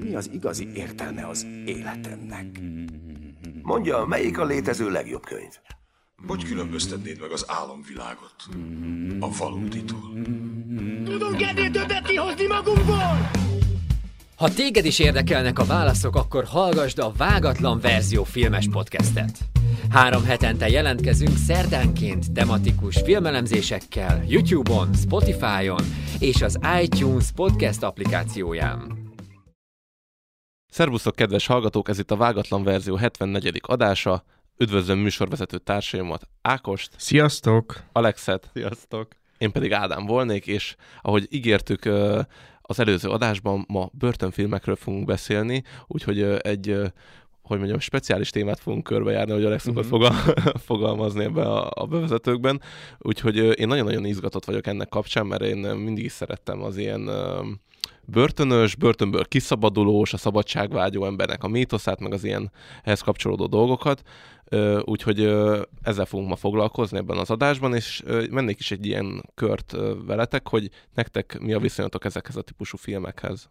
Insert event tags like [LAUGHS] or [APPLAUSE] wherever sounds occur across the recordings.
Mi az igazi értelme az életemnek? Mondja, melyik a létező legjobb könyv? Hogy különböztetnéd meg az álomvilágot a valóditól? Tudunk ennél többet kihozni magunkból! Ha téged is érdekelnek a válaszok, akkor hallgasd a Vágatlan Verzió filmes podcastet. Három hetente jelentkezünk szerdánként tematikus filmelemzésekkel YouTube-on, Spotify-on és az iTunes podcast applikációján. Szervusztok, kedves hallgatók! Ez itt a Vágatlan Verzió 74. adása. Üdvözlöm műsorvezető társaimat, Ákost, Sziasztok! Alexet, Sziasztok! én pedig Ádám volnék, és ahogy ígértük az előző adásban, ma börtönfilmekről fogunk beszélni, úgyhogy egy hogy mondjam, speciális témát fogunk körbejárni, hogy Alex szokott Mhm. fogal- [LAUGHS] fogalmazni ebbe a, a bevezetőkben. Úgyhogy én nagyon-nagyon izgatott vagyok ennek kapcsán, mert én mindig is szerettem az ilyen börtönös, börtönből kiszabadulós, a szabadságvágyó embernek a mítoszát, meg az ilyen ehhez kapcsolódó dolgokat. Úgyhogy ezzel fogunk ma foglalkozni ebben az adásban, és mennék is egy ilyen kört veletek, hogy nektek mi a viszonyatok ezekhez a típusú filmekhez.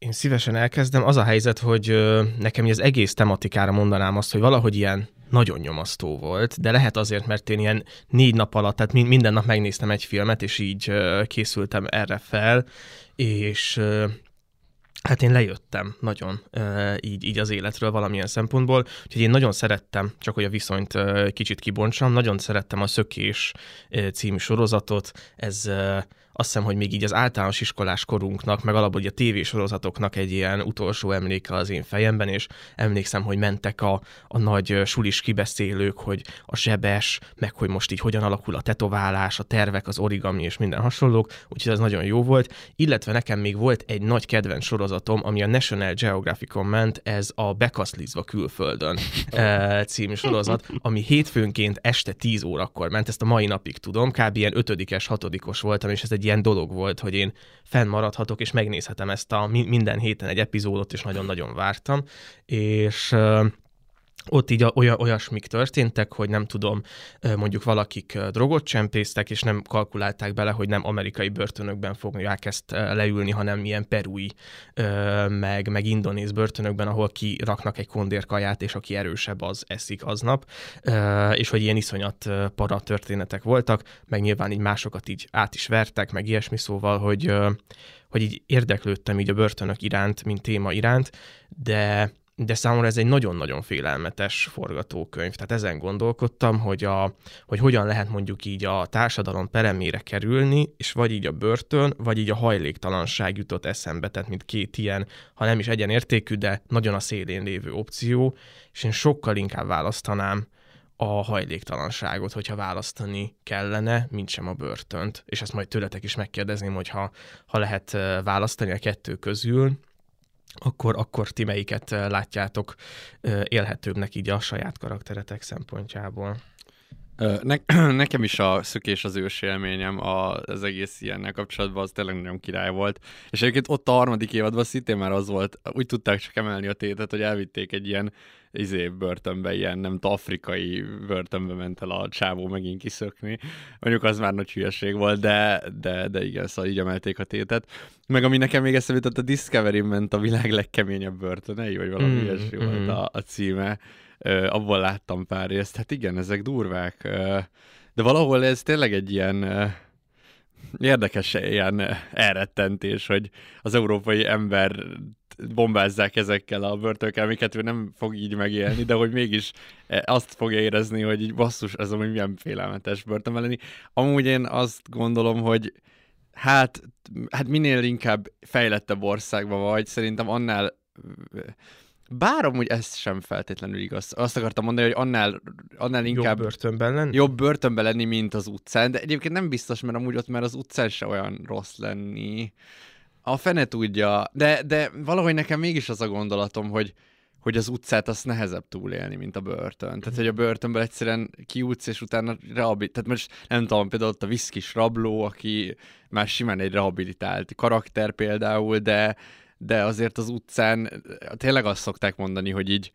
Én szívesen elkezdem. Az a helyzet, hogy nekem az egész tematikára mondanám azt, hogy valahogy ilyen nagyon nyomasztó volt, de lehet azért, mert én ilyen négy nap alatt, tehát min- minden nap megnéztem egy filmet, és így készültem erre fel, és Hát én lejöttem nagyon így, így az életről valamilyen szempontból, úgyhogy én nagyon szerettem, csak hogy a viszonyt kicsit kibontsam, nagyon szerettem a Szökés című sorozatot, ez azt hiszem, hogy még így az általános iskolás korunknak, meg alapból a tévésorozatoknak egy ilyen utolsó emléke az én fejemben, és emlékszem, hogy mentek a, a nagy sulis kibeszélők, hogy a zsebes, meg hogy most így hogyan alakul a tetoválás, a tervek, az origami és minden hasonlók, úgyhogy ez nagyon jó volt. Illetve nekem még volt egy nagy kedvenc sorozatom, ami a National Geographicon ment, ez a Bekaszlizva külföldön című sorozat, ami hétfőnként este 10 órakor ment, ezt a mai napig tudom, kb. ilyen ötödikes, hatodikos voltam, és ez egy ilyen dolog volt, hogy én fennmaradhatok, és megnézhetem ezt a mi- minden héten egy epizódot, és nagyon-nagyon vártam, és ott így olyan, olyasmik történtek, hogy nem tudom, mondjuk valakik drogot csempésztek, és nem kalkulálták bele, hogy nem amerikai börtönökben fogják ezt leülni, hanem ilyen perui, meg, meg indonéz börtönökben, ahol kiraknak egy kondérkaját, és aki erősebb, az eszik aznap, és hogy ilyen iszonyat para történetek voltak, meg nyilván így másokat így át is vertek, meg ilyesmi szóval, hogy, hogy így érdeklődtem így a börtönök iránt, mint téma iránt, de de számomra ez egy nagyon-nagyon félelmetes forgatókönyv. Tehát ezen gondolkodtam, hogy, a, hogy hogyan lehet mondjuk így a társadalom peremére kerülni, és vagy így a börtön, vagy így a hajléktalanság jutott eszembe, tehát mint két ilyen, ha nem is egyenértékű, de nagyon a szélén lévő opció, és én sokkal inkább választanám a hajléktalanságot, hogyha választani kellene, mint sem a börtönt. És ezt majd tőletek is megkérdezném, hogy ha, lehet ö, választani a kettő közül, akkor, akkor ti melyiket látjátok élhetőbbnek így a saját karakteretek szempontjából. Ne, [CLEARS THROAT] nekem is a szökés az ős élményem a, az egész ilyennel kapcsolatban, az tényleg nagyon király volt. És egyébként ott a harmadik évadban szintén már az volt, úgy tudták csak emelni a tétet, hogy elvitték egy ilyen izé börtönbe, ilyen nem tudom, afrikai börtönbe ment el a csávó megint kiszökni. Mondjuk az már nagy hülyeség volt, de, de, de igen, szóval így emelték a tétet. Meg ami nekem még eszembe jutott, a Discovery ment a világ legkeményebb börtönei, vagy valami Mm, mm, ilyesmi mm. volt a, a címe. Abból láttam pár részt. Hát igen, ezek durvák. De valahol ez tényleg egy ilyen érdekes ilyen elrettentés, hogy az európai ember bombázzák ezekkel a börtönökkel, amiket ő nem fog így megélni, de hogy mégis eh, azt fogja érezni, hogy így basszus, ez amúgy milyen félelmetes börtönben lenni. Amúgy én azt gondolom, hogy hát, hát minél inkább fejlettebb országban vagy, szerintem annál bár amúgy ez sem feltétlenül igaz. Azt akartam mondani, hogy annál, annál Jobb inkább börtönben lenni? jobb börtönbe lenni, mint az utcán, de egyébként nem biztos, mert amúgy ott már az utcán se olyan rossz lenni. A fene tudja, de, de valahogy nekem mégis az a gondolatom, hogy, hogy az utcát azt nehezebb túlélni, mint a börtön. Tehát, hogy a börtönből egyszerűen kiútsz, és utána rehabil... Tehát most nem tudom, például ott a viszkis rabló, aki már simán egy rehabilitált karakter például, de, de azért az utcán tényleg azt szokták mondani, hogy így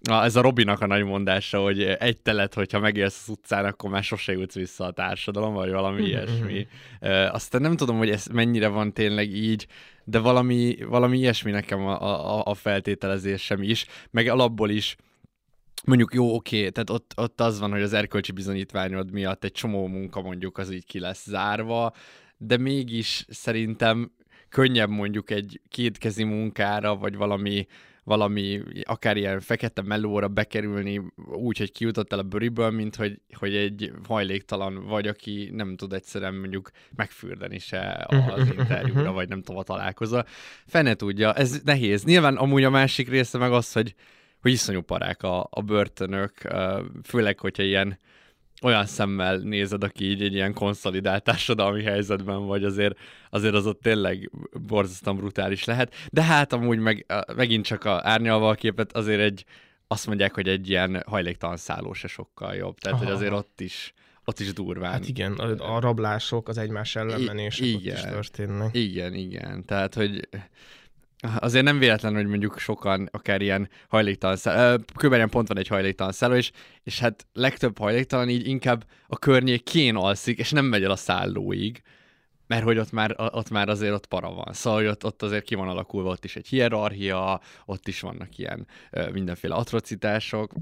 Na, ez a Robinak a nagy mondása, hogy egy telet, hogyha megélsz az utcán, akkor már sose jutsz vissza a társadalom, vagy valami ilyesmi. Uh, aztán nem tudom, hogy ez mennyire van tényleg így, de valami, valami ilyesmi nekem a, a, a feltételezésem is, meg alapból is mondjuk jó, oké, tehát ott, ott az van, hogy az erkölcsi bizonyítványod miatt egy csomó munka mondjuk az így ki lesz zárva, de mégis szerintem könnyebb mondjuk egy kétkezi munkára, vagy valami, valami akár ilyen fekete melóra bekerülni úgy, hogy kijutott a bőriből, mint hogy, hogy egy hajléktalan vagy, aki nem tud egyszerűen mondjuk megfürdeni se az interjúra, vagy nem tudom, a találkozó. Fene tudja, ez nehéz. Nyilván amúgy a másik része meg az, hogy, hogy iszonyú parák a, a börtönök, főleg, hogyha ilyen olyan szemmel nézed, aki így egy ilyen konszolidált társadalmi helyzetben vagy, azért, azért az ott tényleg borzasztóan brutális lehet. De hát amúgy meg, megint csak a árnyalva a képet azért egy, azt mondják, hogy egy ilyen hajléktalan szálló se sokkal jobb. Tehát, Aha. hogy azért ott is, ott is durván. Hát igen, a, a rablások, az egymás ellenmenések ott is történnek. Igen, igen. Tehát, hogy Azért nem véletlen, hogy mondjuk sokan akár ilyen hajléktalan szálló, kb. pont van egy hajléktalan szálló, és, és hát legtöbb hajléktalan így inkább a környékén alszik, és nem megy el a szállóig, mert hogy ott már, ott már azért ott para van. Szóval hogy ott, ott azért ki van alakulva, ott is egy hierarchia, ott is vannak ilyen mindenféle atrocitások.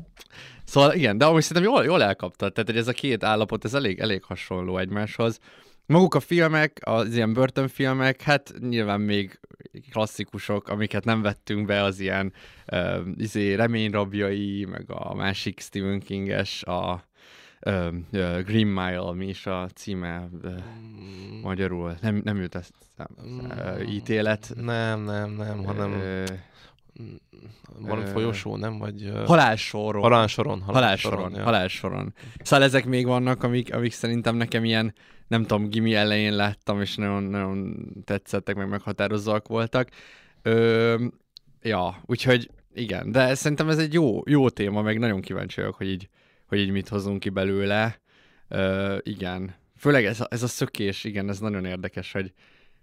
Szóval igen, de amúgy szerintem jól, jól elkaptad, tehát hogy ez a két állapot, ez elég, elég hasonló egymáshoz. Maguk a filmek, az ilyen börtönfilmek, hát nyilván még klasszikusok, amiket nem vettünk be, az ilyen uh, izé, reményrabjai, meg a másik Stephen King-es, a uh, uh, Green Mile, mi is a címe uh, magyarul, nem, nem jut ezt uh, ítélet. Nem, nem, nem, hanem... Uh, valami folyosó, nem? Vagy. Halálsoron. Halálsoron. Halálsoron. Halálsoron. Ja. halálsoron. Szóval ezek még vannak, amik, amik szerintem nekem ilyen nem tudom, gimi elején láttam, és nagyon, nagyon tetszettek, meg meghatározóak voltak. Ö, ja, úgyhogy igen, de szerintem ez egy jó, jó téma, meg nagyon kíváncsi vagyok, hogy így, hogy így mit hozunk ki belőle. Ö, igen, főleg ez a, ez a szökés, igen, ez nagyon érdekes, hogy,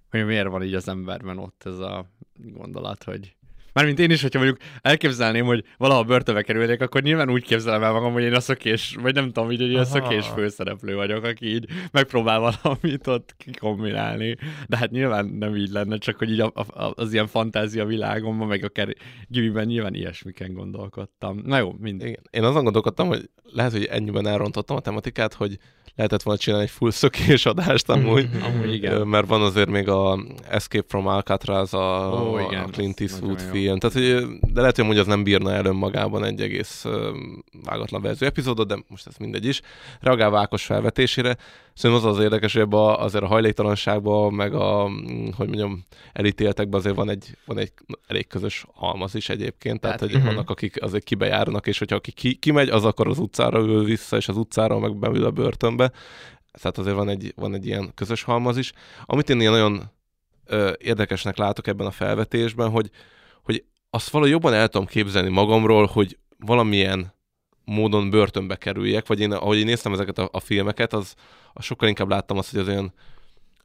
hogy miért van így az emberben ott ez a gondolat, hogy Mármint én is, hogyha mondjuk elképzelném, hogy valaha börtönbe kerülnék, akkor nyilván úgy képzelem el magam, hogy én a szökés, vagy nem tudom, így egy a szökés főszereplő vagyok, aki így megpróbál valamit ott kikombinálni. De hát nyilván nem így lenne, csak hogy így a, a, az ilyen fantázia világomban, meg akár gimiben nyilván ilyesmiken gondolkodtam. Na jó, mindig. Én azon gondolkodtam, hogy lehet, hogy ennyiben elrontottam a tematikát, hogy lehetett volna csinálni egy full szökés adást amúgy, mm, amúgy igen. mert van azért még a Escape from Alcatraz, a, oh, igen, a Clint Eastwood film, tehát hogy, de lehet, hogy az nem bírna el önmagában egy egész vágatlan verzió epizódot, de most ez mindegy is. Reagálva Ákos felvetésére, Szerintem az az érdekes, hogy ebbe azért a hajléktalanságban, meg a, hogy mondjam, elítéltekben azért van egy, van egy elég közös halmaz is egyébként, tehát, tehát hogy uh-huh. vannak, akik azért kibejárnak, és hogyha aki ki, kimegy, az akkor az utcára ül vissza, és az utcára meg beül a börtönbe. Tehát azért van egy, van egy ilyen közös halmaz is. Amit én ilyen nagyon ö, érdekesnek látok ebben a felvetésben, hogy, hogy azt valahogy jobban el tudom képzelni magamról, hogy valamilyen módon börtönbe kerüljek, vagy én, ahogy én néztem ezeket a, a filmeket, az, az sokkal inkább láttam azt, hogy az olyan,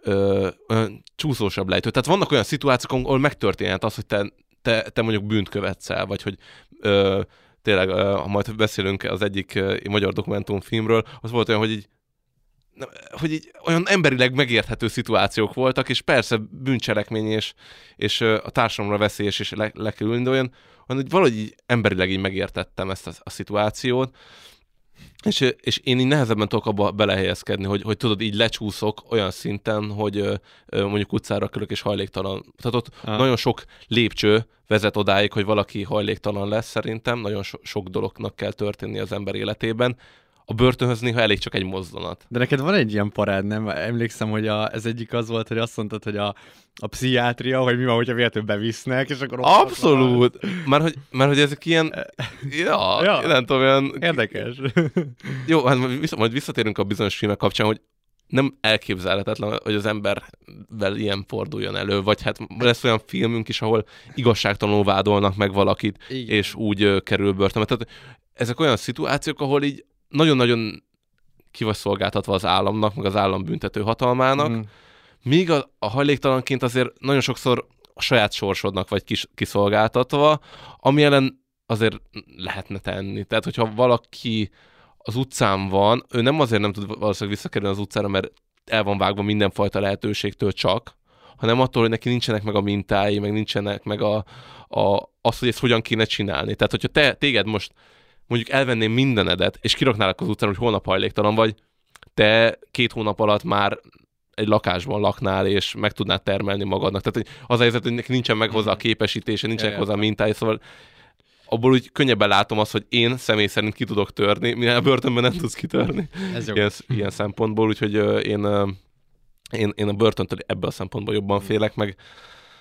ö, olyan csúszósabb lejtő. Tehát vannak olyan szituációk, ahol megtörténhet az, hogy te, te, te mondjuk bűnt követsz el, vagy hogy ö, tényleg, ö, ha majd beszélünk az egyik ö, magyar dokumentumfilmről, az volt olyan, hogy így hogy így olyan emberileg megérthető szituációk voltak, és persze bűncselekmény és, és a társadalomra veszélyes és le, le kell ülni, de olyan, olyan hogy valahogy így emberileg így megértettem ezt a, a szituációt, és, és én így nehezebben tudok abba belehelyezkedni, hogy, hogy tudod, így lecsúszok olyan szinten, hogy mondjuk utcára körök és hajléktalan. Tehát ott ha. nagyon sok lépcső vezet odáig, hogy valaki hajléktalan lesz szerintem, nagyon so, sok dolognak kell történni az ember életében, a börtönhöz néha elég csak egy mozdulat. De neked van egy ilyen parád, nem? Emlékszem, hogy a, ez egyik az volt, hogy azt mondtad, hogy a, a pszichiátria, hogy mi van, hogyha véletlenül bevisznek, és akkor... Abszolút! Mert hogy, mert hogy ezek ilyen... Ja, ja. nem tudom, olyan... Érdekes. Jó, hát majd visszatérünk a bizonyos filmek kapcsán, hogy nem elképzelhetetlen, hogy az embervel ilyen forduljon elő, vagy hát lesz olyan filmünk is, ahol igazságtalanul vádolnak meg valakit, Igen. és úgy kerül börtönbe. Tehát ezek olyan szituációk, ahol így nagyon-nagyon ki vagy szolgáltatva az államnak, meg az állam büntető hatalmának, mm. míg a, a hajléktalanként azért nagyon sokszor a saját sorsodnak vagy kis, kiszolgáltatva, ami ellen azért lehetne tenni. Tehát, hogyha valaki az utcán van, ő nem azért nem tud valószínűleg visszakerülni az utcára, mert el van vágva mindenfajta lehetőségtől csak, hanem attól, hogy neki nincsenek meg a mintái, meg nincsenek meg a, a, az, hogy ezt hogyan kéne csinálni. Tehát, hogyha te, téged most mondjuk elvenném mindenedet, és kiraknálak az utcán, hogy holnap hajléktalan vagy, te két hónap alatt már egy lakásban laknál, és meg tudnád termelni magadnak. Tehát az a helyzet, hogy nincsen meg hozzá a képesítése, nincsenek hozzá a mintái, szóval abból úgy könnyebben látom azt, hogy én személy szerint ki tudok törni, mivel a börtönben nem tudsz kitörni. Ez ilyen, ilyen szempontból, úgyhogy én, én, én a börtöntől ebből a szempontból jobban félek, meg,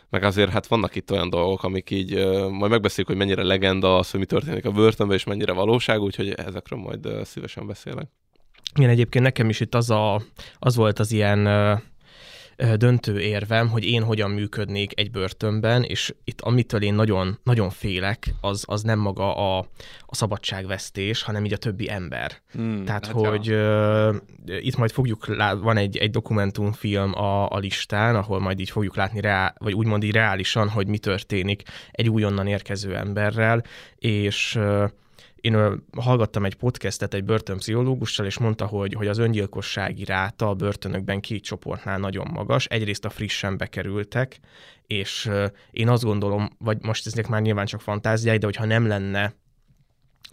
meg azért hát vannak itt olyan dolgok, amik így, majd megbeszéljük, hogy mennyire legenda az, hogy mi történik a börtönben, és mennyire valóság, úgyhogy ezekről majd szívesen beszélek. Igen, egyébként nekem is itt az, a, az volt az ilyen döntő érvem, hogy én hogyan működnék egy börtönben, és itt amitől én nagyon, nagyon félek, az, az nem maga a, a szabadságvesztés, hanem így a többi ember. Hmm, Tehát, hát hogy ja. uh, itt majd fogjuk, lá- van egy, egy dokumentumfilm a, a listán, ahol majd így fogjuk látni, reál, vagy úgymond így reálisan, hogy mi történik egy újonnan érkező emberrel, és uh, én hallgattam egy podcastet egy börtönpszichológussal, és mondta, hogy, hogy az öngyilkossági ráta a börtönökben két csoportnál nagyon magas. Egyrészt a frissen bekerültek, és én azt gondolom, vagy most ezek már nyilván csak fantáziái, de hogyha nem lenne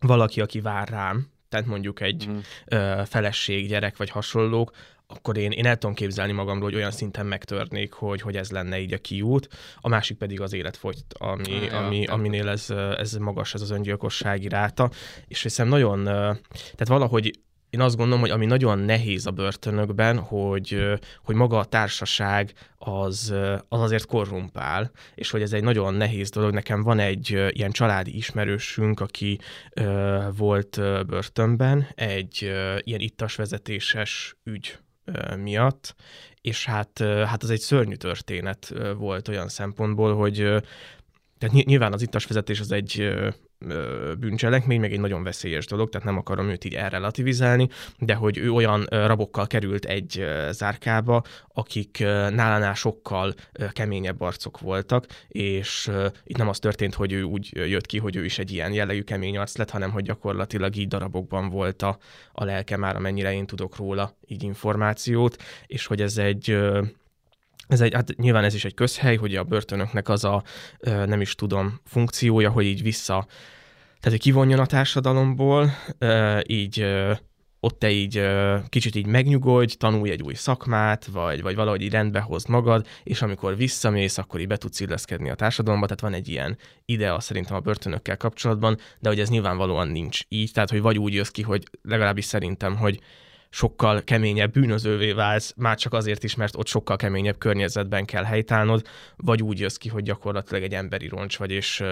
valaki, aki vár rám, tehát mondjuk egy mm. ö, feleség, gyerek vagy hasonlók, akkor én, én el tudom képzelni magamról, hogy olyan szinten megtörnék, hogy, hogy ez lenne így a kiút. A másik pedig az életfogyt, ami, ja, ami, aminél ez, ez magas, ez az öngyilkossági ráta. És hiszem nagyon, tehát valahogy én azt gondolom, hogy ami nagyon nehéz a börtönökben, hogy, hogy maga a társaság az, az azért korrumpál, és hogy ez egy nagyon nehéz dolog. Nekem van egy ilyen családi ismerősünk, aki ö, volt börtönben, egy ö, ilyen ittas vezetéses ügy miatt, és hát, hát az egy szörnyű történet volt olyan szempontból, hogy tehát nyilván az ittas vezetés az egy bűncselekmény, meg egy nagyon veszélyes dolog, tehát nem akarom őt így elrelativizálni, de hogy ő olyan rabokkal került egy zárkába, akik nálánál sokkal keményebb arcok voltak, és itt nem az történt, hogy ő úgy jött ki, hogy ő is egy ilyen jellegű kemény arc lett, hanem hogy gyakorlatilag így darabokban volt a, a lelke már, amennyire én tudok róla így információt, és hogy ez egy ez egy, hát nyilván ez is egy közhely, hogy a börtönöknek az a, nem is tudom, funkciója, hogy így vissza, tehát hogy kivonjon a társadalomból, így ott te így kicsit így megnyugodj, tanulj egy új szakmát, vagy, vagy valahogy így rendbe hozd magad, és amikor visszamész, akkor így be tudsz illeszkedni a társadalomba, tehát van egy ilyen idea szerintem a börtönökkel kapcsolatban, de hogy ez nyilvánvalóan nincs így, tehát hogy vagy úgy jössz ki, hogy legalábbis szerintem, hogy sokkal keményebb bűnözővé válsz, már csak azért is, mert ott sokkal keményebb környezetben kell helytállnod, vagy úgy jössz ki, hogy gyakorlatilag egy emberi roncs vagy, és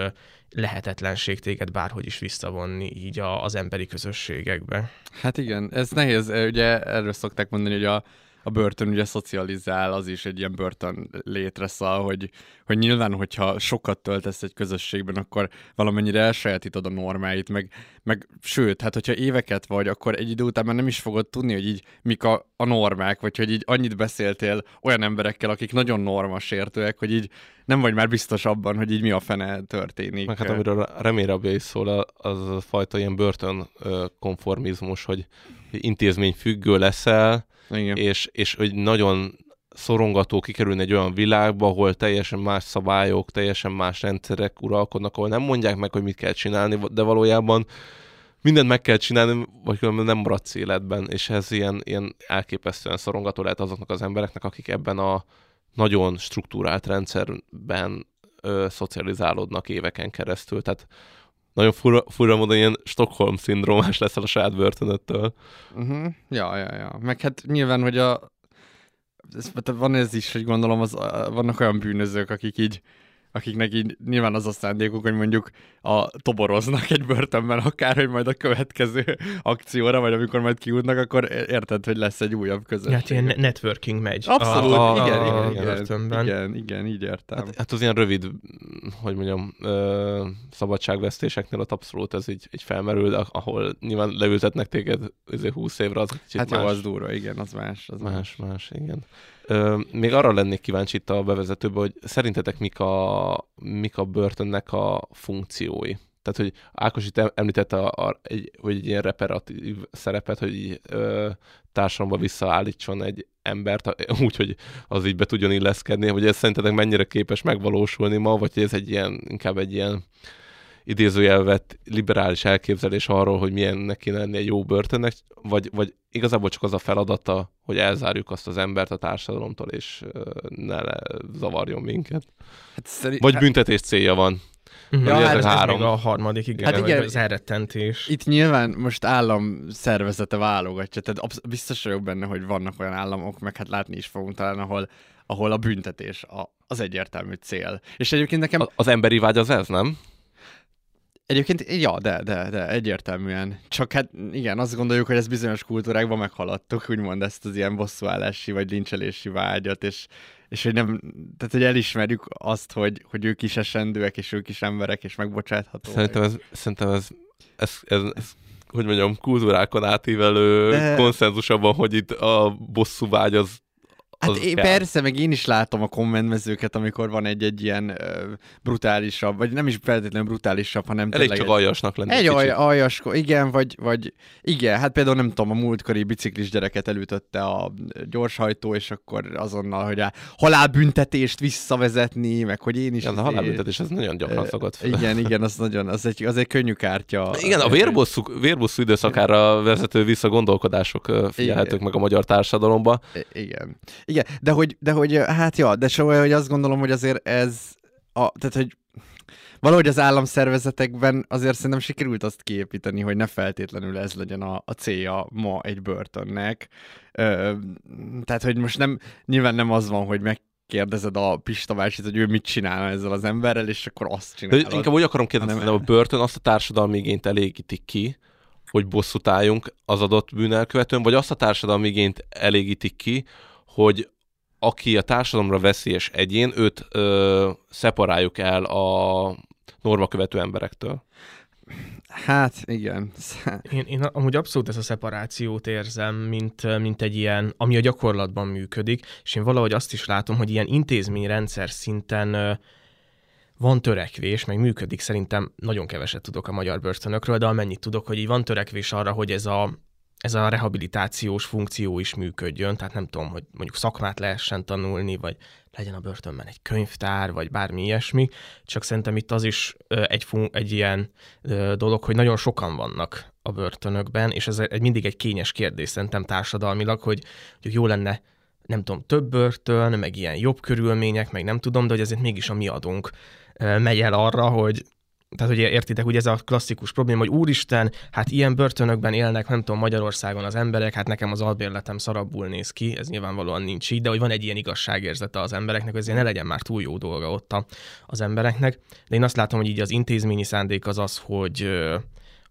lehetetlenség téged bárhogy is visszavonni így az emberi közösségekbe. Hát igen, ez nehéz, ugye erről szokták mondani, hogy a a börtön ugye szocializál, az is egy ilyen börtön létre szal, hogy, hogy nyilván, hogyha sokat töltesz egy közösségben, akkor valamennyire elsajátítod a normáit, meg, meg sőt, hát hogyha éveket vagy, akkor egy idő után már nem is fogod tudni, hogy így mik a, a normák, vagy hogy így annyit beszéltél olyan emberekkel, akik nagyon normasértőek, hogy így nem vagy már biztos abban, hogy így mi a fene történik. Meg hát amiről remélabja is szól, az a fajta ilyen börtön konformizmus, hogy intézmény függő leszel, igen. És, és hogy nagyon szorongató kikerülni egy olyan világba, ahol teljesen más szabályok, teljesen más rendszerek uralkodnak, ahol nem mondják meg, hogy mit kell csinálni, de valójában mindent meg kell csinálni, vagy különben nem maradsz életben, és ez ilyen, ilyen elképesztően szorongató lehet azoknak az embereknek, akik ebben a nagyon struktúrált rendszerben ö, szocializálódnak éveken keresztül. Tehát nagyon fura, fura módon ilyen Stockholm-szindrómás leszel a saját börtönöttől. Uh-huh. Ja, ja, ja. Meg hát nyilván, hogy a ez, van ez is, hogy gondolom, az, vannak olyan bűnözők, akik így akiknek így nyilván az a szándékuk, hogy mondjuk a toboroznak egy börtönben akár, hogy majd a következő akcióra, vagy amikor majd kiútnak, akkor érted, hogy lesz egy újabb közösség. Hát ilyen networking megy. Abszolút, a, a, igen, a, igen, igen, igen, igen, így értem. Hát, hát az ilyen rövid, hogy mondjam, ö, szabadságvesztéseknél ott abszolút ez így, így felmerül, de ahol nyilván leültetnek téged 20 évre, az Hát más. jó, az durva, igen, az más. Az más, más, más igen. Még arra lennék kíváncsi itt a bevezetőben, hogy szerintetek mik a, mik a börtönnek a funkciói? Tehát, hogy Ákos itt em- említette, a, a, egy, hogy egy ilyen reparatív szerepet, hogy így, ö, társadalomba visszaállítson egy embert, [LAUGHS] úgy, hogy az így be tudjon illeszkedni, hogy ez szerintetek mennyire képes megvalósulni ma, vagy ez egy ilyen, inkább egy ilyen idézőjelvet liberális elképzelés arról, hogy milyennek kéne lenni egy jó börtönnek, vagy, vagy igazából csak az a feladata, hogy elzárjuk azt az embert a társadalomtól, és ne le zavarjon minket. Hát szerint, Vagy büntetés célja van. Mhm. Ja, hát ez három. még a harmadik, igen, Hát hát igen. igen. az elrettentés. Itt nyilván most állam szervezete válogatja, tehát absz- biztos vagyok benne, hogy vannak olyan államok, meg hát látni is fogunk talán, ahol, ahol a büntetés a, az egyértelmű cél. És egyébként nekem, A- Az emberi vágy az ez, nem? Egyébként, ja, de, de, de, egyértelműen. Csak hát igen, azt gondoljuk, hogy ezt bizonyos kultúrákban meghaladtuk, úgymond ezt az ilyen bosszúállási vagy lincselési vágyat, és, és hogy nem, tehát hogy elismerjük azt, hogy, hogy ők is esendőek, és ők is emberek, és megbocsáthatóak. Szerintem ez, szerintem ez, ez, ez, ez hogy mondjam, kultúrákon átívelő De... konszenzus abban, hogy itt a bosszú vágy az, Hát az én, kell. persze, meg én is látom a kommentmezőket, amikor van egy-egy ilyen ö, brutálisabb, vagy nem is feltétlenül brutálisabb, hanem Elég tényleg csak egy- aljasnak lenni. Egy aj, aljasko, igen, vagy, vagy igen, hát például nem tudom, a múltkori biciklis gyereket elütötte a gyorshajtó, és akkor azonnal, hogy a halálbüntetést visszavezetni, meg hogy én is... Igen, a izé- halálbüntetés ez nagyon gyakran szokott fel. Igen, igen, az nagyon, az egy, az egy könnyű kártya. Igen, a vérbosszú, vérbosszú időszakára vezető visszagondolkodások figyelhetők meg a magyar társadalomba. Igen. Igen, de hogy, de hogy, hát ja, de szóval, hogy azt gondolom, hogy azért ez, a, tehát, hogy valahogy az államszervezetekben azért szerintem sikerült azt kiépíteni, hogy ne feltétlenül ez legyen a, a célja ma egy börtönnek. Ö, tehát, hogy most nem, nyilván nem az van, hogy meg kérdezed a Pista bácsit, hogy ő mit csinálna ezzel az emberrel, és akkor azt De csinálod. inkább úgy akarom kérdezni, hanem- hogy a börtön azt a társadalmi igényt elégíti ki, hogy bosszút álljunk az adott bűnelkövetőn, vagy azt a társadalmi igényt elégítik ki, hogy aki a társadalomra veszélyes egyén, őt ö, szeparáljuk el a normakövető emberektől. Hát, igen. Én, én amúgy abszolút ezt a szeparációt érzem, mint, mint egy ilyen, ami a gyakorlatban működik, és én valahogy azt is látom, hogy ilyen intézményrendszer szinten ö, van törekvés, meg működik, szerintem nagyon keveset tudok a magyar börtönökről, de amennyit tudok, hogy így van törekvés arra, hogy ez a, ez a rehabilitációs funkció is működjön, tehát nem tudom, hogy mondjuk szakmát lehessen tanulni, vagy legyen a börtönben egy könyvtár, vagy bármi ilyesmi, csak szerintem itt az is egy, egy ilyen dolog, hogy nagyon sokan vannak a börtönökben, és ez egy, mindig egy kényes kérdés szerintem társadalmilag, hogy, hogy jó lenne nem tudom, több börtön, meg ilyen jobb körülmények, meg nem tudom, de hogy azért mégis a mi adunk megy el arra, hogy tehát, hogy értitek, hogy ez a klasszikus probléma, hogy úristen, hát ilyen börtönökben élnek, nem tudom, Magyarországon az emberek, hát nekem az albérletem szarabbul néz ki, ez nyilvánvalóan nincs így, de hogy van egy ilyen igazságérzete az embereknek, hogy azért ne legyen már túl jó dolga ott a, az embereknek. De én azt látom, hogy így az intézményi szándék az az, hogy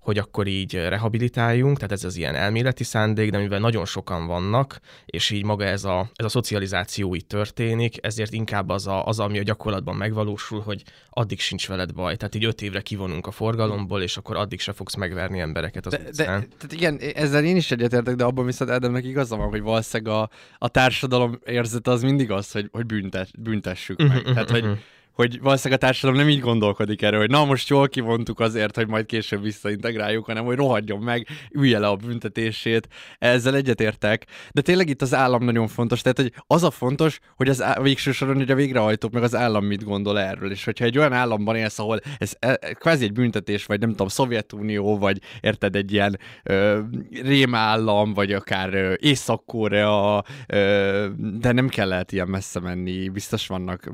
hogy akkor így rehabilitáljunk, tehát ez az ilyen elméleti szándék, de mivel nagyon sokan vannak, és így maga ez a, ez a szocializáció így történik, ezért inkább az, a, az, ami a gyakorlatban megvalósul, hogy addig sincs veled baj. Tehát így öt évre kivonunk a forgalomból, és akkor addig se fogsz megverni embereket az De, de, tehát igen, ezzel én is egyetértek, de abban viszont Edemnek igaza van, hogy valószínűleg a, a társadalom érzete az mindig az, hogy, hogy büntes, büntessük meg. Mhm, Tehát, hogy, mhm. Hogy valószínűleg a társadalom nem így gondolkodik erről, hogy na most jól kivontuk azért, hogy majd később visszaintegráljuk, hanem hogy rohadjon meg, ülje le a büntetését. Ezzel egyetértek. De tényleg itt az állam nagyon fontos. Tehát, hogy az a fontos, hogy az á- végső soron, hogy a végrehajtók meg az állam mit gondol erről. És hogyha egy olyan államban élsz, ahol ez e- kvázi egy büntetés, vagy nem tudom, Szovjetunió, vagy érted egy ilyen ö, rémállam, vagy akár ö, Észak-Korea, ö, de nem kellett ilyen messze menni, biztos vannak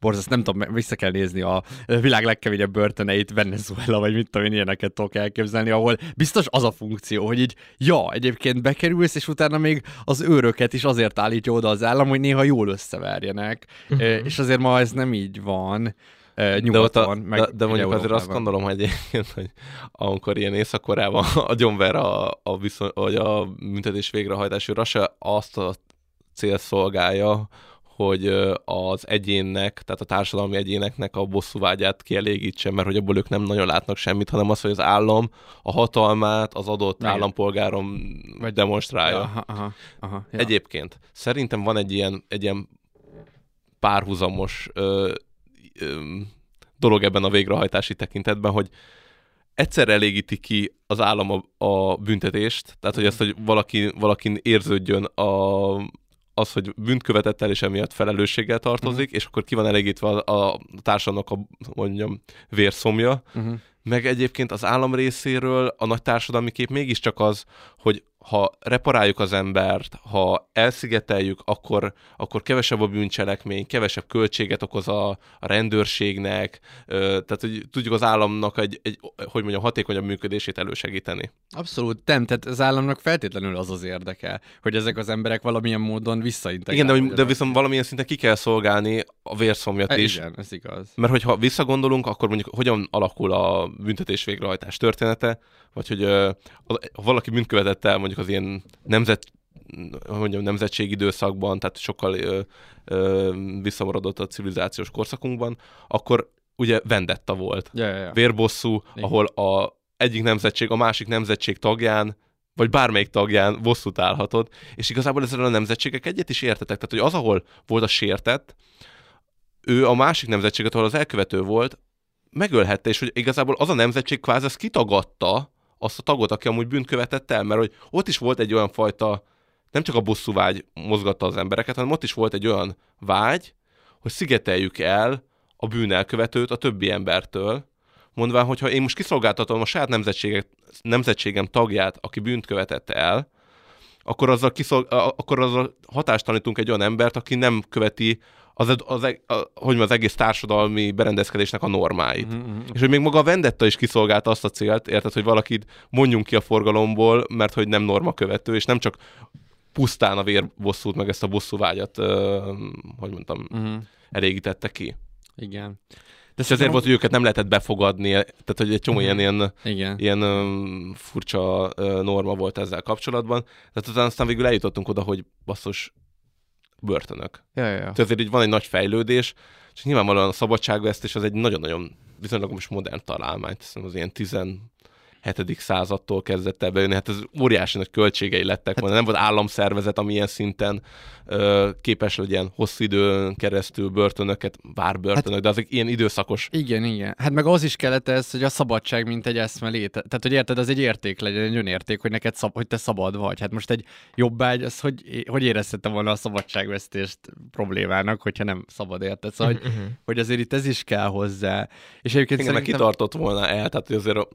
borzasztó, nem tudom, vissza kell nézni a világ legkeményebb börtöneit, Venezuela, vagy mit tudom én, ilyeneket tudok elképzelni, ahol biztos az a funkció, hogy így, ja, egyébként bekerülsz, és utána még az őröket is azért állítja oda az állam, hogy néha jól összeverjenek. Ö, és azért ma ez nem így van. De, ott Nyugaton, a, meg de, de mondjuk azért azt gondolom, hogy egyébként, hogy amikor ilyen észak agyonver a, a, viszony, vagy a büntetés végrehajtásra se azt a cél szolgálja, hogy az egyénnek, tehát a társadalmi egyéneknek a bosszúvágyát kielégítse, mert hogy abból ők nem nagyon látnak semmit, hanem az, hogy az állam a hatalmát az adott Igen. állampolgáron vagy demonstrálja. Aha, aha, aha, ja. Egyébként szerintem van egy ilyen, egy ilyen párhuzamos ö, ö, dolog ebben a végrehajtási tekintetben, hogy egyszer elégíti ki az állam a, a büntetést, tehát hogy azt, hogy valaki, valakin érződjön a, az, hogy bűnt követett el, és emiatt felelősséggel tartozik, Mhm. és akkor ki van elégítve a, a társadalomnak a mondjam, vérszomja, Uh-huh. meg egyébként az állam részéről a nagy társadalmi kép mégiscsak az, hogy ha reparáljuk az embert, ha elszigeteljük, akkor, akkor kevesebb a bűncselekmény, kevesebb költséget okoz a, a rendőrségnek, ö, tehát hogy tudjuk az államnak egy, egy, hogy mondjam, hatékonyabb működését elősegíteni. Abszolút nem, tehát az államnak feltétlenül az az érdeke, hogy ezek az emberek valamilyen módon Igen, visszaintegrálódjanak. de, hogy- de viszont valamilyen szinten ki kell szolgálni a vérszomjat E, is, Igen, ez igaz. Mert hogyha visszagondolunk, akkor mondjuk hogyan alakul a büntetés végrehajtás története, vagy hogy ö, valaki bűnt követett el mondjuk az ilyen nemzet, hogy mondjam, nemzetségi időszakban, tehát sokkal ö, ö, visszamaradott a civilizációs korszakunkban, akkor ugye vendetta volt. Ja, ja, ja. Vérbosszú, Igen. ahol a egyik nemzetség a másik nemzetség tagján vagy bármelyik tagján bosszút állhatod, és igazából ezzel a nemzetségek egyet is értetek. Tehát, hogy az, ahol volt a sértett, ő a másik nemzetséget, ahol az elkövető volt, megölhette, és hogy igazából az a nemzetség kvázi ezt kitagadta azt a tagot, aki amúgy bűnt követett el, mert hogy ott is volt egy olyan fajta, nem csak a bosszú vágy mozgatta az embereket, hanem ott is volt egy olyan vágy, hogy szigeteljük el a bűnelkövetőt a többi embertől, mondván, hogy ha én most kiszolgáltatom a saját nemzetségem tagját, aki bűnt követett el, akkor azzal, kiszolg, akkor azzal hatástalanítunk egy olyan embert, aki nem követi az, az, a, hogy az egész társadalmi berendezkedésnek a normáit. Mhm, mhm. És hogy még maga a vendetta is kiszolgálta azt a célt, érted, hogy valakit mondjunk ki a forgalomból, mert hogy nem norma követő, és nem csak pusztán a vérbosszút, meg ezt a bosszúvágyat, ö, hogy mondtam, Mhm. elégítette ki. Igen. De és ezért volt, hogy őket nem lehetett befogadni, tehát hogy egy csomó ilyen, ilyen, Igen. ilyen öm, furcsa ö, norma volt ezzel kapcsolatban. Tehát utána aztán végül eljutottunk oda, hogy basszus, börtönök. Ja, ja, ja. Tehát azért így van egy nagy fejlődés, és nyilvánvalóan a szabadságvesztés az egy nagyon-nagyon viszonylag most modern találmány, hiszem az ilyen 17. századtól kezdett el bejönni, hát ez óriási nagy költségei lettek volna, nem volt államszervezet, ami ilyen szinten ö, képes legyen hosszú időn keresztül börtönöket, várbörtönök, de azok ilyen időszakos Igen, igen. Hát meg az is kellett ez, hogy a szabadság, mint egy eszme léte. Tehát, hogy érted, az egy érték legyen, egy önérték, hogy neked szab, hogy te szabad vagy. Hát most egy jobbágy, az hogy, hogy érezhette volna a szabadságvesztést problémának, hogyha nem szabad érted. Szóval, hogy, hogy azért itt ez is kell hozzá. És egyébként Igen, szerintem... kitartott volna el, tehát hogy azért a-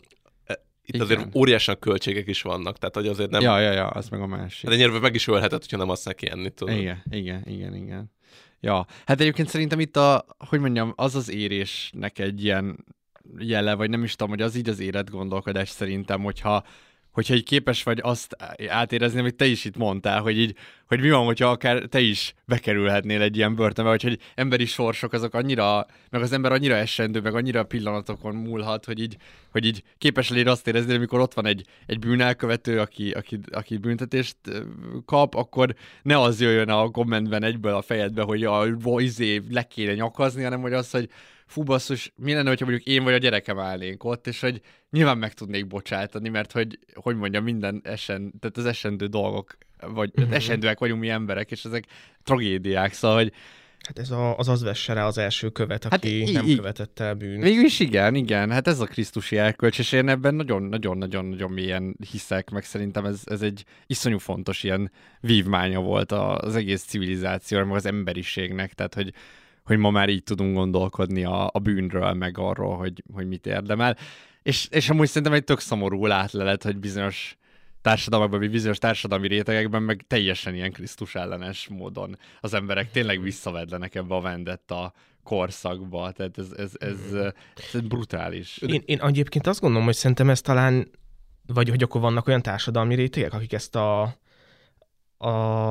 itt Igen. azért óriási nagy költségek is vannak, tehát hogy azért nem... Ja, ja, ja, az meg a másik. De nyilván meg is ölhetett, hogyha nem azt neki enni, tudod. Igen, igen, igen, igen. Ja, hát egyébként szerintem itt a, hogy mondjam, az az érésnek egy ilyen jele, vagy nem is tudom, hogy az így az életgondolkodás szerintem, hogyha hogyha így képes vagy azt átérezni, amit te is itt mondtál, hogy így, hogy mi van, hogyha akár te is bekerülhetnél egy ilyen börtönbe, vagy hogy emberi sorsok azok annyira, meg az ember annyira esendő, meg annyira pillanatokon múlhat, hogy így, hogy így képes légy azt érezni, amikor ott van egy, egy bűnelkövető, aki, aki, aki büntetést kap, akkor ne az jöjjön a kommentben egyből a fejedbe, hogy a izé le kéne nyakazni, hanem hogy az, hogy fú basszus, mi lenne, hogyha mondjuk én vagy a gyerekem állnénk ott, és hogy nyilván meg tudnék bocsátani, mert hogy, hogy mondjam, minden esen, tehát az esendő dolgok, vagy mm-hmm. esendőek vagyunk mi emberek, és ezek tragédiák, szóval, hogy Hát ez a, az az vesse rá az első követ, Hát aki í- nem í- követett el bűnt. Végül is igen, igen, hát ez a Krisztusi elkölcs, és én ebben nagyon-nagyon-nagyon mélyen hiszek, meg szerintem ez, ez egy iszonyú fontos ilyen vívmánya volt az egész civilizációra, meg az emberiségnek, tehát hogy, hogy ma már így tudunk gondolkodni a, a bűnről, meg arról, hogy, hogy mit érdemel. És, és amúgy szerintem egy tök szomorú látlelet, hogy bizonyos társadalmakban, vagy bizonyos társadalmi rétegekben meg teljesen ilyen Krisztus ellenes módon az emberek tényleg visszavedlenek ebbe a vendetta korszakba, tehát ez, ez, ez, ez brutális. Én, én egyébként azt gondolom, hogy szerintem ez talán, vagy hogy akkor vannak olyan társadalmi rétegek, akik ezt a, a,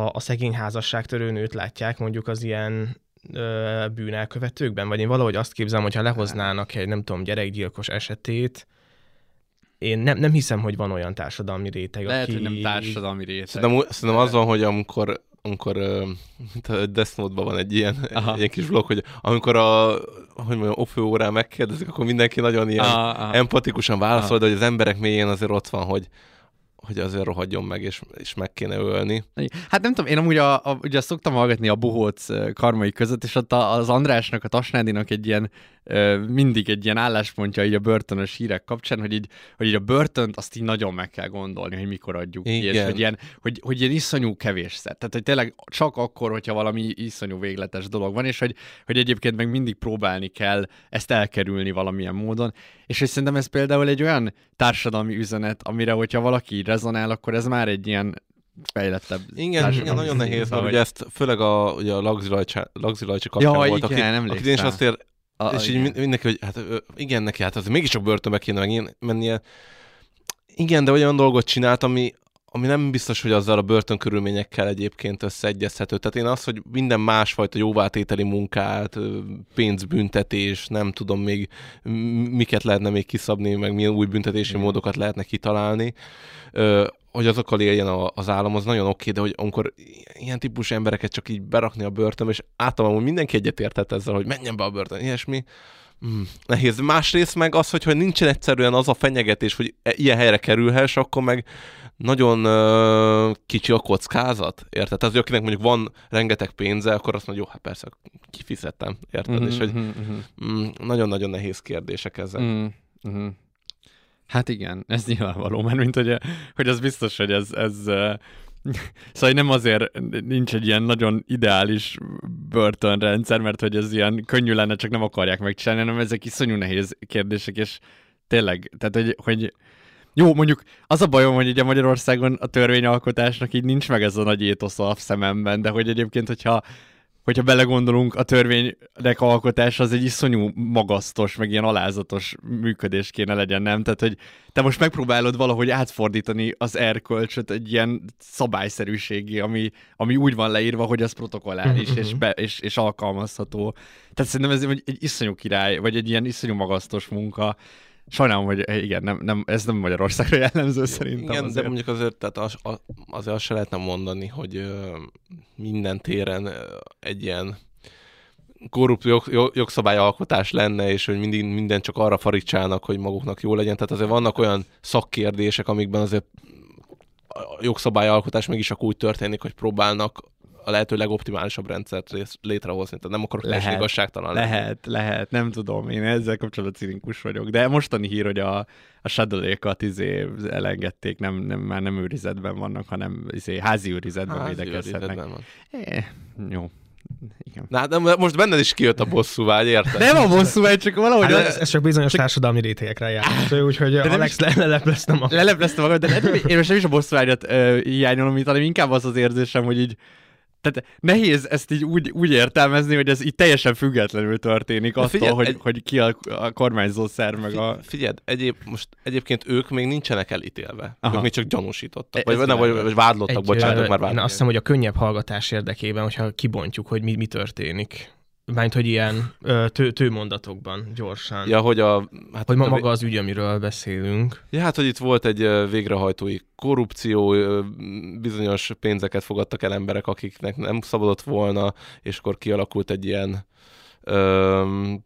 a szegény házasságtörő nőt látják mondjuk az ilyen bűnelkövetőkben, vagy én valahogy azt képzelem, hogyha lehoznának egy, nem tudom, gyerekgyilkos esetét, én nem, nem hiszem, hogy van olyan társadalmi réteg, Lehet, aki... hogy nem társadalmi réteg. Szerintem, szerintem az van, hogy amikor amikor [LAUGHS] a Death Note-ban van egy ilyen, Aha. egy ilyen kis blokk, hogy amikor a, hogy mondjam, opő órán megkérdezik, akkor mindenki nagyon ilyen Aha, aha. empatikusan válaszol, de hogy az emberek mélyén azért ott van, hogy hogy azért rohadjon meg, és, és meg kéne ölni. Hát nem tudom, én amúgy a, a, ugye szoktam hallgatni a Bohóc karmai között, és ott az Andrásnak, a Tasnádinak egy ilyen, mindig egy ilyen álláspontja így a börtönös hírek kapcsán, hogy így, hogy így a börtönt azt így nagyon meg kell gondolni, hogy mikor adjuk ki, és hogy ilyen, hogy, hogy ilyen iszonyú kevésszer. Tehát, hogy tényleg csak akkor, hogyha valami iszonyú végletes dolog van, és hogy, hogy egyébként meg mindig próbálni kell ezt elkerülni valamilyen módon. És hogy szerintem ez például egy olyan társadalmi üzenet, amire, hogyha valaki így rezonál, akkor ez már egy ilyen fejlettebb Igen, igen nagyon nehéz, mert hogy- ugye ezt főleg a, ugye a Lagzi Lajcsa- Lagzi Lajcsi kapcsán Ja, volt, igen, aki, emlékszem. aki is azt ér, A- és így igen. mind- mindenki, hogy hát igen, neki hát az mégiscsak börtönbe kéne meg mennie. Igen, de olyan dolgot csinált, ami, ami nem biztos, hogy azzal a börtönkörülményekkel egyébként összeegyezhető. Tehát én azt, hogy minden másfajta jóvátételi munkát, pénzbüntetés, nem tudom még miket lehetne még kiszabni, meg milyen új büntetési módokat lehetne kitalálni, hogy azokkal éljen az állam, az nagyon oké, de hogy amikor ilyen típusú embereket csak így berakni a börtönbe, és általában mindenki egyetértett ezzel, hogy menjen be a börtön, ilyesmi, Mm, nehéz. Másrészt meg az, hogy, hogy nincsen egyszerűen az a fenyegetés, hogy e- ilyen helyre kerülhess, akkor meg nagyon uh, kicsi a kockázat, érted? Tehát, hogy akinek mondjuk van rengeteg pénze, akkor azt mondja, jó, hát persze, kifizettem, érted? És hogy Mhm, mhm, mm, nagyon-nagyon nehéz kérdések ezek. mhm, mhm. Hát igen, ez nyilvánvaló, mert mint hogy, hogy az biztos, hogy ez, ez [LAUGHS] Szóval nem azért nincs egy ilyen nagyon ideális börtönrendszer, mert hogy ez ilyen könnyű lenne, csak nem akarják megcsinálni, hanem ezek iszonyú nehéz kérdések, és tényleg, tehát hogy, hogy jó, mondjuk az a bajom, hogy ugye Magyarországon a törvényalkotásnak így nincs meg ez a nagy étosza a szememben, de hogy egyébként, hogyha hogyha belegondolunk, a törvénynek alkotása az egy iszonyú magasztos, meg ilyen alázatos működés kéne legyen, nem? Tehát, hogy te most megpróbálod valahogy átfordítani az erkölcsöt egy ilyen szabályszerűségé, ami, ami úgy van leírva, hogy az protokolláris és, be, és, és alkalmazható. Tehát szerintem ez egy, egy iszonyú király, vagy egy ilyen iszonyú magasztos munka. Sajnálom, hogy eh, igen, nem, nem, ez nem Magyarországra [LAUGHS] jellemző szerintem. Igen, de azért. mondjuk azért, tehát az, az, azért azt se lehetne mondani, hogy ö, minden téren ö, egy ilyen korrupt jog, jog, jogszabályalkotás lenne, és hogy mindig, minden csak arra farigcsálnak, hogy maguknak jó legyen. Tehát azért vannak olyan szakkérdések, amikben azért a jogszabályalkotás mégis csak úgy történik, hogy próbálnak a lehető legoptimálisabb rendszert létrehozni. Tehát nem akarok Lehet. igazságtalan lenni. Lehet, lehet, nem tudom, én ezzel kapcsolatban cinikus vagyok. De mostani hír, hogy a, a Shadow-ékat izé elengedték, nem, nem, már nem őrizetben vannak, hanem izé, házi őrizetben Házi védekezhetnek. őrizetben van. Eh, jó. Igen. Na, de most benned is kijött a [LAUGHS] bosszú vágy, érted? Nem a bosszú, mert csak valahogy Hát ez, ez csak bizonyos társadalmi rétegekre jellemző, úgyhogy nem Alex le- lelepleztem a... leleplezte magad, de nem, én most nem is a bosszúvágyat uh, hiányolom itt, hanem inkább az az érzésem, hogy így tehát nehéz ezt így úgy, úgy értelmezni, hogy ez így teljesen függetlenül történik attól, figyelj, hogy, egy- hogy ki a, a kormányzó szerv, meg a... Fi- Figyeld, egyéb, most egyébként ők még nincsenek elítélve. Aha. Ők még csak gyanúsítottak. Ez Vagy, nem, vagy, vagy vádlottak, Egy, bocsánat, már Én vádlottak. azt hiszem, hogy a könnyebb hallgatás érdekében, hogyha kibontjuk, hogy mi, mi történik. Mármint, hogy ilyen tő, tőmondatokban, gyorsan. Ja, hogy a... Hát Hogy ma a- maga az ügy, amiről beszélünk. Ja, hát, hogy itt volt egy végrehajtói korrupció, bizonyos pénzeket fogadtak el emberek, akiknek nem szabadott volna, és akkor kialakult egy ilyen öm,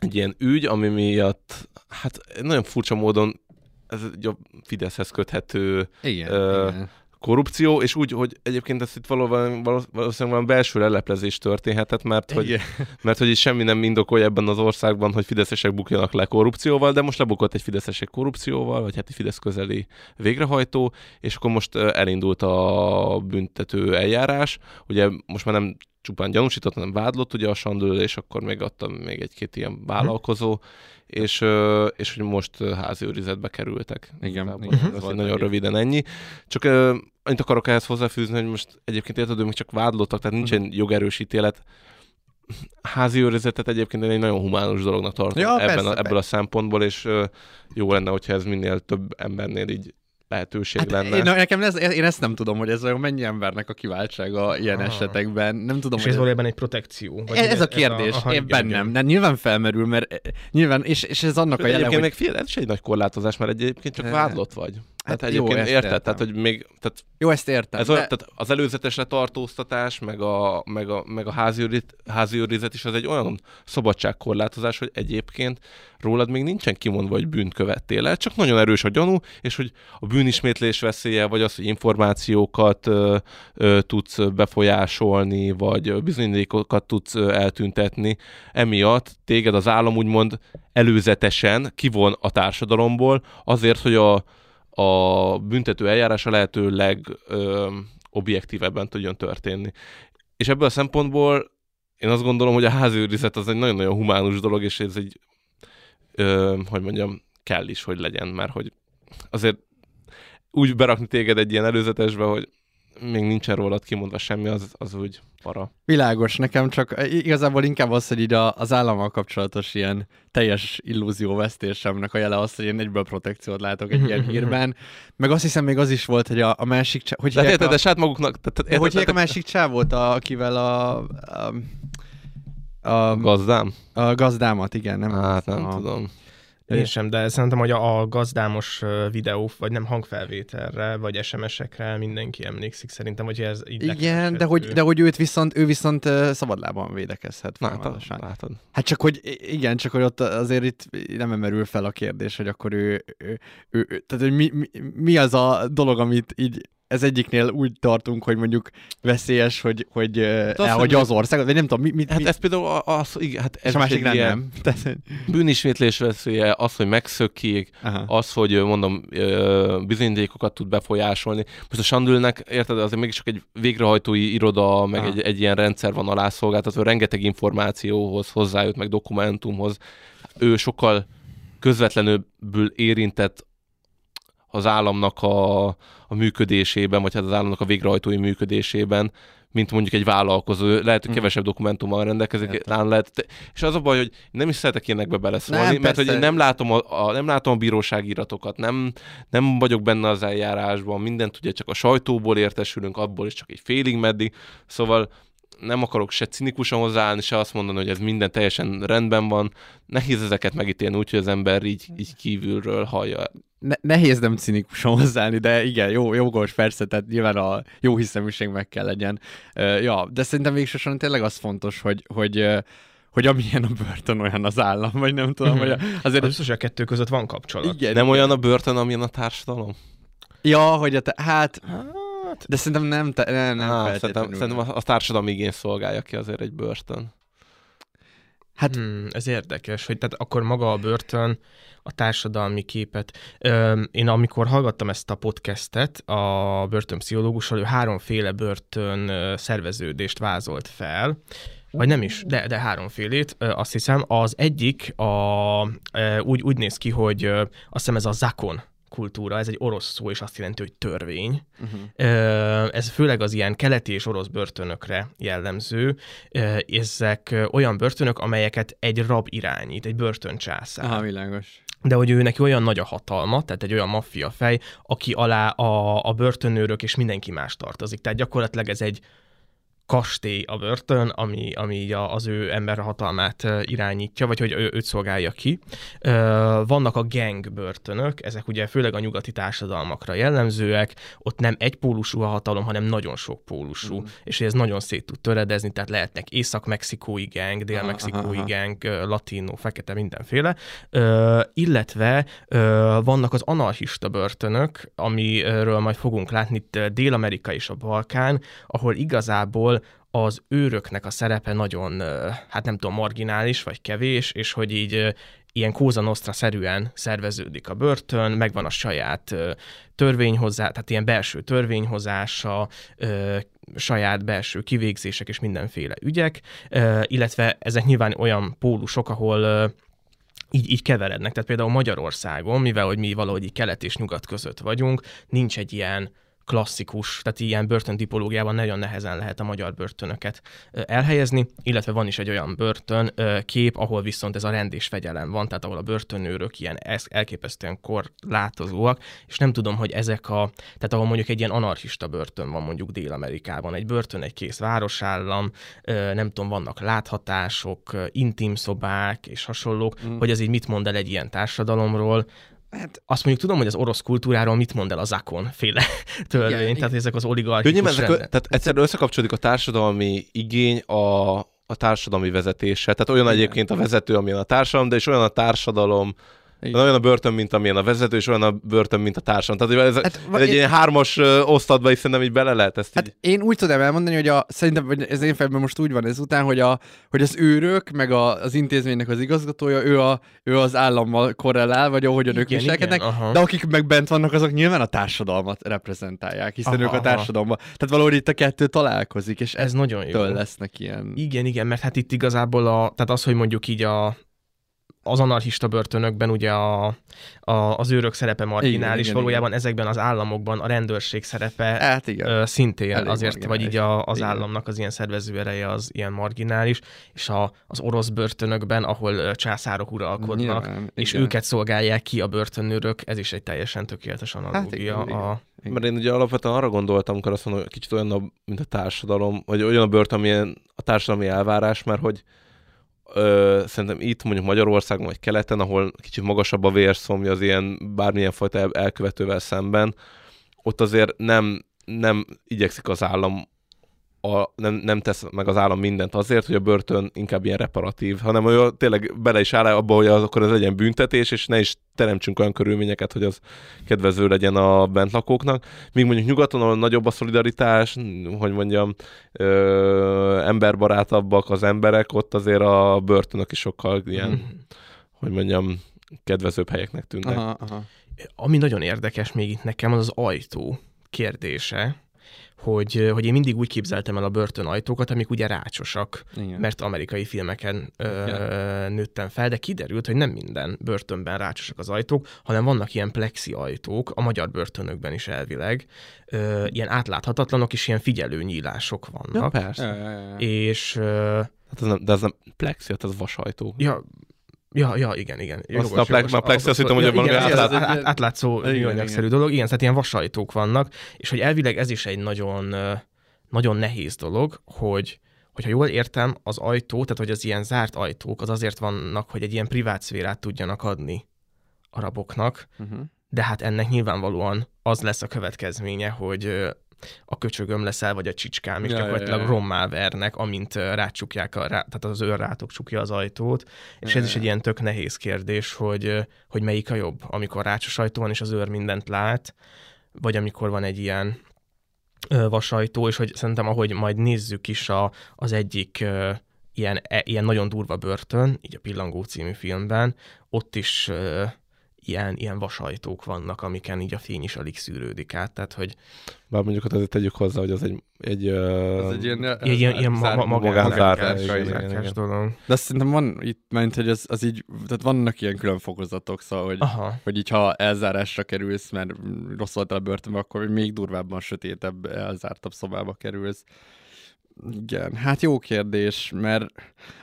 egy ilyen ügy, ami miatt, hát nagyon furcsa módon ez egy a Fideszhez köthető Igen, Ö, igen. Korrupció, és úgy, hogy egyébként ezt itt valóban, valószínűleg valami belső leleplezés történhetett, mert hogy, Igen. [LAUGHS] mert hogy semmi nem indokolja ebben az országban, hogy fideszesek bukjanak le korrupcióval, de most lebukott egy fideszesek korrupcióval, vagy hát egy fidesz közeli végrehajtó, és akkor most elindult a büntető eljárás. Ugye most már nem csupán gyanúsított, hanem vádlott ugye a Sandől, és akkor még adtam még egy-két ilyen vállalkozó, és, és hogy most házi őrizetbe kerültek. Igen, Igazából igen, ez volt nagyon röviden ennyi. Csak annyit akarok ehhez hozzáfűzni, hogy most egyébként érted, ők még csak vádlottak, tehát nincsen Mhm. jogerős ítélet. Házi őrizetet egyébként én egy nagyon humánus dolognak tartom Ja, ebben persze, a, ebből a szempontból, és jó lenne, hogyha ez minél több embernél így lehetőség Hát lenne. én, nekem ez, én ezt nem tudom, hogy ez olyan mennyi embernek a kiváltsága ilyen Ah. esetekben. Nem tudom, És hogy ez valójában egy protekció. Vagy ez, ez a a- kérdés, aha, én igen, bennem. igen. De nyilván felmerül, mert eh, nyilván, és, és ez annak a jele, Egyébként hogy... meg figyelj, ez is egy nagy korlátozás, mert egyébként csak vádlott vagy. Hát jó, egyébként ezt érted? értem. Tehát, hogy még, tehát Jó, ezt értem. Ez de... olyan, tehát az előzetes letartóztatás, meg a, meg a, meg a házi, őrit, házi őrizet is az egy olyan szabadságkorlátozás, hogy egyébként rólad még nincsen kimondva, hogy bűnt követtél el, csak nagyon erős a gyanú, és hogy a bűnismétlés veszélye, vagy az, hogy információkat ö, ö, tudsz befolyásolni, vagy bizonyítékokat tudsz eltüntetni, emiatt téged az állam úgymond előzetesen kivon a társadalomból, azért, hogy a, a büntető eljárása lehető legobjektívebben tudjon történni. És ebből a szempontból én azt gondolom, hogy a házőrizet az egy nagyon-nagyon humánus dolog, és ez egy, ö, hogy mondjam, kell is, hogy legyen, mert hogy azért úgy berakni téged egy ilyen előzetesbe, hogy még nincsen rólad kimondva semmi, az, az úgy para. Világos, nekem csak igazából inkább az, hogy így az állammal kapcsolatos ilyen teljes illúzióvesztésemnek a jele az, hogy én egyből protekciót látok egy ilyen [LAUGHS] hírben. Meg azt hiszem még az is volt, hogy a, a másik... Csá... Hogy De hívják érted, a... de saját maguknak... Tehát, hogy a másik csávót, akivel a, a, a, Gazdám? a gazdámat, igen, nem? Hát nem a, tudom. Én sem, de szerintem, hogy a, a gazdámos videó, vagy nem hangfelvételre, vagy SMS-ekre mindenki emlékszik szerintem, hogy ez így Igen, de hogy, de hogy őt viszont, ő viszont ö, szabadlábon védekezhet Látod? Látod? Hát csak, hogy igen, csak hogy ott azért itt nem emerül fel a kérdés, hogy akkor ő, ő, ő, ő tehát hogy mi, mi, mi, az a dolog, amit így ez egyiknél úgy tartunk, hogy mondjuk veszélyes, hogy, hogy azt elhagyja az országot, vagy nem tudom, mi, mit, Hát mi, ez például az, igen, hát ez a másik nem, [LAUGHS] nem. Bűnismétlés veszélye, az, hogy megszökjék, aha. az, hogy mondom, bizonyítékokat tud befolyásolni. Most a Sandülnek, érted, azért mégis csak egy végrehajtói iroda, meg Aha. egy, egy ilyen rendszer van alászolgáltatva, rengeteg információhoz hozzájut, meg dokumentumhoz. Ő sokkal közvetlenül érintett az államnak a, a működésében, vagy hát az államnak a végrehajtói működésében, mint mondjuk egy vállalkozó. Lehet, hogy Mhm. kevesebb dokumentummal rendelkezik, nála lehet. És az a baj, hogy nem is szeretek ilyenekbe beleszólni, Nem, mert hogy persze. nem látom a, a, nem látom a bíróságiratokat, nem, nem vagyok benne az eljárásban, mindent ugye csak a sajtóból értesülünk, abból is csak egy félig meddig, szóval nem akarok se cinikusan hozzáállni, se azt mondani, hogy ez minden teljesen rendben van. Nehéz ezeket megítélni úgy, hogy az ember így, így kívülről hallja. ne, nehéz nem cinikusan hozzáállni, de igen, jó, jogos, persze, tehát nyilván a jó hiszeműség meg kell legyen. Uh, ja, de szerintem végsősorban tényleg az fontos, hogy, hogy uh, hogy amilyen a börtön, olyan az állam, vagy nem tudom, hogy a- azért... Az biztos, hogy a kettő között van kapcsolat. igen, Nem igen. olyan a börtön, amilyen a társadalom? Ja, hogy a te, hát, Hát, de szerintem nem, te, nem, nem Á, szerintem, szerintem a, a társadalmi igény szolgálja ki azért egy börtön. Hát- hmm, ez érdekes, hogy tehát akkor maga a börtön a társadalmi képet. Öm, én amikor hallgattam ezt a podcastet a börtönpszichológussal, ő háromféle börtön ö, szerveződést vázolt fel, vagy nem is, de, de háromfélét, ö, azt hiszem. Az egyik a, ö, úgy, úgy néz ki, hogy ö, azt hiszem ez a zakon kultúra, ez egy orosz szó, és azt jelenti, hogy törvény. Uh-huh. Ez főleg az ilyen keleti és orosz börtönökre jellemző. Ezek olyan börtönök, amelyeket egy rab irányít, egy börtöncsászár. Aha, világos. De hogy ő neki olyan nagy a hatalma, tehát egy olyan maffia fej, aki alá a, a börtönőrök és mindenki más tartozik. Tehát gyakorlatilag ez egy kastély a börtön, ami, ami így az ő ember hatalmát ö, irányítja, vagy hogy ő, őt szolgálja ki. Vannak a gang börtönök, ezek ugye főleg a nyugati társadalmakra jellemzőek, ott nem egy pólusú a hatalom, hanem nagyon sok pólusú, mm. és ez nagyon szét tud töredezni, tehát lehetnek észak-mexikói gang, dél-mexikói gang, ö, latino, fekete, mindenféle, illetve vannak az anarchista börtönök, amiről majd fogunk látni itt Dél-Amerika és a Balkán, ahol igazából az őröknek a szerepe nagyon, hát nem tudom, marginális vagy kevés, és hogy így ilyen Kóza Nostra-szerűen szerveződik a börtön, megvan a saját ö, törvényhozá, tehát ilyen belső törvényhozása, saját belső kivégzések és mindenféle ügyek, illetve ezek nyilván olyan pólusok, ahol így, így keverednek. Tehát például Magyarországon, mivel hogy mi valahogy kelet és nyugat között vagyunk, nincs egy ilyen klasszikus, tehát ilyen börtöntipológiában nagyon nehezen lehet a magyar börtönöket elhelyezni, illetve van is egy olyan börtön kép, ahol viszont ez a rend és fegyelem van, tehát ahol a börtönőrök ilyen elképesztően korlátozóak, és nem tudom, hogy ezek a, tehát ahol mondjuk egy ilyen anarchista börtön van mondjuk Dél-Amerikában, egy börtön, egy kész városállam, nem tudom, vannak láthatások, intim szobák és hasonlók, mm. hogy ez így mit mond el egy ilyen társadalomról, Hát, azt mondjuk tudom, hogy az orosz kultúráról mit mond el a zakon féle törvény, Igen, tehát igen. ezek az oligarchikus nyilván ezek, tehát egyszerűen összekapcsolódik a társadalmi igény a, a társadalmi vezetéssel. Tehát olyan Igen. egyébként a vezető, amilyen a társadalom, de és olyan a társadalom, Igen. olyan a börtön, mint amilyen a vezető, és olyan a börtön, mint a társadalom. Tehát ez, Hát, ez egy én- ilyen hármas osztatba is szerintem így bele lehet ezt Hát így. én úgy tudom elmondani, hogy a, szerintem hogy ez én fejemben most úgy van ezután, hogy, a, hogy az őrök, meg a, az intézménynek az igazgatója, ő, a, ő az állammal korrelál, vagy ahogyan ők Igen, viselkednek, igen, de akik meg bent vannak, azok nyilván a társadalmat reprezentálják, hiszen Aha, ők a aha. társadalomban. Tehát valahogy itt a kettő találkozik, és Ez ez nagyon jó. lesznek ilyen... Igen, igen, mert hát itt igazából a, tehát az, hogy mondjuk így a, az anarchista börtönökben ugye a, a, az őrök szerepe marginális, igen, valójában ezekben az államokban a rendőrség szerepe Hát igen. ö, szintén Elég azért, vagy így a, az Igen. államnak az ilyen szervező ereje az ilyen marginális, és a, az orosz börtönökben, ahol ö, császárok uralkodnak, Nyilván, és igen. őket szolgálják ki a börtönőrök, ez is egy teljesen tökéletes analógia. Hát igen, a, igen. Mert én ugye alapvetően arra gondoltam, amikor azt mondom, hogy kicsit olyan, a, mint a társadalom, vagy olyan a börtön, amilyen a társadalmi elvárás, mert hogy ö, szerintem itt mondjuk Magyarországon vagy keleten, ahol kicsit magasabb a vérszomja az ilyen bármilyen fajta el- elkövetővel szemben, ott azért nem, nem igyekszik az állam a, nem, nem tesz meg az állam mindent azért, hogy a börtön inkább ilyen reparatív, hanem hogy tényleg bele is áll abba, hogy az, akkor ez legyen büntetés, és ne is teremtsünk olyan körülményeket, hogy az kedvező legyen a bentlakóknak. Míg mondjuk nyugaton, ahol nagyobb a szolidaritás, hogy mondjam, ö, emberbarátabbak az emberek, ott azért a börtönök is sokkal ilyen, Mhm. hogy mondjam, kedvezőbb helyeknek tűnnek. Aha, aha. Ami nagyon érdekes még itt nekem, az az ajtó kérdése, hogy, hogy én mindig úgy képzeltem el a börtön ajtókat, amik ugye rácsosak, Igen. mert amerikai filmeken ö, Igen. nőttem fel, de kiderült, hogy nem minden börtönben rácsosak az ajtók, hanem vannak ilyen plexi ajtók, a magyar börtönökben is elvileg, ö, ilyen átláthatatlanok és ilyen figyelő nyílások Ja, vannak. persze. Ja, ja, ja. és ö, Hát az nem, de az nem plexi, hát az vasajtó. ja, Ja, ja, igen, igen. Azt a plek- a plexi, azt hittem, hogy valami igen, átlát- átlát, át, átlátszó műanyagszerű dolog. Igen, tehát ilyen vasajtók vannak, és hogy elvileg ez is egy nagyon, nagyon nehéz dolog, hogy hogyha jól értem, az ajtó, tehát hogy az ilyen zárt ajtók, az azért vannak, hogy egy ilyen privát szférát tudjanak adni a raboknak, Uh-huh. de hát ennek nyilvánvalóan az lesz a következménye, hogy a köcsögöm leszel, vagy a csicskám, és Ja, ja, gyakorlatilag ja. rommá vernek, amint rácsukják, a, rá, tehát az őr rátok csukja az ajtót, és Ja, ez is ja. egy ilyen tök nehéz kérdés, hogy, hogy melyik a jobb, amikor rácsos ajtó van, és az őr mindent lát, vagy amikor van egy ilyen vasajtó, és hogy szerintem, ahogy majd nézzük is a, az egyik ilyen, e, ilyen nagyon durva börtön, így a Pillangó című filmben, ott is ilyen, ilyen vasajtók vannak, amiken így a fény is alig szűrődik át, tehát hogy Bár mondjuk ott azért tegyük hozzá, hogy az egy, egy, ö, Ez egy ilyen, ilyen, ilyen, ilyen ma, ma, magánzárkás, dolog. De azt szerintem van itt, mert hogy az, az így, tehát vannak ilyen külön fokozatok, szóval, hogy, Aha. hogy így ha elzárásra kerülsz, mert rossz voltál a börtönbe, akkor még durvábban sötétebb, elzártabb szobába kerülsz. Igen, hát jó kérdés, mert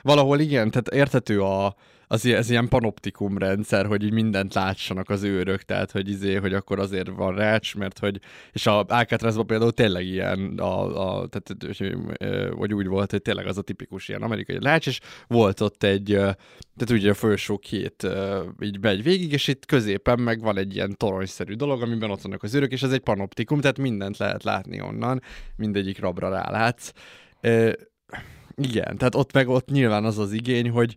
valahol igen, tehát érthető a, az, ez ilyen panoptikum rendszer, hogy így mindent lássanak az őrök, tehát hogy izé, hogy akkor azért van rács, mert hogy, és a Alcatrazban például tényleg ilyen, a, a, tehát, hogy, úgy volt, hogy tényleg az a tipikus ilyen amerikai rács, és volt ott egy, tehát ugye a felső két így megy végig, és itt középen meg van egy ilyen toronyszerű dolog, amiben ott vannak az őrök, és ez egy panoptikum, tehát mindent lehet látni onnan, mindegyik rabra rálátsz. Igen, tehát ott meg ott nyilván az az igény, hogy,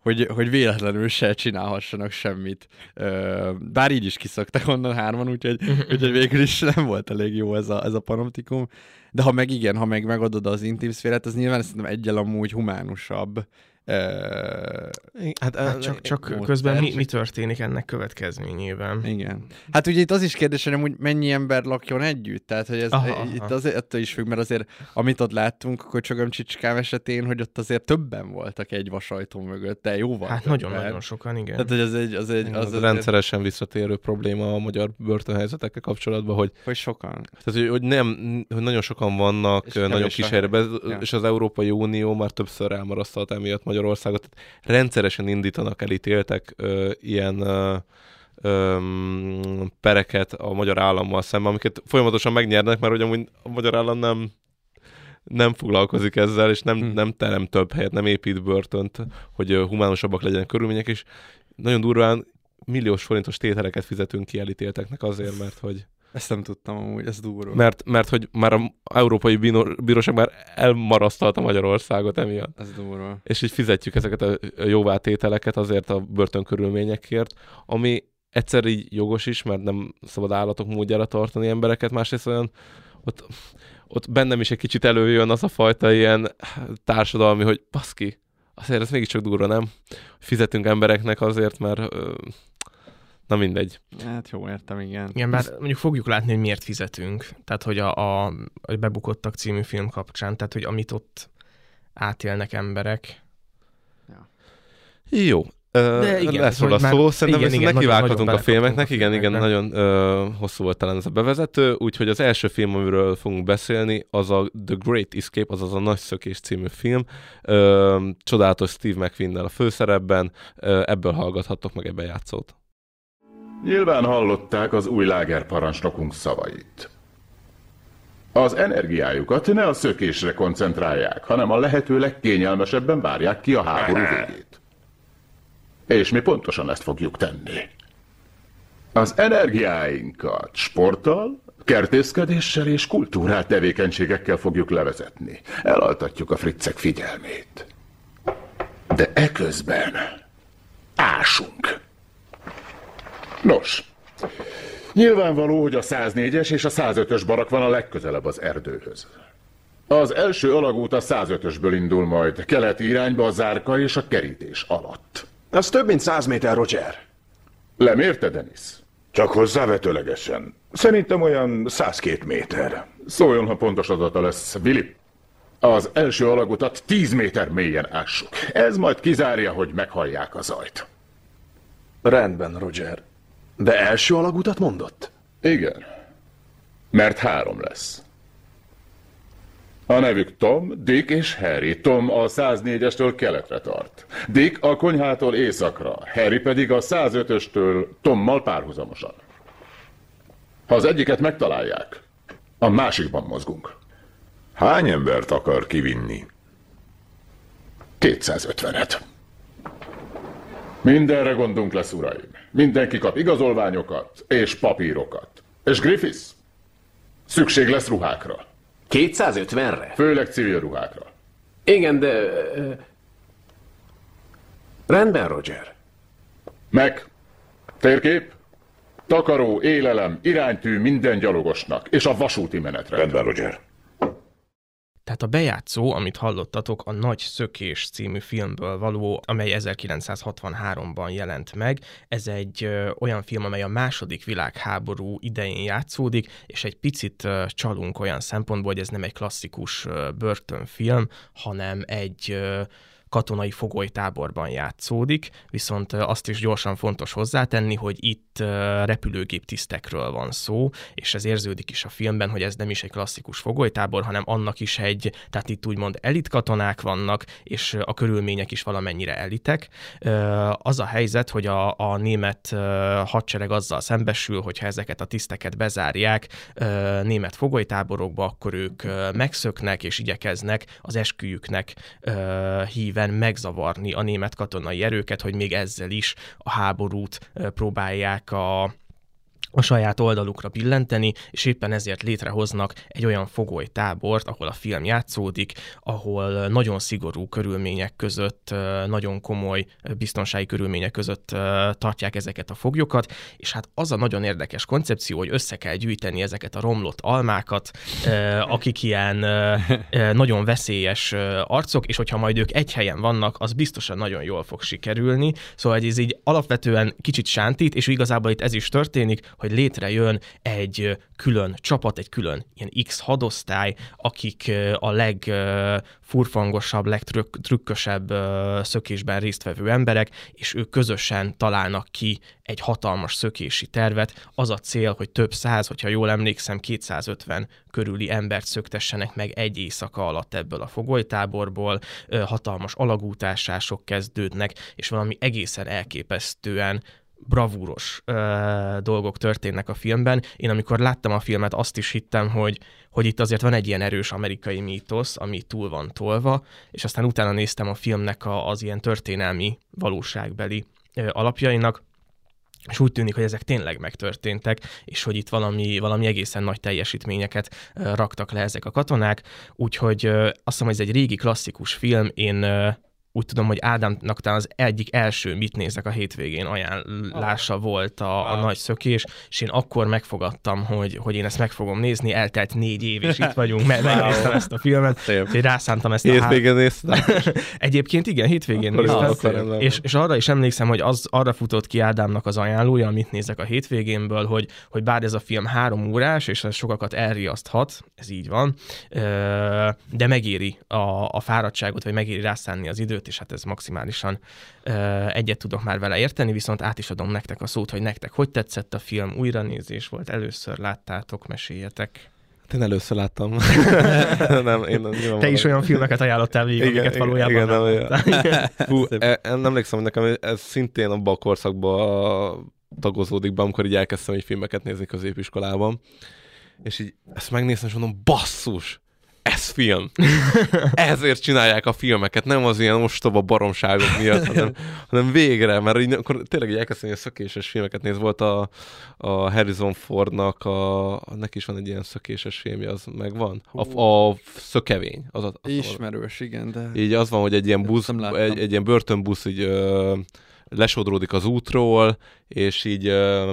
hogy, hogy véletlenül se csinálhassanak semmit. Bár így is kiszoktak onnan hárman, úgyhogy, [LAUGHS] úgyhogy végül is nem volt elég jó ez a, ez a panoptikum. De ha meg igen, ha meg megadod az intim szférát, az nyilván szerintem egyel amúgy humánusabb. Hát, Hát csak, csak közben mi, mi történik ennek következményében? igen. Hát ugye itt az is kérdés, hogy mennyi ember lakjon együtt, tehát hogy ez Aha, aha, aha. itt azért attól is függ, mert azért amit ott láttunk a köcsögöm csicskám esetén, hogy ott azért többen voltak egy vasajtó mögött, de jóval Hát nagyon-nagyon sokan, igen. Tehát, hogy az egy, az egy, az, az, rendszeresen visszatérő probléma a magyar börtönhelyzetekkel kapcsolatban, hogy, hogy sokan. tehát, hogy, hogy, nem, hogy nagyon sokan vannak, És nagyon kis helyre, és az Európai Unió már többször elmarasztalt emiatt Magyarországot. Rendszeresen indítanak elítéltek ö, ilyen ö, ö, pereket a magyar állammal szemben, amiket folyamatosan megnyernek, mert hogy amúgy a magyar állam nem nem foglalkozik ezzel, és nem, Hm. nem terem több helyet, nem épít börtönt, hogy humánusabbak legyenek körülmények, és nagyon durván milliós forintos tételeket fizetünk ki elítélteknek azért, mert hogy Ezt nem tudtam amúgy, ez durva. mert, mert hogy már a Európai Bíróság már elmarasztalta Magyarországot emiatt. Ez durva. És így fizetjük ezeket a jóvátételeket azért a börtönkörülményekért, ami egyszer így jogos is, mert nem szabad állatok módjára tartani embereket, másrészt olyan ott, ott bennem is egy kicsit előjön az a fajta ilyen társadalmi, hogy baszki, azért ez mégiscsak durva, nem? Fizetünk embereknek azért, mert ö, na mindegy. Hát jó, értem, igen. Igen, bár mondjuk fogjuk látni, hogy miért fizetünk. Tehát, hogy a, a, a Bebukottak című film kapcsán, tehát, hogy amit ott átélnek emberek. Jó. Ö, De igen, lesz róla már- szó, szerintem igen, igen, nekivághatunk a filmeknek, igen, igen, nagyon ö, hosszú volt talán ez a bevezető, úgyhogy az első film, amiről fogunk beszélni, az a The Great Escape, azaz a Nagy Szökés című film, ö, csodálatos Steve McQueen-nel a főszerepben, ö, ebből hallgathattok meg egy bejátszót. Nyilván hallották az új lágerparancsnokunk szavait. Az energiájukat ne a szökésre koncentrálják, hanem a lehető legkényelmesebben várják ki a háború végét. És mi pontosan ezt fogjuk tenni. Az energiáinkat sporttal, kertészkedéssel és kultúrál tevékenységekkel fogjuk levezetni. Elaltatjuk a friccek figyelmét. De eközben ásunk. Nos, nyilvánvaló, hogy a 104-es és a 105-ös barak van a legközelebb az erdőhöz. Az első alagút a 105-ösből indul majd, keleti irányba a zárka és a kerítés alatt. Az több mint száz méter, Roger. Lemérte, Denis? Csak hozzávetőlegesen. Szerintem olyan 102 méter. Szóljon, ha pontos adata lesz, Billy. Az első alagutat 10 méter mélyen ássuk. Ez majd kizárja, hogy meghallják a zajt. Rendben, Roger. De első alagutat mondott? Igen. Mert három lesz. A nevük Tom, Dick és Harry. Tom a 104-estől keletre tart. Dick a konyhától északra, Harry pedig a 105-östől Tommal párhuzamosan. Ha az egyiket megtalálják, a másikban mozgunk. Hány embert akar kivinni? 250-et. Mindenre gondunk lesz, uraim. Mindenki kap igazolványokat és papírokat. És Griffiths? Szükség lesz ruhákra. 250-re? Főleg civil ruhákra. Igen, de... Rendben, Roger. Meg. Térkép. Takaró, élelem, iránytű minden gyalogosnak, és a vasúti menetre. Rendben, Roger. Tehát a bejátszó, amit hallottatok, a Nagy Szökés című filmből való, amely 1963-ban jelent meg. Ez egy ö, olyan film, amely a második világháború idején játszódik, és egy picit ö, csalunk olyan szempontból, hogy ez nem egy klasszikus ö, börtönfilm, hanem egy ö, katonai fogolytáborban játszódik, viszont azt is gyorsan fontos hozzátenni, hogy itt repülőgép tisztekről van szó, és ez érződik is a filmben, hogy ez nem is egy klasszikus fogolytábor, hanem annak is egy, tehát itt úgymond elit katonák vannak, és a körülmények is valamennyire elitek. Az a helyzet, hogy a, a német hadsereg azzal szembesül, hogyha ezeket a tiszteket bezárják német fogolytáborokba, akkor ők megszöknek és igyekeznek az esküjüknek ö, híven megzavarni a német katonai erőket, hogy még ezzel is a háborút próbálják a a saját oldalukra billenteni, és éppen ezért létrehoznak egy olyan fogolytábort, ahol a film játszódik, ahol nagyon szigorú körülmények között, nagyon komoly biztonsági körülmények között tartják ezeket a foglyokat, és hát az a nagyon érdekes koncepció, hogy össze kell gyűjteni ezeket a romlott almákat, akik ilyen nagyon veszélyes arcok, és hogyha majd ők egy helyen vannak, az biztosan nagyon jól fog sikerülni. Szóval ez így alapvetően kicsit sántít, és igazából itt ez is történik, hogy létrejön egy külön csapat, egy külön ilyen X hadosztály, akik a legfurfangosabb, legtrükkösebb szökésben résztvevő emberek, és ők közösen találnak ki egy hatalmas szökési tervet. Az a cél, hogy több száz, hogyha jól emlékszem, 250 körüli embert szöktessenek meg egy éjszaka alatt ebből a fogolytáborból, hatalmas alagútásások kezdődnek, és valami egészen elképesztően bravúros ö, dolgok történnek a filmben. Én amikor láttam a filmet, azt is hittem, hogy, hogy itt azért van egy ilyen erős amerikai mítosz, ami túl van tolva, és aztán utána néztem a filmnek a, az ilyen történelmi valóságbeli ö, alapjainak, és úgy tűnik, hogy ezek tényleg megtörténtek, és hogy itt valami, valami egészen nagy teljesítményeket raktak le ezek a katonák, úgyhogy azt hiszem, hogy ez egy régi klasszikus film, én úgy tudom, hogy Ádámnak talán az egyik első mit nézek a hétvégén ajánlása volt a, a nagy szökés, és én akkor megfogadtam, hogy, hogy én ezt meg fogom nézni, eltelt négy év, és itt vagyunk, me- megnéztem ezt a filmet, úgyhogy rászántam ezt a há- Hétvégén néztem. [LAUGHS] Egyébként igen, hétvégén Akkor néztem, akkor és, és arra is emlékszem, hogy az arra futott ki Ádámnak az ajánlója, amit nézek a hétvégénből, hogy, hogy bár ez a film három órás, és ez sokakat elriaszthat, ez így van, de megéri a, a fáradtságot, vagy megéri rászánni az időt, és hát ez maximálisan ö, egyet tudok már vele érteni, viszont át is adom nektek a szót, hogy nektek hogy tetszett a film, újranézés volt, először láttátok, meséljetek. Hát Én először láttam. [LAUGHS] nem, én nyilván Te is olyan filmeket ajánlottál végig, Igen, amiket igen, valójában igen, nem nem, [LAUGHS] e, e, nem emlékszem, hogy nekem ez szintén abban a korszakban tagozódik be, amikor így elkezdtem így filmeket nézni középiskolában. És így ezt megnéztem, és mondom, basszus, ez film. [LAUGHS] Ezért csinálják a filmeket, nem az ilyen ostoba baromságok miatt, hanem, hanem végre, mert így, akkor tényleg így elkezdtem ilyen szökéses filmeket nézni. Volt a, a Harrison Fordnak, a, neki is van egy ilyen szökéses filmje, az megvan. A, a szökevény. Az, az, az Ismerős, igen, de... így az van, hogy egy ilyen busz, egy, egy ilyen börtönbusz így ö, lesodródik az útról, és így ö,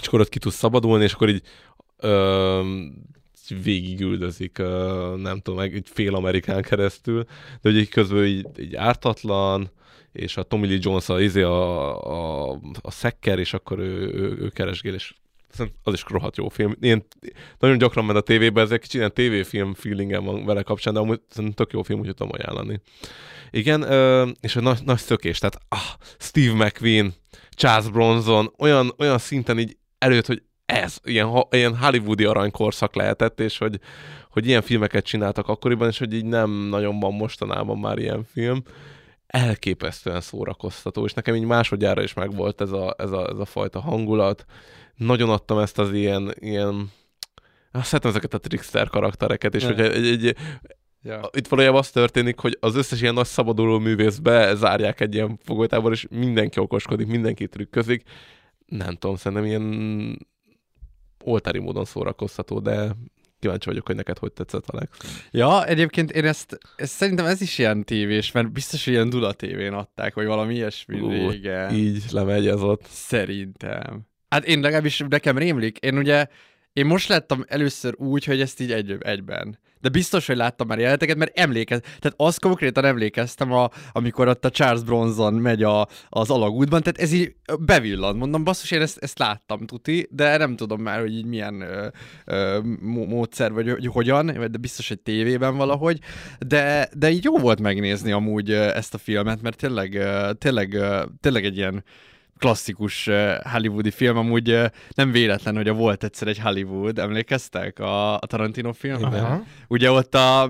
és akkor ott ki tudsz szabadulni, és akkor így ö, végigüldözik, ö, nem tudom, meg így fél Amerikán keresztül, de hogy így közben így, így ártatlan, és a Tommy Lee Jones a, izé a, a, a szekker, és akkor ő, ő, ő keresgél, és az is rohadt jó film. Ilyen, nagyon gyakran ment a tévébe, ez egy kicsit ilyen tévéfilm feelingem van vele kapcsán, de amúgy szerintem tök jó film, úgyhogy tudom ajánlani. Igen, és a nagy, nagy szökés, tehát ah, Steve McQueen, Charles Bronson, olyan, olyan szinten így előtt, hogy ez, ilyen, ilyen hollywoodi aranykorszak lehetett, és hogy, hogy ilyen filmeket csináltak akkoriban, és hogy így nem nagyon van mostanában már ilyen film. Elképesztően szórakoztató, és nekem így másodjára is megvolt ez a, ez a, ez a fajta hangulat. Nagyon adtam ezt az ilyen, ilyen azt szeretem ezeket a trickster karaktereket, és Ne. hogyha egy, egy, Ja. itt valójában az történik, hogy az összes ilyen nagy szabaduló művészbe zárják egy ilyen fogolytábor, és mindenki okoskodik, mindenki trükközik. Nem tudom, szerintem ilyen oltári módon szórakoztató, de kíváncsi vagyok, hogy neked hogy tetszett, Alex. Ja, egyébként én ezt, ezt szerintem ez is ilyen tévés, mert biztos, hogy ilyen Dula tévén adták, vagy valami ilyesmi Ú, régen. Így lemegy ez ott. Szerintem. Hát én legalábbis nekem rémlik. Én ugye, én most láttam először úgy, hogy ezt így egy, egyben. De biztos, hogy láttam már jeleneteket, mert emlékez, tehát azt konkrétan emlékeztem, a, amikor ott a Charles Bronson megy a, az alagútban, tehát ez így bevillant. Mondom, basszus, én ezt, ezt láttam, tuti, de nem tudom már, hogy így milyen ö, ö, mó- módszer, vagy hogy hogyan, de biztos, hogy tévében valahogy, de, de így jó volt megnézni amúgy ezt a filmet, mert tényleg, tényleg, tényleg egy ilyen klasszikus hollywoodi film, amúgy nem véletlen, hogy a volt egyszer egy Hollywood, emlékeztek a, a Tarantino filmben? Aha. Ugye ott a,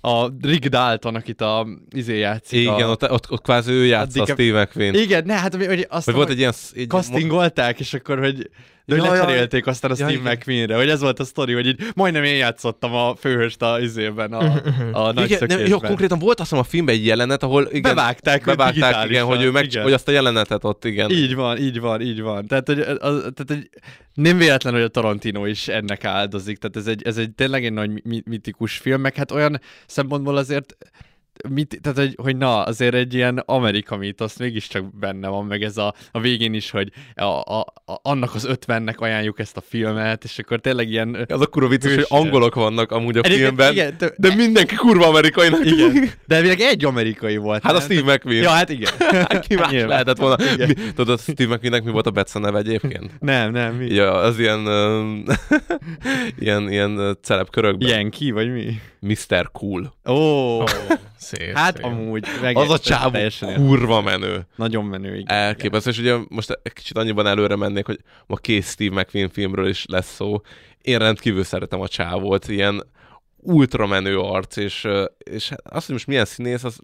a Rick Dalton, akit a izé játszik. Igen, a, ott, ott, ott kvázi ő játsza a a- Steve McQueen. Igen, ne, hát hogy azt Vagy volt egy ilyen... Egy, castingolták, és akkor, hogy de hogy Ja, ja. lecserélték aztán a Ja, Steve igen. McQueen-re, hogy ez volt a sztori, hogy így majdnem én játszottam a főhőst a izében, a, a nagy igen, nem, jó, konkrétan volt azt hiszem a filmben egy jelenet, ahol igen, Bevágták bevágták igen, hogy ő meg, igen. hogy azt a jelenetet ott, igen. Így van, így van, így van. Tehát, hogy, az, tehát, hogy nem véletlen, hogy a Tarantino is ennek áldozik. Tehát ez egy, ez egy tényleg egy nagy mi- mitikus film, meg hát olyan szempontból azért mit, tehát, hogy, hogy na, azért egy ilyen Amerika mítosz mégiscsak benne van, meg ez a, a végén is, hogy a, a, a, annak az ötvennek ajánljuk ezt a filmet, és akkor tényleg ilyen... Az a kurva vicces, hogy angolok vannak amúgy a Egyébként filmben, igen, tö- de mindenki kurva amerikainak. Igen, de még egy amerikai volt. Hát a nem? Steve McQueen. Ja, hát igen. [LAUGHS] Ki más Nyilván. lehetett volna. Igen. Mi, tudod, a Steve McQueennek mi volt a Betsa neve egyébként? Nem, nem, mi? Ja, az ilyen, [LAUGHS] ilyen, ilyen celeb körökben. Yankee, vagy mi? Mr. Cool. Ó, oh, Szép, hát szép. amúgy. Az a csávó kurva menő. Nagyon menő, igen. Elképesztő, és ugye most egy kicsit annyiban előre mennék, hogy ma két Steve McQueen filmről is lesz szó. Én rendkívül szeretem a csávót, ilyen ultra menő arc, és, és hát azt, hogy most milyen színész, az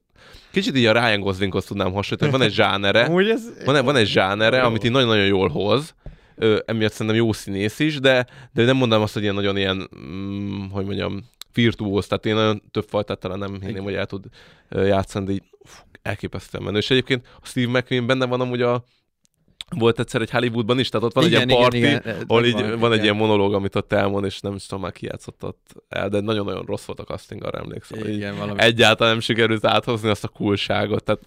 kicsit így a Ryan Goslinghoz tudnám hasonlítani, van egy zsánere, [LAUGHS] ez... van, van egy zsánere, Jó. amit így nagyon-nagyon jól hoz, Ö, emiatt szerintem jó színész is, de, de nem mondanám azt, hogy ilyen nagyon ilyen, mm, hogy mondjam, virtuóz, tehát én nagyon több fajtát talán nem hinném, hogy el tud játszani, de így uf, elképesztően menő. És egyébként a Steve McQueen benne van amúgy a, volt egyszer egy Hollywoodban is, tehát ott van Igen, egy ilyen party, igen, igen, ahol így van egy igen. ilyen monológ, amit ott elmond, és nem is tudom már ki játszott ott el, de nagyon-nagyon rossz volt a casting, arra emlékszem. Igen, valami. Egyáltalán nem sikerült áthozni azt a coolságot, tehát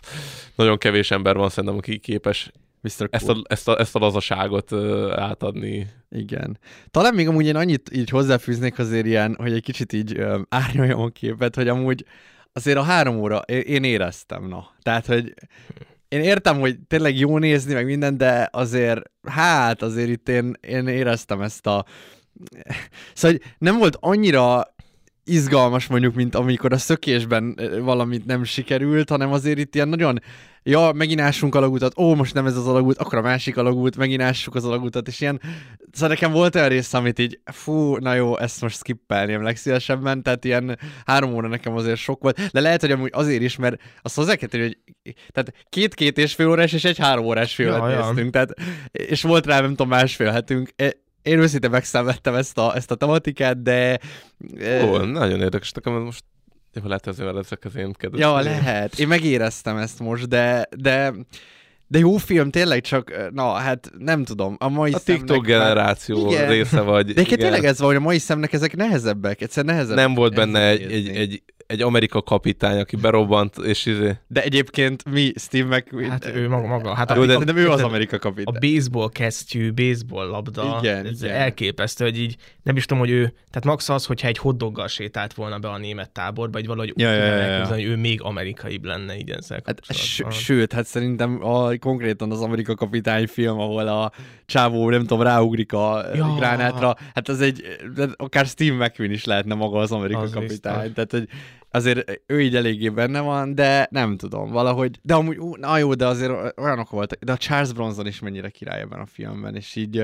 nagyon kevés ember van szerintem, aki képes Mr. ezt a, ezt a, ezt a lazaságot ö, átadni. Igen. Talán még amúgy én annyit így hozzáfűznék azért ilyen, hogy egy kicsit így ö, árnyaljam a képet, hogy amúgy azért a három óra, én, én éreztem, na. Tehát, hogy én értem, hogy tényleg jó nézni, meg minden, de azért, hát azért itt én, én éreztem ezt a... Szóval, hogy nem volt annyira izgalmas mondjuk, mint amikor a szökésben valamit nem sikerült, hanem azért itt ilyen nagyon, ja, megint ássunk alagútat, ó, most nem ez az alagút, akkor a másik alagút, megint ássuk az alagútat, és ilyen, szóval nekem volt olyan rész, amit így, fú, na jó, ezt most skippelném legszívesebben, tehát ilyen három óra nekem azért sok volt, de lehet, hogy amúgy azért is, mert azt hozzá kell tenni, hogy tehát két-két és fél órás és egy három órás Ja, ja. néztünk, tehát, és volt rá, nem tudom, másfél hetünk, E- én őszintén megszenvedtem ezt a, ezt a tematikát, de... e, Ó, nagyon érdekes, nekem ez most jó, lehet ezzel ezek az én kedves. Ja, lehet. Én megéreztem ezt most, de, de, de jó film, tényleg csak, na, hát nem tudom. A mai A TikTok szemnek már- generáció Igen. része vagy. De igen. tényleg ez van, hogy a mai szemnek ezek nehezebbek, egyszer nehezebb. Nem volt benne egy, egy, egy, egy Amerika kapitány, aki berobbant, és izé... De egyébként mi, Steve McQueen... Hát ő maga, maga. Hát Jó, a, de, a, de ő az a, Amerika a kapitány. baseball kesztyű, baseball labda, Igen, ez igen. elképesztő, hogy így nem is tudom, hogy ő, tehát max az, hogyha egy hotdoggal sétált volna be a német táborba, vagy valahogy Ja, úgy ja, ja, ja. hogy ő még amerikaibb lenne így ezzel Hát, s- sőt, hát szerintem a, konkrétan az Amerika kapitány film, ahol a csávó, nem tudom, ráugrik a Ja. gránátra, hát az egy, akár Steve McQueen is lehetne maga az Amerika Az kapitány. biztos. Tehát, hogy azért ő így eléggé benne van, de nem tudom, valahogy, de amúgy, ú, na jó, de azért olyanok voltak, de a Charles Bronson is mennyire király ebben a filmben, és így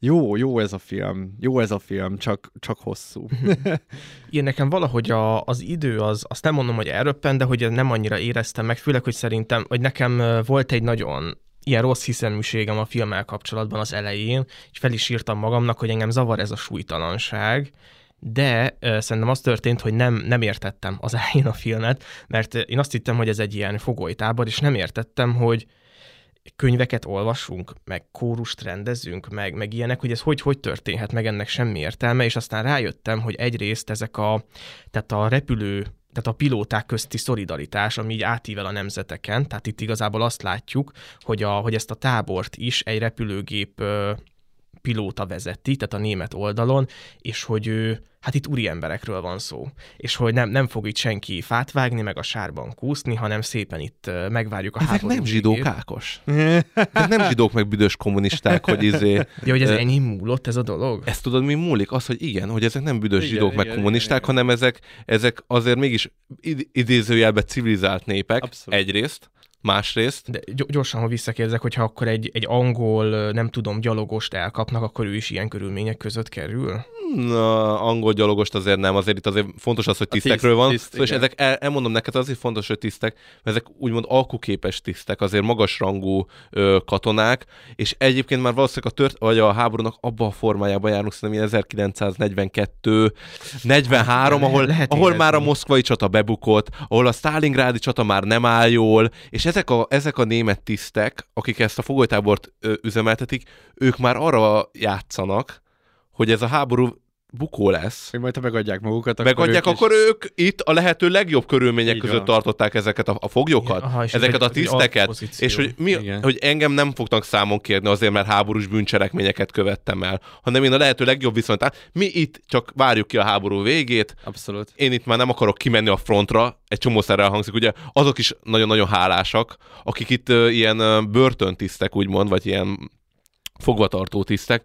jó, jó ez a film, jó ez a film, csak, csak hosszú. [LAUGHS] Igen, nekem valahogy a, az idő, az, azt nem mondom, hogy elröppen, de hogy nem annyira éreztem meg, főleg, hogy szerintem, hogy nekem volt egy nagyon ilyen rossz hiszeműségem a filmmel kapcsolatban az elején, és fel is írtam magamnak, hogy engem zavar ez a súlytalanság, de ö, szerintem az történt, hogy nem, nem értettem az elején a filmet, mert én azt hittem, hogy ez egy ilyen fogolytábor, és nem értettem, hogy könyveket olvasunk, meg kórust rendezünk, meg, meg ilyenek, hogy ez hogy, hogy történhet, meg ennek semmi értelme, és aztán rájöttem, hogy egyrészt ezek a, tehát a repülő, tehát a pilóták közti szolidaritás, ami így átível a nemzeteken, tehát itt igazából azt látjuk, hogy, a, hogy ezt a tábort is egy repülőgép pilóta vezeti, tehát a német oldalon, és hogy ő, hát itt úri emberekről van szó, és hogy nem, nem fog itt senki fát vágni, meg a sárban kúszni, hanem szépen itt megvárjuk a háború nem zsidók. Ákos. Ezek nem zsidók, meg büdös kommunisták, hogy izé... Ja, hogy ez ennyi múlott ez a dolog? Ezt tudod, mi múlik? Az, hogy igen, hogy ezek nem büdös Igen, zsidók, meg igen, kommunisták, igen, hanem ezek, ezek azért mégis id- idézőjelben civilizált népek, Abszolút. egyrészt, másrészt. De gy- gyorsan, ha visszakérdezek, hogyha akkor egy, egy angol, nem tudom, gyalogost elkapnak, akkor ő is ilyen körülmények között kerül? Na, angol gyalogost azért nem, azért itt azért fontos az, hogy A tiszt- tisztekről van. tiszt, szóval, és ezek, el, elmondom neked, azért fontos, hogy tisztek, mert ezek úgymond alkuképes tisztek, azért magasrangú ö, katonák, és egyébként már valószínűleg a tört, vagy a háborúnak abban a formájában járunk, szerintem ilyen 1942, 43, Lehet- ahol, lehet ahol már a moszkvai csata bebukott, ahol a Stalingrádi csata már nem áll jól, és ezek a, ezek a német tisztek, akik ezt a fogolytábort ö, üzemeltetik, ők már arra játszanak, hogy ez a háború bukó lesz, Hogy majd ha megadják magukat, akkor megadják, ők is- akkor ők itt a lehető legjobb körülmények Így között van. tartották ezeket a, a foglyokat, aha, és ez ezeket a tiszteket, és hogy, mi, Igen. hogy engem nem fognak számon kérni azért, mert háborús bűncselekményeket követtem el, hanem én a lehető legjobb viszont. Mi itt csak várjuk ki a háború végét, Abszolút. én itt már nem akarok kimenni a frontra, egy csomószer elhangzik, ugye azok is nagyon-nagyon hálásak, akik itt uh, ilyen uh, börtöntisztek, úgymond, vagy ilyen fogvatartó tisztek,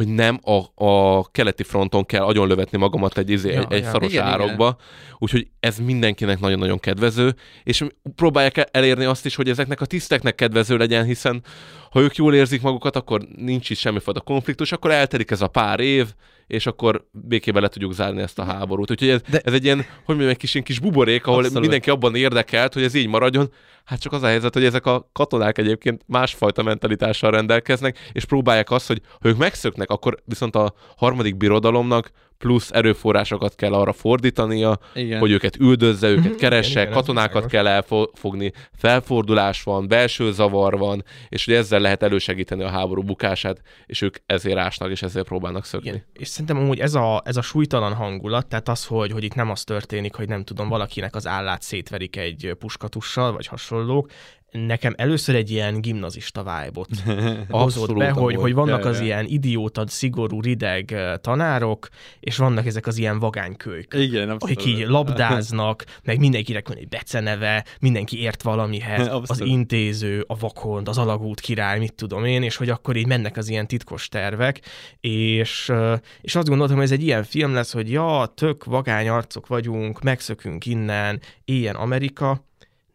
hogy nem a, a keleti fronton kell agyonlövetni magamat egy, izé, Ja, egy, egy ja. szaros Igen, igen. árokba. Úgyhogy ez mindenkinek nagyon-nagyon kedvező, és próbálják el- elérni azt is, hogy ezeknek a tiszteknek kedvező legyen, hiszen ha ők jól érzik magukat, akkor nincs is semmifajta konfliktus, akkor eltelik ez a pár év, és akkor békében le tudjuk zárni ezt a háborút. Úgyhogy ez, De- ez egy ilyen, hogy mondjam, egy kis, ilyen kis buborék, ahol Abszolút. mindenki abban érdekelt, hogy ez így maradjon. Hát csak az a helyzet, hogy ezek a katonák egyébként másfajta mentalitással rendelkeznek, és próbálják azt, hogy ha ők megszöknek, akkor viszont a harmadik birodalomnak plusz erőforrásokat kell arra fordítania, Igen. hogy őket üldözze, őket keresse, igen, katonákat kell elfogni, felfordulás van, belső zavar van, és hogy ezzel lehet elősegíteni a háború bukását, és ők ezért ásnak, és ezért próbálnak szökni. Igen. És szerintem amúgy ez a, ez a súlytalan hangulat, tehát az, hogy, hogy itt nem az történik, hogy nem tudom, valakinek az állát szétverik egy puskatussal, vagy hasonlók, nekem először egy ilyen gimnazista vibe-ot [LAUGHS] hozott be, hogy, hogy vannak az ilyen idióta, szigorú, rideg tanárok, és vannak ezek az ilyen vagánykölyk. Igen, abszolút. akik így labdáznak, meg mindenkinek van egy beceneve, mindenki ért valamihez, [LAUGHS] az Abszolút. intéző, a vakond, az alagút király, mit tudom én, és hogy akkor így mennek az ilyen titkos tervek, és, és azt gondoltam, hogy ez egy ilyen film lesz, hogy ja, tök vagány arcok vagyunk, megszökünk innen, éljen Amerika,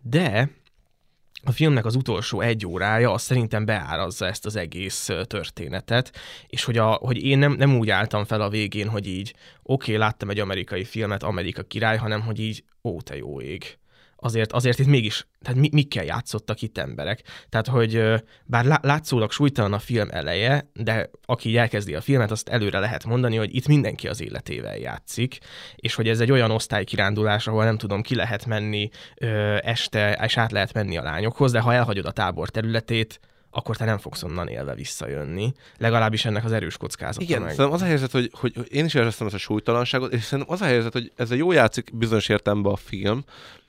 de a filmnek az utolsó egy órája az szerintem beárazza ezt az egész történetet, és hogy, a, hogy én nem, nem úgy álltam fel a végén, hogy így oké, okay, láttam egy amerikai filmet, Amerika király, hanem hogy így ó, te jó ég. Azért, azért itt mégis, tehát mi, mikkel játszottak itt emberek. Tehát, hogy bár lá- látszólag súlytalan a film eleje, de aki elkezdi a filmet, azt előre lehet mondani, hogy itt mindenki az életével játszik, és hogy ez egy olyan osztálykirándulás, ahol nem tudom, ki lehet menni este, és át lehet menni a lányokhoz, de ha elhagyod a tábor területét, akkor te nem fogsz onnan élve visszajönni. Legalábbis ennek az erős kockázata Igen, meg. szerintem az a helyzet, hogy, hogy én is éreztem ezt a súlytalanságot, és szerintem az a helyzet, hogy ezzel jó játszik bizonyos értelemben a film,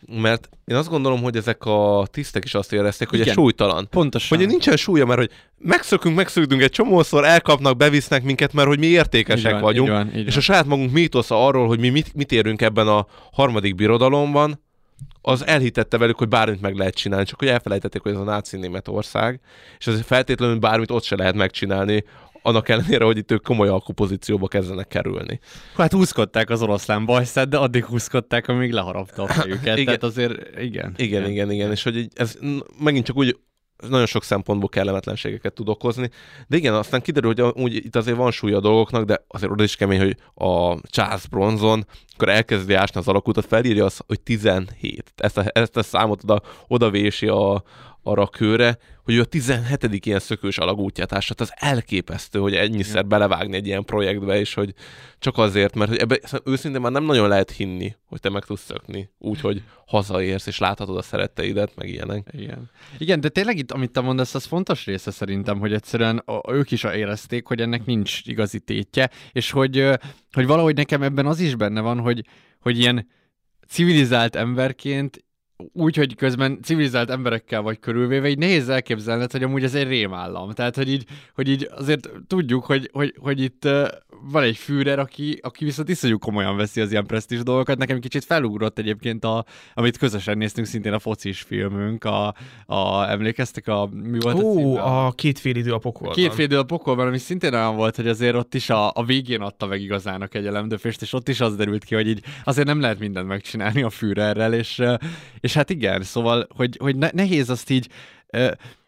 mert én azt gondolom, hogy ezek a tisztek is azt érezték, hogy Igen. ez súlytalan. Pontosan. Hogy nincsen súlya, mert hogy megszökünk, megszökünk egy csomószor, elkapnak, bevisznek minket, mert hogy mi értékesek Így van, vagyunk, így van, így és van. a saját magunk mítosza arról, hogy mi mit, mit érünk ebben a harmadik birodalomban, az elhitette velük, hogy bármit meg lehet csinálni, csak hogy elfelejtették, hogy ez a náci Németország, és azért feltétlenül bármit ott se lehet megcsinálni, annak ellenére, hogy itt ők komoly alkupozícióba kezdenek kerülni. Hát húzkodták az oroszlán bajszát, de addig húzkodták, amíg leharapta a fejüket. Igen. Tehát azért, igen. Igen, igen, igen, és hogy ez megint csak úgy nagyon sok szempontból kellemetlenségeket tud okozni. De igen, aztán kiderül, hogy úgy itt azért van súlya a dolgoknak, de azért oda is kemény, hogy a Charles Bronson, akkor elkezdi ásni az alakutat, felírja azt, hogy 17. Ezt a, ezt a számot oda, vési a, a kőre, hogy ő a 17. ilyen szökős alagútját ássa. Tehát az elképesztő, hogy ennyiszer belevágni egy ilyen projektbe, és hogy csak azért, mert hogy ebbe szerintem őszintén már nem nagyon lehet hinni, hogy te meg tudsz szökni, úgyhogy hazaérsz, és láthatod a szeretteidet, meg ilyenek. Igen. Igen, de tényleg itt, amit te mondasz, az fontos része szerintem, hogy egyszerűen a, ők is érezték, hogy ennek nincs igazi tétje, és hogy, hogy valahogy nekem ebben az is benne van, hogy, hogy ilyen civilizált emberként úgy, hogy közben civilizált emberekkel vagy körülvéve, így nehéz elképzelned, hogy amúgy ez egy rémállam. Tehát, hogy így, hogy így azért tudjuk, hogy, hogy, hogy itt van egy Führer, aki, aki viszont iszonyú komolyan veszi az ilyen presztis dolgokat. Nekem kicsit felugrott egyébként, a, amit közösen néztünk, szintén a focis filmünk, a, a emlékeztek, a, mi volt a Ó, a két fél idő a pokolban. Két fél idő a pokolban, ami szintén olyan volt, hogy azért ott is a, a végén adta meg igazán a kegyelemdöfést, és ott is az derült ki, hogy így azért nem lehet mindent megcsinálni a Führerrel, és, és hát igen, szóval, hogy, hogy ne, nehéz azt így...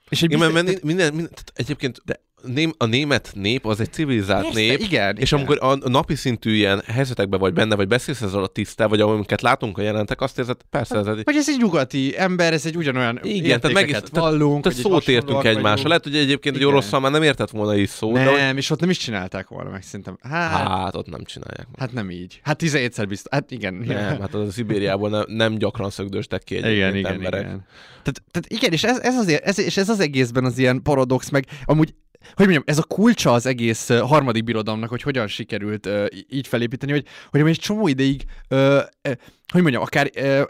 És egy Igen, mert biztos- minden, minden, minden tehát egyébként de ném, a német nép az egy civilizált Persze, nép, igen, és igen. amikor a, napi szintű ilyen helyzetekben vagy benne, vagy beszélsz ezzel a tisztel, vagy amiket látunk a jelentek, azt érzed, persze ez egy Hogy ez egy nyugati ember, ez egy ugyanolyan igen, tehát, meg, tehát, vallunk, tehát szót értünk egymásra. Lehet, hogy egyébként egy Igen. oroszal már nem értett volna is szó, de hogy, Nem, és ott nem is csinálták volna meg, szerintem. Hát, hát ott nem csinálják. meg. hát nem így. Hát 17-szer biztos. Hát igen. Nem, hát az a Szibériából nem, nem gyakran szögdöstek ki egyébként igen, igen, emberek. igen. Tehát, tehát igen, és ez, ez, azért, ez, és ez az egészben az ilyen paradox, meg amúgy hogy mondjam, ez a kulcsa az egész harmadik birodalomnak, hogy hogyan sikerült uh, így felépíteni, hogy, hogy egy csomó ideig, uh, hogy mondjam, akár, uh,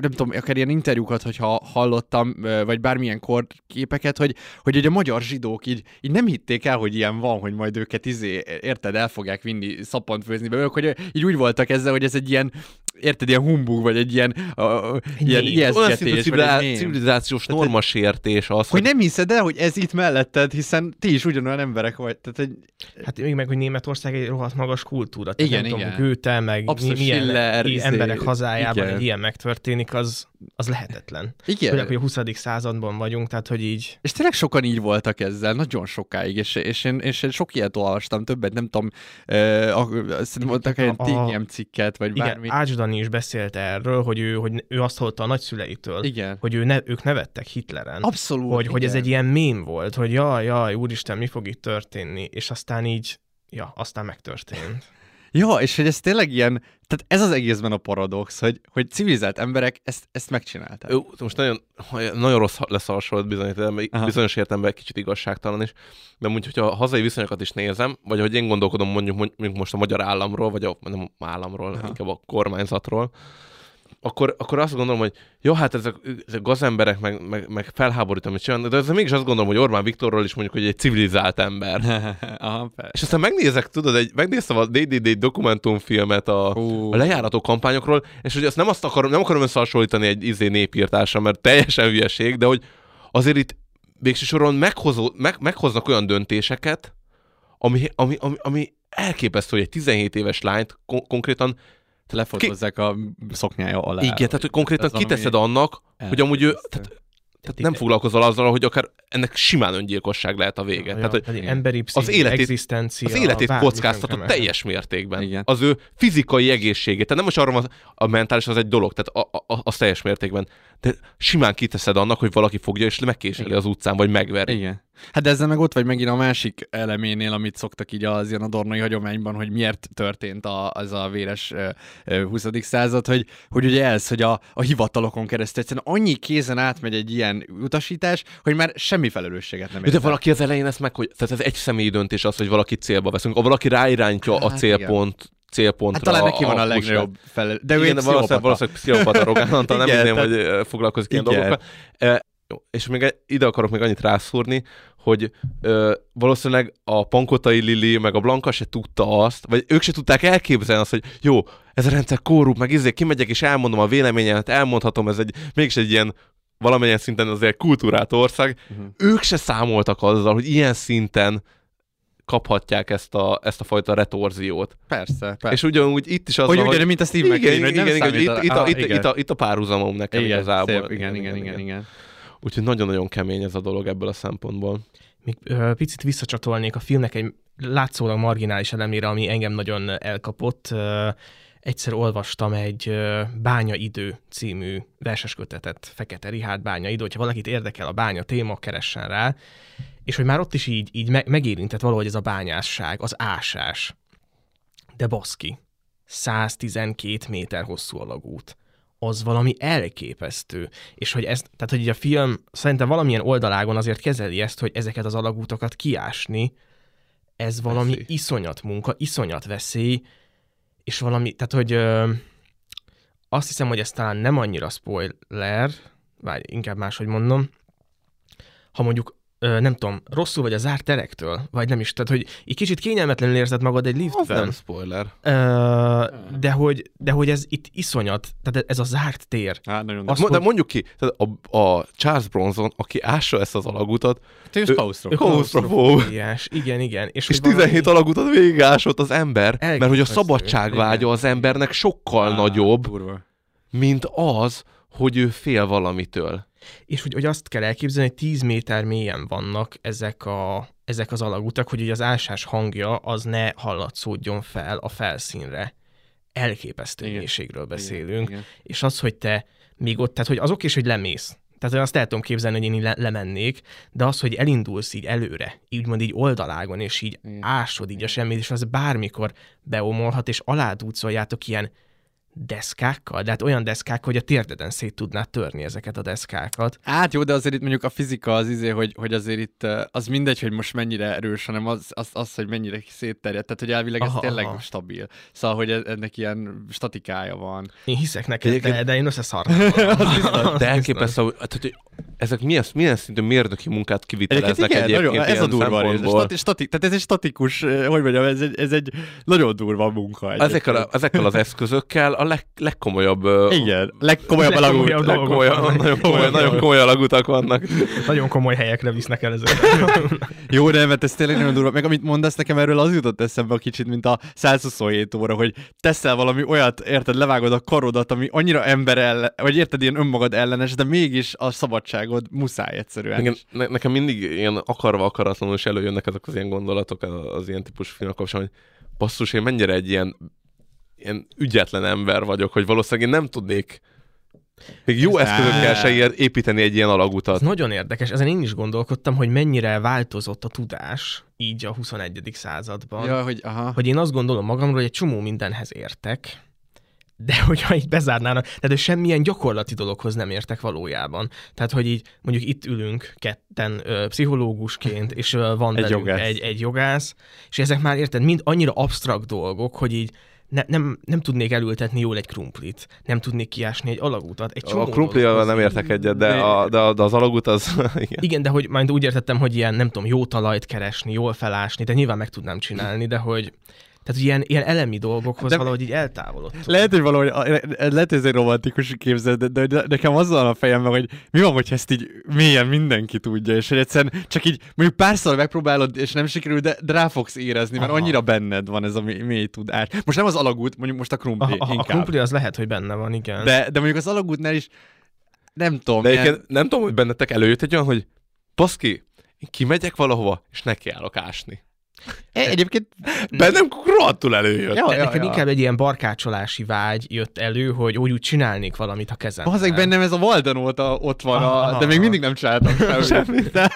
nem tudom, akár ilyen interjúkat, hogyha hallottam, uh, vagy bármilyen korképeket, hogy, hogy, hogy a magyar zsidók így, így nem hitték el, hogy ilyen van, hogy majd őket izé, érted, el fogják vinni szappant főzni belőlük, hogy így úgy voltak ezzel, hogy ez egy ilyen, érted, ilyen humbug, vagy egy ilyen, uh, ilyen nép. Olyan szintű ijesztgetés, civilizációs normasértés az, Hogy nem hiszed el, hogy ez itt melletted, hiszen ti is ugyanolyan emberek vagy. Tehát egy... Hát még meg, hogy Németország egy rohadt magas kultúra. Tehát Igen, nem igen. Tudom, Goethe, meg Abszolút mi, milyen Schiller, i- izé, emberek hazájában igen. egy ilyen megtörténik, az, az lehetetlen. Igen. Főleg, hogy a 20. században vagyunk, tehát hogy így... És tényleg sokan így voltak ezzel, nagyon sokáig, és, és, én, és én sok ilyet olvastam, többet, nem tudom, uh, szerintem mondtak egy a- TGM cikket, vagy Igen, bármi. Ács Dani is beszélt erről, hogy ő, hogy ő azt hallotta a nagyszüleitől, Igen. hogy ő ne, ők nevettek Hitleren. Abszolút. hogy, hogy ez igen. egy ilyen mém volt, hogy jaj, jaj, úristen, mi fog itt történni, és aztán így, ja, aztán megtörtént. Ja, és hogy ez tényleg ilyen, tehát ez az egészben a paradox, hogy, hogy civilizált emberek ezt, ezt megcsinálták. Jó, most nagyon, nagyon rossz lesz a hasonlat bizonyos, bizonyos értelemben egy kicsit igazságtalan is, de mondjuk, hogyha a hazai viszonyokat is nézem, vagy hogy én gondolkodom mondjuk, mondjuk most a magyar államról, vagy a nem államról, Aha. inkább a kormányzatról, akkor, akkor azt gondolom, hogy jó, hát ezek, ezek gazemberek, meg, meg, meg felháborítom, hogy csinálnak, de ezzel mégis azt gondolom, hogy Orbán Viktorról is mondjuk, hogy egy civilizált ember. [LAUGHS] Aha, és aztán megnézek, tudod, egy, megnéztem a DDD dokumentumfilmet a, uh. a lejárató kampányokról, és hogy azt nem azt akarom, nem akarom összehasonlítani egy izé népírtásra, mert teljesen hülyeség, de hogy azért itt végső soron meghozó, meg, meghoznak olyan döntéseket, ami, ami, ami, ami elképesztő, hogy egy 17 éves lányt kon- konkrétan lefotozzák Ki... a szoknyája alá. Igen, tehát hogy konkrétan kiteszed annak, hogy amúgy ő, tehát, tehát nem foglalkozol azzal, hogy akár ennek simán öngyilkosság lehet a vége. Ja, tehát, hogy emberi az életét, egzisztencia, az életét kockáztatott teljes mértékben. Igen. Az ő fizikai egészségét. Tehát nem most arról van, a mentális az egy dolog, tehát a, a, az teljes mértékben. De simán kiteszed annak, hogy valaki fogja és megkéseli az utcán, vagy megveri. Igen. Hát de ezzel meg ott vagy megint a másik eleménél, amit szoktak így az ilyen adornai hagyományban, hogy miért történt a, az a véres uh, 20. század, hogy, hogy ugye ez, hogy a, a hivatalokon keresztül egyszerűen annyi kézen átmegy egy ilyen utasítás, hogy már semmi felelősséget nem De valaki az elején ezt meg, hogy tehát ez egy személyi döntés az, hogy valaki célba veszünk. Ha valaki ráirányítja hát, a célpont, igen célpontra. Hát talán neki van a, a legnagyobb fel. De ő igen, valószínűleg, valószínűleg pszichopata arrogán, [LAUGHS] nem hinném, tehát... hogy foglalkozik ilyen dolgokkal. Jó, és még ide akarok még annyit rászúrni, hogy ö, valószínűleg a Pankotai Lili, meg a Blanka se tudta azt, vagy ők se tudták elképzelni azt, hogy jó, ez a rendszer korrupt, meg izé, kimegyek és elmondom a véleményemet, elmondhatom, ez egy, mégis egy ilyen valamilyen szinten azért kultúrát ország. Uh-huh. Ők se számoltak azzal, hogy ilyen szinten kaphatják ezt a, ezt a fajta retorziót. Persze, persze. És ugyanúgy itt is az hogy, van, hogy... mint a Steve McQueen, igen, igen, igen, igen, itt, itt, a, itt, itt, a, itt a párhuzamom nekem igen, igazából. Szép, igen, igen, igen, igen. Úgyhogy nagyon-nagyon kemény ez a dolog ebből a szempontból. Még ö, picit visszacsatolnék a filmnek egy látszólag marginális elemére, ami engem nagyon elkapott. Ö, egyszer olvastam egy ö, Bányaidő című verseskötetet, Fekete Rihárd Bányaidő, hogyha valakit érdekel a bánya téma, keressen rá, és hogy már ott is így, így megérintett valahogy ez a bányásság, az ásás. De baszki, 112 méter hosszú a lagút az valami elképesztő. És hogy ez, tehát hogy a film szerintem valamilyen oldalágon azért kezeli ezt, hogy ezeket az alagútokat kiásni, ez valami veszély. iszonyat munka, iszonyat veszély, és valami, tehát hogy ö, azt hiszem, hogy ez talán nem annyira spoiler, vagy inkább máshogy mondom, ha mondjuk ö, nem tudom, rosszul vagy a zárt terektől, vagy nem is, tehát hogy egy kicsit kényelmetlenül érzed magad egy liftben. Az nem spoiler. Ö, de, hogy, de hogy ez itt iszonyat, tehát ez a zárt tér. Há, nagyon Azt, de mondjuk ki, tehát a, a Charles Bronson, aki ássa ezt az alagutat, ő klaustrofób. Igen, igen. És, és 17 valami... alagutat végigásott az ember, mert hogy a szabadságvágya az embernek sokkal Á, nagyobb, durva. mint az, hogy ő fél valamitől és hogy, hogy azt kell elképzelni, hogy 10 méter mélyen vannak ezek, a, ezek az alagutak, hogy az ásás hangja az ne hallatszódjon fel a felszínre. Elképesztő igen. mélységről beszélünk. Igen, igen. És az, hogy te még ott, tehát hogy azok is, hogy lemész, tehát azt el tudom képzelni, hogy én le- lemennék, de az, hogy elindulsz így előre, így mond így oldalágon, és így Igen. ásod így a semmit, és az bármikor beomolhat, és aládúcoljátok ilyen deszkákkal, de hát olyan deszkák, hogy a térdeden szét tudnád törni ezeket a deszkákat. Hát jó, de azért itt mondjuk a fizika az izé, hogy, hogy azért itt az mindegy, hogy most mennyire erős, hanem az, az, az hogy mennyire szétterjed. Tehát, hogy elvileg ez aha, tényleg aha. stabil. Szóval, hogy ennek ilyen statikája van. Én hiszek neked, de, de én összeszartam. [LAUGHS] de elképesztő, tehát, hogy ezek milyen, milyen szintű mérnöki munkát kiviteleznek igen, egyébként nagyon, ez a durva rész. Stati, stati, tehát ez egy statikus, hogy mondjam, ez egy, ez egy nagyon durva munka. Ezekkel, a, ezekkel az eszközökkel a leg, legkomolyabb... Igen, legkomolyabb, legkomolyabb, legkomolyabb nagyon, komoly, nagyon komoly alagutak vannak. nagyon komoly helyekre visznek el ezek. [LAUGHS] Jó, de mert ez tényleg nagyon durva. Meg amit mondasz nekem erről, az jutott eszembe a kicsit, mint a 127 óra, hogy teszel valami olyat, érted, levágod a karodat, ami annyira ember ellen, vagy érted, ilyen önmagad ellenes, de mégis a szabadságod muszáj egyszerűen. Igen, ne, nekem mindig ilyen akarva akaratlanul is előjönnek ezek az ilyen gondolatok az ilyen típusú filmek kapcsán, hogy basszus, én mennyire egy ilyen ilyen ügyetlen ember vagyok, hogy valószínűleg én nem tudnék még jó Ez eszközökkel se építeni egy ilyen alagutat. Ez nagyon érdekes, ezen én is gondolkodtam, hogy mennyire változott a tudás, így a 21. században. Ja, hogy aha. Hogy én azt gondolom magamról, hogy egy csomó mindenhez értek, de [LAUGHS] hogyha így bezárnának, tehát hogy semmilyen gyakorlati dologhoz nem értek valójában. Tehát, hogy így mondjuk itt ülünk ketten ö, pszichológusként, és ö, van Egy jogász. jogász. Egy, egy jogász, és ezek már érted, mind annyira absztrakt dolgok, hogy így ne, nem, nem tudnék elültetni jól egy krumplit, nem tudnék kiásni egy alagútat. Egy A krumplival nem értek egyet, de, a, de, a, de az alagút az... [LAUGHS] Igen. igen, de hogy majd úgy értettem, hogy ilyen, nem tudom, jó talajt keresni, jól felásni, de nyilván meg tudnám csinálni, de hogy tehát ilyen, ilyen elemi dolgokhoz De- valahogy így eltávolodtam. Lehet, hogy valahogy, lehet, hogy ez egy romantikus képzet, de, de, de nekem az van a fejemben, hogy mi van, hogyha ezt így mélyen mindenki tudja, és hogy egyszerűen csak így mondjuk párszor megpróbálod, és nem sikerül, de, de rá fogsz érezni, mert Aha. annyira benned van ez a mély, mély tudás. Most nem az alagút, mondjuk most a A, krumpli a, a inkább. krumpli az lehet, hogy benne van, igen. De, de mondjuk az alagútnál is nem tudom. De ilyen- nem tudom, hogy bennetek előjött egy olyan, hogy baszki, én kimegyek valahova, és nekiállok ásni. E- Egyébként Bennem rohadtul előjött. Ja, ja, Nekem ja. inkább egy ilyen barkácsolási vágy jött elő, hogy úgy, úgy csinálnék valamit a kezemben. Bazeg bennem ez a Walden óta ott van, a, Aha. de még mindig nem csináltam [LAUGHS] semmit. De,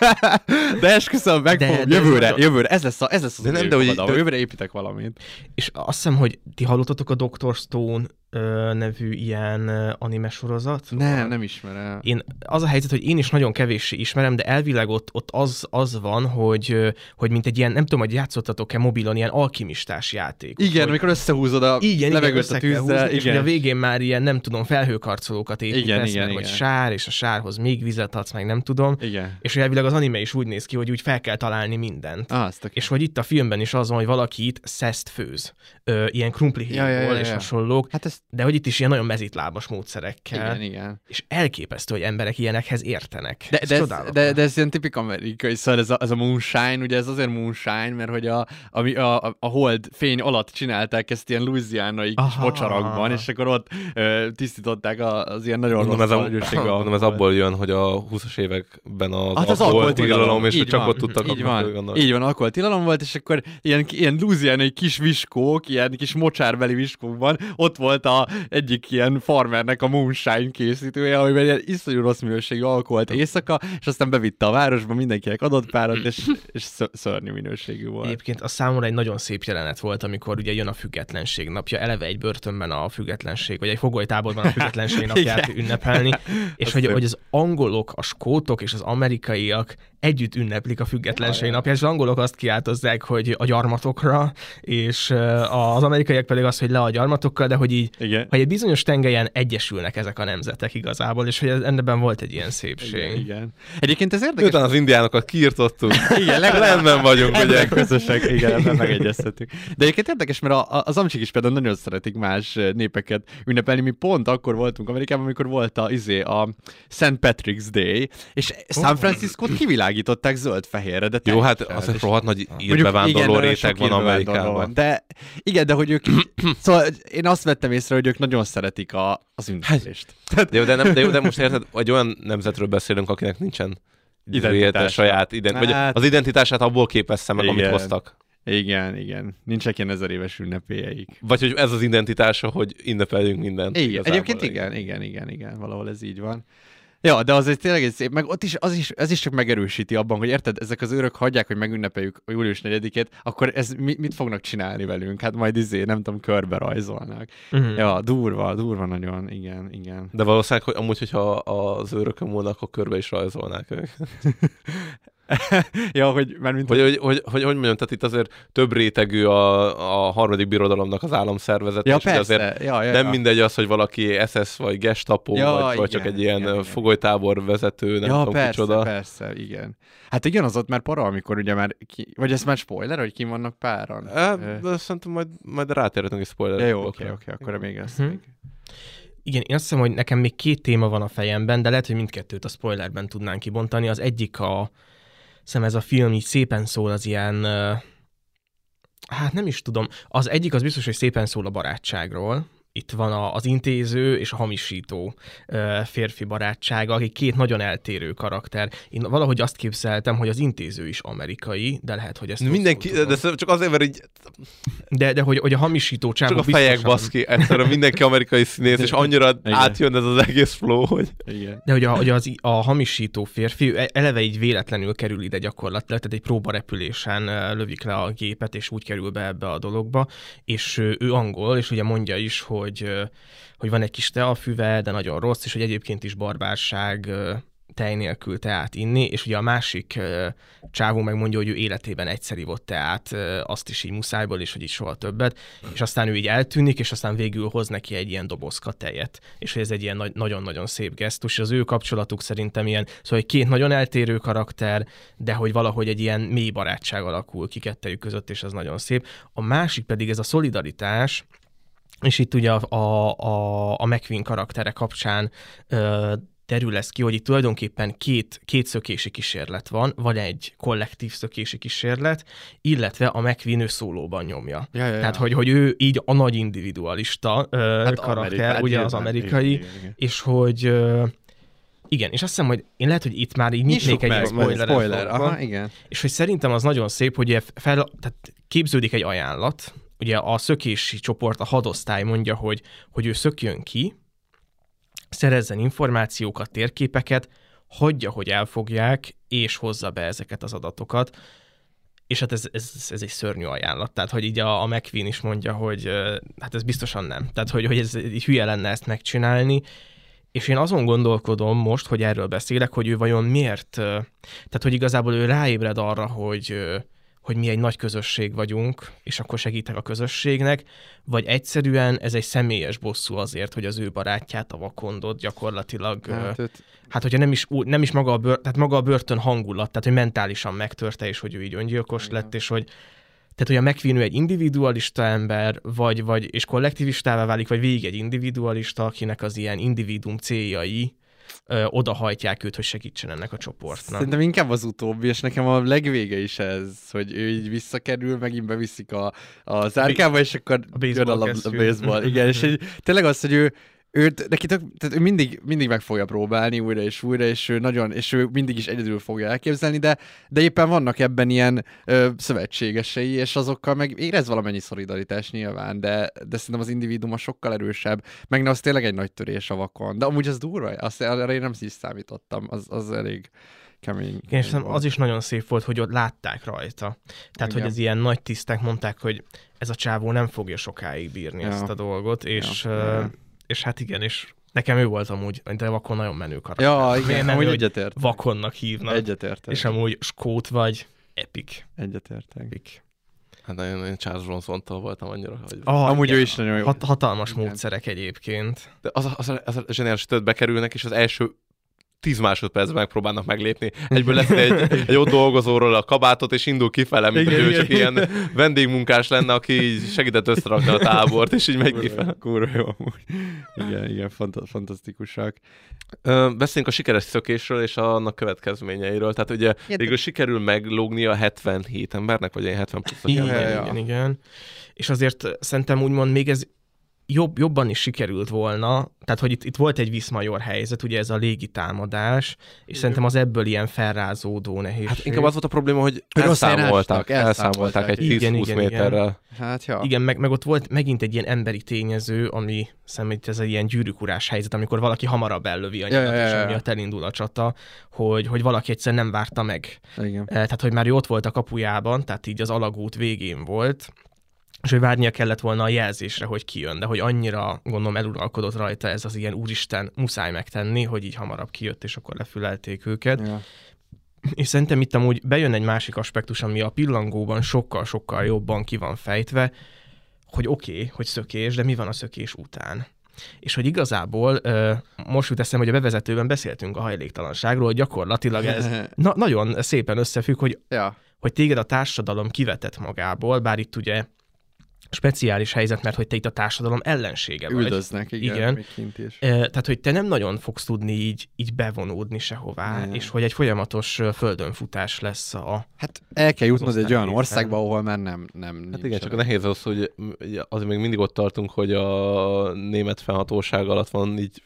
de esküszöm, meg De- fogom. de ez Jövőre, nagyon- jövőre, ez lesz, a, ez lesz az De nem, de hogy- de- Jövőre építek valamit. És azt hiszem, hogy ti hallottatok a Dr. Stone ö, nevű ilyen anime sorozat? Nem, nem ismerem. Én, az a helyzet, hogy én is nagyon kevéssé ismerem, de elvileg ott, ott az, az van, hogy, hogy mint egy ilyen, nem tudom, hogy játszottatok-e mobilon, ilyen alkimistás játék. Igen, hogy, amikor összehúzod a igen, levegőt igen, a tűzzel. húzni, és ugye a igen. végén már ilyen, nem tudom, felhőkarcolókat építesz, Igen, igen, igen, meg, vagy igen. sár, és a sárhoz még vizet adsz, meg nem tudom. igen. És hogy elvileg az anime is úgy néz ki, hogy úgy fel kell találni mindent. Ah, azt. És hogy itt a filmben is az van, hogy valaki itt szeszt főz. Ö, ilyen krumplihéjból Ja, ja, ja, és ja. hasonlók. Hát ez... De hogy itt is ilyen nagyon mezitlábas módszerekkel. Igen, igen. És elképesztő, hogy emberek ilyenekhez értenek. De, Ez de, ez, de, de ez ilyen tipik amerikai, szóval ez a, ez a moonshine, ugye ez azért moonshine, mert hogy a, ami a, a, a hold fény alatt csinálták ezt ilyen louisianai kis mocsarakban, és akkor ott ö, tisztították az ilyen nagyon Mondom, rossz ez, a, mondom, ez abból jön, hogy a 20-as években az, Hát az alkoholtilalom, és így csak van. ott tudtak Így van, így van, alkoholtilalom volt, és akkor ilyen, ilyen louisianai kis viskók, ilyen kis mocsárbeli viskókban, ott volt a egyik ilyen farmernek a moonshine készítője, amiben ilyen iszonyú rossz minőségű alkoholt éjszaka, és aztán bevitte a városba, mindenkinek adott párat, és, és szö- szörnyű minőségű volt. Egyébként a számomra egy nagyon szép jelenet volt, amikor ugye jön a függetlenség napja, eleve egy börtönben a függetlenség, vagy egy fogolytáborban a függetlenség napját [LAUGHS] ünnepelni, [LAUGHS] és hogy, hogy az angolok, a skótok és az amerikaiak együtt ünneplik a függetlenség napját, és az angolok azt kiáltozzák, hogy a gyarmatokra, és az amerikaiak pedig azt, hogy le a gyarmatokkal, de hogy így, Igen. hogy egy bizonyos tengelyen egyesülnek ezek a nemzetek igazából, és hogy ennek volt egy ilyen szépség. Igen, igen. Egyébként ez érdekes. Miután az indiánokat kiirtottuk, Igen, [LAUGHS] legalább- rendben vagyunk, ugye? Közösek, igen, ebben megegyeztetünk. De egyébként érdekes, mert a, a, az amcsik is például nagyon szeretik más népeket ünnepelni. Mi pont akkor voltunk Amerikában, amikor volt a, izé, a St. Patrick's Day, és San Francisco-t kivilágították zöld-fehérre, de Jó, hát az egy rohadt nagy Mondjuk írbevándorló réteg van Amerikában. De igen, de hogy ők... [COUGHS] szóval én azt vettem észre, hogy ők nagyon szeretik a, az ünnepést. De jó, de, nem, de jó, de most érted, egy olyan nemzetről beszélünk, akinek nincsen Identitása. saját ident, vagy Hát- az identitását abból képezte meg, amit Igen. hoztak. Igen, igen. Nincsenek ilyen ezer éves ünnepélyeik. Vagy hogy ez az identitása, hogy ünnepeljünk mindent. Igen, egyébként igen, igen, igen, igen, valahol ez így van. Ja, de az egy tényleg egy szép, meg ott is, az is, ez is csak megerősíti abban, hogy érted, ezek az őrök hagyják, hogy megünnepeljük a július 4-ét, akkor ez mi, mit fognak csinálni velünk? Hát majd izé, nem tudom, körbe rajzolnak. Mhm. Ja, durva, durva nagyon, igen, igen. De valószínűleg, hogy amúgy, hogyha az őrökön volna, akkor körbe is rajzolnák ők. [LAUGHS] [LAUGHS] ja, hogy már mint... Hogy, hogy, hogy, hogy, hogy mondjam, tehát itt azért több rétegű a, a harmadik birodalomnak az államszervezet, ja, és persze, azért ja, ja, nem ja. mindegy az, hogy valaki SS vagy gestapo, Ja, vagy, vagy csak igen, egy ilyen igen, igen. fogolytábor vezető, nem ja, tudom persze, kicsoda. persze, igen. Hát igen, az ott már para, amikor ugye már, ki... vagy ez már spoiler, hogy ki vannak páran? E, Ö, de szerintem majd, majd rátérhetünk egy spoiler. Ja, jó, oké, oké, akkor még lesz Mhm. még. Igen, én azt hiszem, hogy nekem még két téma van a fejemben, de lehet, hogy mindkettőt a spoilerben tudnánk kibontani. Az egyik a, hiszem ez a film így szépen szól az ilyen, hát nem is tudom, az egyik az biztos, hogy szépen szól a barátságról, itt van a, az intéző és a hamisító férfi barátsága, akik két nagyon eltérő karakter. Én valahogy azt képzeltem, hogy az intéző is amerikai, de lehet, hogy ezt Mindenki, rosszul de tudom. csak azért, mert így de, de hogy, hogy a hamisító csávó csak a fejek biztosan- baszki, egyszerűen mindenki amerikai színész, és annyira átjön ez az egész flow, hogy... Igen. De hogy, a, hogy az, a hamisító férfi e- eleve így véletlenül kerül ide gyakorlatilag, tehát egy próbarepülésen lövik le a gépet, és úgy kerül be ebbe a dologba, és ő angol, és ugye mondja is, hogy, ö, hogy van egy kis teafüve, de nagyon rossz, és hogy egyébként is barbárság tej nélkül teát inni, és ugye a másik csávó megmondja, hogy ő életében egyszer ivott teát, azt is így muszájból, és hogy így soha többet, és aztán ő így eltűnik, és aztán végül hoz neki egy ilyen dobozka tejet, és hogy ez egy ilyen nagy- nagyon-nagyon szép gesztus, és az ő kapcsolatuk szerintem ilyen, szóval egy két nagyon eltérő karakter, de hogy valahogy egy ilyen mély barátság alakul ki kettejük között, és ez nagyon szép. A másik pedig ez a szolidaritás, és itt ugye a, a, a, McQueen karaktere kapcsán ö, derül ez ki, hogy itt tulajdonképpen két, két szökési kísérlet van, vagy egy kollektív szökési kísérlet, illetve a McQueen ő szólóban nyomja. Ja, ja, ja. Tehát, hogy, hogy ő így a nagy individualista ö, hát karakter, Amerika- ugye az amerikai, igen, igen, igen. és hogy ö, igen, és azt hiszem, hogy én lehet, hogy itt már így nyitnék egy spoiler, spoiler, aha, igen. és hogy szerintem az nagyon szép, hogy fel, tehát képződik egy ajánlat, ugye a szökési csoport, a hadosztály mondja, hogy, hogy ő szökjön ki, szerezzen információkat, térképeket, hagyja, hogy elfogják, és hozza be ezeket az adatokat. És hát ez, ez, ez egy szörnyű ajánlat. Tehát, hogy így a, a McQueen is mondja, hogy hát ez biztosan nem. Tehát, hogy, hogy ez így hülye lenne ezt megcsinálni. És én azon gondolkodom most, hogy erről beszélek, hogy ő vajon miért, tehát, hogy igazából ő ráébred arra, hogy, hogy mi egy nagy közösség vagyunk, és akkor segítek a közösségnek, vagy egyszerűen ez egy személyes bosszú azért, hogy az ő barátját, a vakondot gyakorlatilag, hát, őt- hát hogyha nem is, nem is maga a, bör, tehát maga a börtön hangulat, tehát hogy mentálisan megtörte, és hogy ő így öngyilkos Igen. lett, és hogy tehát, hogy a McQueen ő egy individualista ember, vagy, vagy és kollektivistává válik, vagy végig egy individualista, akinek az ilyen individuum céljai ö, odahajtják őt, hogy segítsen ennek a csoportnak. Szerintem inkább az utóbbi, és nekem a legvége is ez, hogy ő így visszakerül, megint beviszik a, a zárkába, és akkor A jön a, a kesztyű. baseball. [LAUGHS] Igen, és egy, tényleg az, hogy ő, őt, neki tök, tehát ő mindig, mindig meg fogja próbálni újra és újra, és ő nagyon, és ő mindig is egyedül fogja elképzelni, de, de éppen vannak ebben ilyen ö, szövetségesei, és azokkal meg érez valamennyi szolidaritás nyilván, de, de szerintem az individuum a sokkal erősebb, meg az tényleg egy nagy törés a vakon. De amúgy az durva, azt arra én nem is számítottam, az, az elég kemény. Igen, és szerintem az is nagyon szép volt, hogy ott látták rajta. Tehát, Igen. hogy az ilyen nagy tisztek mondták, hogy ez a csávó nem fogja sokáig bírni Ja. ezt a dolgot, és, Ja, ja. És hát igen, és nekem ő volt amúgy, de vakon nagyon menő karakter. Ja, Milyen igen, menő, amúgy hogy egyetértek. Vakonnak hívnak, Egyetértek. és amúgy skót vagy, epic. Egyetértek. epic. Hát én, én Charles Bronson-tól voltam annyira, hogy... Ah, Amúgy igen, ő is nagyon jó. Hat, hatalmas Igen. módszerek egyébként. De az, a- az, a- az a zseniális, hogy bekerülnek, és az első 10 másodpercben megpróbálnak meglépni. Egyből lesz egy, egy ott dolgozóról a kabátot, és indul kifele, mint Igen, hogy ő igen, csak ilyen vendégmunkás lenne, aki így segített összerakni a tábort, és így megy kifele. Kurva jó amúgy. Igen, igen, fanta- fantasztikusak. Ö, Beszéljünk a sikeres szökésről és annak következményeiről. Tehát ugye végül sikerül meglógni a 77 embernek, vagy ilyen 70 pluszos Igen, ja. igen, igen. És azért szerintem úgymond még ez jobb, jobban is sikerült volna, tehát hogy itt, itt volt egy viszmajor helyzet, ugye ez a légi támadás, és szerintem az ebből ilyen felrázódó nehézség. Hát inkább az volt a probléma, hogy elszámolták, elszámolták egy Igen, 10-20 igen, méterrel. Hát, ja. Igen, meg, meg ott volt megint egy ilyen emberi tényező, ami szerintem ez egy ilyen gyűrűkurás helyzet, amikor valaki hamarabb ellövi a Ja, nyilat, ja, ja, és ja. amiatt elindul a csata, hogy, hogy valaki egyszer nem várta meg. Igen. Eh, Tehát, hogy már ő ott volt a kapujában, tehát így az alagút végén volt, és hogy várnia kellett volna a jelzésre, hogy kijön, de hogy annyira, gondolom, eluralkodott rajta ez az ilyen úristen, muszáj megtenni, hogy így hamarabb kijött, és akkor lefülelték őket. Ja. És szerintem itt amúgy bejön egy másik aspektus, ami a pillangóban sokkal-sokkal jobban ki van fejtve, hogy oké, okay, hogy szökés, de mi van a szökés után? És hogy igazából most jut eszem, hogy a bevezetőben beszéltünk a hajléktalanságról, hogy gyakorlatilag ez [LAUGHS] na- nagyon szépen összefügg, hogy ja. hogy téged a társadalom kivetett magából, bár itt ugye speciális helyzet, mert hogy te itt a társadalom ellensége vagy. Üldöznek, igen, Igen. még kint is. Tehát, hogy te nem nagyon fogsz tudni így, így bevonódni sehová, Nem. és hogy egy folyamatos földönfutás lesz a... Hát el kell jutnod egy olyan országba, ahol már nem, nem Hát igen, csak nehéz az, hogy azért még mindig ott tartunk, hogy a német fennhatóság alatt van így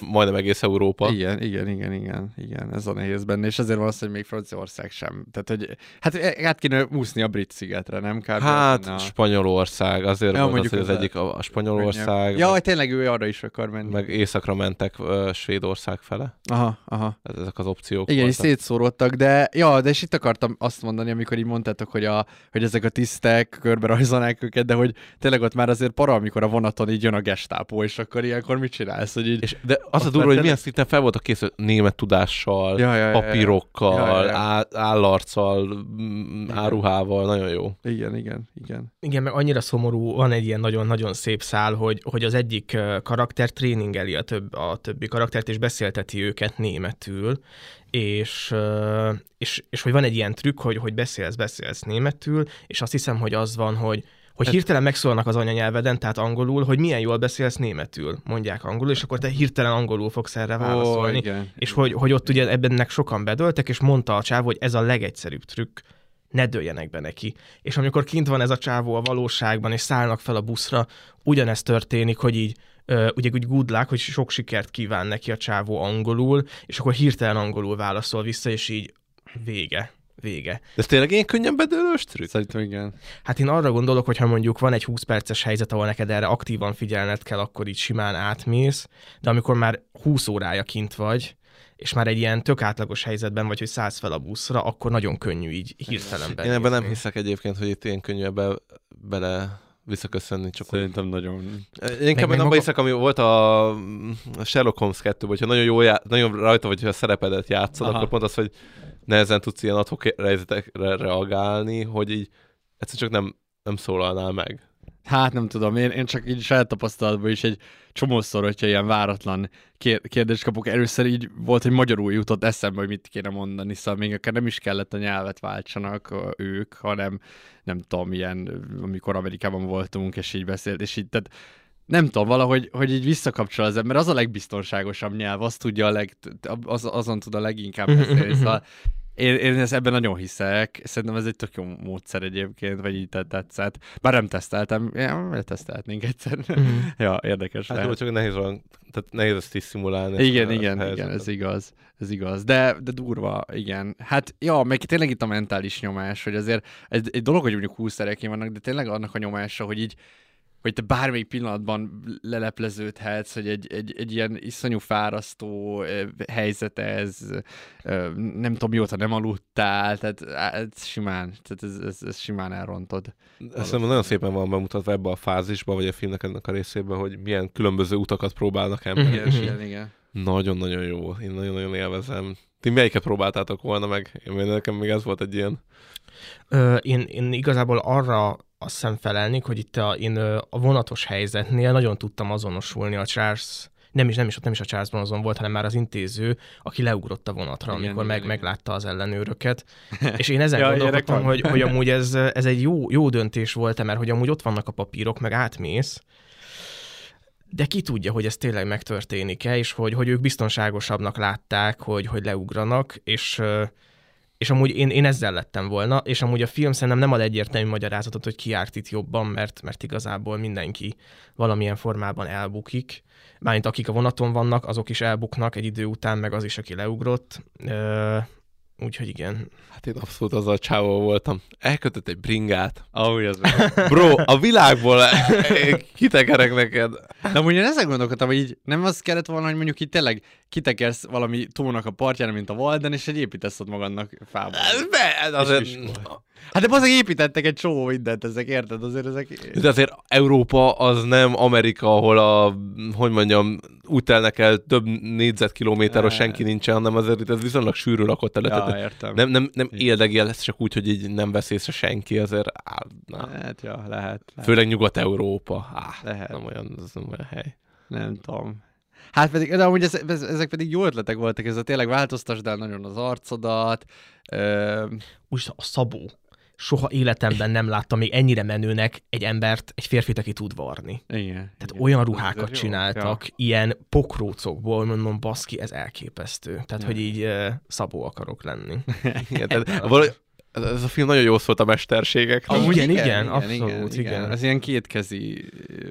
majdnem egész Európa. Igen, igen, igen, igen, igen, ez a nehéz benne, és ezért hogy még Franciaország sem. Tehát, hogy hát át kéne úszni a brit szigetre, nem? Kb. Hát Na. Spanyolország, azért Ja, volt az, hogy az az egyik a, a Spanyolország, Ja, meg, tényleg ő arra is akar menni. meg északra mentek uh, Svédország fele. Aha, aha. Ez- Ezek az opciók Igen, és voltak. szétszóródtak, de ja, de és itt akartam azt mondani, amikor így mondtátok, hogy, a, hogy ezek a tisztek körbe rajzolnák őket, de hogy tényleg ott már azért para, amikor a vonaton így jön a gestápó, és akkor ilyenkor mit csinálsz? Hogy így... És, de az a durva, hogy milyen szinten fel voltak készül német tudással, Ja, ja, ja, papírokkal, Ja, ja, ja. á- állarccal, áruhával, nagyon jó. Igen, igen, igen. Igen, meg annyira szomorú, van egy ilyen nagyon-nagyon szép szál, hogy, hogy az egyik karakter tréningeli a, több, a többi karaktert, és beszélteti őket németül, és, és, és hogy van egy ilyen trükk, hogy, hogy beszélsz, beszélsz németül, és azt hiszem, hogy az van, hogy hogy hirtelen megszólnak az anyanyelveden, tehát angolul, hogy milyen jól beszélsz németül, mondják angolul, és akkor te hirtelen angolul fogsz erre válaszolni. igen. És hogy, hogy ott ugye ebbennek sokan bedöltek, és mondta a csávó, hogy ez a legegyszerűbb trükk, ne dőljenek be neki. És amikor kint van ez a csávó a valóságban, és szállnak fel a buszra, ugyanezt történik, hogy így ugye úgy good luck, hogy sok sikert kíván neki a csávó angolul, és akkor hirtelen angolul válaszol vissza, és így vége. Vége. De ez tényleg ilyen könnyen bedőlős trükk? Szerintem igen. Hát én arra gondolok, hogy ha mondjuk van egy 20 perces helyzet, ahol neked erre aktívan figyelned kell, akkor így simán átmész, de amikor már 20 órája kint vagy, és már egy ilyen tök átlagos helyzetben vagy, hogy szállsz fel a buszra, akkor nagyon könnyű így hirtelen Én ebben nem hiszek egyébként, hogy itt ilyen könnyű ebbe bele visszaköszönni, csak Szerintem nagyon... Én inkább abban maga- hiszek, ami volt a a Sherlock Holmes 2 hogyha nagyon jó já- nagyon rajta vagy, hogy a szerepedet játszod, Aha. akkor pont az, hogy nehezen tudsz ilyen adhok helyzetekre reagálni, hogy így egyszer csak nem, nem szólalnál meg. Hát nem tudom, én, én csak így saját tapasztalatban is egy csomószor, hogyha ilyen váratlan kér- kérdést kapok, először így volt, hogy magyarul jutott eszembe, hogy mit kéne mondani, szóval még akár nem is kellett a nyelvet váltsanak ők, hanem nem tudom, ilyen, amikor Amerikában voltunk, és így beszélt, és így, tehát nem tudom, valahogy hogy így visszakapcsol az ember, az a legbiztonságosabb nyelv, az tudja a leg, az, azon tud a leginkább [LAUGHS] beszélni, szóval én, én ezt ebben nagyon hiszek, szerintem ez egy tök jó módszer egyébként, vagy így tetszett. Bár nem teszteltem, ja, tesztelhetnénk egyszer. [LAUGHS] ja, érdekes Hát lehet. jó, csak nehéz van, tehát nehéz ezt is szimulálni. Igen, igen, igen, ez igaz. Ez igaz. De, de durva, igen. Hát, ja, meg tényleg itt a mentális nyomás, hogy azért egy, egy dolog, hogy mondjuk 20 ereké vannak, de tényleg annak a nyomása, hogy így hogy te bármelyik pillanatban lelepleződhetsz, hogy egy, egy, egy ilyen iszonyú fárasztó helyzet ez, nem tudom mióta nem aludtál, tehát ez simán, tehát ez, ez, ez simán elrontod. Szerintem nagyon szépen van bemutatva ebbe a fázisba, vagy a filmnek ennek a részében, hogy milyen különböző utakat próbálnak emberek. Igen, igen, igen. Nagyon-nagyon jó. Én nagyon-nagyon élvezem. Ti melyiket próbáltátok volna meg? Én nekem még ez volt egy ilyen. Ö, én, én igazából arra azt hiszem felelnék, hogy itt a, én a vonatos helyzetnél nagyon tudtam azonosulni a Charles nem is, nem is, nem is a Charles Bronson volt, hanem már az intéző, aki leugrott a vonatra, Igen, amikor igen, meg, igen. meglátta az ellenőröket. [LAUGHS] És én ezen Ja, gondolkodtam, hogy, hogy amúgy ez, ez egy jó, jó döntés volt mert hogy amúgy ott vannak a papírok, meg átmész, de ki tudja, hogy ez tényleg megtörténik-e, és hogy, hogy ők biztonságosabbnak látták, hogy, hogy leugranak, és, és amúgy én, én ezzel lettem volna, és amúgy a film szerintem nem ad egyértelmű magyarázatot, hogy ki járt itt jobban, mert, mert igazából mindenki valamilyen formában elbukik. Mármint akik a vonaton vannak, azok is elbuknak egy idő után, meg az is, aki leugrott. Ö, úgyhogy igen. Hát én abszolút azzal a csávó voltam. Elkötött egy bringát. Ahogy az Bro, a világból kitekerek neked. De amúgy én ezen gondolkodtam, hogy így nem az kellett volna, hogy mondjuk itt tényleg kitekersz valami tónak a partjára, mint a Walden, és egy építesz ott magadnak fából. Be, azért, Hát de azért építettek egy csomó mindent ezek, érted? Azért ezek... de azért Európa az nem Amerika, ahol a, hogy mondjam, úgy telnek el több négyzetkilométer, ahol Ne. senki nincsen, hanem azért itt ez viszonylag sűrű lakott terület. Ja, értem. nem, nem, nem éldegél ez csak úgy, hogy így nem vesz észre senki, azért á, na. Hát, ja, lehet. lehet. Főleg Nyugat-Európa. Á, Lehet. Nem olyan, ez nem olyan hely. Nem tudom. Hát pedig, de amúgy ez, ez, ezek pedig jó ötletek voltak, ez a tényleg változtasd el nagyon az arcodat. Ö, Úgy a Szabó. Soha életemben nem láttam még ennyire menőnek egy embert, egy férfit, aki tud varni. Igen. Tehát igen. olyan ruhákat jó. csináltak, Ja. ilyen pokrócokból, mondom, baszki, ez elképesztő. Tehát, Ja. hogy így uh, szabó akarok lenni. [LAUGHS] Igen, tehát valahogy, ez a film nagyon jó szólt a mesterségekre. Amúgy igen, igen, abszolút, igen. Ez ilyen kétkezi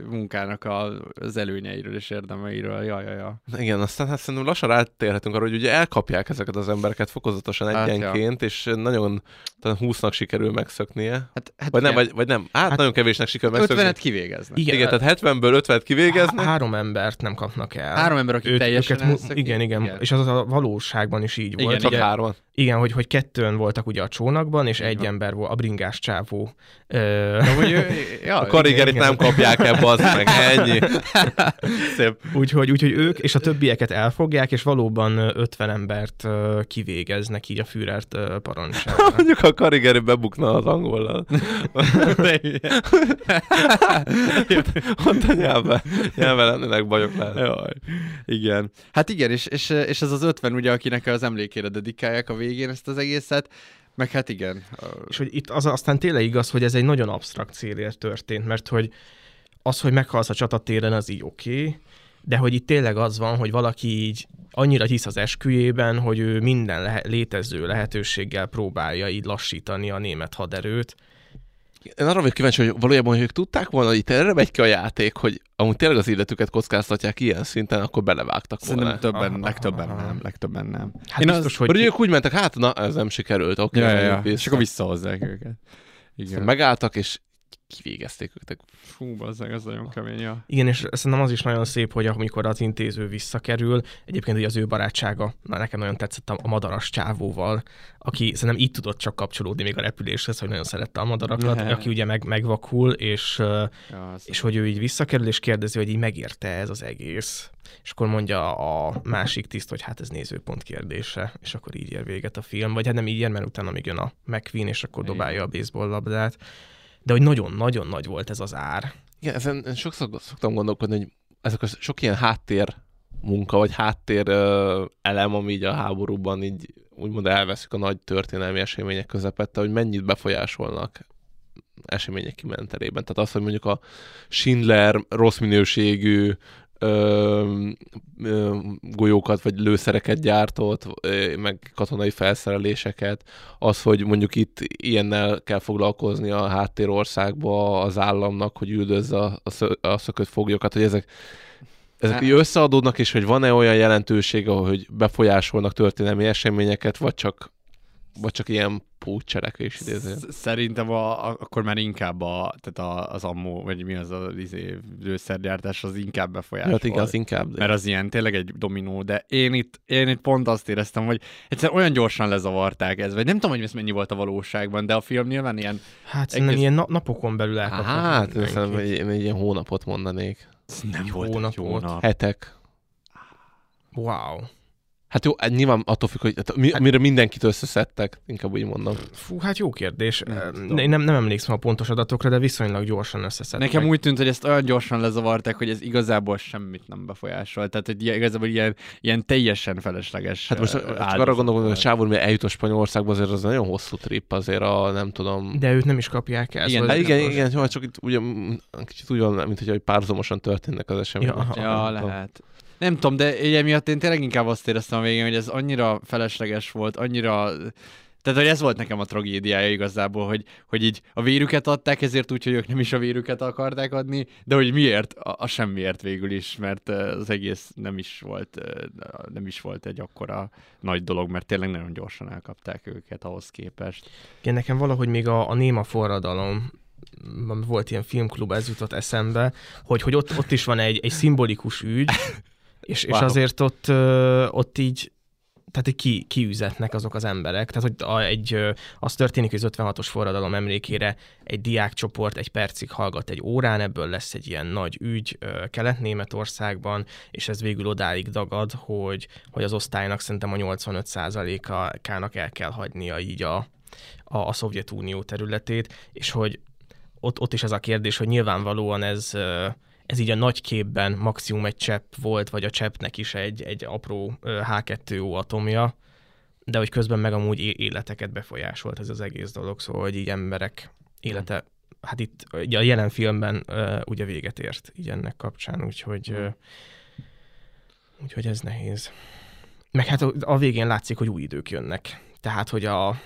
munkának a, az előnyeiről és érdemeiről. Ja, ja, ja. Igen, aztán hát szerintem lassan rátérhetünk arra, hogy ugye elkapják ezeket az embereket fokozatosan Hát, ja. egyenként, és nagyon talán 20-nak sikerül megszöknie. Hát, hát Vagy nem, igen. vagy, vagy nem. Hát, hát nagyon kevésnek sikerül megszökni. 50-et kivégeznek. Igen, Igen, tehát 70-ből 50-et kivégeznek. Há- három embert nem kapnak el. Három ember, aki teljesen mu- elszökik. igen, igen, Igen. és az a valóságban is így Igen, volt. Csak hárman. igen, hogy, hogy kettőn voltak ugye a csónakban, és egy van. ember volt, a bringás csávó. Hogy ő, [LAUGHS] ja, A karigerit igen. nem kapják ebbe, az meg ennyi. [LAUGHS] Szép. úgyhogy, úgyhogy ők és a többieket elfogják, és valóban ö, 50 embert kivégeznek így a Führert parancsára. [LAUGHS] Mondjuk a karigeri bebukna az angollal. Ott a nyelven, nyelven lennének bajok lehet. Jaj. Igen. Hát igen, és, és, és ez az 50 ugye, akinek az emlékére dedikálják a végén ezt az egészet, meg hát igen. És hogy itt az aztán tényleg igaz, hogy ez egy nagyon absztrakt célért történt, mert hogy az, hogy meghalsz a csatatéren, az így oké, okay, de hogy itt tényleg az van, hogy valaki így annyira hisz az esküjében, hogy ő minden lehe- létező lehetőséggel próbálja így lassítani a német haderőt. Én arra vagyok kíváncsi, hogy valójában, hogy ők tudták volna, hogy itt erre megy ki a játék, hogy amúgy tényleg az életüket kockáztatják ilyen szinten, akkor belevágtak volna. Szerintem többen, Aha, legtöbben aha. nem, legtöbben nem. Hát Én biztos, az- hogy ők úgy mentek, hát na, ez nem sikerült, oké. Ja, ja, ja. vissza. És akkor visszahozzák őket. Igen. Aztán Megálltak, és kivégezték őket. Fú, bazzeg, az nagyon kemény. Ja. Igen, és szerintem az is nagyon szép, hogy amikor az intéző visszakerül, egyébként ugye az ő barátsága, na nekem nagyon tetszett a, a madaras csávóval, aki szerintem így tudott csak kapcsolódni még a repüléshez, hogy nagyon szerette a madarakat, Ne. aki ugye meg, megvakul, és, Ja, és hogy ő így visszakerül, és kérdezi, hogy így megérte ez az egész. És akkor mondja a másik tiszt, hogy hát ez nézőpont kérdése, és akkor így ér véget a film. Vagy hát nem így ér, mert utána még jön a McQueen, és akkor dobálja a baseball labdát. De hogy nagyon-nagyon nagy volt ez az ár. Igen, ezen sokszor szoktam gondolkodni, hogy ezek a sok ilyen háttér munka, vagy háttér ö, elem, ami így a háborúban így úgymond elveszik a nagy történelmi események közepette, hogy mennyit befolyásolnak események kimentelében. Tehát az, hogy mondjuk a Schindler rossz minőségű ö, ö, golyókat vagy lőszereket gyártott, ö, meg katonai felszereléseket, az, hogy mondjuk itt ilyennel kell foglalkozni a háttérországba az államnak, hogy üldözze a, a, a szökött foglyokat, hogy ezek ezek így összeadódnak, és hogy van-e olyan jelentősége, hogy befolyásolnak történelmi eseményeket, vagy csak, vagy csak ilyen pótcselekvés idéző. Sz- Szerintem a, a, akkor már inkább a, tehát a, az ammó, vagy mi az a izé, lőszergyártás, az inkább befolyásol. Hát igen, az inkább. Mert az ilyen tényleg egy dominó, de én itt, én itt pont azt éreztem, hogy egyszer olyan gyorsan lezavarták ez, vagy nem tudom, hogy ez mennyi volt a valóságban, de a film nyilván ilyen, Hát Egész- ilyen na- napokon belül elkapnak Hát, szerintem egy, én egy ilyen hónapot mondanék. nem Egy volt egy hónapot. hónap. Hetek. Wow. Hát jó, nyilván attól függ, hogy hát mi, mire mindenkit összeszedtek, inkább úgy mondom. Fú, hát jó kérdés. Nem Nem, nem, nem emlékszem a pontos adatokra, de viszonylag gyorsan összeszedtek. Nekem úgy tűnt, hogy ezt olyan gyorsan lezavarták, hogy ez igazából semmit nem befolyásolt. Tehát, hogy igazából ilyen, ilyen teljesen felesleges Hát most ö, csak arra gondolom, hogy a csávó, hogy eljut a Spanyolországba, azért az nagyon hosszú trip, azért a nem tudom. De őt nem is kapják el. Igen, szóval Hát igen, igen, jó, csak itt ugye, kicsit úgy van, mint hogy párhuzamosan történnek az események. Ja. Ja, lehet. Nem tudom, de ugye miatt én tényleg inkább azt éreztem a végén, hogy ez annyira felesleges volt, annyira... Tehát, hogy ez volt nekem a tragédiája igazából, hogy, hogy így a vérüket adták, ezért úgy, hogy ők nem is a vérüket akarták adni, de hogy miért? A, a semmiért végül is, mert az egész nem is volt, nem is volt egy akkora nagy dolog, mert tényleg nagyon gyorsan elkapták őket ahhoz képest. Igen, nekem valahogy még a, a néma forradalom volt ilyen filmklub, ez jutott eszembe, hogy, hogy ott, ott is van egy, egy szimbolikus ügy, és, és azért ott, ott így tehát ki, kiüzetnek azok az emberek. Tehát, hogy a, egy, az történik, hogy az 56-os forradalom emlékére egy diákcsoport egy percig hallgat egy órán, ebből lesz egy ilyen nagy ügy Kelet-Németországban, és ez végül odáig dagad, hogy, hogy az osztálynak szerintem a 85%-ának el kell hagynia így a, a, a Szovjetunió területét, és hogy ott, ott is ez a kérdés, hogy nyilvánvalóan ez, ez így a nagy képben maximum egy csepp volt, vagy a cseppnek is egy, egy apró ö, H2O atomja, de hogy közben meg amúgy életeket befolyásolt ez az egész dolog, szóval hogy így emberek élete, hát itt ugye a jelen filmben uh, ugye véget ért így ennek kapcsán, úgyhogy uh, úgyhogy ez nehéz. Meg hát a, a végén látszik, hogy új idők jönnek. Tehát, hogy a,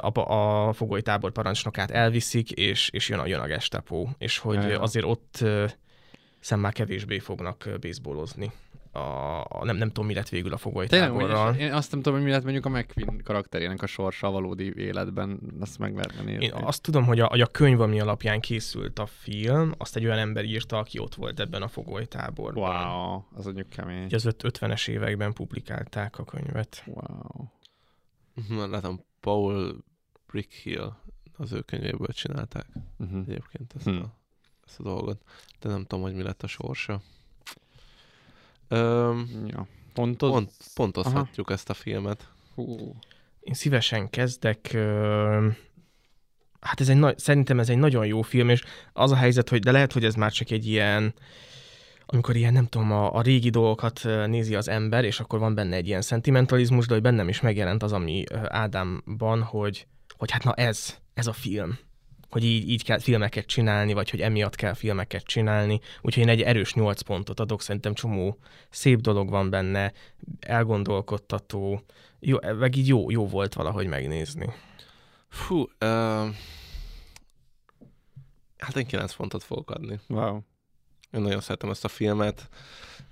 a, a fogolytábor parancsnokát elviszik, és, és jön a, jön a gestapo, és hogy Ja, ja. azért ott szem már kevésbé fognak baseballozni. A, a, nem, nem tudom, mi lett végül a Tényleg, fogolytáborral. én azt nem tudom, hogy mi lett mondjuk a McQueen karakterének a sorsa a valódi életben, azt meg lehetne nézni. Én azt tudom, hogy a, hogy a könyv, ami alapján készült a film, azt egy olyan ember írta, aki ott volt ebben a fogolytáborban. Wow, az mondjuk kemény. Ugye az öt- 50-es években publikálták a könyvet. Wow. Látom, Paul Brickhill az ő könyvéből csinálták Uh-huh. egyébként ezt, Hm. a, ezt a dolgot. De nem tudom, hogy mi lett a sorsa. Öm, Ja. Pontod? pont, pontozhatjuk ezt a filmet. Hú. Én szívesen kezdek. Ö, hát ez egy nagy, szerintem ez egy nagyon jó film, és az a helyzet, hogy de lehet, hogy ez már csak egy ilyen, amikor ilyen, nem tudom, a, a régi dolgokat nézi az ember, és akkor van benne egy ilyen szentimentalizmus, de hogy bennem is megjelent az, ami Ádámban, hogy, hogy hát na ez, ez a film. Hogy így, így kell filmeket csinálni, vagy hogy emiatt kell filmeket csinálni. Úgyhogy én egy erős nyolc pontot adok, szerintem csomó szép dolog van benne, elgondolkodtató, jó, meg így jó, jó volt valahogy megnézni. Fú, uh, hát én 9 pontot fogok adni. Wow. Én nagyon szeretem ezt a filmet.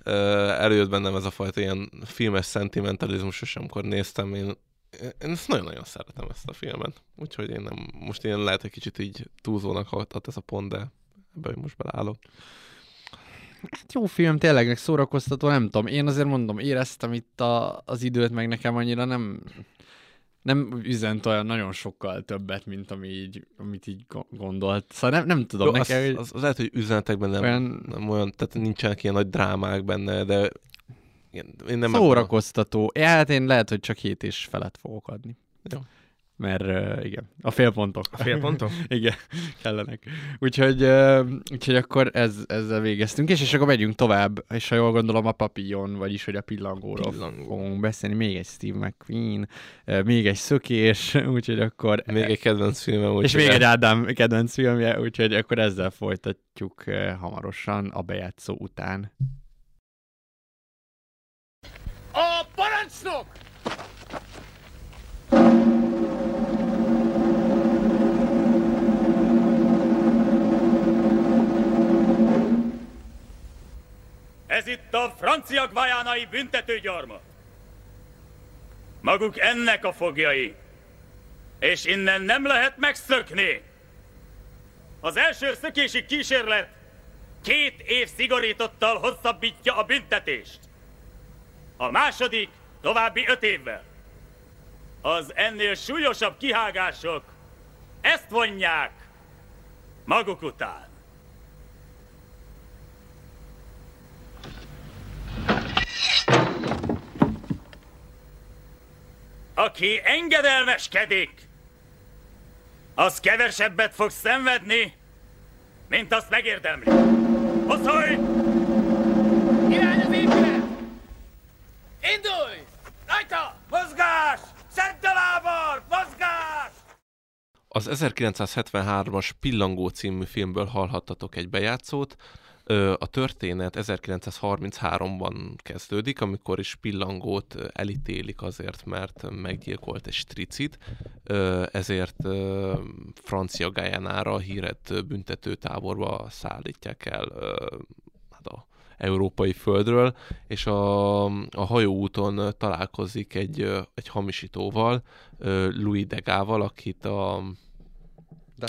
Előjött bennem ez a fajta ilyen filmes szentimentalizmus, és amikor néztem, én, én ezt nagyon-nagyon szeretem ezt a filmet. Úgyhogy én nem, most én lehet, hogy kicsit így túlzónak hatott ez a pont, de ebbe most beleállok. Hát jó film, tényleg meg szórakoztató, nem tudom. Én azért mondom, éreztem itt a, az időt, meg nekem annyira nem nem üzent olyan nagyon sokkal többet, mint ami így, amit így go- gondolt. Szóval nem, nem tudom, Jó, nekem... az, az, az, lehet, hogy üzenetekben nem olyan nem olyan, tehát nincsenek ilyen nagy drámák benne, de én nem szórakoztató. Ja, hát én lehet, hogy csak hét és felett fogok adni. Jó. Mert uh, igen, a félpontok. A félpontok? [LAUGHS] igen, kellenek. Úgyhogy, uh, úgyhogy akkor ez, ezzel végeztünk, és, és akkor megyünk tovább, és ha jól gondolom a papillon, vagyis hogy a pillangóról Pillangó. fogunk beszélni, még egy Steve McQueen, uh, még egy szökés, [LAUGHS] úgyhogy akkor... Még egy kedvenc filmem. és úgyhogy még egy Ádám kedvenc filmje, úgyhogy akkor ezzel folytatjuk uh, hamarosan a bejátszó után. A parancsnok! Ez itt a francia gvajánai büntetőgyarmat. Maguk ennek a fogjai. És innen nem lehet megszökni. Az első szökési kísérlet két év szigorítottal hosszabbítja a büntetést. A második további öt évvel. Az ennél súlyosabb kihágások ezt vonják maguk után. Aki engedelmeskedik, az kevesebbet fog szenvedni, mint azt megérdemli. Hosszolj! Irány az épület! Indulj! Rajta! Mozgás! Szedd a lábad! Mozgás! Az 1973-as Pillangó című filmből hallhattatok egy bejátszót. A történet 1933-ban kezdődik, amikor is Pillangót elítélik azért, mert meggyilkolt egy stricit, ezért Francia Guyanára hírett ö, büntetőtáborba szállítják el hát a európai földről, és a, a hajóúton találkozik egy, egy hamisítóval, Louis Degával, akit a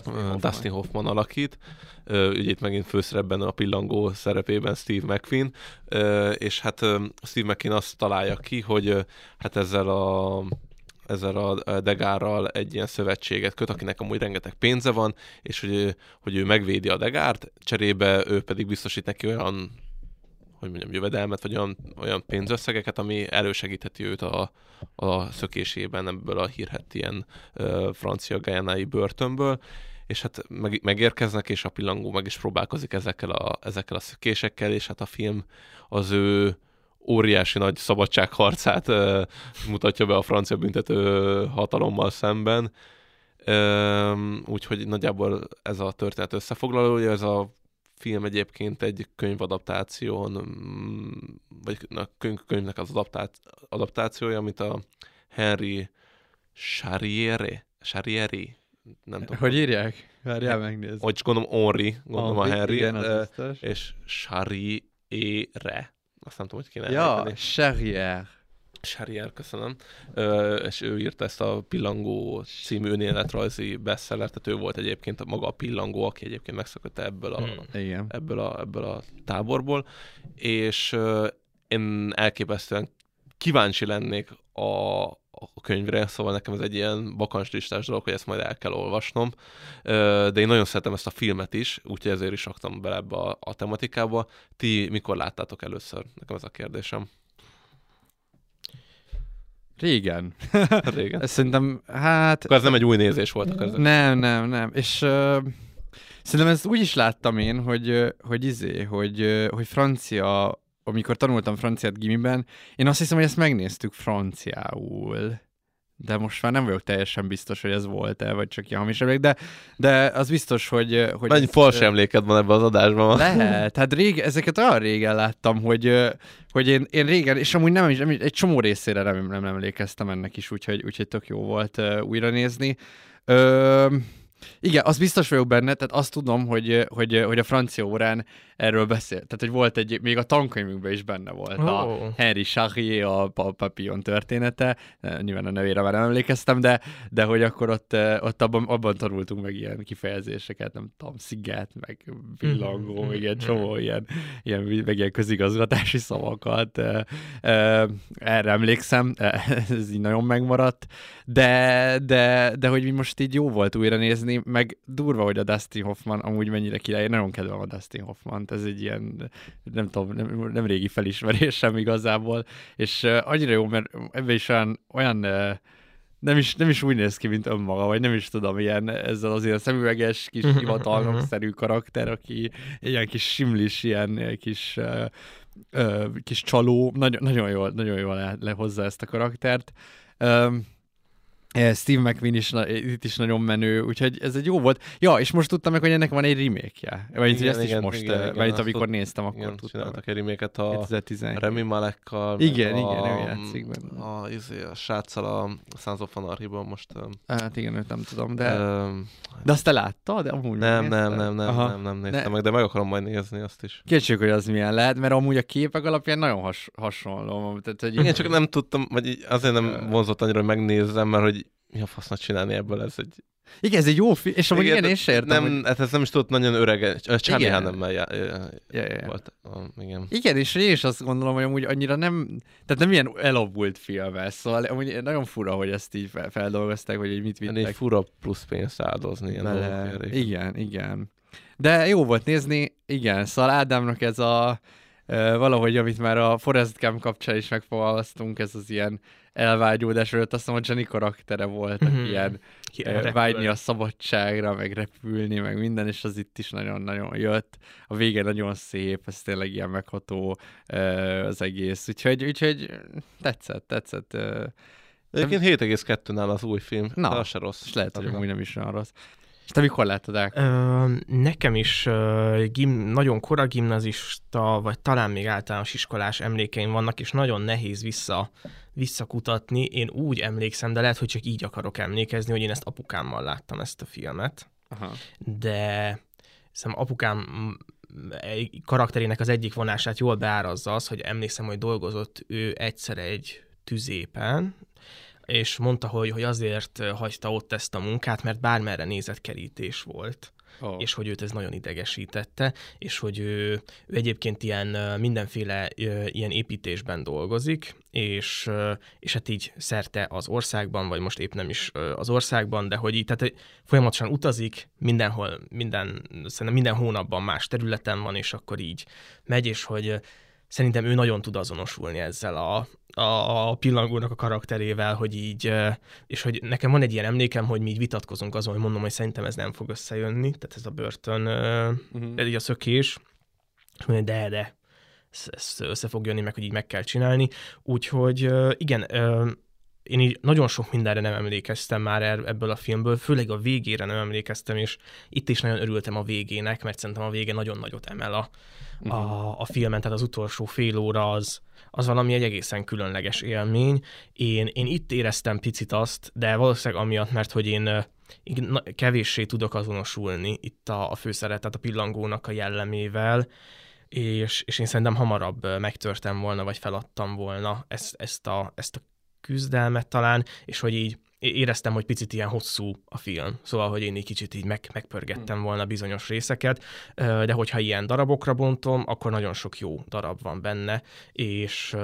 Ö, Dustin Hoffman alakít, ugye itt megint főszerepben a pillangó szerepében Steve McQueen, és hát Steve McQueen azt találja ki, hogy hát ezzel a ezzel a Degárral egy ilyen szövetséget köt, akinek amúgy rengeteg pénze van, és hogy, hogy ő megvédi a Degárt, cserébe ő pedig biztosít neki olyan hogy mondjam, jövedelmet, vagy olyan, olyan pénzösszegeket, ami elősegítheti őt a, a szökésében ebből a hírhet ilyen ö, francia gajánái börtönből, és hát meg, megérkeznek, és a pillangó meg is próbálkozik ezekkel a, ezekkel a szökésekkel, és hát a film az ő óriási nagy szabadságharcát ö, mutatja be a francia büntető hatalommal szemben. Úgyhogy nagyjából ez a történet összefoglalója, ez a film egyébként egy könyvadaptáción, mm, vagy a könyv, könyvnek az adaptá, adaptációja, amit a Henry Charriere, Charriere, nem tudom. Hogy írják? Várjál megnézni. Hogy gondolom Henri, gondolom a Henri, Henry, igen, az és Charriere. Azt nem tudom, hogy kéne Ja, ejteni. Charrier, köszönöm. Ö, és ő írta ezt a Pillangó című önéletrajzi bestseller, tehát ő volt egyébként maga a Pillangó, aki egyébként megszökötte ebből a, Hmm. Igen. ebből, a, ebből a táborból, és ö, én elképesztően kíváncsi lennék a, a könyvre, szóval nekem ez egy ilyen bakancslistás dolog, hogy ezt majd el kell olvasnom, de én nagyon szeretem ezt a filmet is, úgyhogy ezért is raktam bele ebbe a, a tematikába. Ti mikor láttátok először? Nekem ez a kérdésem. Régen. [LAUGHS] Régen. Ez Szerintem, hát... Akkor ez nem egy új nézés volt a között. Nem, nem, nem. És uh, szerintem ezt úgy is láttam én, hogy, hogy izé, hogy, hogy francia, amikor tanultam franciát gimiben, én azt hiszem, hogy ezt megnéztük franciául. De most már nem vagyok teljesen biztos, hogy ez volt-e, vagy csak ilyen hamis emlék, de, de az biztos, hogy... hogy Mennyi fals emléked van ebben az adásban? lehet, hát rég, ezeket olyan régen láttam, hogy, hogy én, én régen, és amúgy nem, is- nem, egy csomó részére nem, nem emlékeztem ennek is, úgyhogy, úgyhogy tök jó volt újra nézni. Ö, igen, az biztos vagyok benne, tehát azt tudom, hogy, hogy, hogy a francia órán erről beszélt. Tehát, hogy volt egy, még a tankönyvünkben is benne volt a Ó. Henry Charrier, a Pa- Papillon története. Eh, Nyilván a nevére már nem emlékeztem, de, de hogy akkor ott, eh, ott abban, abban tanultunk meg ilyen kifejezéseket, nem tudom, sziget, meg villangó, Mhm, meg ilyen mhm. csomó ilyen, ilyen, meg ilyen közigazgatási szavakat. Eh, Erre emlékszem, [LAUGHS] ez így nagyon megmaradt, de, de, de hogy most így jó volt újra nézni, meg durva, hogy a Dustin Hoffman amúgy mennyire király. Én nagyon kedvelem a Dustin Hoffman ez egy ilyen, nem tudom, nem, nem régi felismerésem igazából, és uh, annyira jó, mert ebben is olyan, olyan uh, nem is, nem is úgy néz ki, mint önmaga, vagy nem is tudom, ilyen ezzel az ilyen szemüveges kis hivatalnokszerű karakter, aki ilyen kis simlis, ilyen kis uh, uh, kis csaló, nagyon, nagyon jól, nagyon jól le, lehozza ezt a karaktert. Um, Steve McQueen is, na- itt is nagyon menő, úgyhogy ez egy jó volt. Ja, és most tudtam meg, hogy ennek van egy remake-je. Vagy Igen, ezt is igen, most, igen, igen, igen, azt amikor tud- néztem, akkor Igen, tudtam. csináltak egy reméket a 2017. Remi Malekkal. Igen, meg igen, a, ő játszik benne. A, izé, a sráccal a Sons of Anarchy-ban most. Hát igen, őt nem tudom, de, de azt te láttad? De amúgy nem, nem, nem, nem, Aha. nem, nem néztem Ne- meg, de meg akarom majd nézni azt is. Kíváncsiak, hogy az milyen lehet, mert amúgy a képek alapján nagyon has, hasonló. Tehát, hogy Igen, csak nem tudtam, vagy azért nem vonzott annyira, hogy megnézzem, mert hogy mi a fasznak csinálni ebből, ez egy... Igen, ez egy jó film, és amúgy igen, én is értem, Nem, hogy... hát ez nem is tudott nagyon öreg, Charlie Igen. Hunnam-mel já, já, ja, ja. volt. A, igen. Igen, és én is azt gondolom, hogy amúgy annyira nem, tehát nem ilyen elavult film ez, szóval amúgy nagyon fura, hogy ezt így fel, feldolgozták, hogy így mit Egy vittek fura plusz pénzt áldozni ilyen bele. Igen, igen. De jó volt nézni, igen, szóval Ádámnak ez a valahogy, amit már a Forrest Gump kapcsán is megfogalmaztunk, ez az ilyen elvágyódás, előtt azt mondom, a Jenny karaktere volt, aki Mhm. ilyen repül. vágyni a szabadságra, meg repülni, meg minden, és az itt is nagyon-nagyon jött. A vége nagyon szép, ez tényleg ilyen megható az egész. Úgyhogy, úgyhogy tetszett, tetszett. Egyébként 7,2-nál az új film, Na, de az se rossz. És lehet, hogy amúgy nem is olyan rossz. És te mikor láttad el? Ö, nekem is ö, gim, nagyon kora gimnazista, vagy talán még általános iskolás emlékeim vannak, és nagyon nehéz vissza, visszakutatni. Én úgy emlékszem, de lehet, hogy csak így akarok emlékezni, hogy én ezt apukámmal láttam ezt a filmet. Aha. de hiszem apukám mm, karakterének az egyik vonását jól beárazza az, hogy emlékszem, hogy dolgozott ő egyszer egy tüzépen, és mondta, hogy, hogy azért hagyta ott ezt a munkát, mert bármerre nézett kerítés volt Oh. és hogy őt ez nagyon idegesítette, és hogy ő, ő egyébként ilyen mindenféle ilyen építésben dolgozik, és, és hát így szerte az országban, vagy most épp nem is az országban, de hogy így, tehát folyamatosan utazik, mindenhol, minden, szerintem minden hónapban más területen van, és akkor így megy, és hogy szerintem ő nagyon tud azonosulni ezzel a, a, a pillangónak a karakterével, hogy így, és hogy nekem van egy ilyen emlékem, hogy mi így vitatkozunk azon, hogy mondom, hogy szerintem ez nem fog összejönni, tehát ez a börtön, uh-huh. így a szökés, és mondja, de, de, ez, ez össze fog jönni, meg hogy így meg kell csinálni. Úgyhogy igen, én így nagyon sok mindenre nem emlékeztem már ebből a filmből, főleg a végére nem emlékeztem, és itt is nagyon örültem a végének, mert szerintem a vége nagyon nagyot emel a, a, a filmen, tehát az utolsó fél óra az, az valami egy egészen különleges élmény. Én, én itt éreztem picit azt, de valószínűleg amiatt, mert hogy én, kevéssé tudok azonosulni itt a, a főszeret, tehát a pillangónak a jellemével, és, és én szerintem hamarabb megtörtem volna, vagy feladtam volna ezt, ezt, a, ezt a küzdelmet talán, és hogy így éreztem, hogy picit ilyen hosszú a film, szóval, hogy én így kicsit így meg, megpörgettem volna bizonyos részeket, de hogyha ilyen darabokra bontom, akkor nagyon sok jó darab van benne, és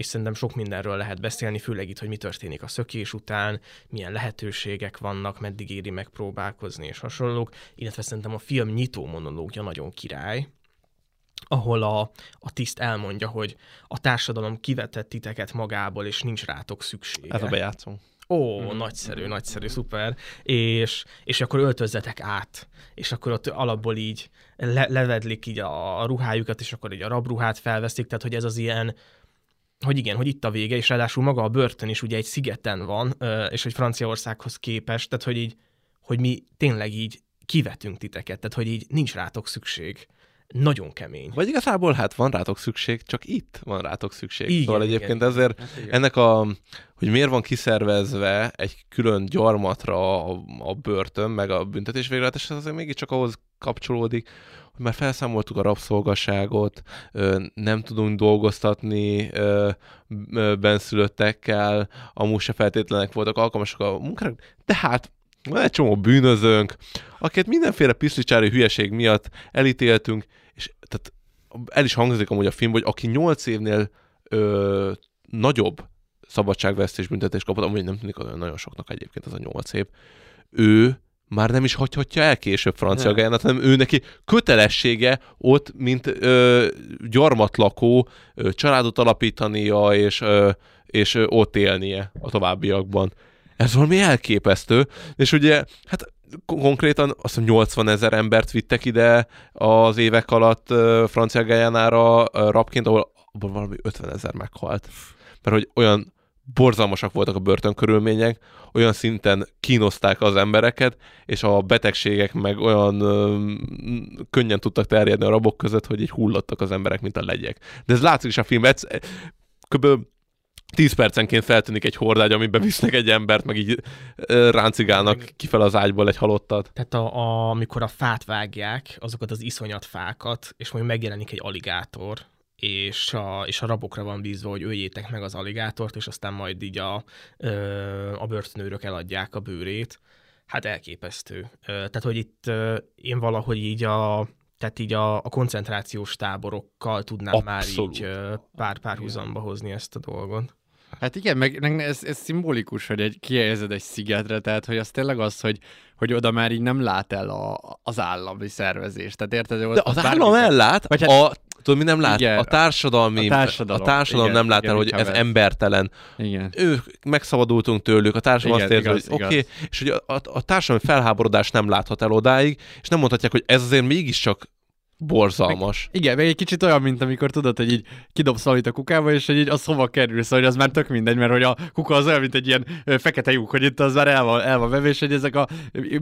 és szerintem sok mindenről lehet beszélni, főleg itt, hogy mi történik a szökés után, milyen lehetőségek vannak, meddig éri megpróbálkozni és hasonlók, illetve szerintem a film nyitó monológja nagyon király, ahol a, a tiszt elmondja, hogy a társadalom kivetett titeket magából, és nincs rátok szüksége. Ez a bejátszom. Ó, mm. nagyszerű, nagyszerű, szuper. És, és akkor öltözzetek át, és akkor ott alapból így le, levedlik így a, a ruhájukat, és akkor így a rabruhát felveszik, tehát hogy ez az ilyen, hogy igen, hogy itt a vége, és ráadásul maga a börtön is ugye egy szigeten van, és hogy Franciaországhoz képest, tehát hogy így, hogy mi tényleg így kivetünk titeket, tehát hogy így nincs rátok szükség. Nagyon kemény. Vagy igazából hát van rátok szükség, csak itt van rátok szükség. Igen, szóval igen. egyébként ezért ennek a, hogy miért van kiszervezve egy külön gyarmatra a, a börtön, meg a büntetés végrehajtás, ez azért mégiscsak ahhoz kapcsolódik, hogy már felszámoltuk a rabszolgaságot, nem tudunk dolgoztatni benszülöttekkel, amúgy se feltétlenek voltak alkalmasak a munkára, de hát van egy csomó bűnözőnk, akiket mindenféle piszlicsári hülyeség miatt elítéltünk, és tehát el is hangzik amúgy a film, hogy aki 8 évnél ö, nagyobb szabadságvesztés büntetés kapott, amúgy nem tűnik olyan nagyon soknak egyébként ez a 8 év, ő már nem is hagyhatja el később Francia. Gajánát, hanem ő neki kötelessége ott, mint ö, gyarmatlakó ö, családot alapítania, és, ö, és ö, ott élnie a továbbiakban. Ez valami elképesztő, és ugye, hát konkrétan azt hiszem 80 ezer embert vittek ide az évek alatt Francia Gajánára ö, rabként, ahol abból valami 50 ezer meghalt. Mert hogy olyan borzalmasak voltak a börtönkörülmények, olyan szinten kínozták az embereket, és a betegségek meg olyan ö, könnyen tudtak terjedni a rabok között, hogy így hullottak az emberek, mint a legyek. De ez látszik is a egyszer- kb. 10 percenként feltűnik egy hordágy, amiben visznek egy embert, meg így ráncigálnak kifel az ágyból egy halottat. Tehát a, a, amikor a fát vágják, azokat az iszonyat fákat, és majd megjelenik egy aligátor, és a, és a rabokra van bízva, hogy öljétek meg az aligátort, és aztán majd így a, a börtönőrök eladják a bőrét. Hát elképesztő. Tehát, hogy itt én valahogy így a tehát így a, a koncentrációs táborokkal tudnám Abszolút. már így ö, pár párhuzamba hozni ezt a dolgot. Hát igen, meg, ez, ez szimbolikus, hogy egy, kihelyezed egy szigetre, tehát hogy az tényleg az, hogy, hogy oda már így nem lát el a, az állami szervezés. Tehát érted? Ott, De az ott állam ellát, Vagy hát- a, tudod, mi nem lát? Igen, a társadalmi, a társadalom. a társadalom Igen, nem lát igen, el, hogy ez ez. embertelen. Igen. Ők megszabadultunk tőlük, a társadalom Igen, azt érzi, hogy oké, okay, és hogy a, a, a társadalmi felháborodás nem láthat el odáig, és nem mondhatják, hogy ez azért mégiscsak borzalmas. Igen, meg egy kicsit olyan, mint amikor tudod, hogy így kidobsz valamit a kukába, és hogy így az hova kerül, szóval hogy az már tök mindegy, mert hogy a kuka az olyan, mint egy ilyen fekete lyuk, hogy itt az már el van, el van vevés, hogy ezek a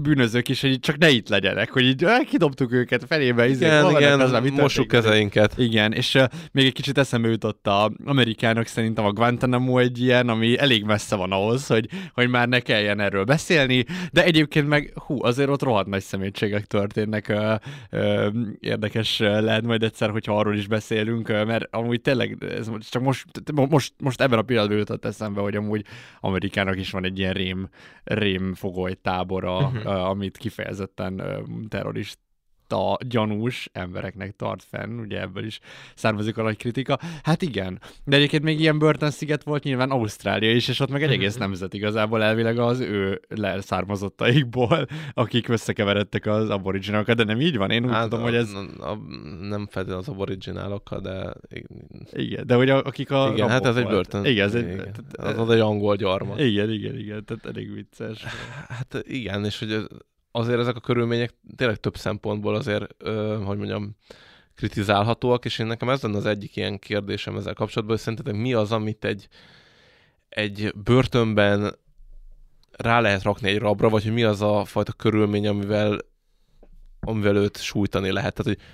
bűnözők is, hogy így csak ne itt legyenek, hogy így kidobtuk őket felébe, izé, Igen, hol vannak, igen, az már kezeinket. Igen, és uh, még egy kicsit eszembe jutott a amerikának szerintem a Guantanamo egy ilyen, ami elég messze van ahhoz, hogy, hogy már ne kelljen erről beszélni, de egyébként meg, hú, azért ott rohadt nagy szemétségek történnek, uh, uh, érdekes uh, lehet majd egyszer, hogyha arról is beszélünk, mert amúgy tényleg, ez most- csak most, most, most ebben a pillanatban jutott eszembe, hogy amúgy Amerikának is van egy ilyen rém, rém fogoly tábora, Mhm. uh, amit kifejezetten terrorist a gyanús embereknek tart fenn, ugye ebből is származik a nagy kritika. Hát igen, de egyébként még ilyen börtönsziget volt nyilván Ausztrália is, és ott meg egy egész nemzet igazából elvileg az ő leszármazottaikból, akik összekeveredtek az aboriginalokkal, de nem így van, én úgy hát, tudom, a, hogy ez... a, a, nem feltétlenül az aboriginálokkal, de Igen, de hogy a, akik a igen, hát ez egy volt. börtön. Igen, ez egy... igen. tehát- Az, az egy angol gyarmat. Igen, igen, igen, tehát elég vicces. Hát igen, és hogy azért ezek a körülmények tényleg több szempontból azért, ö, hogy mondjam, kritizálhatóak, és én nekem ez lenne az egyik ilyen kérdésem ezzel kapcsolatban, hogy szerintetek mi az, amit egy, egy börtönben rá lehet rakni egy rabra, vagy hogy mi az a fajta körülmény, amivel, amivel őt sújtani lehet. Tehát, hogy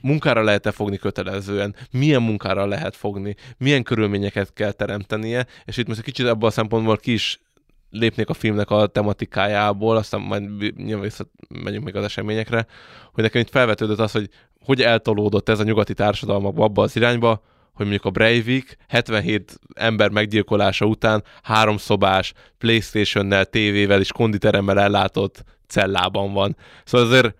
munkára lehet-e fogni kötelezően, milyen munkára lehet fogni, milyen körülményeket kell teremtenie, és itt most egy kicsit ebből a szempontból ki is lépnék a filmnek a tematikájából, aztán majd nyilván visszamegyünk még az eseményekre, hogy nekem itt felvetődött az, hogy hogy eltolódott ez a nyugati társadalmakba abba az irányba, hogy mondjuk a Breivik 77 ember meggyilkolása után háromszobás, Playstation-nel, tévével és konditeremmel ellátott cellában van. Szóval azért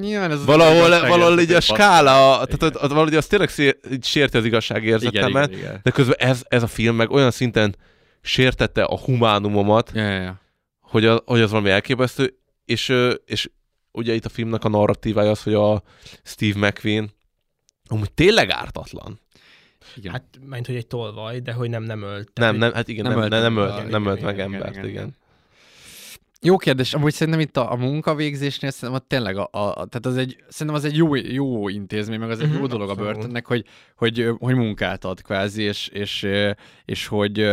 Nyilván ez valahol, valahol így a skála, tehát valahogy az tényleg szér, sérti az igazságérzetemet, igen, igen, igen. de közben ez, ez a film meg olyan szinten sértette a humánumomat, ja, ja, ja. Hogy, a, hogy az valami elképesztő, és, és ugye itt a filmnek a narratívája az, hogy a Steve McQueen amúgy tényleg ártatlan. Igen. Hát, mint hogy egy tolvaj, de hogy nem, nem ölt. Nem, nem, hát igen, nem, nem, ölt, nem, nem ölt, nem, nem ölt meg igen, embert, igen. igen. Jó kérdés, amúgy szerintem itt a, a munkavégzésnél szerintem tényleg a, a, tehát az egy, szerintem az egy jó, jó intézmény, meg az egy jó mhm, dolog Abszolút. a börtönnek, hogy, hogy, hogy munkát ad kvázi, és, és, és hogy,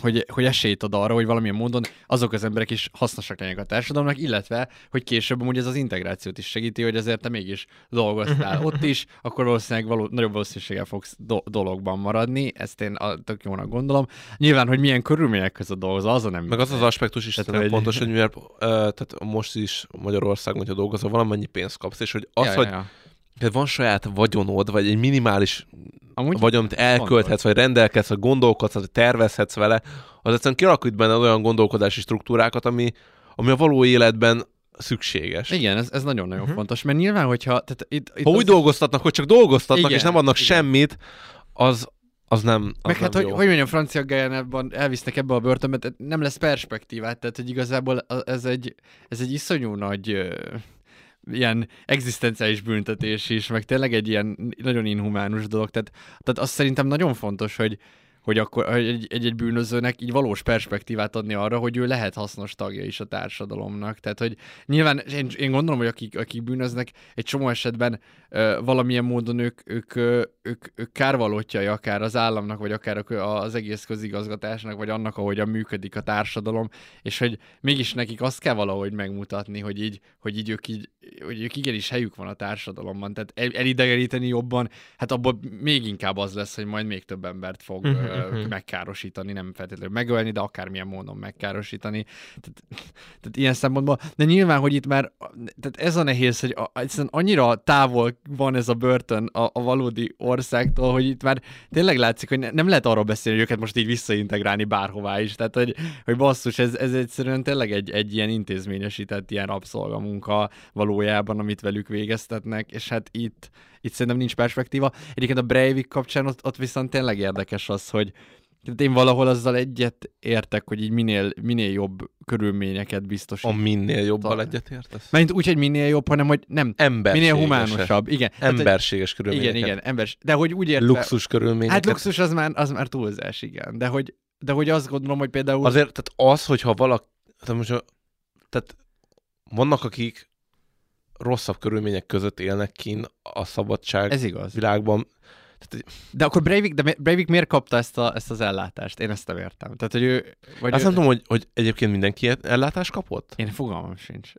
hogy, hogy esélyt ad arra, hogy valamilyen módon azok az emberek is hasznosak legyenek a társadalomnak, illetve, hogy később amúgy ez az integrációt is segíti, hogy azért te mégis dolgoztál mhm. ott is, akkor valószínűleg való, nagyobb valószínűséggel fogsz do- dologban maradni, ezt én a, tök jónak gondolom. Nyilván, hogy milyen körülmények között dolgozol, az a nem. Meg az az aspektus is tehát, hogy... pontos, hogy mivel tehát most is Magyarországon, hogyha dolgozol, valamennyi pénzt kapsz, és hogy az, ja, hogy ja, ja. van saját vagyonod, vagy egy minimális Amúgy vagyon, amit elkölthetsz, vagy rendelkedsz, vagy gondolkodsz, vagy tervezhetsz vele, az egyszerűen kialakít benne olyan gondolkodási struktúrákat, ami, ami a való életben szükséges. Igen, ez, ez nagyon-nagyon uh-huh. fontos, mert nyilván, hogyha... Tehát itt, itt ha az... úgy dolgoztatnak, hogy csak dolgoztatnak, igen, és nem adnak igen. semmit, az, az nem az Meg hát, nem hogy, hogy mondjam, francia Gajánában elvisznek ebbe a börtönbe, tehát nem lesz perspektívát, tehát hogy igazából ez egy, ez egy iszonyú nagy ilyen egzisztenciális büntetés is, meg tényleg egy ilyen nagyon inhumánus dolog, tehát, tehát azt szerintem nagyon fontos, hogy, hogy akkor egy-egy bűnözőnek így valós perspektívát adni arra, hogy ő lehet hasznos tagja is a társadalomnak. Tehát, hogy nyilván én, én gondolom, hogy akik, akik bűnöznek, egy csomó esetben ö, valamilyen módon ők, ők, ö, ők, ők kárvalótjai akár az államnak, vagy akár az egész közigazgatásnak, vagy annak, ahogyan működik a társadalom, és hogy mégis nekik azt kell valahogy megmutatni, hogy így, hogy így ők így, hogy ők igenis helyük van a társadalomban. Tehát el, elidegeníteni jobban, hát abból még inkább az lesz, hogy majd még több embert fog uh-huh uh-huh. megkárosítani, nem feltétlenül megölni, de akármilyen módon megkárosítani. Tehát, tehát ilyen szempontból, de nyilván, hogy itt már, tehát ez a nehéz, hogy a, egyszerűen annyira távol van ez a börtön a, a valódi országtól, hogy itt már tényleg látszik, hogy ne, nem lehet arról beszélni, hogy őket most így visszaintegrálni bárhová is. Tehát, hogy, hogy basszus, ez, ez egyszerűen tényleg egy, egy ilyen intézményesített ilyen rabszolgamunka valójában, amit velük végeztetnek, és hát itt itt szerintem nincs perspektíva. Egyébként a Breivik kapcsán ott, ott viszont tényleg érdekes az, hogy én valahol azzal egyet értek, hogy így minél, minél jobb körülményeket biztosít. A minél jobbal egyet értesz? Mert úgy, hogy minél jobb, hanem hogy nem. Minél humánusabb. Igen. Emberséges körülményeket. Igen, igen. Embers... De hogy úgy érte... Luxus körülményeket. Hát luxus az már, az már túlzás, igen. De hogy, de hogy azt gondolom, hogy például... Azért, tehát az, hogyha valaki... Tehát, most, tehát vannak, akik rosszabb körülmények között élnek kin a szabadság Ez igaz. világban. Tehát, de akkor Breivik, de Breivik miért kapta ezt, a, ezt az ellátást? Én ezt nem értem. Tehát, hogy ő, vagy Azt ő... nem tudom, hogy, hogy egyébként mindenki ellátást kapott? Én fogalmam sincs.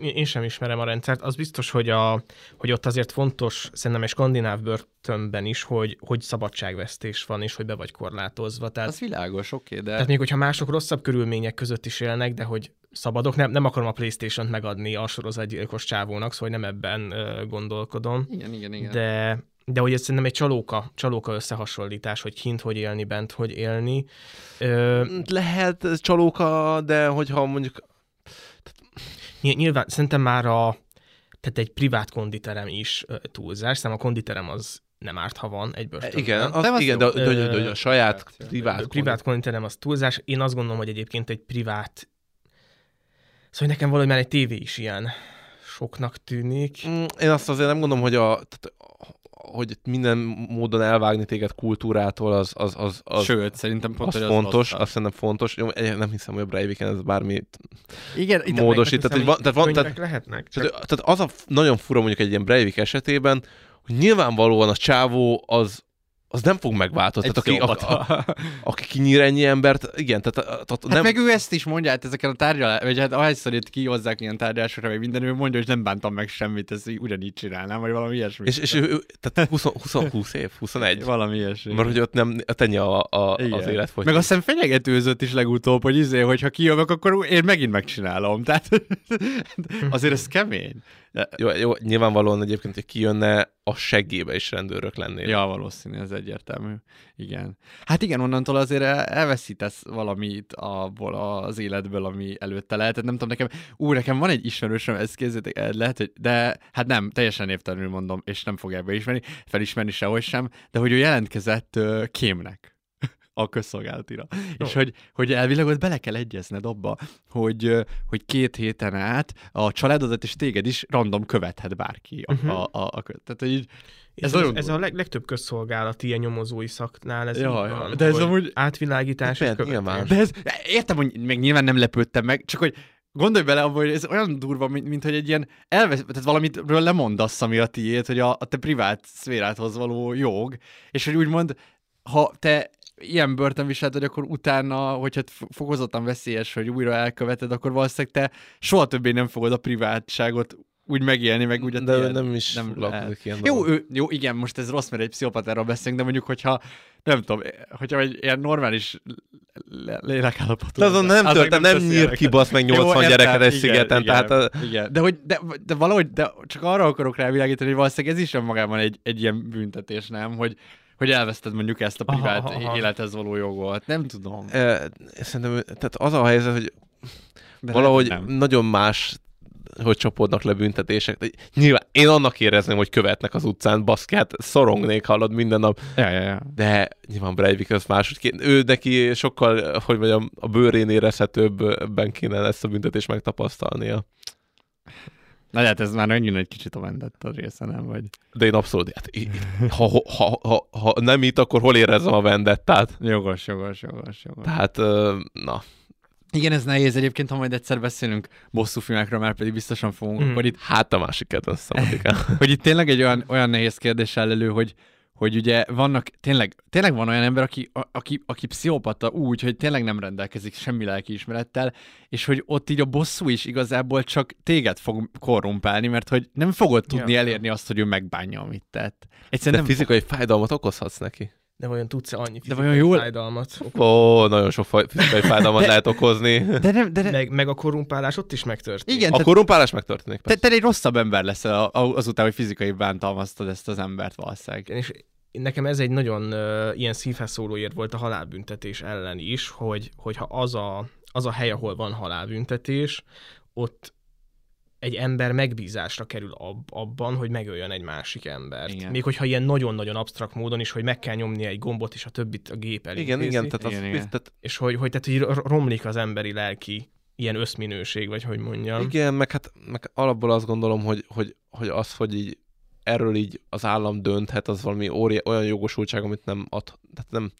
Én sem ismerem a rendszert. Az biztos, hogy, a, hogy ott azért fontos, szerintem egy skandináv börtönben is, hogy, hogy szabadságvesztés van, és hogy be vagy korlátozva. Tehát, az világos, oké, okay, de... Tehát még hogyha mások rosszabb körülmények között is élnek, de hogy szabadok. Nem, nem akarom a Playstation-t megadni a sorozatgyilkos csávónak, szóval nem ebben uh, gondolkodom. Igen, igen, igen. De, de hogy ez szerintem egy csalóka, csalóka összehasonlítás, hogy kint hogy élni, bent hogy élni. Ö, Lehet csalóka, de hogyha mondjuk... Nyilván szerintem már a tehát egy privát konditerem is túlzás, szerintem a konditerem az nem árt, ha van egy börtönben. Igen, az, az igen de, de, de, de, de a saját privát, privát konditerem az túlzás. Én azt gondolom, hogy egyébként egy privát Szóval nekem valahogy már egy tévé is ilyen soknak tűnik. Mm, én azt azért nem gondolom, hogy a, tehát, hogy minden módon elvágni téged kultúrától, az, az, az, az Sőt, szerintem pont, az, az fontos, azt szerintem fontos. Jó, nem hiszem, hogy a Breiviken ez bármi Igen, módosít. Tehát, van, tehát, van, tehát, lehetnek. Tehát, tehát, az a nagyon fura mondjuk egy ilyen Breivik esetében, hogy nyilvánvalóan a csávó az, az nem fog megváltozni. Tehát aki, a, a, aki kinyír ennyi embert, igen, tehát, tehát Hát nem... meg ő ezt is mondja, hát ezeken a tárgyalás, vagy hát ahányszor itt kihozzák ilyen tárgyalásokra, vagy minden, ő mondja, hogy nem bántam meg semmit, ezt így ugyanígy csinálnám, vagy valami ilyesmi. És, és ő, tehát 20, 20, 20 év, 21. [LAUGHS] Valami ilyesmi. Mert hogy ott nem, ott ennyi a, a, Igen. az élet Meg azt hiszem fenyegetőzött is legutóbb, hogy izé, hogyha kijövök, akkor én megint megcsinálom. Tehát [LAUGHS] azért ez kemény. Jó, jó, nyilvánvalóan egyébként, hogy kijönne, a seggébe is rendőrök lennének. ja, valószínű, ez egyértelmű. Igen. Hát igen, onnantól azért el- elveszítesz valamit abból az életből, ami előtte lehetett. Nem tudom, nekem, ú, nekem van egy ismerősöm, ezt kézzétek lehet, hogy, de hát nem, teljesen névtelenül mondom, és nem fogják beismerni, felismerni sehogy sem, de hogy ő jelentkezett kémnek a közszolgálatira. Oh. És hogy, hogy elvileg ott bele kell egyezned abba, hogy, hogy két héten át a családodat és téged is random követhet bárki. A, Mhm. a, a, a, tehát, hogy így, Ez, Ez ez, a leg, legtöbb közszolgálati ilyen nyomozói szaknál ez Ja, így ja, de ez amúgy- átvilágítás és Persze, nyilván. De ez, értem, hogy meg nyilván nem lepődtem meg, csak hogy gondolj bele abba, hogy ez olyan durva, mint, mint hogy egy ilyen elvesz, tehát valamitről lemondasz, ami a tiéd, hogy a, a te privát szférádhoz való jog, és hogy úgymond, ha te ilyen börtönviselt vagy, akkor utána, hogyha fokozottan veszélyes, hogy újra elköveted, akkor valószínűleg te soha többé nem fogod a privátságot úgy megélni, meg úgy De ő nem is nem lehet. ilyen Jó, ő, jó, igen, most ez rossz, mert egy pszichopatáról beszélünk, de mondjuk, hogyha nem tudom, hogyha egy ilyen normális le- lélekállapotú. Azon nem történt, nem teszi nyír ki, basz meg Jó, 80 értem, gyereket egy szigeten, igen, tehát a- Igen, de, hogy, de, de valahogy, de csak arra akarok rávilágítani, hogy valószínűleg ez is önmagában egy, egy ilyen büntetés, nem? Hogy, hogy elveszted mondjuk ezt a privát aha, aha. élethez való jogot. Nem tudom. E, Szerintem, tehát az a helyzet, hogy De valahogy nem. nagyon más hogy csapódnak le büntetések. De Nyilván én annak érezném, hogy követnek az utcán, baszki, hát szorongnék hallod minden nap, Ja, ja, ja. de nyilván Breivik az máshogy kéne. Ő neki sokkal, hogy mondjam, a bőrén érezhetőbben kéne ezt a büntetést megtapasztalnia. Na hát ez már annyira egy kicsit a vendetta része, nem? Vagy... De én abszolút, hát, ha, ha, ha, ha, nem itt, akkor hol érezzem a vendettát? Jogos, jogos, jogos, jogos. Tehát, na, Igen, ez nehéz egyébként, ha majd egyszer beszélünk bosszú filmekről, már pedig biztosan fogunk, Mm. akkor itt hát a másik kedvenc szamatikám. [LAUGHS] hogy itt tényleg egy olyan, olyan nehéz kérdés áll elő, hogy, hogy ugye vannak, tényleg, tényleg van olyan ember, aki, a, aki, aki pszichopata úgy, hogy tényleg nem rendelkezik semmi lelkiismerettel, és hogy ott így a bosszú is igazából csak téged fog korrumpálni, mert hogy nem fogod tudni Ja. elérni azt, hogy ő megbánja, amit tett. De Egyszerűen nem fizikai fájdalmat okozhatsz neki. De vajon tudsz-e annyi De fizikai vajon jól- fájdalmat? Ó, nagyon sok fizikai [LAUGHS] fájdalmat De- lehet okozni. De nem, de, de Meg, meg a korrumpálás ott is megtörténik. igen, A tehát korrumpálás megtörténik. te, te egy rosszabb ember leszel azután, hogy fizikai bántalmaztad ezt az embert valószínűleg. Igen, és nekem ez egy nagyon uh, ilyen szívhez szóló ér volt a halálbüntetés ellen is, hogy, hogyha az a, az a hely, ahol van halálbüntetés, ott egy ember megbízásra kerül ab, abban, hogy megöljön egy másik embert. Igen. Még hogyha ilyen nagyon-nagyon absztrakt módon is, hogy meg kell nyomni egy gombot, és a többit a gép elintézi. Igen, igen, tehát, az, Igen, tehát És hogy, hogy, tehát, hogy ro- romlik az emberi lelki ilyen összminőség, vagy hogy mondjam. igen, meg hát meg alapból azt gondolom, hogy, hogy, hogy az, hogy így erről így az állam dönthet, az valami óri, olyan jogosultság, amit nem ad, tehát nem,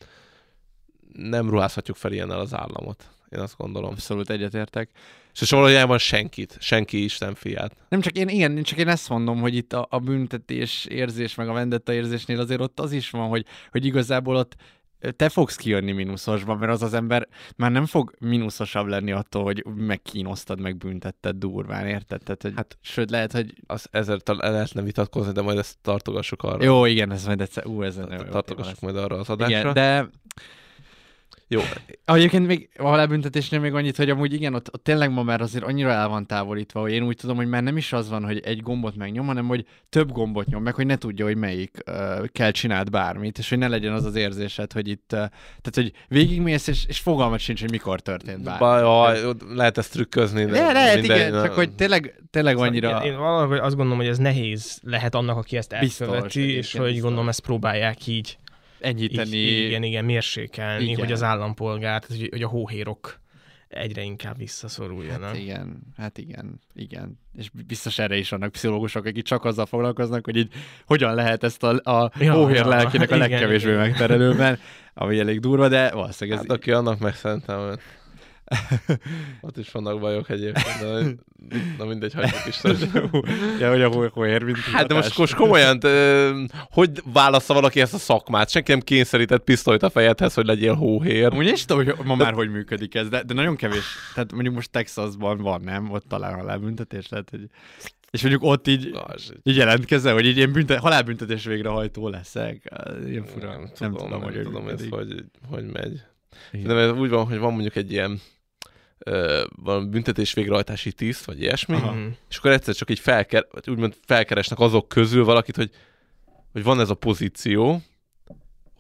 nem ruházhatjuk fel ilyennel az államot. Én azt gondolom. Abszolút egyetértek. És valójában senkit, senki Isten fiát. Nem csak én, igen, csak én ezt mondom, hogy itt a, a büntetés érzés, meg a vendetta érzésnél azért ott az is van, hogy, hogy igazából ott te fogsz kijönni mínuszosban, mert az az ember már nem fog mínuszosabb lenni attól, hogy megkínoztad, meg büntetted durván, érted? Tehát, hogy, hát, sőt, lehet, hogy Az ezzel tal- lehetne vitatkozni, de majd ezt tartogassuk arra. jó, igen, ez majd egyszer, ú, ez Tartogassuk majd arra az adásra. Igen, de Jó, Egyébként még a halálbüntetésnél még annyit, hogy amúgy igen, ott, ott tényleg ma már azért annyira el van távolítva, hogy én úgy tudom, hogy már nem is az van, hogy egy gombot megnyom, hanem hogy több gombot nyom meg, hogy ne tudja, hogy melyik uh, kell csinált bármit, és hogy ne legyen az az érzésed, hogy itt, uh, tehát hogy végigmész, és, és fogalmat sincs, hogy mikor történt bármi. Baj, jaj, lehet ezt trükközni. De lehet, mindegy, igen, csak hogy tényleg, tényleg annyira... Szóval Én, én valahogy azt gondolom, hogy ez nehéz lehet annak, aki ezt Biztos, elköveti, és egyébként hogy biztos. gondolom ezt próbálják így, enyhíteni. így igen, igen, mérsékelni, Igen. hogy az állampolgár, tehát, hogy, hogy a hóhérok egyre inkább visszaszoruljanak. Hát igen, hát igen, igen. És biztos erre is vannak pszichológusok, akik csak azzal foglalkoznak, hogy így hogyan lehet ezt a, a Ja, hóhér ja, lelkének a igen, legkevésbé igen. megterelőben, ami elég durva, de valószínűleg ez Hát aki annak meg szerintem Ott is vannak bajok egyébként, de [LAUGHS] na mindegy, hagyjuk is. [LAUGHS] ja, hogy a hol, hol érvint. Hát de most, most komolyan, de, hogy válassza valaki ezt a szakmát? Senki nem kényszerített pisztolyt a fejedhez, hogy legyél hóhér. Úgy is tudom, hogy ma már hogy működik ez, de, de nagyon kevés. Tehát mondjuk most Texasban van, nem? Ott talán halálbüntetés lehet, hogy... És mondjuk ott így, így jelentkezel, hogy így én büntet, halálbüntetés végrehajtó leszek. Ilyen fura. Nem, Nem, tudom, tudom, nem hogy tudom ez hogy, hogy megy. Igen. De ez úgy van, hogy van mondjuk egy ilyen van büntetés végrehajtási tiszt, vagy ilyesmi, Aha. Aha. és akkor egyszer csak így felker, úgymond felkeresnek azok közül valakit, hogy, hogy van ez a pozíció,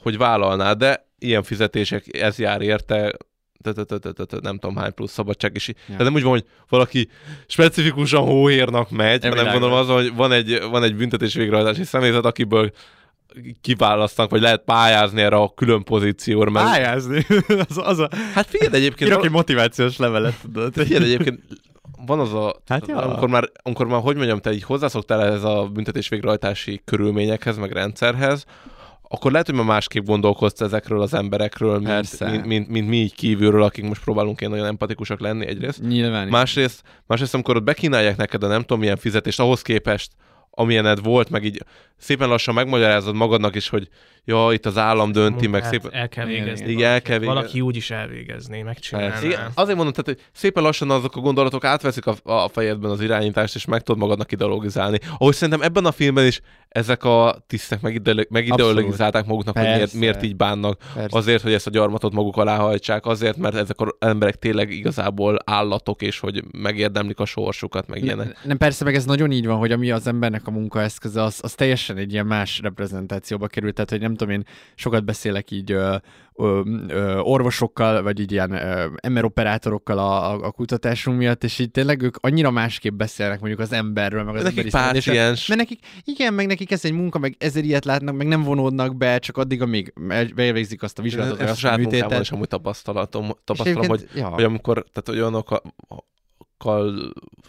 hogy vállalná, de ilyen fizetések, ez jár érte, te- te- te- te- te- te- nem tudom hány plusz szabadság, és Ja. nem úgy van, hogy valaki specifikusan hóhérnak megy, hanem gondolom az, hogy van egy, van egy büntetés végrehajtási személyzet, akiből kiválasztanak, vagy lehet pályázni erre a külön pozícióra. Mert... Pályázni? [LAUGHS] az, az a... Hát figyelj, egyébként... Írok egy motivációs levelet, tudod. De figyelj, egyébként van az a... Hát ja. amikor, már, amikor már, hogy mondjam, te így hozzászoktál ehhez a büntetés végrehajtási körülményekhez, meg rendszerhez, akkor lehet, hogy már másképp gondolkozz ezekről az emberekről, mint, Persze. mint, mint, mint, mi így kívülről, akik most próbálunk ilyen nagyon empatikusak lenni egyrészt. Nyilván. Másrészt, másrészt, amikor ott bekínálják neked a nem tudom milyen fizetést, ahhoz képest, amilyened volt, meg így szépen lassan megmagyarázod magadnak is, hogy ja, itt az állam dönti, meg szépen... El kell végezni. igen, el valaki. kell végezni. Valaki úgy is elvégezni, megcsinálná. Igen, azért mondom, tehát, hogy szépen lassan azok a gondolatok átveszik a, a fejedben az irányítást, és meg tudod magadnak ideologizálni. Ahogy szerintem ebben a filmben is ezek a tisztek megide- megideologizálták maguknak, hogy miért, Persze. miért így bánnak. Persze. Azért, hogy ezt a gyarmatot maguk alá hajtsák, azért, mert ezek az emberek tényleg igazából állatok, és hogy megérdemlik a sorsukat, meg ilyenek. Ne, nem, persze, meg ez nagyon így van, hogy ami az embernek a munkaeszköze, az, az teljesen egy ilyen más reprezentációba került. Tehát, hogy nem tudom, én sokat beszélek így ö, ö, ö, orvosokkal, vagy így ilyen ö, MR-operátorokkal a, a, a kutatásunk miatt, és így tényleg ők annyira másképp beszélnek mondjuk az emberről, meg az Nekik emberi páciens. Mert nekik, igen, meg nekik ez egy munka, meg ezer ilyet látnak, meg nem vonódnak be, csak addig, amíg bevégzik azt a vizsgálatot, a azt a műtétet. is amúgy tapasztalatom, tapasztalom, hogy, ja. hogy amikor, tehát hogy olyanokkal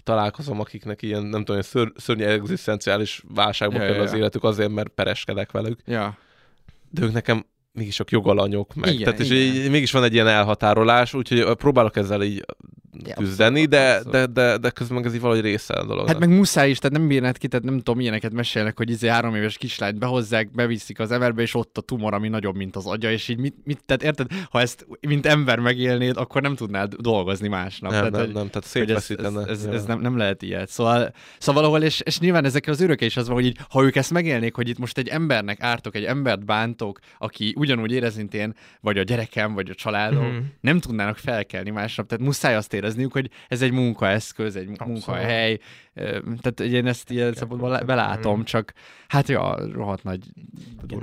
találkozom, akiknek ilyen, nem tudom, ször, szörnyű egzisztenciális válságba Ja, kerül ja, az életük azért, mert pereskedek velük. Ja. De ők nekem mégis csak jogalanyok meg. Igen, Tehát és igen. így, mégis van egy ilyen elhatárolás, úgyhogy próbálok ezzel így Ja, küzdeni, abszolút, de, abszolút. de, de, de közben meg ez így valahogy része a dolognak. Hát meg muszáj is, tehát nem bírnád ki, tehát nem tudom, milyeneket mesélnek, hogy izé három éves kislányt behozzák, beviszik az everbe, és ott a tumor, ami nagyobb, mint az agya, és így mit, mit tehát érted, ha ezt mint ember megélnéd, akkor nem tudnád dolgozni másnap. nem, tehát, nem, hogy, nem, tehát hogy ez, ez, szétveszítene. ez, ez nem, nem, lehet ilyet. Szóval, szóval valahol, és, és nyilván ezekkel az örökkel is az van, hogy így, ha ők ezt megélnék, hogy itt most egy embernek ártok, egy embert bántok, aki ugyanúgy érez, mint én, vagy a gyerekem, vagy a családom, Mhm. nem tudnának felkelni másnap. Tehát muszáj azt érezniük, hogy ez egy munkaeszköz, egy Abszolút. munkahely. Tehát én ezt ilyen le- belátom, csak hát ja, rohadt nagy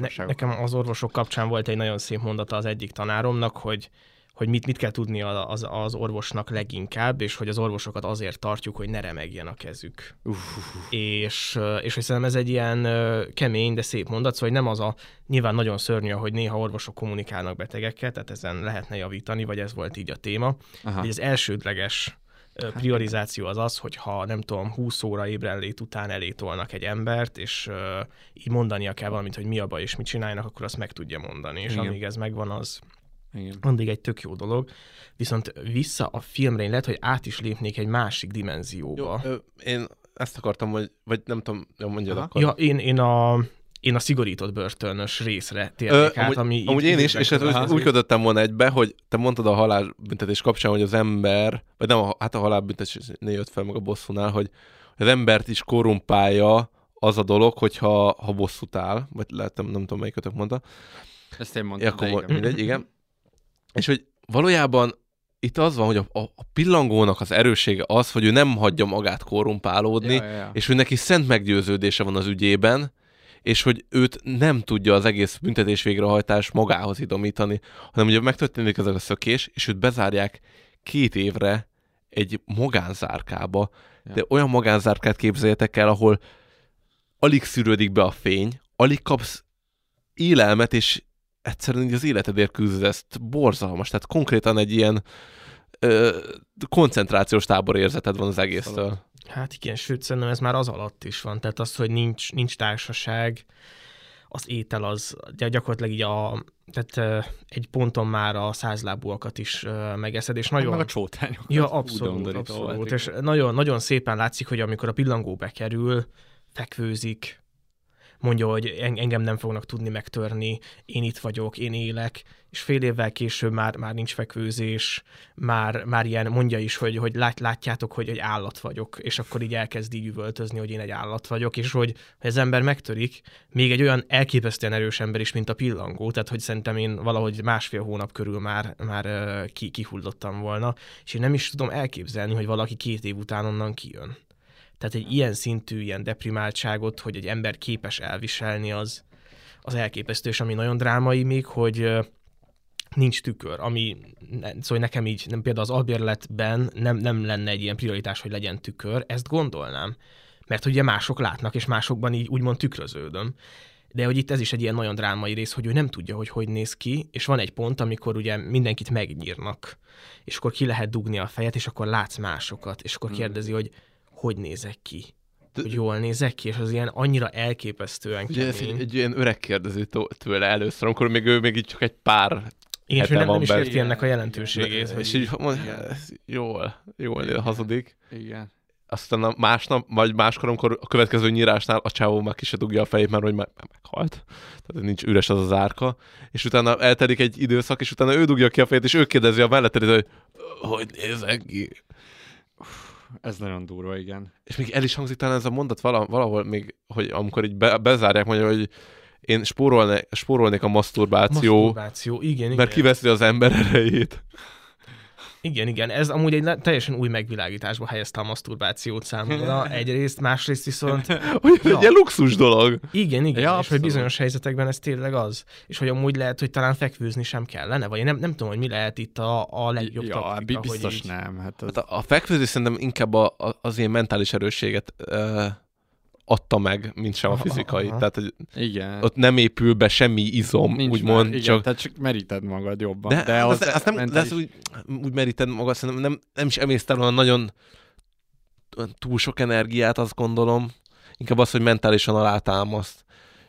Ne, nekem az orvosok kapcsán volt egy nagyon szép mondata az egyik tanáromnak, hogy hogy mit, mit kell tudni az, az orvosnak leginkább, és hogy az orvosokat azért tartjuk, hogy ne remegjen a kezük. És, és hogy szerintem ez egy ilyen kemény, de szép mondat, szóval hogy nem az a, nyilván nagyon szörnyű, hogy néha orvosok kommunikálnak betegekkel, tehát ezen lehetne javítani, vagy ez volt így a téma. Aha. De az elsődleges ö, priorizáció az az, hogy ha nem tudom, 20 óra ébrenlét után elétolnak egy embert, és ö, így mondania kell valamit, hogy mi a baj és mit csinálnak, akkor azt meg tudja mondani. És Igen. amíg ez megvan, az Igen. addig egy tök jó dolog. Viszont vissza a filmre én lehet, hogy át is lépnék egy másik Jó, dimenzióba. ö, én ezt akartam, hogy, vagy nem tudom, jó, mondjad Aha. akkor. Ja, én, én a én a szigorított börtönös részre Ö, térnék át, amúgy, ami amúgy én is, és hát úgy, kötöttem volna egybe, hogy te mondtad a halálbüntetés kapcsán, hogy az ember, vagy nem, a, hát a halálbüntetésnél jött fel meg a bosszúnál, hogy az embert is korrumpálja az a dolog, hogyha ha bosszút áll, vagy lehet, nem, nem tudom, melyikötök mondta, Ezt én Ja, mondtam, akkor de igen. mindegy, igen. És hogy valójában itt az van, hogy a, a, pillangónak az erőssége az, hogy ő nem hagyja magát korrumpálódni, Ja, ja, ja. és hogy neki szent meggyőződése van az ügyében, és hogy őt nem tudja az egész büntetés végrehajtás magához idomítani, hanem ugye megtörténik ez a szökés, és őt bezárják két évre egy magánzárkába, Ja. de olyan magánzárkát képzeljetek el, ahol alig szűrődik be a fény, alig kapsz élelmet, és egyszerűen így az életedért küzdesz, borzalmas, tehát konkrétan egy ilyen ö, koncentrációs tábor érzeted van az egésztől. Hát igen, sőt, szerintem ez már az alatt is van. Tehát az, hogy nincs, nincs társaság, az étel az gy- gyakorlatilag így a, tehát egy ponton már a százlábúakat is megeszed, és nagyon... Meg a csótányokat. Ja, Ú, abszolút, abszolút. volt, És nagyon, nagyon szépen látszik, hogy amikor a pillangó bekerül, fekvőzik, mondja, hogy en- engem nem fognak tudni megtörni, én itt vagyok, én élek, és fél évvel később már, már nincs fekvőzés, már, már ilyen mondja is, hogy, hogy lát, látjátok, hogy egy állat vagyok, és akkor így elkezd így üvöltözni, hogy én egy állat vagyok, és hogy, hogy az ember megtörik, még egy olyan elképesztően erős ember is, mint a pillangó, tehát hogy szerintem én valahogy másfél hónap körül már, már ki, kihullottam volna, és én nem is tudom elképzelni, hogy valaki két év után onnan kijön. Tehát egy ilyen szintű, ilyen deprimáltságot, hogy egy ember képes elviselni, az, az elképesztő, és ami nagyon drámai még, hogy nincs tükör, ami szóval nekem így, nem, például az albérletben nem, nem lenne egy ilyen prioritás, hogy legyen tükör, ezt gondolnám. Mert ugye mások látnak, és másokban így úgymond tükröződöm. De hogy itt ez is egy ilyen nagyon drámai rész, hogy ő nem tudja, hogy hogy néz ki, és van egy pont, amikor ugye mindenkit megnyírnak, és akkor ki lehet dugni a fejet, és akkor látsz másokat, és akkor kérdezi, hogy hogy nézek ki, hogy jól nézek ki, és az ilyen annyira elképesztően Ugye kemény. egy, egy ilyen öreg kérdező tőle először, amikor még ő még így csak egy pár Igen, és ő nem, van nem is érti ennek a jelentőségét. És hogy így mond, ez jól, jól hazudik. Igen. Aztán a másnap, vagy máskor, amikor a következő nyírásnál a csávó már ki se dugja a fejét, mert hogy már meghalt. Tehát nincs üres az az árka. És utána eltelik egy időszak, és utána ő dugja ki a fejét, és ő kérdezi a melletted, hogy hogy nézek ki. Ez nagyon durva, igen. És még el is hangzik talán ez a mondat vala, valahol még, hogy amikor így be, bezárják, mondja, hogy én spórolnék, spórolnék a maszturbáció, Maszturbáció, igen, igen. mert kiveszi az ember erejét. Igen, igen, ez amúgy egy teljesen új megvilágításba helyezte a maszturbációt számomra. [LAUGHS] Egyrészt, másrészt viszont... [LAUGHS] Hogy ez Ja. egy luxus dolog. Igen, igen, Ja, és hogy bizonyos helyzetekben ez tényleg az. És hogy amúgy lehet, hogy talán fekvőzni sem kellene, vagy én nem, nem tudom, hogy mi lehet itt a, a legjobb ja, taktika, bi- biztos hogy így... nem. Hát az... Hát a, a fekvőzés szerintem inkább a, a, az ilyen mentális erősséget uh, adta meg, mint sem a fizikai. aha. Tehát, hogy Igen. ott nem épül be semmi izom, Nincs úgymond, már, igen, csak... tehát csak meríted magad jobban. De, de az az, azt nem, de mentális- az úgy, úgy meríted magad, szerintem nem, nem is emésztel olyan nagyon túl sok energiát, azt gondolom. Inkább az, hogy mentálisan alátámaszt.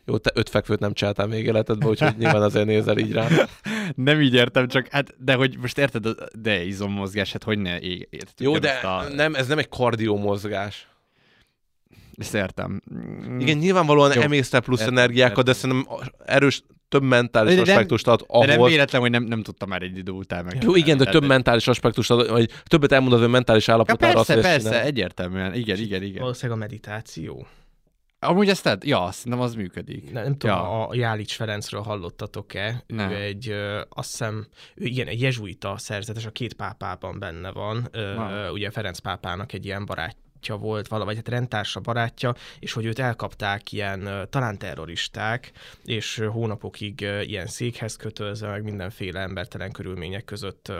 Jó, te öt fekvőt nem csináltál még életedben, úgyhogy nyilván azért nézel így rá. [LAUGHS] Nem így értem, csak hát, de hogy most érted, de izommozgás, hát hogy ne ég, érted, Jó, de a... nem, ez nem egy kardió értem. Mm. Igen, nyilvánvalóan Jó. emésztel plusz Értem, energiákat, de értem. szerintem erős, több mentális De nem- aspektust ad De nem ahhoz. véletlen, hogy nem, nem tudtam már egy idő után meg. Jó, igen, de több mentális aspektust ad, vagy többet elmond az ő mentális Ja, állapotára. azt, persze, ezt persze, egyértelműen. Igen, igen, igen. Valószínűleg a meditáció. Amúgy ezt tehát, ja, szerintem az működik. Nem, nem tudom, Ja. a Jálics Ferencről hallottatok-e? Nem. Ő egy, ö, azt hiszem, ő igen, egy jezsuita szerzetes, a két pápában benne van. Ö, ugye Ferenc pápának egy ilyen barátja volt, valahogy hát rendtársa barátja, és hogy őt elkapták ilyen talán terroristák, és hónapokig ilyen székhez kötözve, meg mindenféle embertelen körülmények között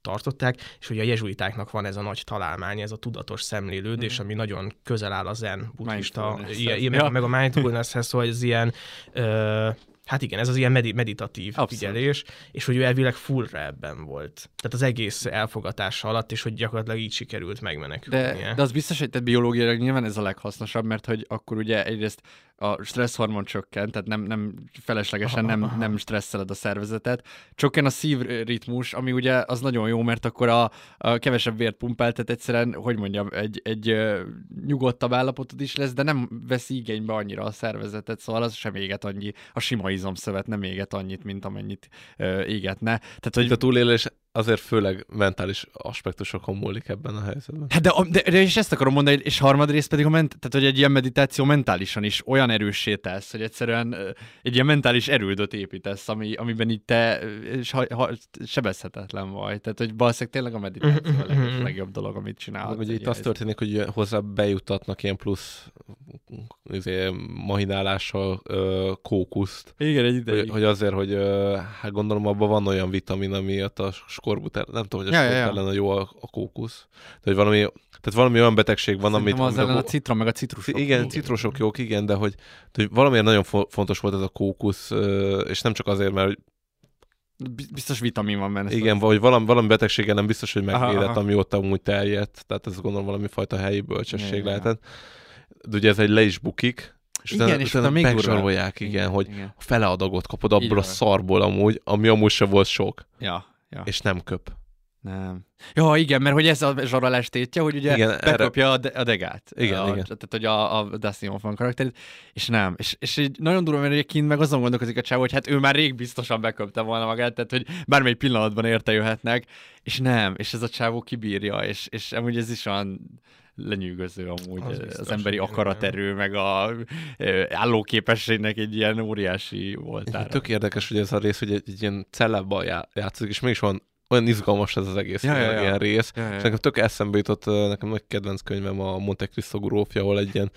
tartották, és hogy a jezsuitáknak van ez a nagy találmány, ez a tudatos szemlélődés, ami nagyon közel áll a zen buddhista, ilyen, meg, Ja. meg a mindfulness-hez, szóval ez ilyen, ö, hát igen, ez az ilyen medi- meditatív Abszolút. figyelés, és hogy ő elvileg fullra ebben volt. Tehát az egész elfogatása alatt, és hogy gyakorlatilag így sikerült megmenekülnie. De, de az biztos, hogy tehát biológiailag nyilván ez a leghasznosabb, mert hogy akkor ugye egyrészt a stresszhormon csökkent, tehát nem, nem feleslegesen nem, nem stresszeled a szervezetet. Csökken a szívritmus, ami ugye az nagyon jó, mert akkor a, a kevesebb vért pumpál, tehát egyszerűen, hogy mondjam, egy, egy nyugodtabb állapotod is lesz, de nem veszi igénybe annyira a szervezetet, szóval az sem éget annyi, a sima izomszövet nem éget annyit, mint amennyit égetne. Tehát, hogy a túlélés azért főleg mentális aspektusokon múlik ebben a helyzetben. Hát de, de, de és ezt akarom mondani, és harmadrészt pedig a ment, tehát, hogy egy ilyen meditáció mentálisan is olyan erőssé tesz, hogy egyszerűen egy ilyen mentális erődöt építesz, ami, amiben így te ha, ha, sebezhetetlen vagy. Tehát, hogy valószínűleg tényleg a meditáció a leg, legjobb dolog, amit csinálhat. Meg ugye itt az történik, hogy hozzá bejutatnak ilyen plusz izé, mahinálással ö, kókuszt. Igen, egy Hogy, ideig. hogy azért, hogy ö, hát gondolom abban van olyan vitamin, amiatt a skorbut, nem tudom, hogy a Ja, ja, ja, skorbut ja. ellen a jó a, a kókusz. Tehát, hogy valami, tehát valami olyan betegség van, amit... Szerintem az amit ellen a citrom, meg a citrusok. igen, citrusok jók, igen, de hogy, de hogy valamiért nagyon fo- fontos volt ez a kókusz, és nem csak azért, mert hogy Biztos vitamin van benne. igen, vagy valami, valami betegség ellen biztos, hogy aha. ami ott amúgy terjedt, tehát ez gondolom valami fajta helyi bölcsesség ja. lehetett. De ugye ez egy le is bukik, és Igen, utána, és utána utána megzsarolják, igen, Igen, hogy igen. a fele adagot kapod abból a van. szarból amúgy, ami amúgy se volt sok, Ja, ja. és nem köp. Nem. Ja, igen, mert hogy ez a zsarolás tétje, hogy ugye Igen, igen, erre- bekapja a, de- a degát. Igen, a, igen. Tehát, hogy a, a Dustin Hoffman karakterét, és nem. És, és így nagyon durva, mert kint meg azon gondolkozik a csávó, hogy hát ő már rég biztosan beköpte volna magát, tehát hogy bármely pillanatban érte jöhetnek, és nem. És ez a csávó kibírja, és, és amúgy ez is olyan lenyűgöző amúgy Az biztos, az emberi akaraterő, meg a állóképességnek egy ilyen óriási voltára. Tök érdekes, hogy ez a rész, hogy egy, egy ilyen cellában já- játszik, és mégis van olyan izgalmas ez az egész Ja, ja, ja. ilyen rész. Ja, ja. És nekem tök eszembe jutott, nekem nagy kedvenc könyvem a Monte Cristo grófja, ahol egy ilyen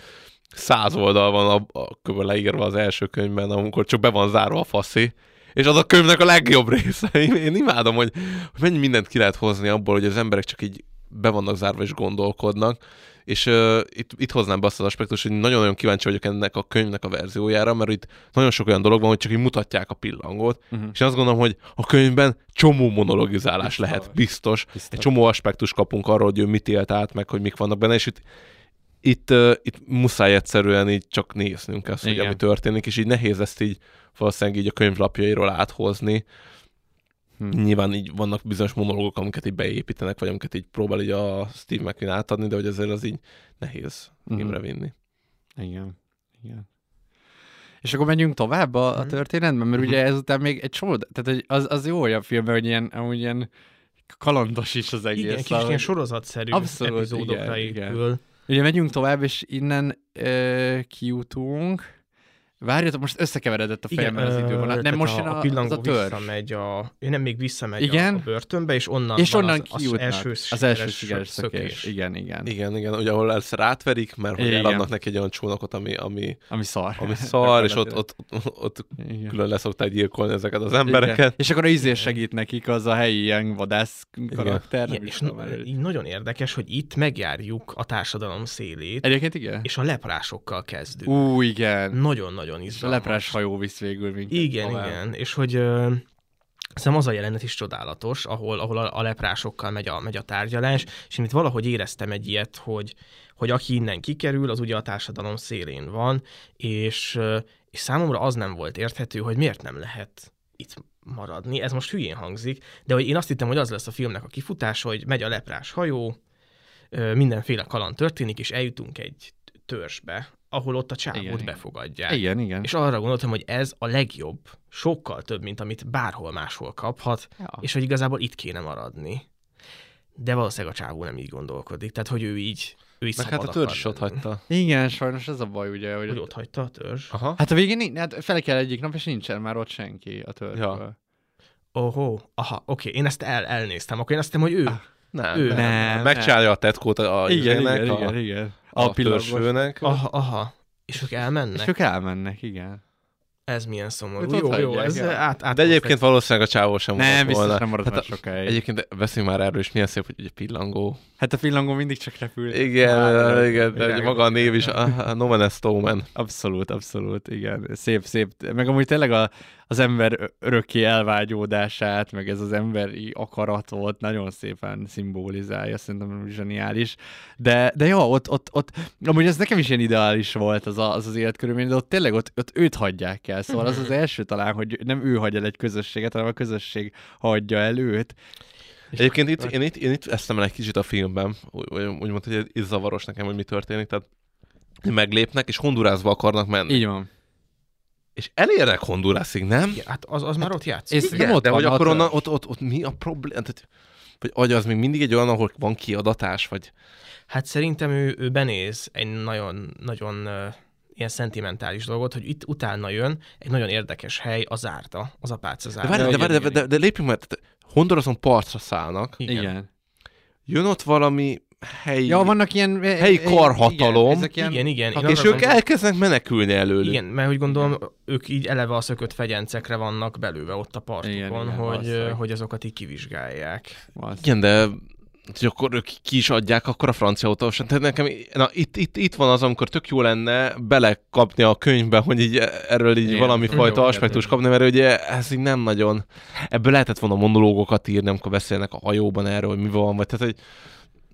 száz oldal van a, a kb. leírva az első könyvben, amikor csak be van zárva a faszi, és az a könyvnek a legjobb része. Én, én imádom, hogy, hogy mennyi mindent ki lehet hozni abból, hogy az emberek csak így be vannak zárva és gondolkodnak. És uh, itt, itt hoznám be azt az aspektus, hogy nagyon-nagyon kíváncsi vagyok ennek a könyvnek a verziójára, mert itt nagyon sok olyan dolog van, hogy csak így mutatják a pillangót, uh-huh. és én azt gondolom, hogy a könyvben csomó monologizálás biztos. lehet, biztos. biztos. Egy csomó aspektus kapunk arról, hogy ő mit élt át, meg hogy mik vannak benne, és itt itt, uh, itt muszáj egyszerűen így csak néznünk ezt, hogy ami történik, és így nehéz ezt így valószínűleg így a könyvlapjairól áthozni. Hm. Nyilván így vannak bizonyos monológok, amiket így beépítenek, vagy amiket így próbál így a Steve McQueen átadni, de hogy azért az így nehéz Mhm. filmre vinni. Igen. Igen. És akkor menjünk tovább a, Mhm. a történetben, mert ugye ezután még egy csomó, tehát hogy az, az jó olyan film, hogy ilyen, amúgy ilyen kalandos is az egész. Igen, kicsit szóval, ilyen sorozatszerű Abszolút, epizódokra igen, épül. Ugye megyünk tovább, és innen ö, kijutunk. Várjatok, most összekeveredett a fejemben az idővonat. Nem, tehát most a, a, a az pillangó a törzs. visszamegy a... Ő nem még visszamegy Igen. a, a börtönbe, és onnan És van onnan az, az első az első sikeres sikeres szökés. Igen, igen. Igen, igen, ugye ahol először átverik, mert hogy eladnak neki egy olyan csónakot, ami, ami, Ami szar. ami szar, és ott, ott, ott Igen. külön leszokták gyilkolni ezeket az embereket. Igen. És akkor a ízés segít nekik, az a helyi ilyen vadász karakter. nem Igen, és így nagyon érdekes, hogy itt megjárjuk a társadalom szélét, Egyébként igen. és a leprásokkal kezdünk. Ú, igen. Nagyon-nagyon És a izgalmas. leprás hajó visz végül minket. Igen, tovább. igen. És hogy ö, Szerintem az a jelenet is csodálatos, ahol, ahol a, a leprásokkal megy a, megy a tárgyalás, és én itt valahogy éreztem egy ilyet, hogy, hogy aki innen kikerül, az ugye a társadalom szélén van, és, és számomra az nem volt érthető, hogy miért nem lehet itt maradni. Ez most hülyén hangzik, de hogy én azt hittem, hogy az lesz a filmnek a kifutása, hogy megy a leprás hajó, mindenféle kaland történik, és eljutunk egy törzsbe, ahol ott a csávót Igen, befogadják. Igen, igen. És arra gondoltam, hogy ez a legjobb, sokkal több, mint amit bárhol máshol kaphat, Ja. és hogy igazából itt kéne maradni. De valószínűleg a csávó nem így gondolkodik, tehát hogy ő így, ő így Meg hát a törzs is ott hagyta. Igen, sajnos ez a baj, ugye, hogy, Hogy ott hagyta a törzs. Aha. Hát a végén, hát fel kell egyik nap, és nincsen már ott senki a törzsből. Ja. Ohó, aha, oké, én ezt el, elnéztem, akkor én azt hittem, hogy ő. Nem, Ő. nem. Nem, Megcsinálja a tetkót a, Igen, igen, a, igen, igen. A, A törzsfőnek. Aha, aha. És ők elmennek? És ők elmennek, igen. Ez milyen szomorú. Jó, jó, ez át, át De egyébként valószínűleg a csávó sem Nem, biztos volna. nem marad Hát már sokáig. Egyébként beszéljünk már erről, és milyen szép, hogy ugye pillangó. Hát a pillangó mindig csak repül. Igen, Á, igen, de igen. maga a név is, a, a No Man is Snowman. Abszolút, abszolút, igen. Szép, szép. Meg amúgy tényleg a, az ember örökké elvágyódását, meg ez az emberi akaratot nagyon szépen szimbolizálja, szerintem zseniális. De, de jó, ott, ott, ott, amúgy ez nekem is ilyen ideális volt az a, az, az életkörülmény, de ott tényleg ott, ott őt hagyják el. Szóval az az [LAUGHS] első talán, hogy nem ő hagy el egy közösséget, hanem a közösség hagyja el őt. Egyébként itt, én, itt, én itt eszem el egy kicsit a filmben, úgy, úgy- úgymond, hogy ez zavaros nekem, hogy mi történik, tehát meglépnek, és Hondurásba akarnak menni. Így van. És elérnek Hondurásig, nem? Igen, hát az, az már ott játszik. És Igen, ott de van, hogy akkor onnan, ott, ott, ott, mi a probléma? Tehát, vagy vagy az még mindig egy olyan, ahol van kiadatás, vagy... Hát szerintem ő, ő benéz egy nagyon, nagyon uh, ilyen szentimentális dolgot, hogy itt utána jön egy nagyon érdekes hely, a zárta, az apáca De zárta. várj, de, várj, de, igen, de, de lépjünk tehát Hondurason partra szállnak, Igen. Igen. jön ott valami helyi, Ja, vannak ilyen... Helyi karhatalom. Igen, ezek ilyen, Igen, igen. Én és arra ők gondolom- elkezdenek menekülni előlük. Igen, mert úgy gondolom, ők így eleve a szökött fegyencekre vannak belőve ott a partukon, Igen, igen, hogy, valószínűleg. hogy azokat így kivizsgálják. Igen, de hogy akkor ők ki is adják akkor a francia autósan. Tehát nekem, na itt, itt, itt van az, amikor tök jó lenne belekapni a könyvbe, hogy így erről így Igen. valami fajta aspektus kapni, mert ugye ez így nem nagyon, ebből lehetett volna monológokat írni, amikor beszélnek a hajóban erről, hogy mi van, vagy tehát, hogy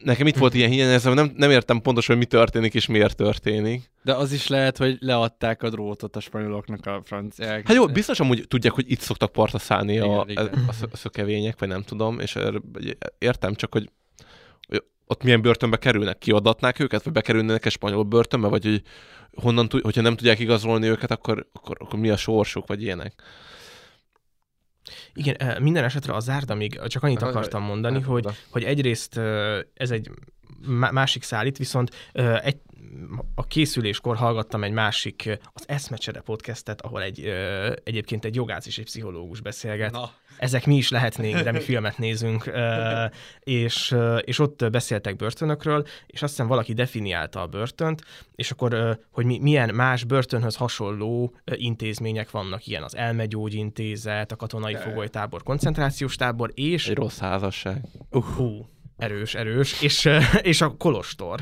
nekem itt volt ilyen hiány, ezzel nem, nem értem pontosan, hogy mi történik és miért történik. De az is lehet, hogy leadták a drótot a spanyoloknak a franciák. Hát jó, biztos amúgy tudják, hogy itt szoktak partra szállni a, Igen, a, a szökevények, vagy nem tudom, és erre- értem csak, hogy ott milyen börtönbe kerülnek, kiadatnák őket, vagy bekerülnének egy spanyol börtönbe, vagy hogy honnan, hogyha nem tudják igazolni őket, akkor, akkor, akkor mi a sorsuk, vagy ilyenek. Igen, minden esetre a zárda még csak annyit akartam mondani, hogy, hogy egyrészt ez egy má- másik szállít, viszont egy, a készüléskor hallgattam egy másik, az Eszmecsere podcastet, ahol egy, egyébként egy jogász és egy pszichológus beszélget. Na. Ezek mi is lehetnénk, de mi filmet nézünk, és, és ott beszéltek börtönökről, és azt hiszem valaki definiálta a börtönt, és akkor, hogy mi, milyen más börtönhöz hasonló intézmények vannak, ilyen az elmegyógyintézet, a katonai fogolytábor, koncentrációs tábor, és Egy rossz házasság. Hú, erős, erős, és, [LAUGHS] és a kolostor.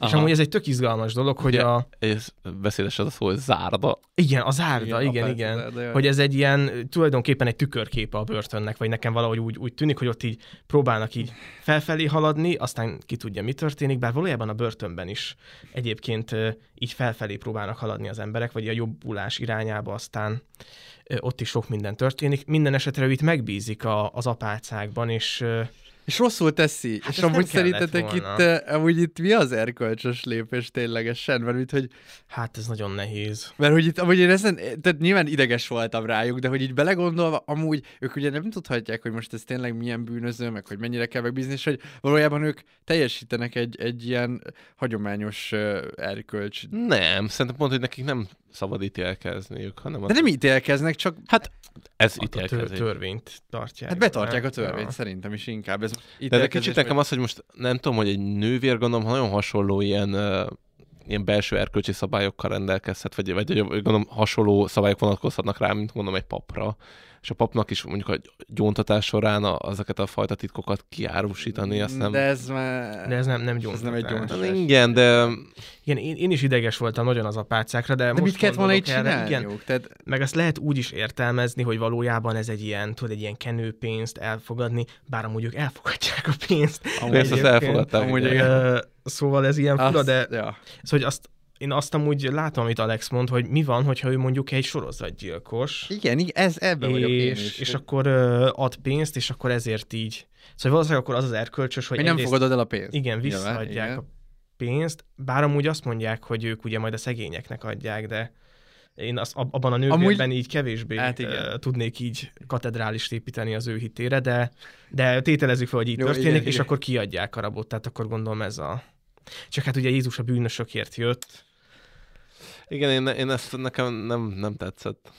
És Aha. amúgy ez egy tök izgalmas dolog, hogy Ugye, a... Ez beszédes az a szó, hogy zárda. Igen, a zárda, Igen, igen, igen. de- Hogy ez egy ilyen, tulajdonképpen egy tükörképe a börtönnek, vagy nekem valahogy úgy, úgy tűnik, hogy ott így próbálnak így felfelé haladni, aztán ki tudja, mi történik, bár valójában a börtönben is egyébként így felfelé próbálnak haladni az emberek, vagy a jobbulás irányába, aztán ott is sok minden történik. Minden esetre ő itt megbízik a, az apácákban, és És rosszul teszi. Hát és amúgy szerintetek volna. itt, eh, amúgy itt mi az erkölcsös lépés ténylegesen? Mert, mint, hogy, hát ez nagyon nehéz. mert hogy itt, amúgy én ezen, tehát nyilván ideges voltam rájuk, de hogy így belegondolva, amúgy ők ugye nem tudhatják, hogy most ez tényleg milyen bűnöző, meg hogy mennyire kell megbízni, és hogy valójában ők teljesítenek egy, egy ilyen hagyományos uh, erkölcs. Nem, szerintem pont, hogy nekik nem szabad ítélkezniük, hanem De nem ítélkeznek, csak Hát ez A ítélkezés. törvényt tartják. hát betartják a törvényt, Ja. szerintem is inkább. Ez De ez kicsit nekem az, hogy most nem tudom, hogy egy nővér gondolom, ha nagyon hasonló ilyen, uh, ilyen belső erkölcsi szabályokkal rendelkezhet, vagy vagy gondolom hasonló szabályok vonatkozhatnak rá, mint mondom egy papra. És a papnak is mondjuk a gyóntatás során a, ezeket a fajta titkokat kiárusítani, azt nem... De ez már... De ez nem, nem Ez gyóntatás. nem egy Hát gyóntatás. igen, de Igen, én, én is ideges voltam nagyon az apácákra, de, De most mit kellett volna így gondolok erre? Igen, Tehát meg azt lehet úgy is értelmezni, hogy valójában ez egy ilyen, tudod, egy ilyen kenőpénzt elfogadni, bár amúgy ők elfogadják a pénzt. azt Egyébként. elfogadták. Amúgy igen. Szóval ez ilyen fura, azt, de ja. szóval, hogy azt, én azt amúgy látom, amit Alex mond, hogy mi van, hogyha ő mondjuk egy sorozatgyilkos, Igen, igen, ez ebben vagyok én és, is. és akkor ö, ad pénzt, és akkor ezért így. Szóval valószínűleg akkor az az erkölcsös, hogy hogy nem fogadod el a pénzt. Igen, visszaadják igen. a pénzt, bár amúgy azt mondják, hogy ők ugye majd a szegényeknek adják, de én az, ab- abban a nővérben így kevésbé Hát igen. tudnék így katedrálist építeni az ő hitére, de, de tételezzük fel, hogy így Jó, történik, igen, és igen. akkor kiadják a rabot, tehát akkor gondolom ez a... Csak hát ugye Jézus a bűnösökért jött. Igen, én, én ezt nekem nem, nem tetszett.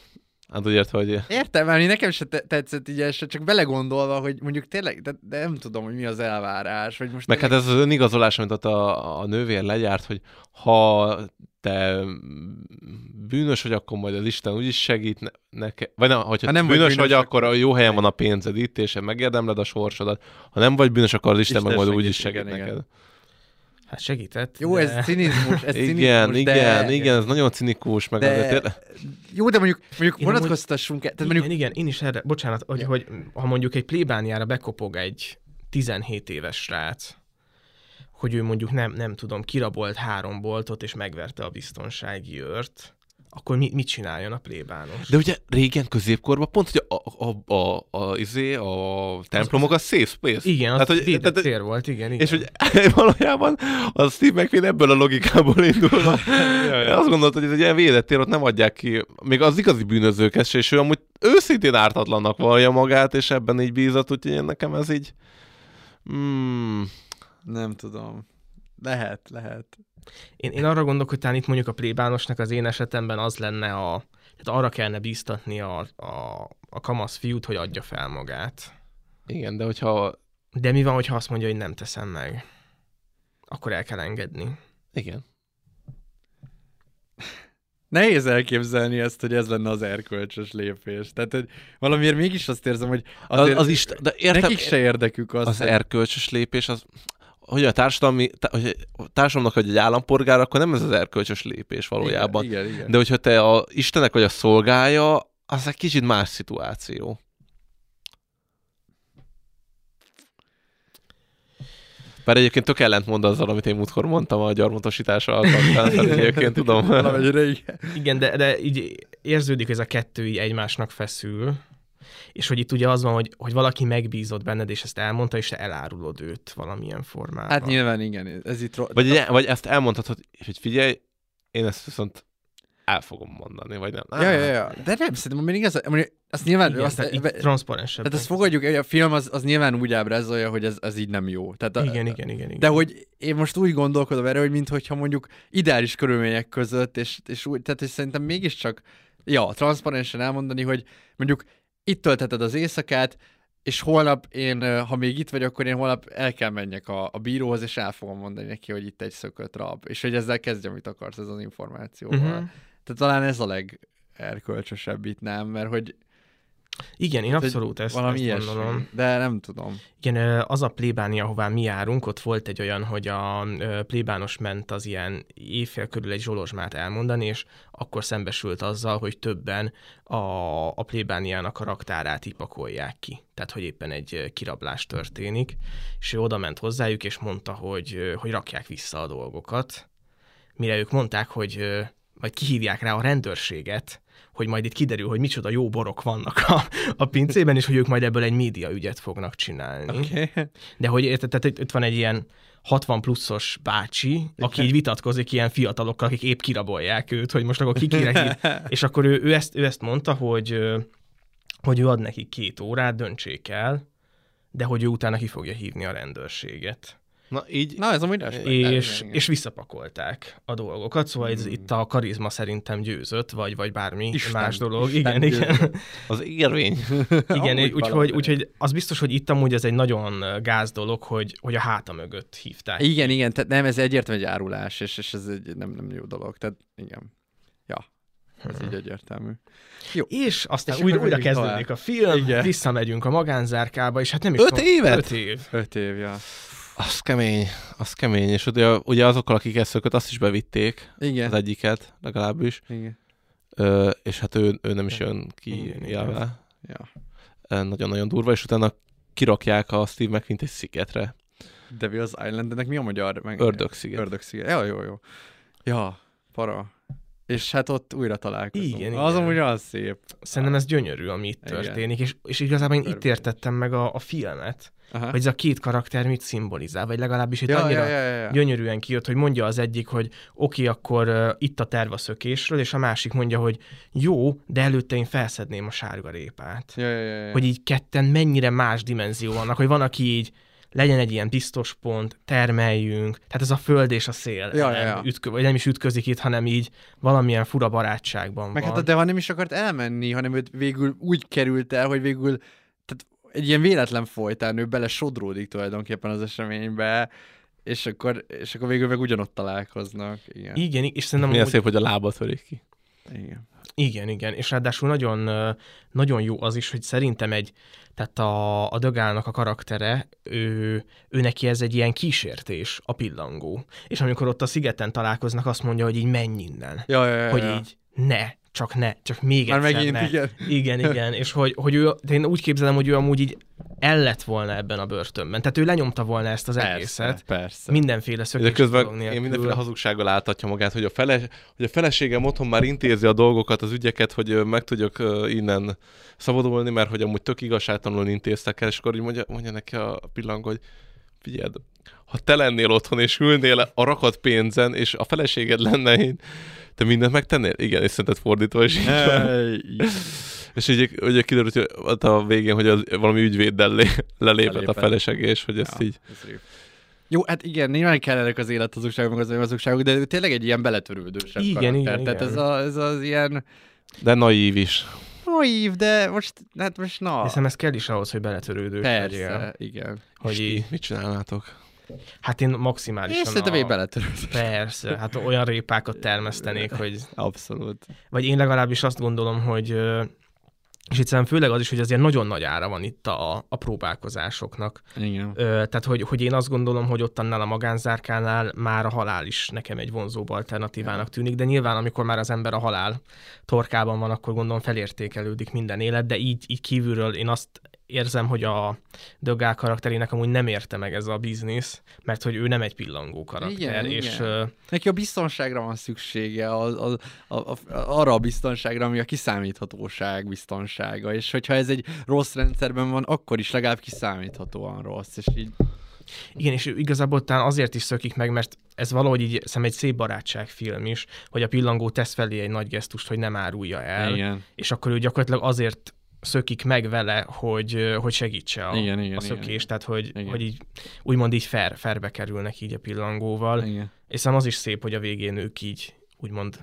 Hát úgy ért, hogy Értem, mert nekem se te- tetszett így ez, se, csak belegondolva, hogy mondjuk tényleg, de, de nem tudom, hogy mi az elvárás, vagy most Meg hát tényleg- ez az önigazolás, amit ott a, a nővér legyárt, hogy ha te bűnös vagy, akkor majd az Isten úgyis segít ne- neked. Vagy nem, hogyha Ha nem vagy bűnös vagy, bűnös, akkor a jó helyen van a pénzed itt, és megérdemled a sorsodat. Ha nem vagy bűnös, akkor az Isten, Isten meg majd segít, úgyis segít igen, igen. neked. Hát segített. Jó, de... ez cinizmus, ez [LAUGHS] Igen, cinizmus, igen, de... igen, ez nagyon cinikus, meg De- azért Jó, de mondjuk, mondjuk Én vonatkoztassunk el, tehát igen, mondjuk, igen, én is erre, bocsánat, hogy, Ja. hogy ha mondjuk egy plébániára bekopog egy 17 éves srác, hogy ő mondjuk nem, nem tudom, kirabolt három boltot és megverte a biztonsági őrt, akkor mi, mit csináljon a plébános? De ugye régen középkorban pont, hogy a, a, a, a, izé, a templomok a safe space. Igen, az Tehát, hogy, védett tehát, tér volt, igen, igen. És hogy [LAUGHS] valójában a Steve McQueen ebből a logikából indul. [LAUGHS] Azt gondolta, hogy ez egy ilyen védett tér, ott nem adják ki még az igazi bűnözőket se, és ő amúgy őszintén ártatlannak vallja magát, és ebben így bízott, úgyhogy én nekem ez így... Mm, nem tudom. Lehet, lehet. Én, én arra gondolok, hogy talán itt mondjuk a plébánosnak az én esetemben az lenne a... Tehát arra kellene bíztatni a, a, a kamasz fiút, hogy adja fel magát. igen, de hogyha... De mi van, hogyha azt mondja, hogy nem teszem meg? Akkor el kell engedni. Igen. Nehéz elképzelni ezt, hogy ez lenne az erkölcsös lépés. Tehát hogy valamiért mégis azt érzem, hogy Az, azért az is, de értem, nekik se érdekük az. az erkölcsös lépés, az, hogy a társadalmi, tá, hogy a társadalomnak vagy egy állampolgár, akkor nem ez az erkölcsös lépés valójában. Igen, igen, igen. De hogyha te a Istenek vagy a szolgája, az egy kicsit más szituáció. Bár egyébként tök ellentmond azzal, amit én múltkor mondtam a gyarmatosítása alkalmával, tehát egyébként tudom. Igen, de, de így érződik, hogy ez a kettő így egymásnak feszül, és hogy itt ugye az van, hogy, hogy valaki megbízott benned, és ezt elmondta, és te elárulod őt valamilyen formában. Hát nyilván igen, ez itt... Ro- Vagy, vagy ezt elmondhatod, hogy figyelj, én ezt viszont el fogom mondani, vagy nem. Ja, ja, ja. De nem, szerintem még igaz, mondjuk, azt nyilván... Igen, azt, tehát be- transzparensebb. tehát ezt fogadjuk, hogy a film az, az nyilván úgy ábrázolja, hogy ez, ez így nem jó. Tehát a, Igen, igen, igen, igen. De hogy én most úgy gondolkodom erre, hogy mintha mondjuk ideális körülmények között, és, és úgy, tehát hogy szerintem mégiscsak, ja, transzparensen elmondani, hogy mondjuk itt töltheted az éjszakát, és holnap én, ha még itt vagyok, akkor én holnap el kell menjek a, a bíróhoz, és el fogom mondani neki, hogy itt egy szökött rab, és hogy ezzel kezdjem, amit akarsz, ez az információval. Uh-huh. Tehát talán ez a legerkölcsösebb itt, nem? Mert hogy Igen, én abszolút ezt, valami ezt ilyesmi. gondolom. De nem tudom. Igen, az a plébánia, ahová mi járunk, ott volt egy olyan, hogy a plébános ment az ilyen éjfél körül egy zsolozsmát elmondani, és akkor szembesült azzal, hogy többen a, a plébániának a raktárát ipakolják ki. Tehát, hogy éppen egy kirablás történik, és ő oda ment hozzájuk, és mondta, hogy, hogy rakják vissza a dolgokat. Mire ők mondták, hogy majd kihívják rá a rendőrséget, hogy majd itt kiderül, hogy micsoda jó borok vannak a, a pincében, és hogy ők majd ebből egy média ügyet fognak csinálni. Okay. De hogy érted, tehát itt- van egy ilyen 60 pluszos bácsi, aki így vitatkozik ilyen fiatalokkal, akik épp kirabolják őt, hogy most akkor ki kire. [LAUGHS] És akkor ő, ő, ezt, ő ezt mondta, hogy, hogy ő ad nekik két órát, döntsék el, de hogy ő utána ki fogja hívni a rendőrséget. Na így, Na, ez amúgy. És, Igen, igen. és visszapakolták a dolgokat, szóval ez, itt a karizma szerintem győzött, vagy, vagy bármi Isten- más dolog. Isten igen, igen. győzött. [LAUGHS] az érvény. [LAUGHS] Igen, úgyhogy, valami. úgyhogy az biztos, hogy itt amúgy ez egy nagyon gáz dolog, hogy, hogy a háta mögött hívták. Igen, igen, tehát nem, ez egyértelmű egy árulás, és, és ez egy nem, nem jó dolog. Tehát igen. Ja, ez így egyértelmű. És aztán És újra, újra kezdődik a film, Igen. visszamegyünk a magánzárkába, és hát nem is Öt tudom- évet? Öt év. Öt év, ja. Az kemény, az kemény, és ugye, ugye azokkal, akik ezt szökött, azt is bevitték, Igen. az egyiket legalábbis, Igen. Ö, és hát ő, ő nem is jön ki jelve. Ja. Nagyon-nagyon durva, és utána kirakják a Steve McQueen-t egy szigetre. Devil's Island, ennek mi a magyar? Meg... Ördögsziget. Ördögsziget. Ja, jó, jó. Ja, para. És hát ott újra találkozunk. Igen, Az igen. amúgy az szép. Szerintem ez gyönyörű, ami itt Igen. történik, és, és igazából én itt értettem meg a, a filmet, Aha. hogy ez a két karakter mit szimbolizál, vagy legalábbis itt ja, annyira ja, ja, ja. gyönyörűen kijött, hogy mondja az egyik, hogy oké, akkor uh, itt a terv a szökésről, és a másik mondja, hogy jó, de előtte én felszedném a sárga répát. Ja, ja, ja, ja. Hogy így ketten mennyire más dimenzió vannak, hogy van, aki így legyen egy ilyen biztos pont, termeljünk, tehát ez a föld és a szél Ja, nem, ja, ja. Ütkö, vagy nem is ütközik itt, hanem így valamilyen fura barátságban Meg van. hát a Deva nem is akart elmenni, hanem őt végül úgy került el, hogy végül egy ilyen véletlen folytán ő bele sodródik tulajdonképpen az eseménybe, és akkor, és akkor végül meg ugyanott találkoznak. Igen. Igen, és szerintem Milyen amúgy- szép, hogy a lába törik ki. Igen. Igen, igen, és ráadásul nagyon, nagyon jó az is, hogy szerintem egy, tehát a, a Dögálnak a karaktere, ő, ő neki ez egy ilyen kísértés, a pillangó. És amikor ott a szigeten találkoznak, azt mondja, hogy így menj innen. Ja, ja, ja, hogy ja. így ne, csak ne, csak még Már egyszer megint, ne. igen. Igen, [LAUGHS] igen, és hogy, hogy ő, de én úgy képzelem, hogy ő amúgy így el lett volna ebben a börtönben. Tehát ő lenyomta volna ezt az Persze, egészet. persze. Mindenféle De szökés közben dolog nélkül. én mindenféle hazugsággal áltatja magát, hogy a, fele, hogy a feleségem otthon már intézi a dolgokat, az ügyeket, hogy meg tudjak innen szabadulni, mert hogy amúgy tök igazságtalanul intéztek el, és akkor így mondja, mondja neki a pillangó, hogy figyeld, ha te lennél otthon, és ülnél a rakat pénzen, és a feleséged lenne én, te mindent megtennél? Igen, és szerinted fordítva is így van. És ugye, ugye kiderült hogy a végén, hogy az, valami ügyvéddel lé, lelépett a Lelépett. feleség, és hogy ezt Ja, így... ez. Jó, hát igen, nyilván kellenek az élethazugságok, meg az önhazugságok, de ő tényleg egy ilyen beletörődősebb Igen, karakter. igen, Tehát igen. Ez, a, ez az ilyen De naív is. naív, de most, hát most na. Hiszem ez kell is ahhoz, hogy beletörődős. Persze, igen. Hogy így, mit csinálnátok? Hát én Én maximálisan szerintem a... én. Persze, hát olyan répákat termesztenék, hogy... Abszolút. Vagy én legalábbis azt gondolom, hogy... És egyszerűen főleg az is, hogy azért nagyon nagy ára van itt a, a próbálkozásoknak. Igen. Ö, tehát, hogy, hogy én azt gondolom, hogy ott annál a magánzárkánál már a halál is nekem egy vonzóbb alternatívának tűnik, de nyilván amikor már az ember a halál torkában van, akkor gondolom felértékelődik minden élet, de így, így kívülről én azt érzem, hogy a Dögál karakterének amúgy nem érte meg ez a biznisz, mert hogy ő nem egy pillangó karakter, Igen, és igen. Neki a biztonságra van szüksége, a, a, a, a, arra a biztonságra, ami a kiszámíthatóság biztonsága, és hogyha ez egy rossz rendszerben van, akkor is legalább kiszámíthatóan rossz, és így Igen, és igazából talán azért is szökik meg, mert ez valahogy így szerintem egy szép barátságfilm is, hogy a pillangó tesz felé egy nagy gesztust, hogy nem árulja el, Igen. és akkor ő gyakorlatilag azért szökik meg vele, hogy, hogy segítse a, Igen, igen, a szökést, igen. tehát hogy, Igen. hogy így úgymond így fer, ferbe kerülnek így a pillangóval, Igen. és szerintem az is szép, hogy a végén ők így úgymond,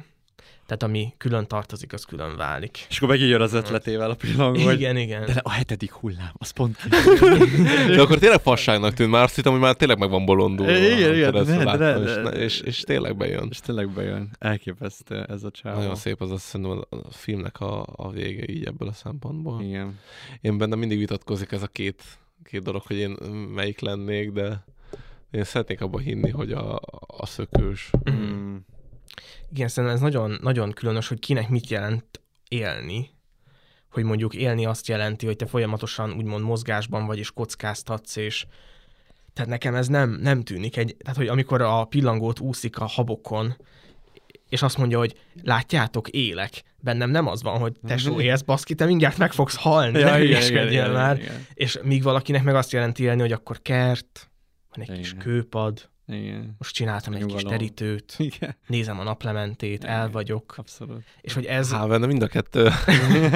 tehát ami külön tartozik, az külön válik. És akkor megint jön az ötletével a pillangó, hogy Igen, igen. de a hetedik hullám, az pont [LAUGHS] De akkor tényleg fasságnak tűnt, már azt hittem, hogy már tényleg meg van bolondulva. Igen, igen, de- láttam, de- és, és, és, tényleg bejön. És tényleg bejön. Elképesztő ez a csávó. Nagyon szép az azt szerintem a filmnek a, a vége így ebből a szempontból. Igen. Én bennem mindig vitatkozik ez a két, két dolog, hogy én melyik lennék, de én szeretnék abba hinni, hogy a, a szökős. Mm. Igen, szerintem ez nagyon, nagyon különös, hogy kinek mit jelent élni. Hogy mondjuk élni azt jelenti, hogy te folyamatosan úgymond mozgásban vagy, és kockáztatsz, és tehát nekem ez nem, nem tűnik egy, tehát hogy amikor a pillangót úszik a habokon, és azt mondja, hogy látjátok, élek. Bennem nem az van, hogy tesó, élsz, baszki, te mindjárt meg fogsz halni, Ja, ne hülyeskedjél igen, igen, már. igen. És míg valakinek meg azt jelenti élni, hogy akkor kert, van egy kis Igen. kőpad, Igen. most csináltam egy kis Nyugalom. terítőt, [LAUGHS] Igen. nézem a naplementét, el vagyok. Abszolút. És hogy ez, Há, benne mind a kettő.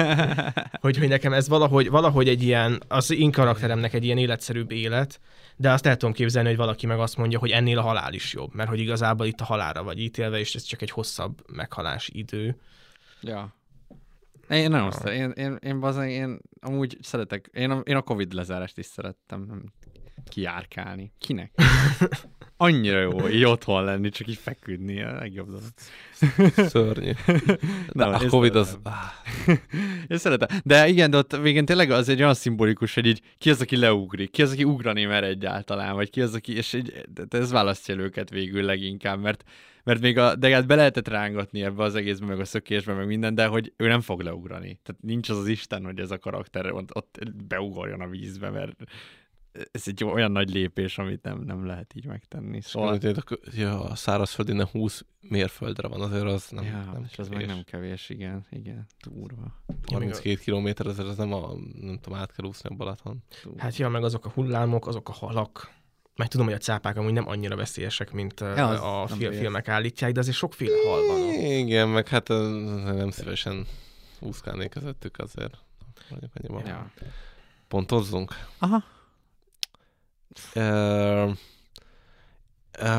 [LAUGHS] hogy, hogy nekem ez valahogy, valahogy egy ilyen, az én karakteremnek egy ilyen életszerűbb élet, de azt el tudom képzelni, hogy valaki meg azt mondja, hogy ennél a halál is jobb, mert hogy igazából itt a halálra vagy ítélve, és ez csak egy hosszabb meghalási idő. Ja. Én nagyon ja. én, én, én, bazen, én amúgy szeretek, én a, én a Covid lezárást is szerettem, nem kijárkálni. Kinek? [LAUGHS] Annyira jó így otthon lenni, csak így feküdni, a legjobb dolog. [LAUGHS] Szörnyű. De Nem, a Covid az... Én szeretem. De igen, de ott végén tényleg az egy olyan szimbolikus, hogy így ki az, aki leugrik, ki az, aki ugrani mer egyáltalán, vagy ki az, aki, és így, ez választja őket végül leginkább, mert mert még a, de hát be lehetett rángatni ebbe az egészbe, meg a szökésbe, meg minden, de hogy ő nem fog leugrani. Tehát nincs az az Isten, hogy ez a karakter ott, ott beugorjon a vízbe, mert ez egy olyan nagy lépés, amit nem, nem lehet így megtenni. Szóval... Szóval... Ja, a szárazföldén 20 mérföldre van, azért az nem, Ja, nem és az meg nem kevés, igen, igen, durva. 32 kilométer, azért az nem a, nem tudom, át kell úszni a Balaton. Hát ja, meg azok a hullámok, azok a halak, meg tudom, hogy a cápák amúgy nem annyira veszélyesek, mint Ja, ja, az a nem fil- filmek állítják, de azért sokféle hal van. Igen, meg hát nem szívesen úszkálnék közöttük azért. Mondjuk annyiban. Ja. Pontozzunk. Aha.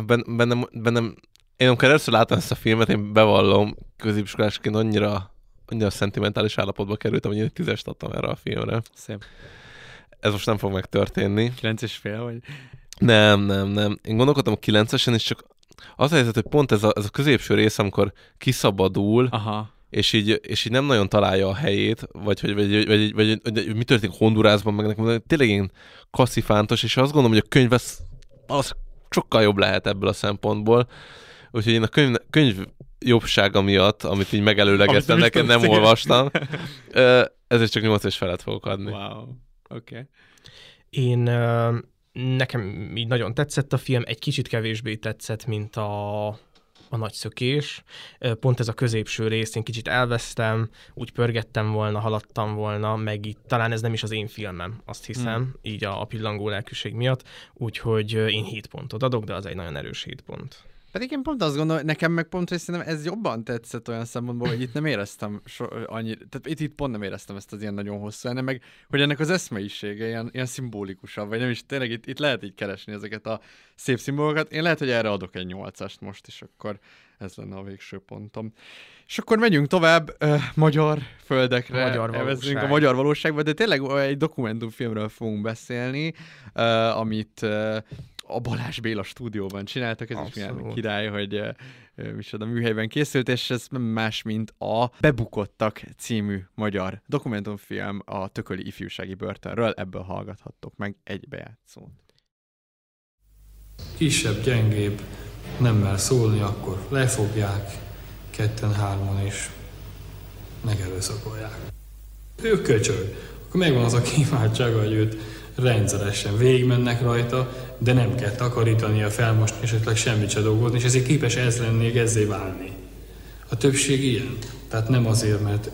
Ben, bennem, bennem, én amikor először láttam ezt a filmet, én bevallom, középiskolásként annyira, annyira szentimentális állapotba kerültem, hogy én egy tízest adtam erre a filmre. Szép. Ez most nem fog megtörténni. 9 és fél, vagy? Nem, nem, nem. Én gondolkodtam a 9-esen, és csak az a helyzet, hogy pont ez a, ez a középső rész, amikor kiszabadul, Aha. És így, és így nem nagyon találja a helyét, vagy hogy vagy, vagy, vagy, vagy, vagy, vagy mi történik Hondurásban, meg nekem tényleg ilyen kasszifántos, és azt gondolom, hogy a könyv az, az sokkal jobb lehet ebből a szempontból. Úgyhogy én a könyv, könyv jobbsága miatt, amit így megelőlegettem, Amit nem igen. olvastam, [LAUGHS] ezért csak 8 és felett fogok adni. Wow. Oké. Okay. Én nekem így nagyon tetszett a film, egy kicsit kevésbé tetszett, mint a, a nagy szökés. Pont ez a középső rész, én kicsit elvesztem, úgy pörgettem volna, haladtam volna, meg itt talán ez nem is az én filmem, azt hiszem, Hmm. így a, a pillangó lelkűség miatt, úgyhogy én 7 pontot adok, de az egy nagyon erős 7 pont. Pedig én pont azt gondolom, nekem meg pont, hogy szerintem ez jobban tetszett olyan szempontból, hogy itt nem éreztem so, annyi, tehát itt, itt pont nem éreztem ezt az ilyen nagyon hosszú, hanem meg, hogy ennek az eszmeisége ilyen, ilyen szimbolikusabb, vagy nem is, tényleg itt, itt lehet így keresni ezeket a szép szimbolokat. Én lehet, hogy erre adok egy nyolcast most, és akkor ez lenne a végső pontom. És akkor megyünk tovább uh, magyar földekre, A magyar evezünk a valóság. magyar valóságba, de tényleg egy dokumentumfilmről fogunk beszélni, uh, amit uh, a Balázs Béla stúdióban csináltak, ez is milyen Abszolút. király, hogy micsoda műhelyben készült, és ez nem más, mint a Bebukottak című magyar dokumentumfilm a Tököli ifjúsági börtönről, ebből hallgathattok meg egy bejátszót. kisebb, gyengébb, nem mer szólni, akkor lefogják ketten-hárman és megerőszakolják. Ő köcsög. akkor megvan az a kiváltsága, hogy őt rendszeresen végigmennek rajta, de nem kell takarítani, a felmosni, esetleg semmit se dolgozni, és ezért képes ez lenni, ezzé válni. A többség ilyen. Tehát nem azért, mert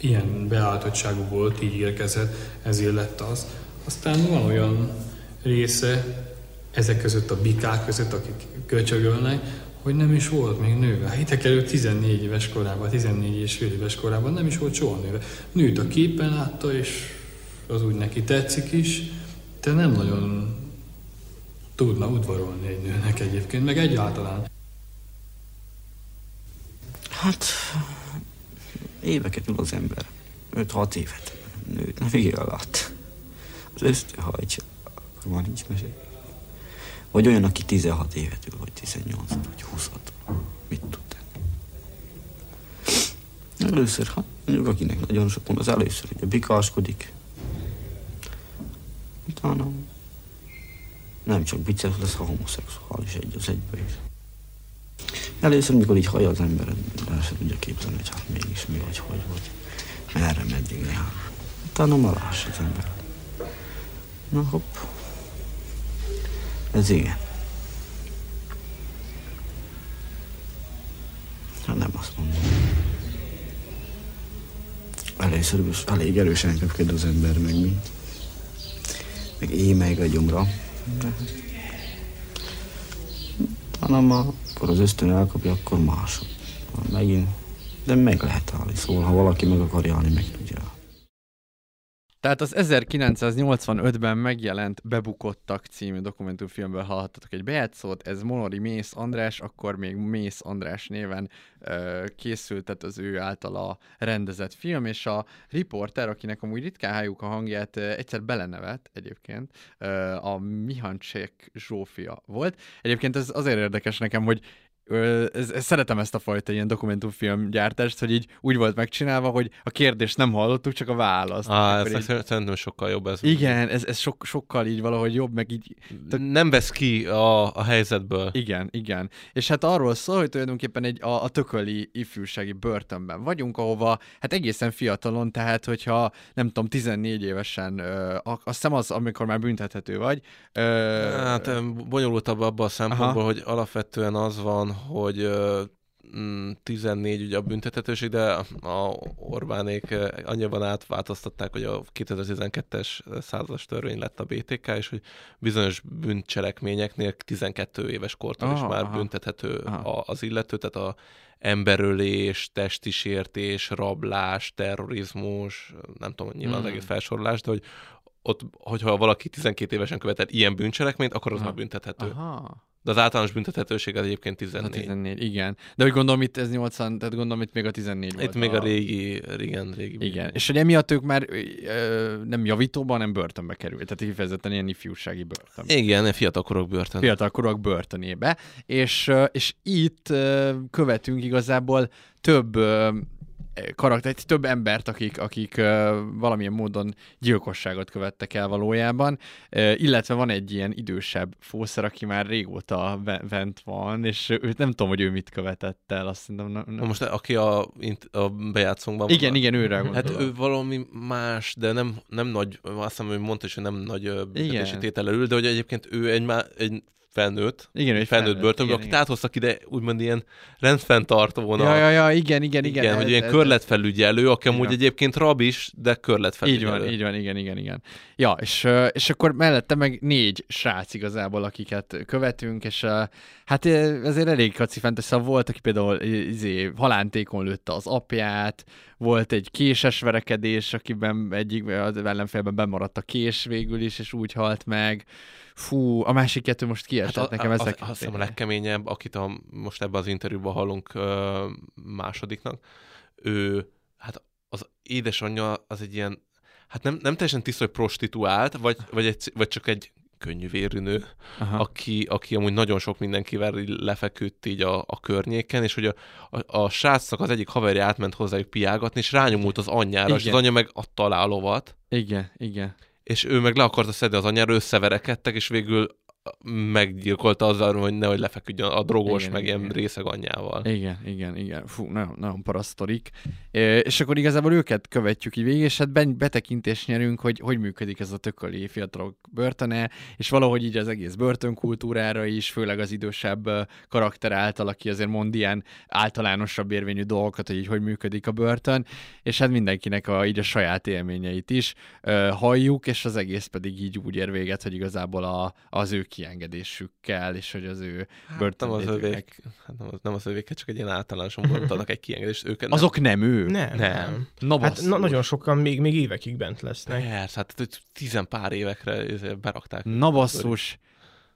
ilyen beállítottságú volt, így érkezett, ezért lett az. Aztán van olyan része, ezek között a bikák között, akik köcsögölnek, hogy nem is volt még nőve. Hitek előtt 14 éves korában, 14 és fél éves korában nem is volt soha nőve. Nőtt a képen látta, és az úgy neki tetszik is, de nem nagyon tudna udvarolni egy nőnek egyébként, meg egyáltalán. Hát, éveket ül az ember. 5-6 évet nőt nem él alatt. Az összehajtja, akkor már nincs mesé. Vagy olyan, aki 16 évet ül, vagy 18 vagy 20 Mit tud tenni? Először, hát mondjuk akinek nagyon sok van, az először ugye bikáskodik. Utána nem csak biceps lesz, ha homoszexuális egy az egybe is. Először, mikor így hallja az ember, el sem tudja képzelni, hogy hát mégis mi vagy, hogy vagy, merre, meddig jár. Utána már láss az ember. Na hopp. Ez igen. Hát nem azt mondom. Először is elég erősen köpked az ember, meg mi. Meg éj meg a gyomra. Hanem akkor az ösztön elkapja, akkor másod. Megint. De meg lehet állni, szóval ha valaki meg akarja állni, meg. Tehát az 1985-ben megjelent Bebukottak című dokumentumfilmből hallhattatok egy bejátszót, ez Monori Mész András, akkor még Mész András néven ö, készült, tehát az ő általa rendezett film, és a riporter, akinek amúgy ritkán halljuk a hangját, ö, egyszer belenevet egyébként, ö, a Mihancsek Zsófia volt. Egyébként ez azért érdekes nekem, hogy ez, ez, szeretem ezt a fajta ilyen dokumentumfilm gyártást, hogy így úgy volt megcsinálva, hogy a kérdést nem hallottuk, csak a választ. Á, ez így... szerintem sokkal jobb ez. Igen, ez, ez sok, sokkal így valahogy jobb, meg így... Nem vesz ki a, a helyzetből. Igen, igen. És hát arról szól, hogy tulajdonképpen egy a, a tököli ifjúsági börtönben vagyunk, ahova hát egészen fiatalon, tehát hogyha nem tudom, 14 évesen, ö, azt hiszem az, amikor már büntethető vagy. Ö, hát bonyolultabb abban a szempontból, Aha. hogy alapvetően az van, hogy 14 mm, ugye a büntethetőség, de a Orbánék annyiban átváltoztatták, hogy a 2012-es százas törvény lett a BTK, és hogy bizonyos bűncselekményeknél 12 éves kortól is már aha. büntethető aha. az illető, tehát a emberölés, testi sértés, rablás, terrorizmus, nem tudom, nyilván hmm. az egész felsorolás, de hogy ott, hogyha valaki 12 évesen követel ilyen bűncselekményt, akkor az Aha. már büntethető. Aha. De az általános büntethetőség az egyébként 14. A 14, igen. De úgy gondolom itt ez 80, tehát gondolom itt még a 14 volt. Itt még a, régi, igen, régi. Igen, és hogy emiatt ők már ö, nem javítóban, hanem börtönbe került. Tehát kifejezetten ilyen ifjúsági börtön. Igen, fiatalkorok börtön. Fiatalkorok börtönébe. És, és itt követünk igazából több karakter, több embert, akik, akik uh, valamilyen módon gyilkosságot követtek el valójában, uh, illetve van egy ilyen idősebb fószer, aki már régóta bent van, és őt nem tudom, hogy ő mit követett el, azt hiszem. Nem, nem. Most aki a, a bejátszónkban Igen, igen, őre gondolom. Hát ő valami más, de nem, nem nagy, azt hiszem, hogy mondta, hogy nem nagy büntetési tétel ül, de hogy egyébként ő egy, egy felnőtt, igen, egy felnőtt, felnőtt börtönből, akit áthoztak ide úgymond ilyen rendfenntartónak. Ja, ja, ja, igen, igen, igen. Igen, ez, hogy ilyen ez, körletfelügyelő, aki amúgy egyébként rab is, de körletfelügyelő. Így van, így van, igen, igen, igen. Ja, és, és akkor mellette meg négy srác igazából, akiket követünk, és hát ezért elég kacifent, szóval volt, aki például izé, halántékon lőtte az apját, volt egy késes verekedés, akiben egyik az ellenfélben bemaradt a kés végül is, és úgy halt meg. Fú, a másik kettő most kiesett hát a, nekem ezek. Azt hiszem a legkeményebb, akit a, most ebben az interjúban hallunk ö, másodiknak, ő, hát az édesanyja az egy ilyen, hát nem, nem teljesen tiszta, hogy prostituált, vagy, vagy, egy, vagy csak egy könnyűvérű nő, aki, aki amúgy nagyon sok mindenkivel lefeküdt így a, a környéken, és hogy a, a, a srácnak az egyik haverja átment hozzájuk piágatni, és rányomult az anyjára, igen. és az anya meg adta alá a lovat. Igen, igen és ő meg le akarta szedni az anyára, összeverekedtek, és végül meggyilkolta azzal, hogy nehogy lefeküdjön a drogos, Igen, meg igen. ilyen részeg anyjával. Igen, igen, igen. Fú, nagyon, nagyon parasztorik. E, és akkor igazából őket követjük így végig, és hát betekintést nyerünk, hogy hogy működik ez a tököli fiatalok börtöne, és valahogy így az egész börtönkultúrára is, főleg az idősebb karakter által, aki azért mond ilyen általánosabb érvényű dolgokat, hogy így hogy működik a börtön, és hát mindenkinek a, így a saját élményeit is ö, halljuk, és az egész pedig így úgy ér véget, hogy igazából a, az ő kiengedésükkel, és hogy az ő Hát nem az övék, hát nem az, nem az övék, csak egy ilyen általánosan adnak [LAUGHS] egy kiengedést. Őket Azok nem ő. Nem, Nem. nem. Na Hát na, nagyon sokan még, még évekig bent lesznek. Persze, hát tizen pár évekre berakták. Na basszus.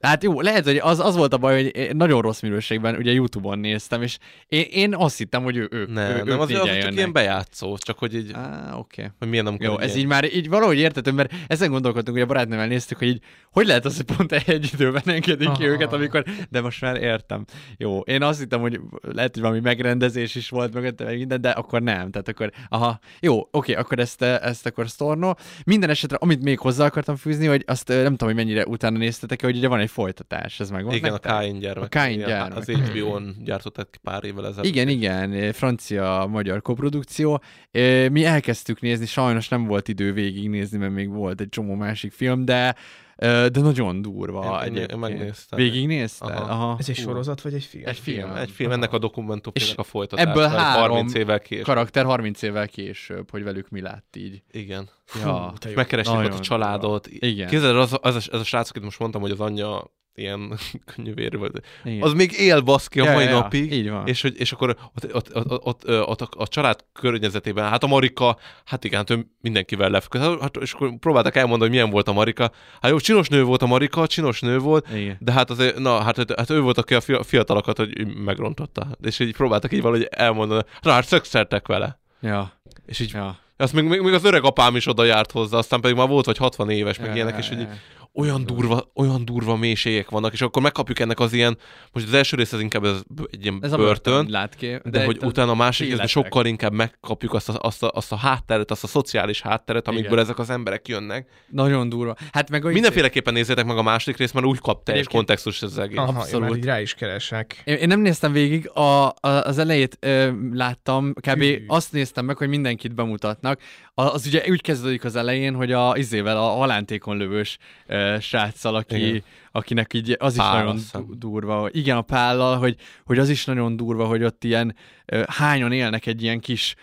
Hát jó, lehet, hogy az, az volt a baj, hogy nagyon rossz minőségben ugye YouTube-on néztem, és én, én azt hittem, hogy ő, ők, Nem, ő, nem, az, az csak ilyen bejátszó, csak hogy így, Á, oké. hogy milyen nem Jó, ez így már így valahogy értető, mert ezen gondolkodtunk, hogy a barátnőmmel néztük, hogy így, hogy lehet az, hogy pont egy időben engedik ki őket, amikor, de most már értem. Jó, én azt hittem, hogy lehet, hogy valami megrendezés is volt mögötte, meg minden, de akkor nem. Tehát akkor, aha, jó, oké, akkor ezt, ezt akkor sztorno. Minden esetre, amit még hozzá akartam fűzni, hogy azt nem tudom, hogy mennyire utána néztetek hogy ugye van egy folytatás, ez meg van. igen, nektek? a Káin gyermek. A Káin gyermek. Az HBO-n gyártották pár évvel ezelőtt. Igen, igen, francia-magyar koprodukció. Ö, Mi elkezdtük nézni, sajnos nem volt idő végignézni, mert még volt egy csomó másik film, de de nagyon durva Én- én- megnéztem. Végignézted? Aha. Aha. Ez egy sorozat vagy egy film? Egy film. Egy film, ennek a dokumentumfilmnek És a folytatása. Ebből három 30 évvel később. karakter 30 évvel később, hogy velük mi lett így. Igen. Ja, te jó. Megkeresték ott a családot. Igen. Képzeld, el, az, az, az, a srác, akit most mondtam, hogy az anyja ilyen [LAUGHS] könnyűvér volt. Igen. Az még él baszki a Ja, mai ja, napig. így van. És, hogy, és akkor ott, ott, ott, ott, ott, ott a, család környezetében, hát a Marika, hát igen, hát ő mindenkivel lefeküdt. Hát, és akkor próbáltak elmondani, hogy milyen volt a Marika. Hát jó, csinos nő volt a Marika, csinos nő volt, Igen. de hát azért, na, hát, hát ő volt, aki a fia- fiatalokat hogy megrontotta. És így próbáltak így valahogy elmondani, na hát szökszertek vele. Ja. És így Ja. azt még, még, még az öreg apám is oda járt hozzá, aztán pedig már volt vagy 60 éves, meg Ja, ilyenek, ja, és hogy így ja. Olyan durva, olyan durva mélységek vannak, és akkor megkapjuk ennek az ilyen, most az első rész az inkább ez egy ilyen Ez a börtön, börtön lát ki. de, de hogy utána a másik részben sokkal inkább megkapjuk azt a, azt, a, azt a hátteret, azt a szociális hátteret, amikből Igen. ezek az emberek jönnek. Nagyon durva. Hát meg Mindenféleképpen nézzétek meg a második részt, mert úgy kap teljes Egyébként- kontextus ez az egész. Aha, én Abszolút. már így rá is keresek. Én, én nem néztem végig, a, a, az elejét ö, láttam, kb. Hű. azt néztem meg, hogy mindenkit bemutatnak. A, az ugye úgy kezdődik az elején, hogy a izével, a halántékon lövős ö, sráccal, aki, Igen. Akinek így az is Pál, nagyon du- durva. hogy- Igen, a pállal, hogy, hogy az is nagyon durva, hogy ott ilyen hányan élnek egy ilyen kis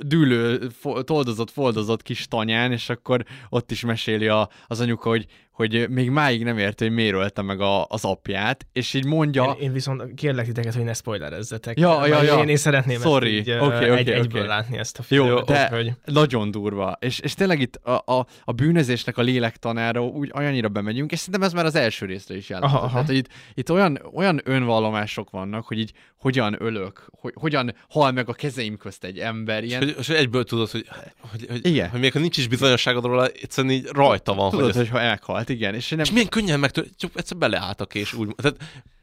dűlő, toldozott, foldozott kis tanyán, és akkor ott is meséli a, az anyuka, hogy hogy még máig nem érte, hogy miért ölte meg a, az apját, és így mondja... Én, én viszont kérlek titeket, hogy ne spoilerezzetek. Ja, ja, ja. Én, én szeretném Sorry. ezt így, okay, oké, egy, oké. egyből látni ezt a Jó, filmet. de Hogy... nagyon durva. És, és tényleg itt a, a, a bűnözésnek a lélektanára úgy olyannyira bemegyünk, és szerintem ez már az első részre is jelent. Aha, aha. Tehát, hogy itt, itt olyan, olyan önvallomások vannak, hogy így hogyan ölök, hogy, hogyan hal meg a kezeim közt egy ember. És Ilyen, hogy, és hogy egyből tudod, hogy, hogy, hogy, Igen. hogy még ha nincs is bizonyosságod róla, egyszerűen így rajta van. tudod, hogy, hogy, ez, ha meghalt, igen. És, nem, és milyen könnyen meg, csak egyszer beleálltak, és úgy, tehát,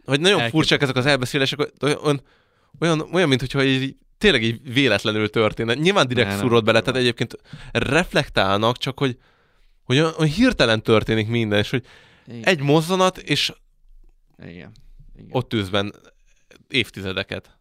hogy nagyon Elkép- furcsák ezek az elbeszélések, olyan, olyan, olyan mint hogyha így, tényleg így véletlenül történne. Nyilván direkt Ne, nem. szúrod bele, tehát egyébként reflektálnak, csak hogy, hogy olyan, olyan hirtelen történik minden, és hogy Igen. egy mozzanat, és Igen. Igen. ott tűzben évtizedeket.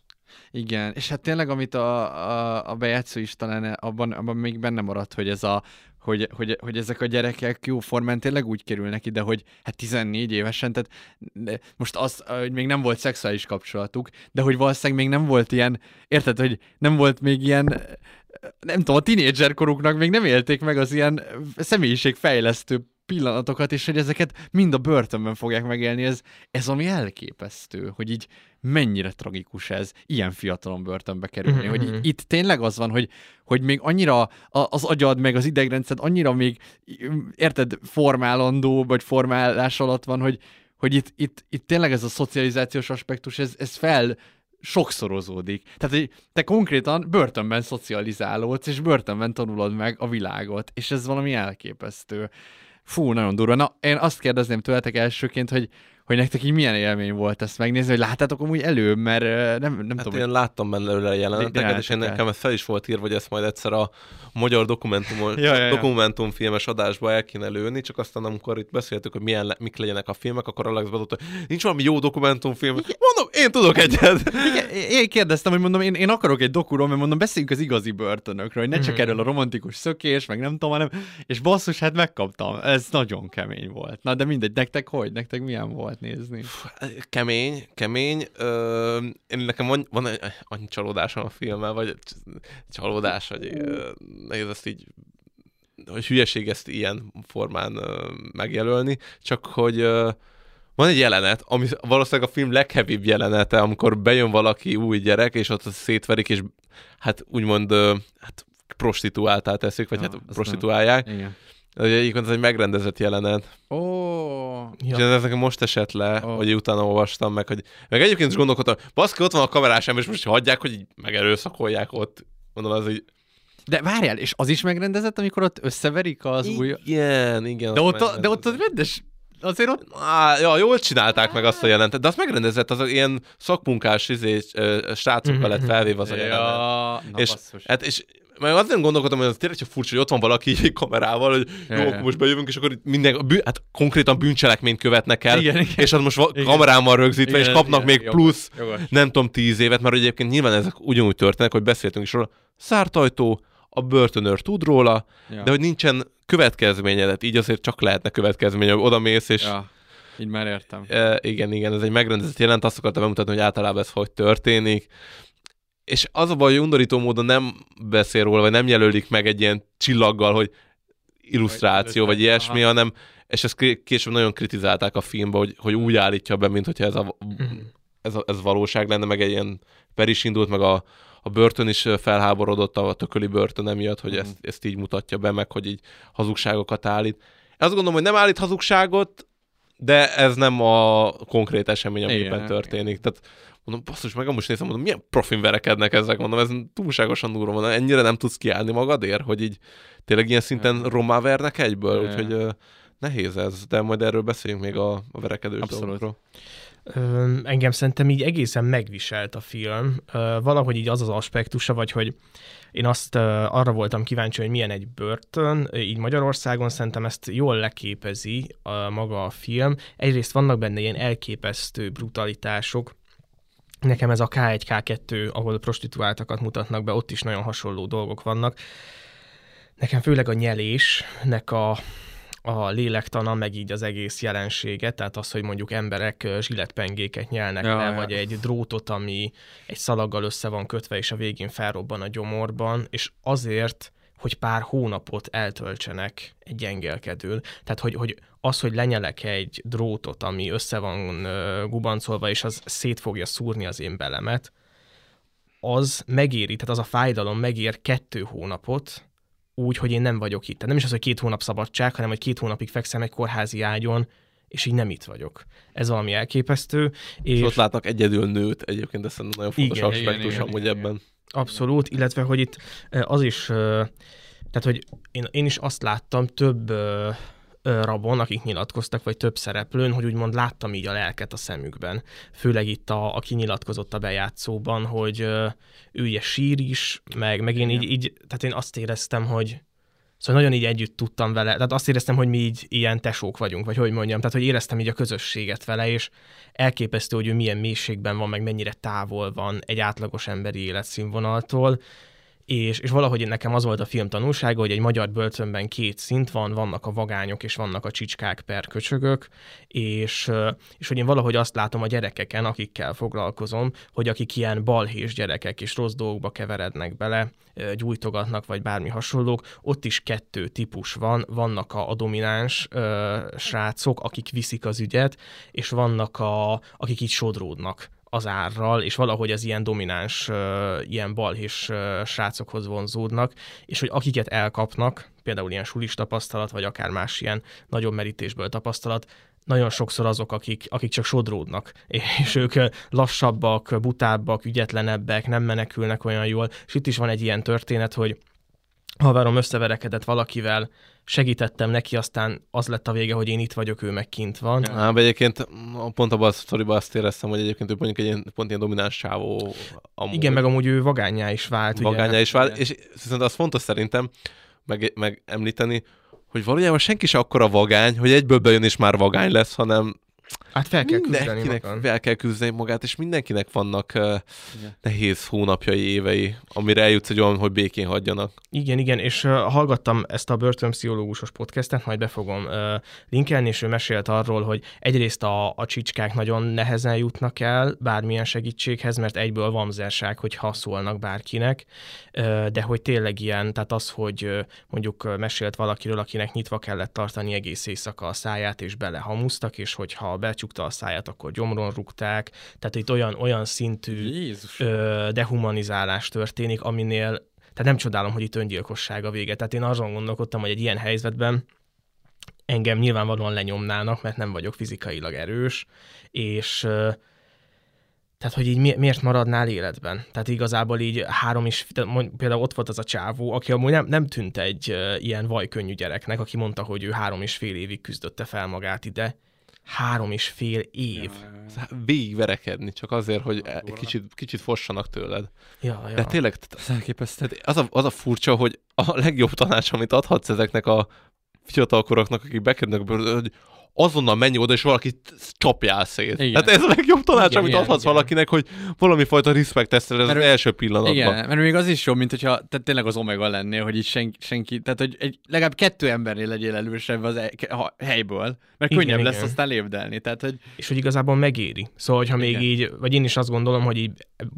Igen, és hát tényleg, amit a, a, a bejátszó is talán abban, abban még benne maradt, hogy ez a hogy, hogy, hogy ezek a gyerekek jóformán tényleg úgy kerülnek ide, hogy hát 14 évesen, tehát most az, hogy még nem volt szexuális kapcsolatuk, de hogy valószínűleg még nem volt ilyen, érted, hogy nem volt még ilyen, nem tudom, a tínédzser koruknak még nem élték meg az ilyen személyiségfejlesztő pillanatokat, és hogy ezeket mind a börtönben fogják megélni, ez, ez ami elképesztő, hogy így mennyire tragikus ez, ilyen fiatalon börtönbe kerülni, Mhm, hogy mhm. itt tényleg az van, hogy, hogy még annyira a- az agyad, meg az idegrendszed annyira még, érted, formálandó, vagy formálás alatt van, hogy, hogy itt, itt, itt tényleg ez a szocializációs aspektus, ez, ez fel sokszorozódik. Tehát, hogy te konkrétan börtönben szocializálódsz, és börtönben tanulod meg a világot, és ez valami elképesztő. Fú, nagyon durva. Na, én azt kérdezném tőletek elsőként, hogy, hogy nektek így milyen élmény volt ezt megnézni, hogy láttátok amúgy előbb, mert nem, nem Hát tudom. én láttam belőle jeleneteket, és én nekem ez fel is volt írva, hogy ezt majd egyszer a magyar dokumentum, Ja, ja, ja. dokumentumfilmes adásba el kéne lőni, csak aztán amikor itt beszéltük, hogy milyen le, mik legyenek a filmek, akkor Alex bedobta, hogy nincs valami jó dokumentumfilm. Mondom, én tudok egyet. Igen, én kérdeztem, hogy mondom, én, én akarok egy dokuról, mert mondom, beszéljünk az igazi börtönökről, hogy ne csak Mhm. erről a romantikus szökés, meg nem tudom, hanem, és basszus, hát megkaptam. Ez nagyon kemény volt. Na, de mindegy, nektek hogy? Nektek milyen volt nézni? Kemény, kemény. Ö, én nekem van, van egy, annyi csalódásom a filmmel, vagy csalódás, hogy nehéz ezt így hogy hülyeség ezt ilyen formán ö, megjelölni, csak hogy ö, van egy jelenet, ami valószínűleg a film leghevibb jelenete, amikor bejön valaki új gyerek, és ott szétverik, és hát úgymond ö, hát prostituáltá teszik, vagy Ja, hát prostituálják. Igen. Egyébként ez egy megrendezett jelenet. Ó, Ja. És ez nekem most esett le, oh. hogy utána olvastam meg, hogy meg egyébként is gondolkodtam, baszki, ott van a kamerás ember, és most hagyják, hogy így megerőszakolják ott. Mondom, az így... De várjál, és az is megrendezett, amikor ott összeverik az új... Igen, igen. De ott, a, de ott az rendes... Azért ott... Á, ja, jól csinálták meg azt a jelentet, de azt megrendezett, az ilyen szakmunkás izé, srácokkal lett felvéve az a jelenet. Ja, na és, basszus. hát, és meg azért gondolkodtam, hogy az tényleg csak furcsa, hogy ott van valaki így kamerával, hogy jó, akkor most bejövünk, és akkor minden, bű, hát konkrétan bűncselekményt követnek el, Igen, igen. és az most Igen. kamerámmal rögzítve, Igen, és kapnak igen, még jogos, plusz, jogos. nem tudom, tíz évet, mert egyébként nyilván ezek ugyanúgy történnek, hogy beszéltünk is róla, szárt ajtó, a börtönőr tud róla, Ja. de hogy nincsen következményedet, így azért csak lehetne következménye, hogy oda mész, és Ja, így már értem. E, igen, igen, ez egy megrendezett jelent, azt akartam bemutatni, hogy általában ez hogy történik. És az a baj, hogy undorító módon nem beszél róla, vagy nem jelölik meg egy ilyen csillaggal, hogy illusztráció, vagy ilyesmi, Aha. hanem, és ezt ké- később nagyon kritizálták a filmbe, hogy, hogy úgy állítja be, mint hogyha ez, a, ez, a, ez valóság lenne, meg egy ilyen per is indult, meg a, a börtön is felháborodott a tököli börtön emiatt, hogy ezt, ezt így mutatja be, meg hogy így hazugságokat állít. Azt gondolom, hogy nem állít hazugságot, de ez nem a konkrét esemény, ami Igen, éppen igen. történik. Tehát mondom, basszus, meg most nézem, mondom, milyen profin verekednek ezek, mondom, ez túlságosan durva van, ennyire nem tudsz kiállni magadért, hogy így tényleg ilyen szinten rommá vernek egyből, Ja. úgyhogy nehéz ez, de majd erről beszéljünk még a, a verekedős Abszolút. dolgokról. Ö, engem szerintem így egészen megviselt a film. Ö, valahogy így az az aspektusa, vagy hogy én azt ö, arra voltam kíváncsi, hogy milyen egy börtön, így Magyarországon szerintem ezt jól leképezi a, maga a film. Egyrészt vannak benne ilyen elképesztő brutalitások, Nekem ez a K1, K2, ahol prostituáltakat mutatnak be, ott is nagyon hasonló dolgok vannak. Nekem főleg a nyelésnek a, a lélektana, meg így az egész jelensége, tehát az, hogy mondjuk emberek zsilletpengéket nyelnek Ja, le, ja. vagy egy drótot, ami egy szalaggal össze van kötve, és a végén felrobban a gyomorban, és azért, hogy pár hónapot eltöltsenek egy gyengelkedőn. Tehát, hogy, hogy az, hogy lenyelek egy drótot, ami össze van gubancolva, és az szét fogja szúrni az én belemet, az megéri, tehát az a fájdalom megér kettő hónapot, úgy, hogy én nem vagyok itt. Tehát nem is az, hogy két hónap szabadság, hanem hogy két hónapig fekszem egy kórházi ágyon, és így nem itt vagyok. Ez valami elképesztő. És, És ott látnak egyedül nőt, egyébként ez nagyon fontos Igen, aspektus igen, igen, amúgy igen, ebben. Abszolút, illetve hogy itt az is, tehát hogy én, én is azt láttam több rabon, akik nyilatkoztak, vagy több szereplőn, hogy úgymond láttam így a lelket a szemükben. Főleg itt, a, aki nyilatkozott a bejátszóban, hogy ő ugye sír is, meg, meg én így, így, tehát én azt éreztem, hogy Szóval nagyon így együtt tudtam vele, tehát azt éreztem, hogy mi így ilyen tesók vagyunk, vagy hogy mondjam, tehát hogy éreztem így a közösséget vele, és elképesztő, hogy ő milyen mélységben van, meg mennyire távol van egy átlagos emberi életszínvonaltól, és, és valahogy nekem az volt a film tanulsága, hogy egy magyar börtönben két szint van, vannak a vagányok és vannak a csicskák per köcsögök, és, és hogy én valahogy azt látom a gyerekeken, akikkel foglalkozom, hogy akik ilyen balhés gyerekek és rossz dolgokba keverednek bele, gyújtogatnak, vagy bármi hasonlók, ott is kettő típus van. Vannak a, a domináns ö, srácok, akik viszik az ügyet, és vannak a, akik így sodródnak az árral, és valahogy az ilyen domináns, ilyen balhés srácokhoz vonzódnak, és hogy akiket elkapnak, például ilyen sulis tapasztalat, vagy akár más ilyen nagyobb merítésből tapasztalat, nagyon sokszor azok, akik, akik csak sodródnak, [LAUGHS] és ők lassabbak, butábbak, ügyetlenebbek, nem menekülnek olyan jól, és itt is van egy ilyen történet, hogy haverom összeverekedett valakivel, segítettem neki, aztán az lett a vége, hogy én itt vagyok, ő meg kint van. Á, de egyébként pont abban a sztoriban azt éreztem, hogy egyébként ő mondjuk egy ilyen, pont ilyen domináns sávó. Amúgy. Igen, meg amúgy ő vagányá is vált. Vagányá ugye? is vált, és viszont az fontos szerintem meg, meg említeni, hogy valójában senki se akkora vagány, hogy egyből bejön és már vagány lesz, hanem Hát fel kell küzdeni fel kell küzdeni magát, és mindenkinek vannak uh, nehéz hónapjai, évei, amire eljutsz egy olyan, hogy békén hagyjanak. Igen, igen, és uh, hallgattam ezt a börtönpszichológusos podcastet, majd be fogom uh, linkelni, és ő mesélt arról, hogy egyrészt a, a csicskák nagyon nehezen jutnak el bármilyen segítséghez, mert egyből vamzerság, hogy szólnak bárkinek, uh, de hogy tényleg ilyen, tehát az, hogy uh, mondjuk mesélt valakiről, akinek nyitva kellett tartani egész éjszaka a száját, és belehamusztak, és hogyha becsukta a száját, akkor gyomron rúgták. Tehát itt olyan, olyan szintű ö, dehumanizálás történik, aminél tehát nem csodálom, hogy itt öngyilkosság a vége. Tehát én azon gondolkodtam, hogy egy ilyen helyzetben engem nyilvánvalóan lenyomnának, mert nem vagyok fizikailag erős, és tehát, hogy így miért maradnál életben? Tehát igazából így három is, például ott volt az a csávó, aki amúgy nem, nem tűnt egy ilyen vajkönnyű gyereknek, aki mondta, hogy ő három és fél évig küzdötte fel magát ide, három és fél év. Ja, Végigverekedni, csak azért, hogy egy kicsit, kicsit fossanak tőled. Ja, ja. De tényleg, az a, az a furcsa, hogy a legjobb tanács, amit adhatsz ezeknek a fiatalkoroknak, akik bekerülnek, hogy azonnal menj oda, és valaki csapjál szét. Igen. Hát ez a legjobb tanács, igen, amit igen, adhatsz igen. valakinek, hogy valami fajta respect ez az első pillanatban. Igen, mert még az is jó, mint hogyha tehát tényleg az omega lennél, hogy itt senki, senki tehát hogy egy, legalább kettő embernél legyél elősebb az e, a helyből, mert igen, könnyebb igen. lesz aztán lépdelni. Tehát, hogy... És hogy igazából megéri. Szóval, hogyha igen. még így, vagy én is azt gondolom, hogy így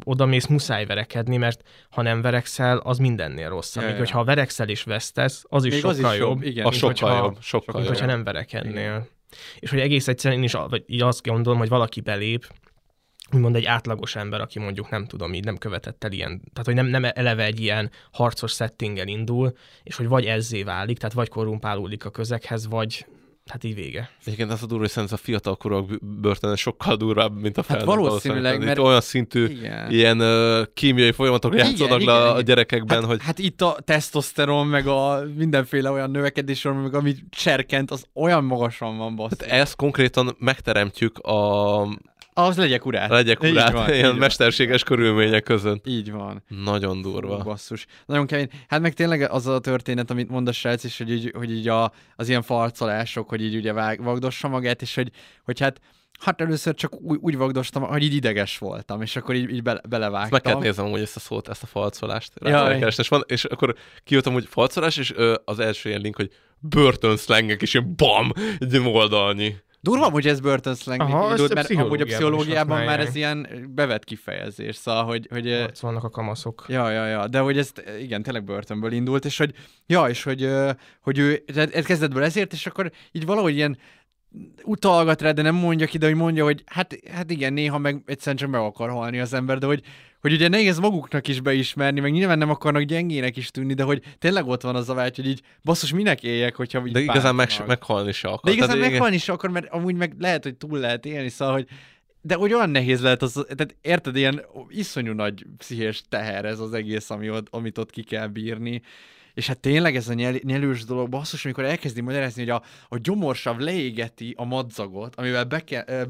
oda mész muszáj verekedni, mert ha nem verekszel, az mindennél rosszabb. Ja, Míg, ja. hogyha verekszel és vesztesz, az is még sokkal az is jobb. Igen, a sokkal hogyha, jobb. Sokkal mint jobb. hogyha nem verekednél. Igen. És hogy egész egyszerűen én is vagy így azt gondolom, hogy valaki belép, úgymond egy átlagos ember, aki mondjuk nem tudom, így nem követett el ilyen, tehát hogy nem, nem eleve egy ilyen harcos settinggel indul, és hogy vagy ezzé válik, tehát vagy korrumpálódik a közekhez, vagy hát így vége. Egyébként az a durva, hogy szerintem a fiatalkorok börtön sokkal durvább, mint a felnőtt. Hát valószínűleg, mert... Itt olyan szintű igen. ilyen uh, kémiai folyamatok játszanak le a gyerekekben, hát, hogy... Hát itt a tesztoszteron, meg a mindenféle olyan növekedés, meg amit cserkent, az olyan magasan van, basz. Hát ezt konkrétan megteremtjük a az legyek urát. Legyek urát, van, ilyen mesterséges van. körülmények között. Így van. Nagyon durva. Fú, basszus. Nagyon kemény. Hát meg tényleg az a történet, amit mond a srác is, hogy így, hogy így a, az ilyen farcolások, hogy így ugye vág, vagdossa magát, és hogy, hogy hát Hát először csak úgy, úgy vagdostam, hogy így ideges voltam, és akkor így, így be, belevágtam. Ezt meg kellett nézem hogy ezt a szót, ezt a falcolást. Ja, és, van, és akkor kijöttem, hogy falcolás, és ö, az első ilyen link, hogy börtönszlengek, és ilyen bam, egy oldalnyi. Durva, hogy ez börtön slang Aha, indult, mert amúgy a pszichológiában már ez ilyen bevett kifejezés, szóval, hogy... hogy Ott vannak a kamaszok. Ja, ja, ja, de hogy ez igen, tényleg börtönből indult, és hogy, ja, és hogy, hogy ő, ez kezdetből ezért, és akkor így valahogy ilyen utalgat rá, de nem mondja ki, de hogy mondja, hogy hát, hát igen, néha meg egyszerűen csak meg akar halni az ember, de hogy, hogy ugye nehéz maguknak is beismerni, meg nyilván nem akarnak gyengének is tűnni, de hogy tényleg ott van az a vágy, hogy így basszus, minek éljek, hogyha így De igazán meg, meghalni se akar. De igazán Tehát meghalni se akar, mert amúgy meg lehet, hogy túl lehet élni, szóval, hogy de hogy olyan nehéz lehet az, tehát érted, ilyen iszonyú nagy pszichés teher ez az egész, ami ott, amit ott ki kell bírni. És hát tényleg ez a nyel, nyelős dolog, basszus, amikor elkezdi magyarázni, hogy a, a gyomorsav leégeti a madzagot, amivel beke,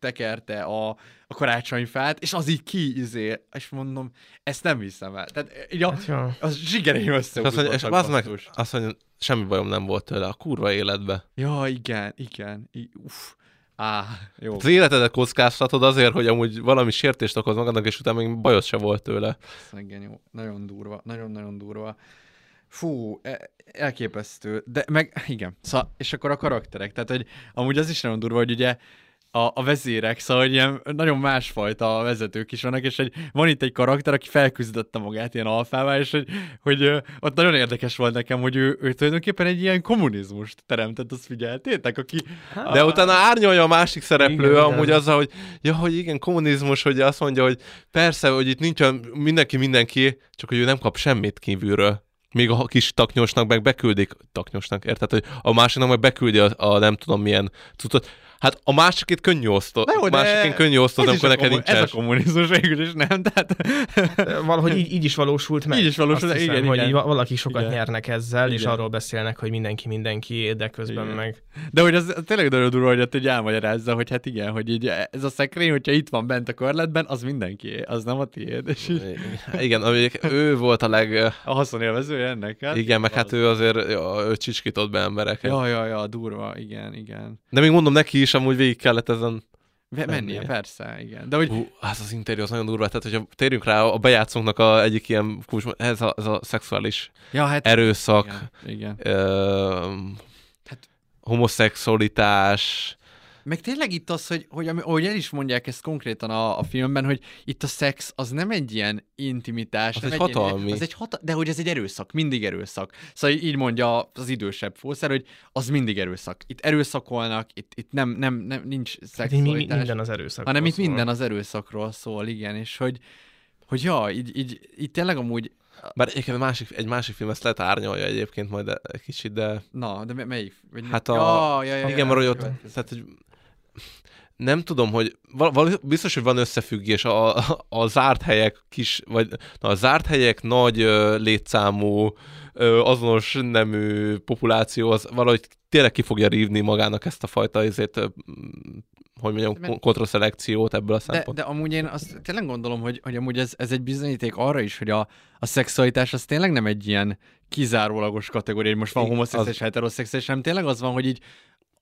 betekerte a, a karácsonyfát, és az így izé, és mondom, ezt nem hiszem el. Tehát így a, hát, az zsigereim össze. És, és az meg, azt mondja, semmi bajom nem volt tőle a kurva életbe. Ja, igen, igen. Uff. Á, jó. Az életedet kockáztatod azért, hogy amúgy valami sértést okoz magadnak, és utána még bajos se volt tőle. Szegény, jó. Nagyon durva, nagyon-nagyon durva. Fú, e, elképesztő. De meg, igen. Szóval, és akkor a karakterek. Tehát, hogy amúgy az is nagyon durva, hogy ugye a, a vezérek, szóval hogy ilyen nagyon másfajta vezetők is vannak, és hogy van itt egy karakter, aki felküzdötte magát ilyen alfává, és hogy, hogy ott nagyon érdekes volt nekem, hogy ő, ő tulajdonképpen egy ilyen kommunizmust teremtett, azt figyeltétek, aki... De utána árnyolja a másik szereplő igen, amúgy azzal, hogy ja, hogy igen, kommunizmus, hogy azt mondja, hogy persze, hogy itt nincsen mindenki mindenki, csak hogy ő nem kap semmit kívülről. Még a kis taknyosnak meg beküldik, taknyosnak, érted, hogy a másiknak meg beküldi a, a nem tudom milyen cuccot. Hát a másikét könnyű osztod. Na jó, de Másikén könnyű osztod, amikor neked nincs Ez a kommunizmus végül is, nem? Tehát... Valahogy így, így is valósult meg. Így is valósult, hiszem, igen, hogy igen. valaki sokat Igen. nyernek ezzel, és Igen. arról beszélnek, hogy mindenki mindenki, de közben Igen. meg... De hogy az, az tényleg nagyon durva, hogy ott így elmagyarázza, hogy hát igen, hogy így ez a szekrény, hogyha itt van bent a körletben, az mindenki, az nem a tiéd. És így Igen, ő volt a leg... a haszonélvezője ennek. Hát? Igen, meg hát ő azért ja, ő csicskított be embereket. Ja, ja, ja, durva, igen, igen. De még mondom, neki is amúgy végig kellett ezen mennie, persze, igen. De hogy Hú, hát az interjú az nagyon durva, tehát hogyha térjünk rá a bejátszónknak a egyik ilyen kulcs, ez a, ez a szexuális Ja, hát- erőszak, Igen, igen. Ö, Hát- homoszexualitás, Meg tényleg itt az, hogy, hogy ahogy el is mondják ezt konkrétan a, a filmben, hogy itt a szex az nem egy ilyen intimitás. Az egy ilyen- hatalmi. Az egy hata- de hogy ez egy erőszak, mindig erőszak. Szóval így mondja az idősebb fószer, hogy az mindig erőszak. Itt erőszakolnak, itt, itt nem, nem, nem, nincs Hát szexualitás. minden az erőszakról Hanem itt szól. minden az erőszakról szól, igen, és hogy, hogy ja, így, így, így tényleg amúgy bár egyébként egy másik, egy másik film ezt lehet árnyalja egyébként majd egy kicsit, de Na, de me- melyik? Vagy hát a... Ja, ja, ja, igen, ja, mert ja, ott, tehát, hogy nem tudom, hogy val- biztos, hogy van összefüggés a, a, a zárt helyek kis, vagy na, a zárt helyek nagy ö, létszámú, ö, azonos nemű populáció, az valahogy tényleg ki fogja rívni magának ezt a fajta, ezért, ö, hogy mondjam, De- kon- kontraszelekciót ebből a De, szempontból. de amúgy én azt tényleg gondolom, hogy, hogy amúgy ez, ez egy bizonyíték arra is, hogy a, a szexualitás az tényleg nem egy ilyen kizárólagos kategória, hogy most van homoszexuális, heteroszexuális, hanem tényleg az van, hogy így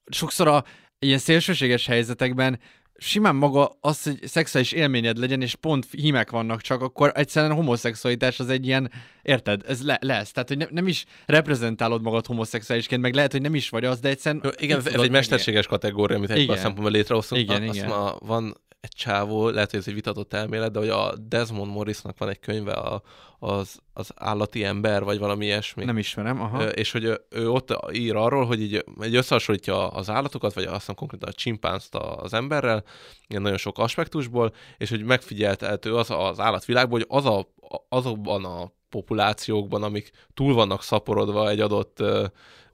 sokszor a ilyen szélsőséges helyzetekben simán maga az, hogy szexuális élményed legyen, és pont hímek vannak csak, akkor egyszerűen a homoszexualitás az egy ilyen, érted, ez le, lesz. Tehát, hogy ne, nem is reprezentálod magad homoszexuálisként, meg lehet, hogy nem is vagy az, de egyszerűen... Igen, így ez, egy mesterséges kategória, amit a Igen. szempontból létrehoztunk. Igen, Azt igen. Ma van egy csávó, lehet, hogy ez egy vitatott elmélet, de hogy a Desmond Morrisnak van egy könyve, a, az, az állati ember, vagy valami ilyesmi. Nem ismerem, aha. És hogy ő, ő ott ír arról, hogy így, egy összehasonlítja az állatokat, vagy azt hiszem konkrétan a csimpánzt az emberrel, ilyen nagyon sok aspektusból, és hogy megfigyeltető az az állatvilágból, hogy az a, azokban a populációkban, amik túl vannak szaporodva egy adott ö,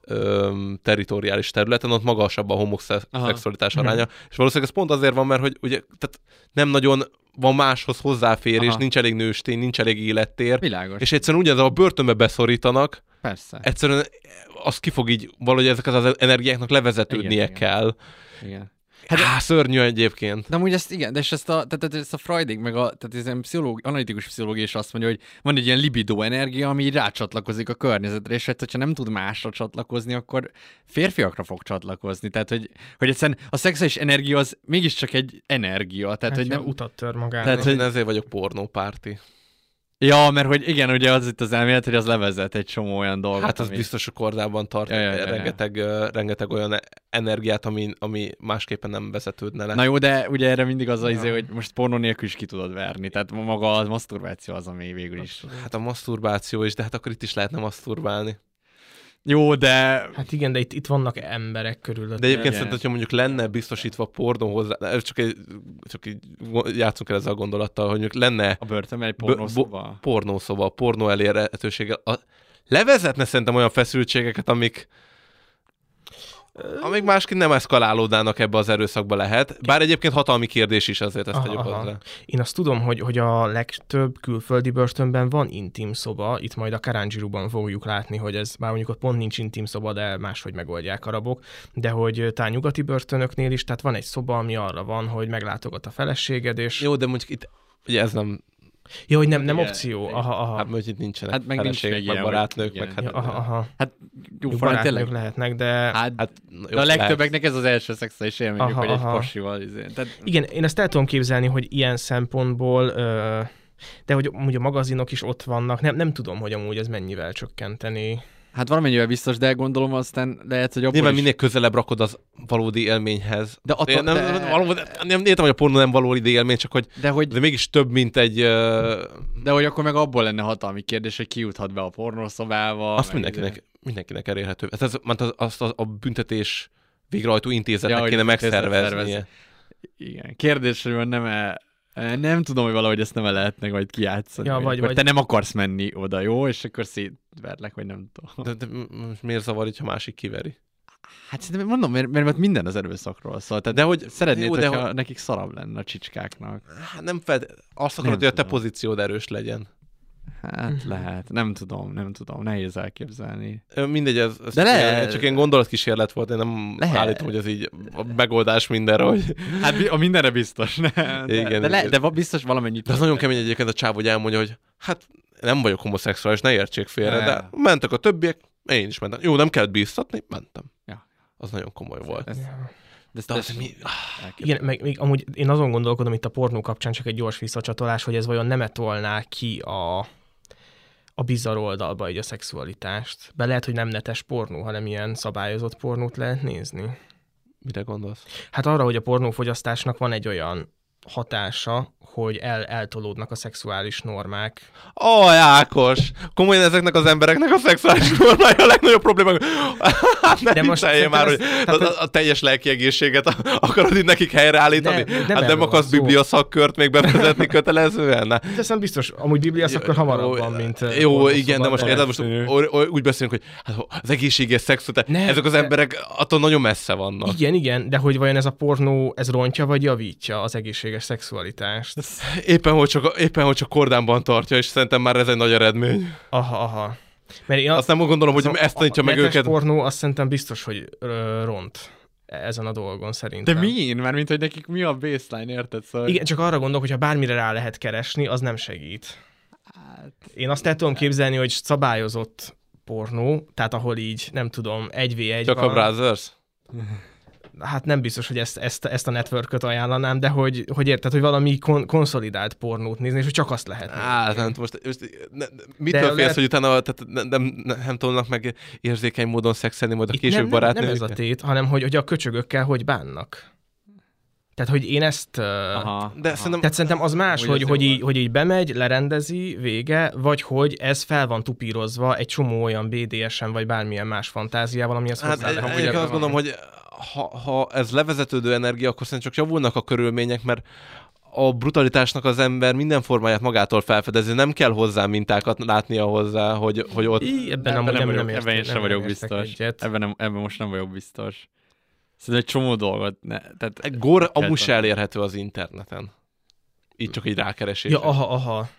ö, teritoriális területen, ott magasabb a homoszexualitás Aha. aránya. És valószínűleg ez pont azért van, mert hogy ugye tehát nem nagyon van máshoz hozzáférés, Aha. nincs elég nőstény, nincs elég élettér. Világos. És egyszerűen ugyanaz a börtönbe beszorítanak, Persze. egyszerűen az ki fog így, valahogy ezeket az energiáknak levezetődnie Igen, igen, kell. Igen. Hát, Há, szörnyű egyébként. De amúgy ezt igen, de és ezt a, tehát, ezt a Freuding, meg a, tehát ez ilyen pszichológ, analitikus pszichológia is azt mondja, hogy van egy ilyen libido energia, ami így rácsatlakozik a környezetre, és hát, hogyha nem tud másra csatlakozni, akkor férfiakra fog csatlakozni. Tehát, hogy, hogy egyszerűen a szexuális energia az mégiscsak egy energia. Tehát, Hát, hogy nem, utat tör magának. Tehát, hogy- hogy ezért vagyok pornópárti. Ja, mert hogy igen, ugye az itt az elmélet, hogy az levezet egy csomó olyan dolgot. Hát az ami- biztos, hogy kordában tart Ja, ja, ja, ja. rengeteg, ö, rengeteg olyan energiát, ami, ami másképpen nem vezetődne le. Na jó, de ugye erre mindig az az, izé, hogy most pornó nélkül is ki tudod verni. Tehát maga a maszturbáció az, ami végül is. Hát a maszturbáció is, de hát akkor itt is lehetne maszturbálni. Jó, de... Hát igen, de itt, itt vannak emberek körülött. De egyébként szerintem, hogyha mondjuk lenne biztosítva pornó hozzá, ez csak, egy, csak így játszunk el ezzel a gondolattal, hogy mondjuk lenne A börtönben egy pornószoba? bo- pornószoba, pornó elérhetőséggel. A, levezetne szerintem olyan feszültségeket, amik amik másként nem eszkalálódnának ebbe az erőszakba lehet. Bár egyébként hatalmi kérdés is azért ezt tegyük hozzá. Én azt tudom, hogy, hogy a legtöbb külföldi börtönben van intim szoba, itt majd a Karanjiruban fogjuk látni, hogy ez, bár mondjuk ott pont nincs intim szoba, de máshogy megoldják arabok, de hogy talán nyugati börtönöknél is, tehát van egy szoba, ami arra van, hogy meglátogat a feleséged, és... Jó, de mondjuk itt ugye ez nem... Jó, hogy nem, nem Igen, opció. Aha, aha. Hát mondjuk itt nincsenek Hát meg nincs feleségek, meg meg ilyen, hogy- barátnők, igen. meg hát... Ja, aha, aha. Hát jó, Jó, barátnők tényleg. lehetnek, de... Hát, Hát, de a legtöbbeknek ez az első szexuális élményük, Aha, hogy egy pasival. Izé. Tehát, Igen, én ezt el tudom képzelni, hogy ilyen szempontból, ö, de hogy amúgy a magazinok is ott vannak, nem, nem tudom, hogy amúgy ez mennyivel csökkenteni. Hát valamennyivel biztos, de gondolom aztán lehet, hogy abból Nyilván is... minél közelebb rakod az valódi élményhez. De attól- nem, de- valóban, nem, értem, hogy a pornó nem valódi élmény, csak hogy De hogy, de mégis több, mint egy... Uh, de hogy akkor meg abból lenne hatalmi kérdés, hogy ki juthat be a pornószobába. azt mindenkinek, mindenkinek elérhető. Ez, ez, mert az, azt a, a büntetés végrehajtó intézetnek Ja, kéne az megszerveznie. szervez. Igen. Kérdés, hogy van nem -e, nem tudom, hogy valahogy ezt nem lehetne majd kijátszani. Ja, vagy, vagy- te nem akarsz menni oda, jó? És akkor szétverlek, vagy nem tudom. De, de most miért zavar, ha másik kiveri? Hát szerintem mondom, mert, mert ott minden az erőszakról szól. Tehát De hogy- szeretnéd, jó, de hogyha hogy- nekik szarabb lenne a csicskáknak. Hát nem fed... Azt akarod, Nem hogy a te tudom. pozíciód erős legyen. Hát lehet, nem tudom, nem tudom, nehéz elképzelni. Mindegy, ez, ez De csak, lehet. ilyen, csak ilyen gondolatkísérlet volt, én nem Lehet. állítom, hogy ez így a megoldás mindenre, hogy... Hát a mindenre biztos, ne? De, Igen, de, le, igen. de biztos valamennyit. De az nagyon kemény egyébként a csávó, hogy elmondja, hogy hát nem vagyok homoszexuális, ne értsék félre, Ne. de mentek a többiek, én is mentem. Jó, nem kellett bíztatni, mentem. Ja. Az nagyon komoly volt. Ez, de De az mi... Igen, meg még amúgy én azon gondolkodom itt a pornó kapcsán csak egy gyors visszacsatolás, hogy ez vajon nem etolná ki a, a bizarr oldalba így a szexualitást. Be lehet, hogy nem netes pornó, hanem ilyen szabályozott pornót lehet nézni. Mire gondolsz? Hát arra, hogy a pornófogyasztásnak van egy olyan hatása, hogy el, eltolódnak a szexuális normák. Ó, Ákos! Komolyan ezeknek az embereknek a szexuális normája a legnagyobb probléma. Hát ne De most már, hogy ez- a, a, teljes lelki egészséget akarod itt nekik helyreállítani? Nem, nem hát nem akarsz biblia szakkört még bevezetni kötelezően? Ne? De szerintem biztos, amúgy Biblia akkor hamarabb van, mint... eh, Jó, pornó, igen, de most érted, most úgy beszélünk, hogy hát az egészséges Nem, ezek az emberek attól nagyon messze vannak. Igen, igen, de hogy vajon ez a pornó, ez rontja vagy javítja az egészséges szexualitást? Éppen hogy, csak, éppen, hogy csak kordánban tartja, és szerintem már ez egy nagy eredmény. Aha, aha. Mert én Azt nem gondolom, hogy az a- ezt tanítja a meg őket. pornó azt szerintem biztos, hogy ö, ront ezen a dolgon de szerintem. mi? Mert mint hogy nekik mi a baseline, érted? Szóval... Igen, csak arra gondolok, hogy ha bármire rá lehet keresni, az nem segít. Én azt el tudom képzelni, hogy szabályozott pornó, tehát ahol így, nem tudom, 1v1 Csak a van. Brothers? [LAUGHS] Hát nem biztos, hogy ezt, ezt, ezt a networköt ajánlanám, de hogy, hogy érted, hogy valami kon- konszolidált pornót nézni, és hogy csak azt lehet. Á, nem, most, most ne, ne, mitől félsz, lehet- hogy utána tehát nem, nem, nem, nem tudnak meg érzékeny módon szexelni majd a később nem, nem, nem ez a tét, hanem hogy, hogy a köcsögökkel hogy bánnak. Tehát, hogy én ezt... Aha, De aha. szerintem Tehát szerintem az más, hogy, hogy, jó így, hogy így bemegy, lerendezi, vége, vagy hogy ez fel van tupírozva egy csomó olyan BDSM vagy bármilyen más fantáziával, amihez Hát hozzá lehet. én azt gondolom, hogy ha, ha ez levezetődő energia, akkor szerintem csak javulnak a körülmények, mert a brutalitásnak az ember minden formáját magától felfedezi, nem kell hozzá mintákat látnia hozzá, hogy, hogy ott... Í, ebben, Nem, amúgy nem, nem, vagyok, nem, ebben én sem nem vagyok biztos. Egyet. Ebben, nem, ebben most nem vagyok biztos. Szerintem egy csomó dolgot. Ne, tehát Egy gór amúgy elérhető az interneten. Így csak egy rákeresés. Ja, aha, aha.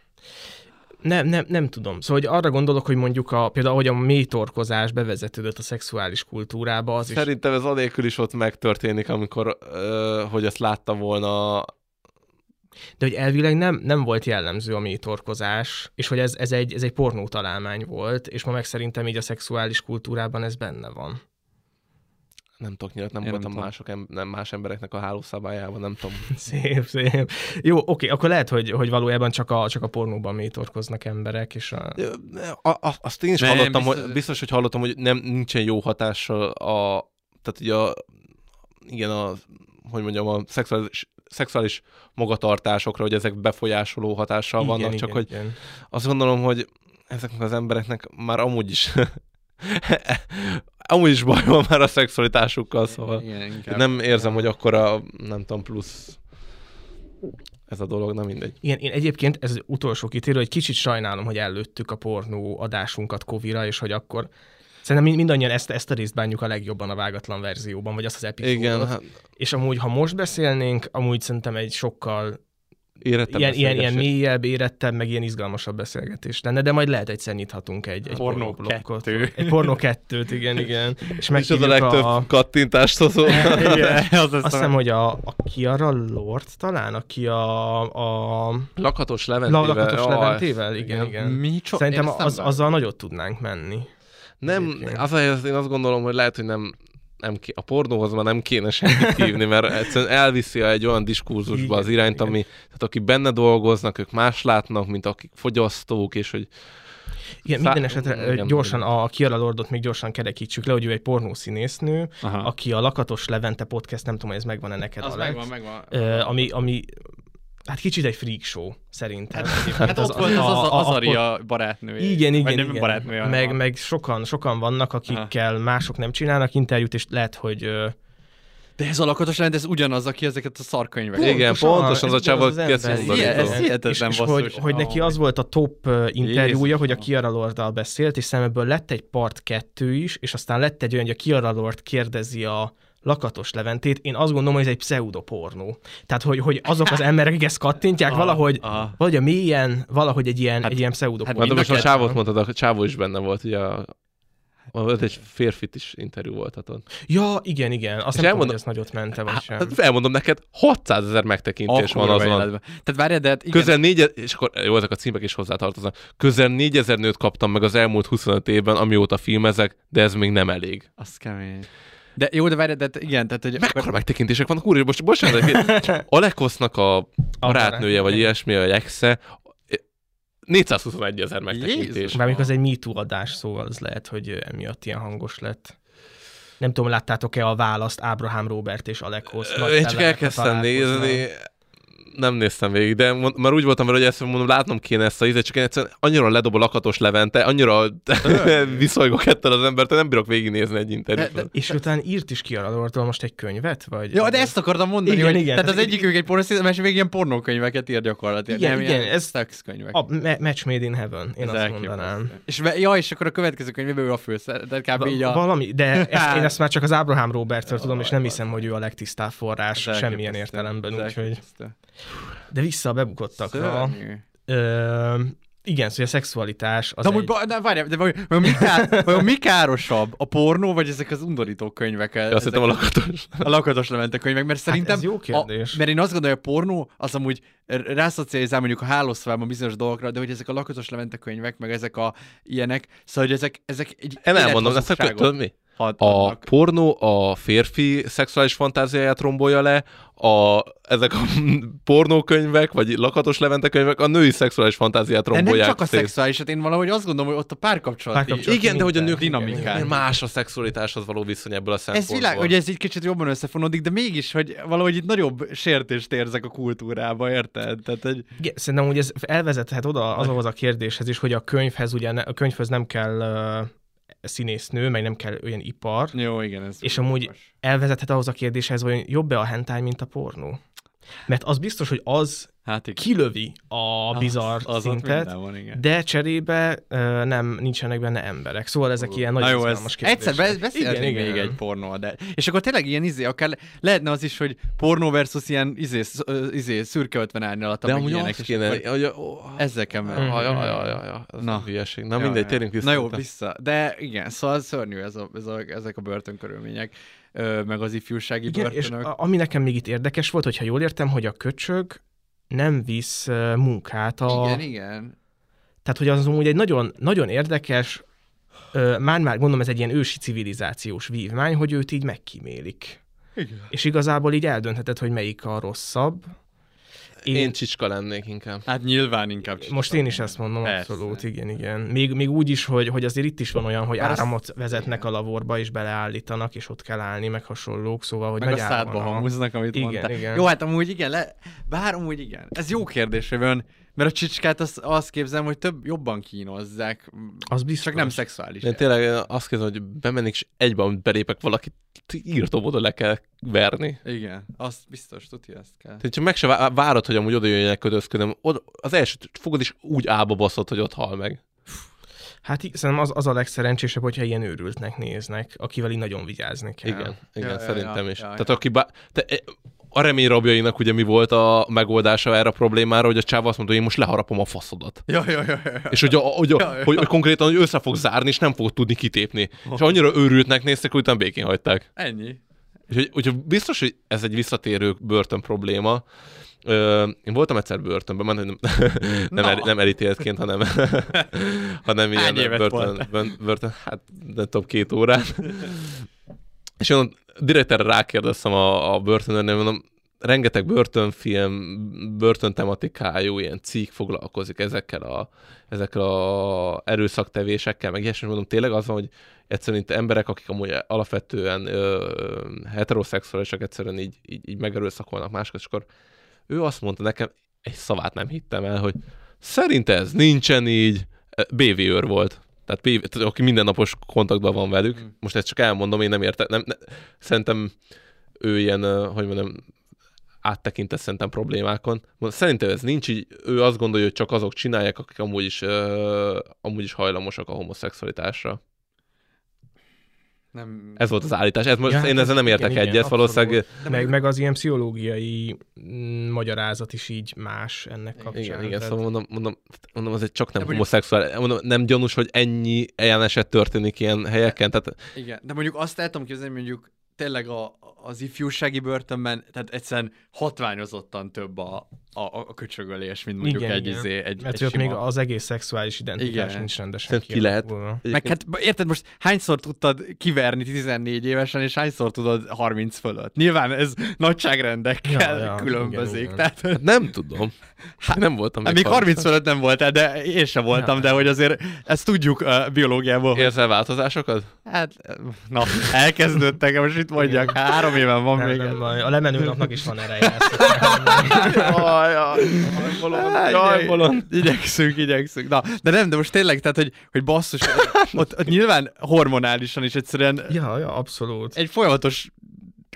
Nem, nem, nem tudom. Szóval hogy arra gondolok, hogy mondjuk a, például, hogy a mélytorkozás bevezetődött a szexuális kultúrába, az is Szerintem ez anélkül is ott megtörténik, amikor, ö, hogy ezt látta volna de hogy elvileg nem, nem volt jellemző a mélytorkozás, és hogy ez, ez, egy, ez egy pornó találmány volt, és ma meg szerintem így a szexuális kultúrában ez benne van. Nem tudok nyilat, nem Én nem voltam tudom. mások, em- nem más embereknek a hálószabályában, nem tudom. [LAUGHS] Szép, szép. Jó, oké, akkor lehet, hogy, hogy valójában csak a, csak a pornóban mélytorkoznak emberek, és a... A, a, azt én is Nem, hallottam, biztos- hogy biztos, hogy hallottam, hogy nem nincsen jó hatással a, tehát ugye a, igen, a, hogy mondjam, a szexuális, szexuális magatartásokra, hogy ezek befolyásoló hatással igen, vannak, igen, csak hogy igen. azt gondolom, hogy ezeknek az embereknek már amúgy is [LAUGHS] amúgy is baj van már a szexualitásukkal, szóval Igen, inkább. nem érzem, hogy akkora, nem tudom, plusz ez a dolog, nem mindegy. Igen, én egyébként ez az utolsó kitérő, hogy kicsit sajnálom, hogy előttük a pornó adásunkat Kovira, és hogy akkor Szerintem mind- mindannyian ezt, ezt a részt bánjuk a legjobban a vágatlan verzióban, vagy azt az epizódot. Igen, hát És amúgy, ha most beszélnénk, amúgy szerintem egy sokkal érettebb ilyen, ilyen, ilyen mélyebb, érettebb, meg ilyen izgalmasabb beszélgetés lenne, de majd lehet egyszer nyithatunk egy, egy Pornó pornóblokkot. kettő. Egy pornó kettőt, igen, igen. És [LAUGHS] És az a legtöbb a, kattintást hozó. [LAUGHS] [LAUGHS] Igen, az azt hiszem, hogy a, a Kiara Lord talán, aki a, a Lakatos La- Leventével. Lakatos Jaj, Leventével, igen, igen. Mi cso- Szerintem az, azzal nagyot tudnánk menni. Nem, az én azt gondolom, hogy lehet, hogy nem, nem ké, a pornóhoz már nem kéne semmit [LAUGHS] hívni, mert egyszerűen elviszi egy olyan diskurzusba az Igen, irányt, igen. ami, tehát akik benne dolgoznak, ők más látnak, mint akik fogyasztók, és hogy Igen, Szá- minden esetre igen, gyorsan a Kiara Lordot még gyorsan kerekítsük le, hogy ő egy pornószínésznő, Aha. aki a Lakatos Levente podcast, nem tudom, hogy ez megvan-e neked, Az Alex. megvan, megvan. Ami, ami hát kicsit egy freak show, szerintem. Hát ott volt az, az, az Aria barátnője. Igen, igen, igen. barátnője, meg, meg sokan, sokan vannak, akikkel mások nem csinálnak interjút, és lehet, hogy ö, De ez a lakatos lent, ez ugyanaz, aki ezeket a szarkönyveket. Igen, pontosan az a csávó, az aki ezt mondani igen. Ez hihetetlen és, és hogy, hogy neki az volt a top interjúja, Jézus. hogy a Kiara Lorddal beszélt, és szemebből lett egy part kettő is, és aztán lett egy olyan, hogy a Kiara Lord kérdezi a lakatos Leventét, én azt gondolom, hogy ez egy pseudopornó. Tehát, hogy, hogy azok az emberek, akik ezt kattintják, Aha, valahogy, aha. valahogy a mélyen, valahogy egy ilyen, Hát- egy ilyen hát pseudopornó. Hát de most a a ketten. mondtad, a csávó is benne volt, ugye a volt egy férfit is interjú voltatod. Ja, igen, igen. Azt És nem tudom, elmondom- hogy ez nagyot mente, vagy sem. Hát elmondom neked, 600 ezer megtekintés van Akkora azon. a- életben. Tehát várjál, de hát igen, Közel négy, és akkor jó, ezek a címek is hozzátartoznak. Közel négyezer nőt kaptam meg az elmúlt 25 évben, amióta filmezek, de ez még nem elég. az kemény. De jó, de várjál, de igen, tehát hogy... Mekkora megtekintések vannak, úr, most bocsánat, [LAUGHS] Alekosznak a barátnője, vagy ilyesmi, vagy exe, 421 ezer megtekintés. Jézus. Bármikor az egy MeToo adás, szóval az lehet, hogy emiatt ilyen hangos lett. Nem tudom, láttátok-e a választ Ábrahám Robert és Alekhoz? Én csak elkezdtem nézni, nem néztem végig, de mond, már úgy voltam vele, hogy ezt mondom, látnom kéne ezt a ízet, csak én egyszerűen annyira ledob a lakatos Levente, annyira [LAUGHS] viszolygok ettől az embert, nem bírok végignézni egy interjút. De- de- És utána írt is ki a most egy könyvet? Vagy Ja, de ezt akartam mondani, Igen, hogy igen. tehát az Tehát egyikük egy pornószín, a másik még ilyen pornókönyveket ír gyakorlatilag. Igen, nem igen, ilyen ez- szexkönyvek. A me- Match Made in Heaven, én Ez azt mondanám. És, ja, és akkor a következő könyvében ő a főszer, de kb. így a... Valami, de [LAUGHS] ezt, én ezt már csak az Ábrahám Robertről tudom, és nem hiszem, hogy ő a legtisztább forrás semmilyen értelemben, úgyhogy... De vissza a bebukottakra. Ö, igen, szóval a szexualitás az De amúgy, egy... de várjál, de vajon, vajon, mi ká, vajon mi károsabb? A pornó, vagy ezek az undorító könyvek? Azt Ezek- hittem a lakatos. A lakatos lemente könyvek, mert szerintem... Hát ez jó kérdés. A, mert én azt gondolom, hogy a pornó az amúgy rászocializál mondjuk a hálószobában bizonyos dolgokra, de hogy ezek a lakatos lemente könyvek, meg ezek a ilyenek, szóval hogy ezek, ezek egy Én elmondom, ezt tudod mi? Ad- A adnak. pornó a férfi szexuális fantáziáját rombolja le, a, ezek a [LAUGHS] pornókönyvek, vagy lakatos levente könyvek a női szexuális fantáziát De nem rombolják csak a szét. szexuálisat, én valahogy azt gondolom, hogy ott a párkapcsolati... Párkapcsolati Igen, de hogy a nők dinamikát. más a szexualitáshoz való viszony ebből a Ez szempontból. világ, hogy ez egy kicsit jobban összefonódik, de mégis, hogy valahogy itt nagyobb sértést érzek a kultúrába, érted? Tehát, hogy... Igen, szerintem hogy ez elvezethet oda azhoz a kérdéshez is, hogy a könyvhez ugye ne, a könyvhöz nem kell uh, színésznő, meg nem kell olyan ipar, Jó, igen, ez... és amúgy elvezethet ahhoz a kérdéshez, hogy jobb-e a hentai, mint a pornó. Mert az biztos, hogy az Hát igen. kilövi a bizarr az ott szintet, van, igen. de cserébe ö, nem nincsenek benne emberek. Szóval ezek ilyen Na nagyon jó, ez izgalmas kérdések. egyszer be- beszélhetnénk még egy pornó, de... És akkor tényleg ilyen izé, akár lehetne az is, hogy pornó versus ilyen izé, izé szürke 50 árnyalata, De amúgy ilyenek, azt és kéne, akkor hogy... kell meg. Ja, ja, ja, ja, ja, ez Na. Na. hülyeség. Na mindegy, ja. térjünk vissza. Na jó, vissza. De igen, szóval szörnyű ez a, ez a, ezek a börtönkörülmények, meg az ifjúsági Igen, és börtönök. a- ami nekem még itt érdekes volt, hogyha jól értem, hogy a köcsög nem visz munkát a... Igen, igen. Tehát, hogy az amúgy egy nagyon, nagyon érdekes, már-már gondolom ez egy ilyen ősi civilizációs vívmány, hogy őt így megkímélik. Igen. És igazából így eldöntheted, hogy melyik a rosszabb. Én, én csicska lennék inkább. Hát nyilván inkább csicska. Most én is ezt mondom, Persze. abszolút, igen, igen. Még, még úgy is, hogy, hogy azért itt is van olyan, hogy Már azt- áramot vezetnek a lavorba, és beleállítanak, és ott kell állni, meg hasonlók, szóval, hogy Meg a szádba hangoznak, amit igen, mondtál. Igen. Jó, hát amúgy igen, le... bár amúgy igen. Ez jó kérdés, hogy ön, mert a csicskát azt, azt képzelem, hogy több jobban kínozzák, Az biztos. csak nem szexuális. Én tényleg azt kérdezem, hogy bemennék, és egyben belépek valakit, írtom oda le kell verni. Igen, azt biztos, tudja, ezt kell. Tehát, ha meg se vá- várod, hogy amúgy oda jöjjenek kötözködöm, oda, az első fogod is úgy álba baszod, hogy ott hal meg. Hát szerintem az, az a legszerencsésebb, hogyha ilyen őrültnek néznek, akivel így nagyon vigyázni kell. Igen, igen, Ja, ja, szerintem ja, is. ja, Tehát ja. aki bá... te, e, a remény rabjainak ugye mi volt a megoldása erre a problémára, hogy a csáva azt mondta, hogy én most leharapom a faszodat. Ja, ja, ja, ja. És hogy, a, hogy, a, Ja, ja. hogy, hogy konkrétan hogy össze fog zárni, és nem fog tudni kitépni. És annyira őrültnek néztek, hogy utána békén hagyták. Ennyi. Úgyhogy, úgyhogy biztos, hogy ez egy visszatérő börtön probléma. Ö, én voltam egyszer börtönben, már nem, nem, Na. el, nem elítéltként, hanem, [LAUGHS] hanem ilyen börtön, börtön, börtön, hát nem tudom, két órán. És én direkt erre rákérdeztem a, a börtönőrnél, mondom, rengeteg börtönfilm, börtön tematikájú ilyen cikk foglalkozik ezekkel a, ezekkel a erőszaktevésekkel, meg ilyesmi, mondom, tényleg az van, hogy egyszerűen itt emberek, akik amúgy alapvetően ö, heteroszexuálisak, egyszerűen így, így, így megerőszakolnak másokat, és akkor ő azt mondta nekem, egy szavát nem hittem el, hogy szerint ez nincsen így, BV őr volt. Tehát, PV, aki mindennapos kontaktban van velük. Most ezt csak elmondom, én nem értem. Nem, ne, szerintem ő ilyen, hogy mondjam, áttekintett szerintem problémákon. Szerintem ez nincs így, ő azt gondolja, hogy csak azok csinálják, akik amúgy is, uh, amúgy is hajlamosak a homoszexualitásra. Nem... Ez volt az állítás. Ez most, ja, én ezzel nem értek igen, egyet, igen, valószínűleg. Meg, meg az ilyen pszichológiai mm, magyarázat is így más ennek kapcsán. Igen, igen, Tehát- szóval mondom, mondom, mondom az egy csak nem De homoszexuális, mondom, nem gyanús, hogy ennyi ilyen eset történik ilyen helyeken, tehát Igen, de mondjuk azt el tudom képzelni, mondjuk tényleg a, az ifjúsági börtönben, tehát egyszerűen hatványozottan több a, a, a köcsögölés, mint mondjuk igen, egy, igen. izé, egy, Mert egy hogy ott még sima... az egész szexuális identitás Igen. nincs rendesen Szerintem ki lehet. Meg hát érted most hányszor tudtad kiverni 14 évesen, és hányszor tudod 30 fölött? Nyilván ez nagyságrendekkel Ja, ja, különbözik. igen, igen. Tehát, Hát nem tudom. Hát nem voltam hát még 30 fölött nem voltál, de én sem voltam, Ja. de hogy azért ezt tudjuk uh, biológiából. Érzel változásokat? Hát, na, elkezdődtek, most itt mondjak, három éven van Nem, még. nem baj. A lemenő napnak is van ereje. Jaj, jaj, bolond, jaj, bolond. Igyekszünk, igyekszünk. Na, de nem, de most tényleg, tehát, hogy, hogy basszus, ott, ott nyilván hormonálisan is egyszerűen Ja, ja, abszolút. egy folyamatos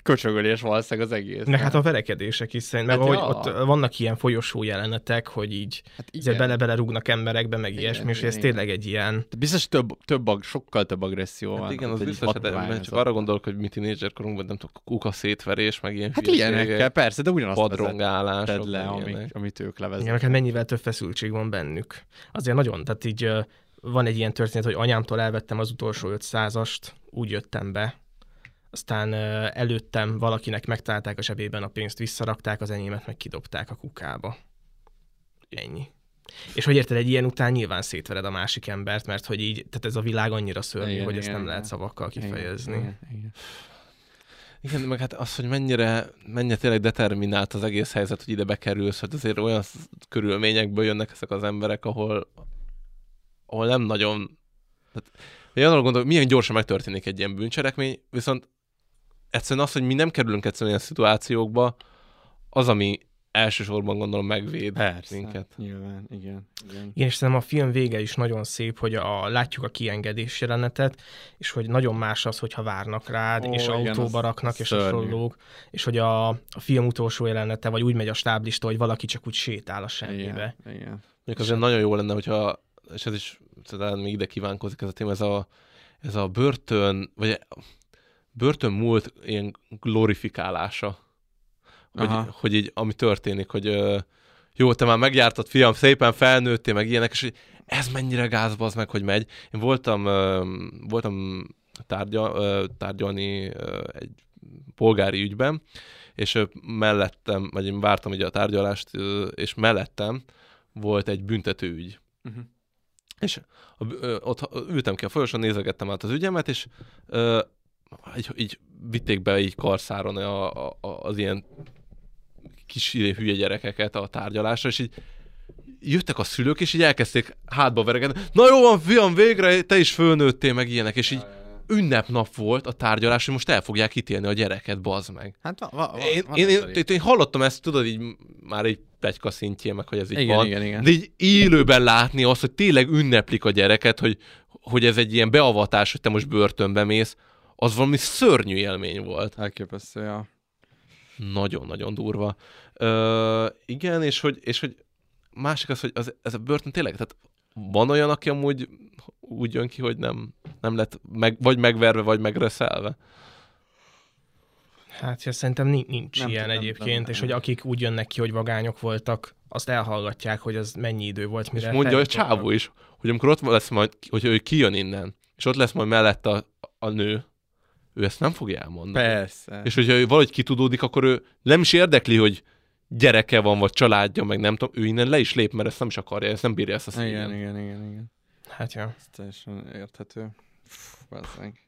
köcsögölés valószínűleg az egész. Meg hát a verekedések is szerint, meg Hát hát ja. ahogy ott vannak ilyen folyosó jelenetek, hogy így Hát igen. bele-bele rúgnak emberekbe, meg Igen, ilyesmi, és igen, ez igen. tényleg egy ilyen... Biztos több, több ag, sokkal több agresszió van. Hát igen, az biztos, hát, mert csak arra gondolok, hogy mi tínédzser korunkban, nem tudom, kuka szétverés, meg ilyen Hát ilyenekkel, persze, de ugyanazt padrongálások, tedd le, ilyenek. amit ők Igen, leveznek. meg hát mennyivel több feszültség van bennük. Azért nagyon, tehát így van egy ilyen történet, hogy anyámtól elvettem az utolsó 500-ast, úgy jöttem be, aztán előttem valakinek megtalálták a zsebében a pénzt, visszarakták, az enyémet meg kidobták a kukába. Ennyi. És hogy érted, egy ilyen után nyilván szétvered a másik embert, mert hogy így, tehát ez a világ annyira szörnyű, Igen, hogy ezt igen, nem igen. lehet szavakkal kifejezni. Igen, igen, igen. Igen, meg hát az, hogy mennyire, mennyire tényleg determinált az egész helyzet, hogy ide bekerülsz, hogy azért olyan körülményekből jönnek ezek az emberek, ahol, ahol nem nagyon... Tehát, én arra gondolok, milyen gyorsan megtörténik egy ilyen bűncselekmény, viszont egyszerűen az, hogy mi nem kerülünk egyszerűen ilyen szituációkba, az, ami elsősorban gondolom megvéd Persze, minket. nyilván, igen. igen. Igen, és szerintem a film vége is nagyon szép, hogy a, látjuk a kiengedés jelenetet, és hogy nagyon más az, hogyha várnak rád, Ó, és igen, autóba raknak, és szörnyű. hasonlók, és hogy a, a film utolsó jelenete, vagy úgy megy a stáblista, hogy valaki csak úgy sétál a semmibe. Igen, igen. Mondjuk azért nagyon jó lenne, hogyha, és ez is talán még ide kívánkozik ez a téma, ez a, ez a börtön, vagy börtön múlt ilyen glorifikálása. Hogy, Aha. hogy így, ami történik, hogy ö, jó, te már megjártad, fiam, szépen felnőttél, meg ilyenek, és hogy ez mennyire gázba az meg, hogy megy. Én voltam, ö, voltam tárgya, ö, tárgyalni ö, egy polgári ügyben, és ö, mellettem, vagy én vártam ugye a tárgyalást, ö, és mellettem volt egy büntetőügy. Uh-huh. És a, ö, ott ültem ki a folyosón, nézegettem át az ügyemet, és ö, így, így vitték be így karszáron a, a, a, az ilyen kis hülye gyerekeket a tárgyalásra, és így jöttek a szülők, és így elkezdték hátba verekedni. Na jó van, fiam, végre te is fölnőttél, meg ilyenek, és így ünnepnap volt a tárgyalás, hogy most el fogják ítélni a gyereket, bazd meg. Hát va, va, va, Én, van én, én, én, én hallottam ezt, tudod, így már egy plegyka szintjén, meg hogy ez így Igen, van. igen, igen. De így élőben látni azt, hogy tényleg ünneplik a gyereket, hogy, hogy ez egy ilyen beavatás, hogy te most börtönbe mész, az valami szörnyű élmény volt. Elképesztő, ja. Nagyon-nagyon durva. Ö, igen, és hogy, és hogy másik az, hogy az, ez a börtön tényleg, tehát van olyan, aki amúgy úgy jön ki, hogy nem, nem lett meg, vagy megverve, vagy megreszelve. Hát ja, szerintem nincs, nincs Nem ilyen tudom, nem egyébként, tudom, nem és hogy akik úgy jönnek ki, hogy vagányok voltak, azt elhallgatják, hogy az mennyi idő volt, mire És mondja a csávó is, hogy amikor ott lesz majd, hogy ő kijön innen, és ott lesz majd mellette a, a nő, ő ezt nem fogja elmondani. Persze. És hogyha ő valahogy kitudódik, akkor ő nem is érdekli, hogy gyereke van, vagy családja, meg nem tudom, ő innen le is lép, mert ezt nem is akarja, ezt nem bírja ezt a szívén. Igen, igen, igen, igen. Hát ja. Ez teljesen érthető. Fú, bazzeg.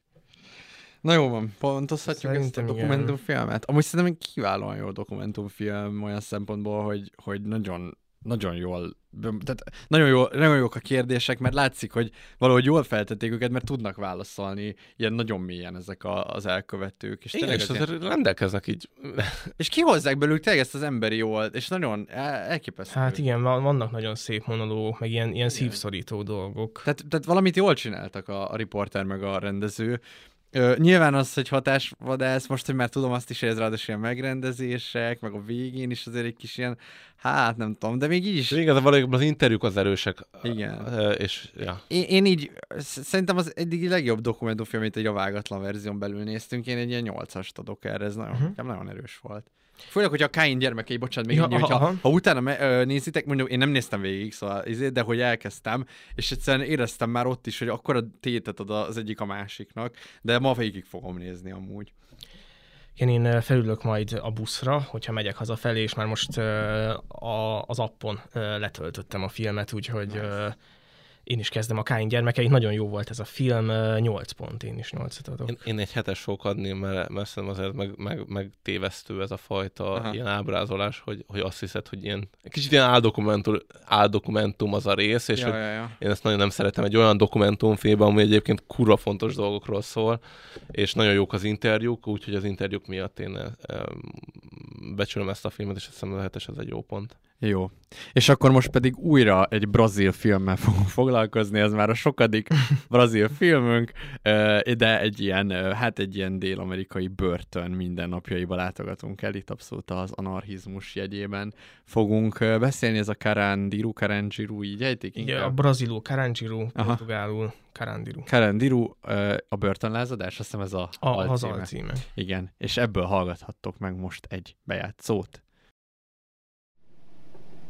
Na jó van, pontozhatjuk ezt a Szerintem igen. dokumentumfilmet. Amúgy szerintem egy kiválóan jó dokumentumfilm olyan szempontból, hogy, hogy nagyon, nagyon jól, tehát nagyon, jól, nagyon jók a kérdések, mert látszik, hogy valahogy jól feltették őket, mert tudnak válaszolni ilyen nagyon mélyen ezek a, az elkövetők. És, Igen, és az ilyen- azért rendelkeznek így. [LAUGHS] és kihozzák belőlük tényleg ezt az emberi jót, és nagyon el, elképesztő. Hát igen, va- vannak nagyon szép monológok, meg ilyen, ilyen szívszorító dolgok. Tehát, tehát valamit jól csináltak a, a riporter meg a rendező, Ö, nyilván az, hogy hatásvadász, most, hogy már tudom azt is, hogy ez ráadásul ilyen megrendezések, meg a végén is azért egy kis ilyen, hát nem tudom, de még így is. Igen, valójában az interjúk az erősek. Igen. Ö, És, ja. Én, én így, sz- szerintem az eddigi legjobb dokumentumfilm, amit egy a vágatlan verzión belül néztünk, én egy ilyen nyolcast adok erre, ez nagyon, uh-huh. nagyon erős volt. Főleg, hogy a Káin gyermekei, bocsánat, még Ja, így, hogyha, aha. ha utána me, ö, nézitek, mondjuk én nem néztem végig, szóval, izé, de hogy elkezdtem, és egyszerűen éreztem már ott is, hogy akkor a tétet ad az egyik a másiknak, de ma végig fogom nézni amúgy. Igen, én felülök majd a buszra, hogyha megyek hazafelé, és már most ö, a, az appon ö, letöltöttem a filmet, úgyhogy ö, én is kezdem a Káin gyermekeit. Nagyon jó volt ez a film, ö, 8 pont, én is 8 adok. Én, én egy hetes fogok adni, mert, mert szerintem azért meg, meg, meg tévesztő ez a fajta Aha. ilyen ábrázolás, hogy, hogy azt hiszed, hogy ilyen, kicsit ilyen áldokumentum, áldokumentum az a rész, és Ja, hogy ja, ja. én ezt nagyon nem szeretem. Egy olyan dokumentumfilmben, ami egyébként kurva fontos dolgokról szól, és nagyon jók az interjúk, úgyhogy az interjúk miatt én becsülöm ezt a filmet, és azt hiszem a hetes ez egy jó pont. Jó. És akkor most pedig újra egy brazil filmmel fogunk [LAUGHS] foglalkozni, ez már a sokadik brazil filmünk, de egy ilyen, hát egy ilyen dél-amerikai börtön mindennapjaiba látogatunk el, itt abszolút az anarchizmus jegyében fogunk beszélni, ez a Karandiru, Karandiru, így ejtik a inkább? braziló Karanjiru, Aha. portugálul Karandiru. Karandiru, a börtönlázadás, azt hiszem ez a, A, az alcíme. alcíme. Igen, és ebből hallgathattok meg most egy bejátszót.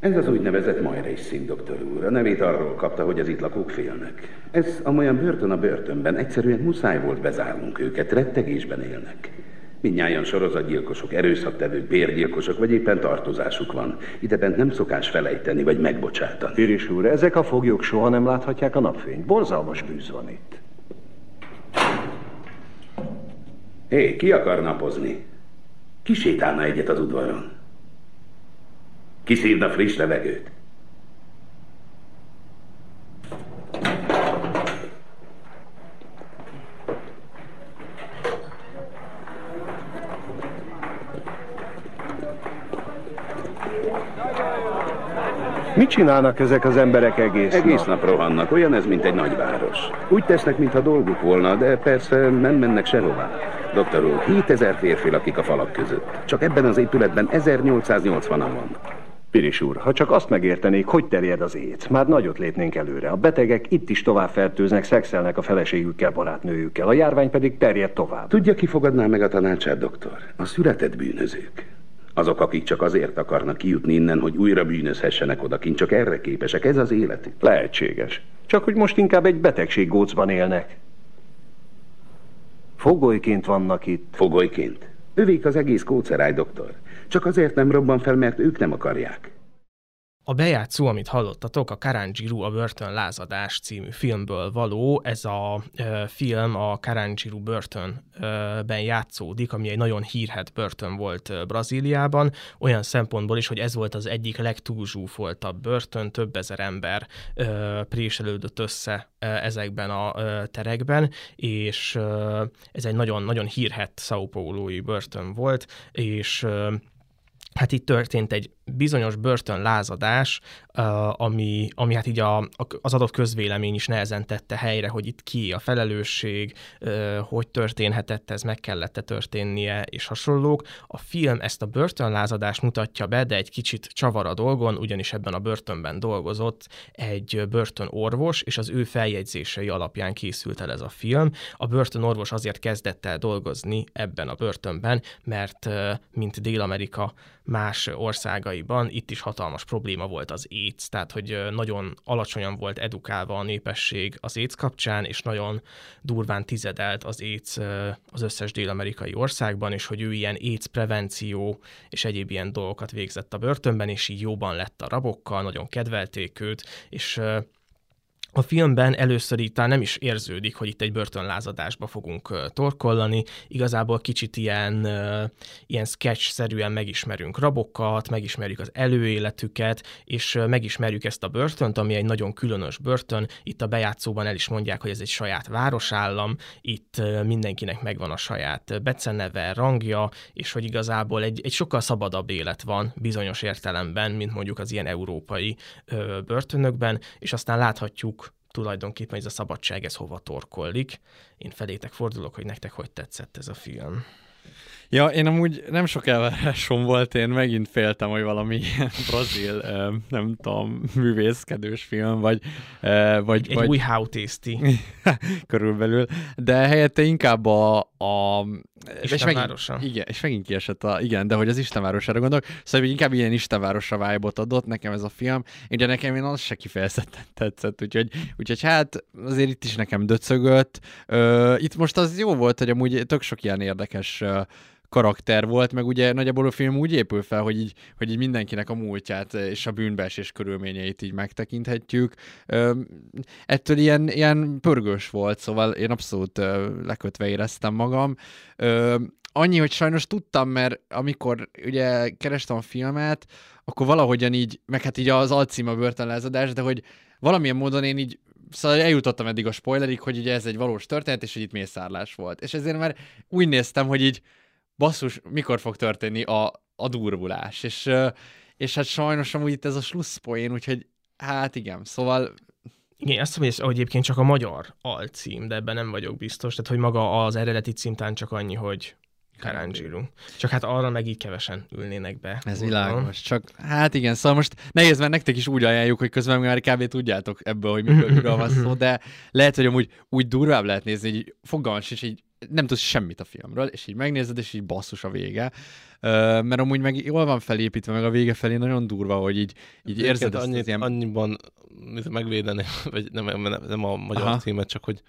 Ez az úgynevezett Majra szín doktor úr. A nevét arról kapta, hogy az itt lakók félnek. Ez amolyan börtön a börtönben, egyszerűen muszáj volt bezárnunk őket, rettegésben élnek. Mindnyájan sorozatgyilkosok, erőszaktevők, bérgyilkosok, vagy éppen tartozásuk van. Idebent nem szokás felejteni, vagy megbocsátani. Piris úr, ezek a foglyok soha nem láthatják a napfényt. Borzalmas bűz van itt. Hé, ki akar napozni? Ki sétálna egyet az udvaron? Ki szívna friss levegőt? Mit csinálnak ezek az emberek egész, Egész nap rohannak, olyan ez, mint egy nagyváros. Úgy tesznek, mintha dolguk volna, de persze nem mennek sehová. Doktor úr, 7000 férfi lakik a falak között. Csak ebben az épületben 1880-an van. Piris úr, ha csak azt megértenék, hogy terjed az ét, már nagyot lépnénk előre. A betegek itt is tovább fertőznek, szexelnek a feleségükkel, barátnőjükkel, a járvány pedig terjed tovább. Tudja, ki fogadná meg a tanácsát, doktor? A született bűnözők. Azok, akik csak azért akarnak kijutni innen, hogy újra bűnözhessenek odakint, csak erre képesek. Ez az életük. Lehetséges. Csak hogy most inkább egy betegség gócban élnek. Fogolyként vannak itt. Fogolyként. Övék az egész kóceráj, doktor. Csak azért nem robban fel, mert ők nem akarják. A bejátszó, amit hallottatok, a Karanjiru a börtön lázadás című filmből való. Ez a ö, film a Karanjiru börtönben játszódik, ami egy nagyon hírhet börtön volt Brazíliában, olyan szempontból is, hogy ez volt az egyik legtúlzsúfoltabb börtön, több ezer ember ö, préselődött össze ezekben a terekben, és ez egy nagyon-nagyon hírhet São Paulo-i börtön volt, és hát itt történt egy bizonyos börtönlázadás, ami, ami hát így a, az adott közvélemény is nehezen tette helyre, hogy itt ki a felelősség, hogy történhetett ez, meg kellett történnie, és hasonlók. A film ezt a börtönlázadást mutatja be, de egy kicsit csavar a dolgon, ugyanis ebben a börtönben dolgozott egy börtönorvos, és az ő feljegyzései alapján készült el ez a film. A börtönorvos azért kezdett el dolgozni ebben a börtönben, mert mint Dél-Amerika más országaiban itt is hatalmas probléma volt az AIDS, tehát hogy nagyon alacsonyan volt edukálva a népesség az AIDS kapcsán, és nagyon durván tizedelt az AIDS az összes dél-amerikai országban, és hogy ő ilyen AIDS prevenció és egyéb ilyen dolgokat végzett a börtönben, és így jóban lett a rabokkal, nagyon kedvelték őt, és a filmben először itt nem is érződik, hogy itt egy börtönlázadásba fogunk torkollani. Igazából kicsit ilyen, ilyen sketch-szerűen megismerünk rabokat, megismerjük az előéletüket, és megismerjük ezt a börtönt, ami egy nagyon különös börtön. Itt a bejátszóban el is mondják, hogy ez egy saját városállam, itt mindenkinek megvan a saját beceneve, rangja, és hogy igazából egy, egy sokkal szabadabb élet van bizonyos értelemben, mint mondjuk az ilyen európai börtönökben, és aztán láthatjuk tulajdonképpen ez a szabadság, ez hova torkollik. Én felétek fordulok, hogy nektek hogy tetszett ez a film. Ja, én amúgy nem sok elvárásom volt, én megint féltem, hogy valami ilyen [LAUGHS] brazil, nem tudom, művészkedős film, vagy... vagy Egy vagy... új How Tasty. [LAUGHS] körülbelül, de helyette inkább a... a Istenvárosa. Megint, igen, és megint kiesett a... Igen, de hogy az Istenvárosára gondolok, szóval inkább ilyen Istenvárosra vibe adott nekem ez a film, de nekem én az se kifejezetten [LAUGHS] tetszett, úgyhogy, úgyhogy hát azért itt is nekem döcögött. Itt most az jó volt, hogy amúgy tök sok ilyen érdekes karakter volt, meg ugye nagyjából a film úgy épül fel, hogy így, hogy így mindenkinek a múltját és a bűnbeesés körülményeit így megtekinthetjük. Ettől ilyen, ilyen pörgős volt, szóval én abszolút lekötve éreztem magam. Annyi, hogy sajnos tudtam, mert amikor ugye kerestem a filmet, akkor valahogyan így, meg hát így az alcím a börtönlázadás, de hogy valamilyen módon én így Szóval eljutottam eddig a spoilerig, hogy ugye ez egy valós történet, és hogy itt mészárlás volt. És ezért már úgy néztem, hogy így basszus, mikor fog történni a, a durvulás. És, és hát sajnos amúgy itt ez a slusszpoén, úgyhogy hát igen, szóval igen, azt mondom, hogy egyébként csak a magyar alcím, de ebben nem vagyok biztos, tehát hogy maga az eredeti címtán csak annyi, hogy Karanjiru. Csak hát arra meg így kevesen ülnének be. Ez világos. Csak hát igen, szóval most nehéz, mert nektek is úgy ajánljuk, hogy közben már kb. tudjátok ebből, hogy miről van szó, de lehet, hogy amúgy úgy durvább lehet nézni, hogy fogalmas is így nem tudsz semmit a filmről, és így megnézed, és így basszus a vége. Uh, mert amúgy meg jól van felépítve, meg a vége felé nagyon durva, hogy így, így érzed ezt annyit, ilyen... Annyiban megvédeni, [LAUGHS] vagy nem, nem, nem a magyar Aha. címet, csak hogy,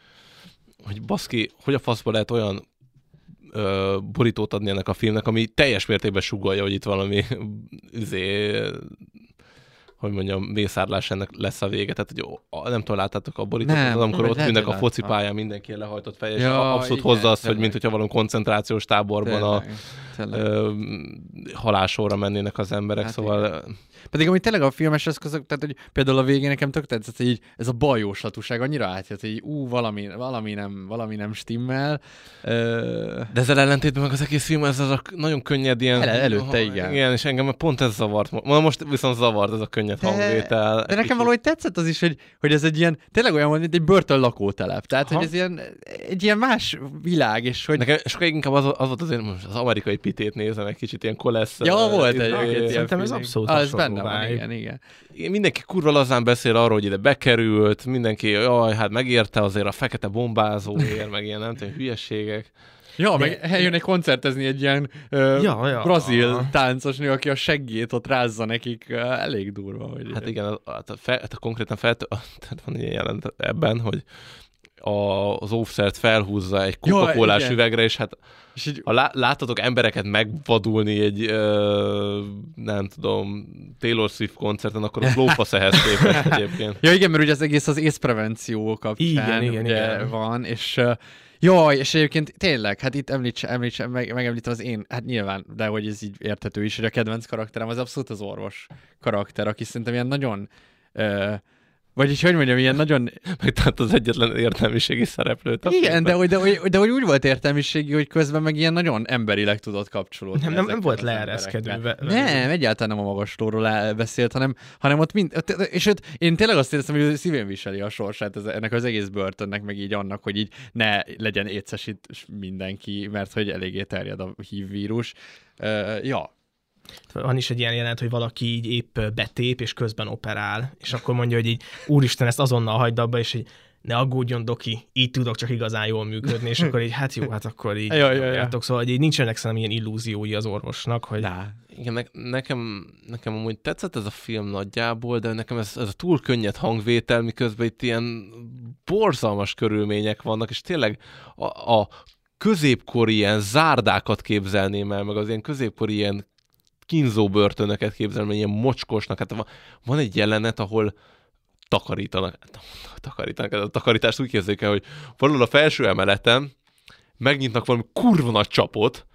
hogy baszki, hogy a faszba lehet olyan ö, borítót adni ennek a filmnek, ami teljes mértékben sugalja, hogy itt valami [LAUGHS] izé, hogy mondjam, mészárlás ennek lesz a vége. Tehát, hogy nem tudom, láttátok a borítót, nem, amikor ott ülnek a focipályán, mindenki lehajtott feje, és ja, abszolút igen, hozza azt, hogy mint hogyha valami koncentrációs táborban tényleg, a tényleg. Ö, halásóra mennének az emberek, hát szóval... Igen. Pedig ami tényleg a filmes eszközök, tehát hogy például a végén nekem tök tetszett, hogy így, ez a bajóslatúság annyira átjött, hogy így, ú, valami, valami, nem, valami nem stimmel. Ö... De ezzel ellentétben meg az egész film, ez az a nagyon könnyed ilyen... El, előtte, igen. Igen, és engem pont ez zavart. Ma most viszont zavart ez a könnyed de, hangvétel. De nekem valahogy tetszett az is, hogy, hogy ez egy ilyen, tényleg olyan, mint egy börtön lakótelep. Tehát, Aha. hogy ez ilyen, egy ilyen más világ, és hogy... Nekem sokkal inkább az, az volt azért, most az amerikai pitét nézem, egy kicsit ilyen kolesz. Ja, volt egy, egy, egy Szerintem ez abszolút az benne van, igen, igen. Mindenki kurva lazán beszél arról, hogy ide bekerült, mindenki, jaj, hát megérte azért a fekete bombázóért, meg ilyen nem tudom, hülyeségek. Ja, De... meg eljön egy koncertezni egy ilyen uh, ja, ja. brazil táncosnő, aki a seggét ott rázza nekik, elég durva. Hogy hát igen, hát a, fel, hát konkrétan fel, [LAUGHS] tehát van ilyen jelent ebben, hogy a, az óvszert felhúzza egy coca üvegre, és hát és így... ha lá, láttatok embereket megvadulni egy, ö, nem tudom, Taylor Swift koncerten, akkor az [LAUGHS] lófasz ehhez képest egyébként. Ja igen, mert ugye az egész az észprevenció kapcsán igen, igen, igen. van, és Jaj, és egyébként tényleg, hát itt említs, említs, meg, megemlítem az én, hát nyilván, de hogy ez így érthető is, hogy a kedvenc karakterem az abszolút az orvos karakter, aki szerintem ilyen nagyon uh, vagyis, hogy mondjam, ilyen nagyon... Meg tehát az egyetlen értelmiségi szereplőt. Igen, de, de, de, de, hogy úgy volt értelmiségi, hogy közben meg ilyen nagyon emberileg tudott kapcsolódni. Nem, nem, nem volt leereszkedő. Nem, egyáltalán nem a magaslóról beszélt, hanem, hanem ott mind... És ott én tényleg azt éreztem, hogy szívén viseli a sorsát ez, ennek az egész börtönnek, meg így annak, hogy így ne legyen étszesít mindenki, mert hogy eléggé terjed a hívvírus. Uh, ja, van is egy ilyen jelenet, hogy valaki így épp betép, és közben operál, és akkor mondja, hogy így, úristen, ezt azonnal hagyd abba, és így, ne aggódjon, Doki, így tudok csak igazán jól működni, és akkor így, hát jó, hát akkor így ja, ja, ja. Szóval hogy így nincsenek szerintem ilyen illúziói az orvosnak, hogy... Dá. Igen, ne, nekem, nekem amúgy tetszett ez a film nagyjából, de nekem ez, ez a túl könnyed hangvétel, miközben itt ilyen borzalmas körülmények vannak, és tényleg a, a középkori ilyen zárdákat képzelném el, meg az ilyen középkori ilyen kínzó börtönöket képzelem, ilyen mocskosnak. Hát van, egy jelenet, ahol takarítanak, takarítanak, a takarítást úgy képzeljük el, hogy valahol a felső emeleten megnyitnak valami kurva nagy csapot,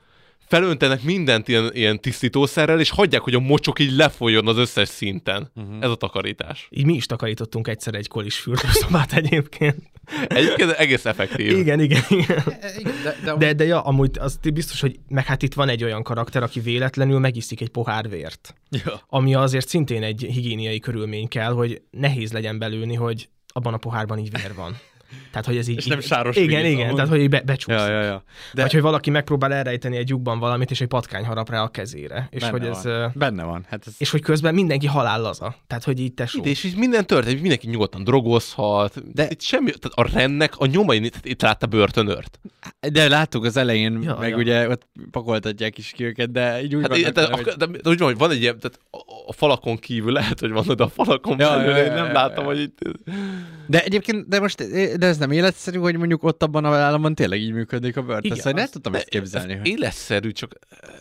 felöntenek mindent ilyen, ilyen tisztítószerrel, és hagyják, hogy a mocsok így lefolyjon az összes szinten. Uh-huh. Ez a takarítás. Így mi is takarítottunk egyszer egy kolis fürdőszobát egyébként. Egyébként egész effektív. Igen, igen, igen. De, de, de, de ja, amúgy az biztos, hogy meg hát itt van egy olyan karakter, aki véletlenül megiszik egy pohár vért. Ja. Ami azért szintén egy higiéniai körülmény kell, hogy nehéz legyen belőni, hogy abban a pohárban így vér van. Tehát, hogy ez így... És nem így, sáros Igen, víz, igen, amúgy. tehát, hogy így be, becsúszik. Ja, ja, ja. De... Vagy hogy valaki megpróbál elrejteni egy lyukban valamit, és egy patkány harap rá a kezére. És Benne hogy ez... van. Benne van. Hát ez... És hogy közben mindenki halállaza. Tehát, hogy így tesó. És így minden történik, mindenki nyugodtan drogozhat. De itt semmi, tehát a rendnek a nyomai, itt, itt látta börtönört. De láttuk az elején, Ja, meg ja. ugye ott pakoltatják is ki őket, de így úgy Hát, vele, de, hogy- de, de, úgy van, hogy van egy ilyen, tehát a, falakon kívül lehet, hogy van, de a falakon Ja, belül ja, én ja, nem ja, látom, ja. hogy itt... De egyébként, de most de ez nem életszerű, hogy mondjuk ott abban a államban tényleg így működik a börtön. Szóval nem az- tudtam de ezt képzelni. Ez hogy- életszerű, csak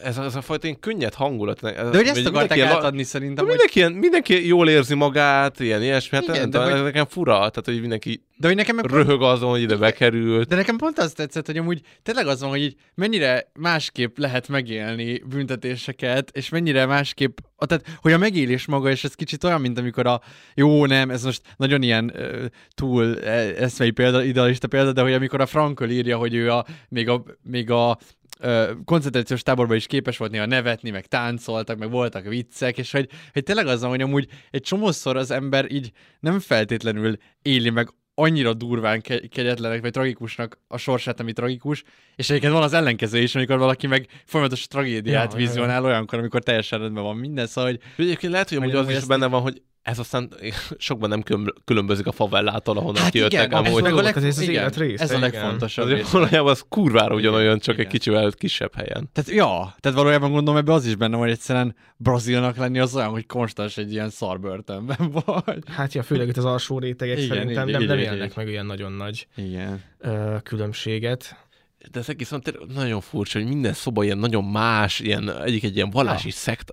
ez a, ez a fajta ilyen könnyed hangulat. De hogy ezt akarták átadni szerintem, hogy... Mindenki, mindenki jól érzi magát, ilyen ilyesmi. Hát Igen, de tudom, hogy- ez nekem fura, tehát hogy mindenki De hogy nekem meg röhög azon, hogy ide bekerült. De nekem pont az tetszett, hogy amúgy tényleg az van, hogy így mennyire másképp lehet megélni büntetéseket, és mennyire másképp, a- tehát hogy a megélés maga, és ez kicsit olyan, mint amikor a jó, nem, ez most nagyon ilyen ö, túl e, eszmei példa, idealista példa, de hogy amikor a Frankl írja, hogy ő a, még a, még a koncentrációs táborban is képes volt néha nevetni, meg táncoltak, meg voltak viccek, és hogy, hogy tényleg az hogy amúgy egy csomószor az ember így nem feltétlenül éli meg annyira durván ke- kegyetlenek, vagy tragikusnak a sorsát, ami tragikus, és egyébként van az ellenkező is, amikor valaki meg folyamatos tragédiát Ja, ja, ja, ja. vizionál olyankor, amikor teljesen rendben van minden, szóval, hogy... Egyébként lehet, hogy amúgy az amúgy is ezt benne van, hogy ez aztán [LAUGHS] sokban nem külön- különbözik a favellától, ahonnan Hát kijöttek. igen, amúgy. meg a leg- ez az igen, élet része, ez a igen. legfontosabb Azért része. valójában az kurvára ugyanolyan, csak egy kicsivel kisebb helyen. Tehát, ja, tehát valójában gondolom ebbe az is benne, van, hogy egyszerűen brazilnak lenni az olyan, hogy konstans egy ilyen szarbörtönben [LAUGHS] vagy. Hát ja, főleg itt az alsó rétegek Igen, szerintem így- nem, így- nem így- élnek így. meg olyan nagyon nagy Igen. ö, különbséget. De ez egész tényleg nagyon furcsa, hogy minden szoba ilyen nagyon más, ilyen, egyik egy ilyen vallási ja. szekt.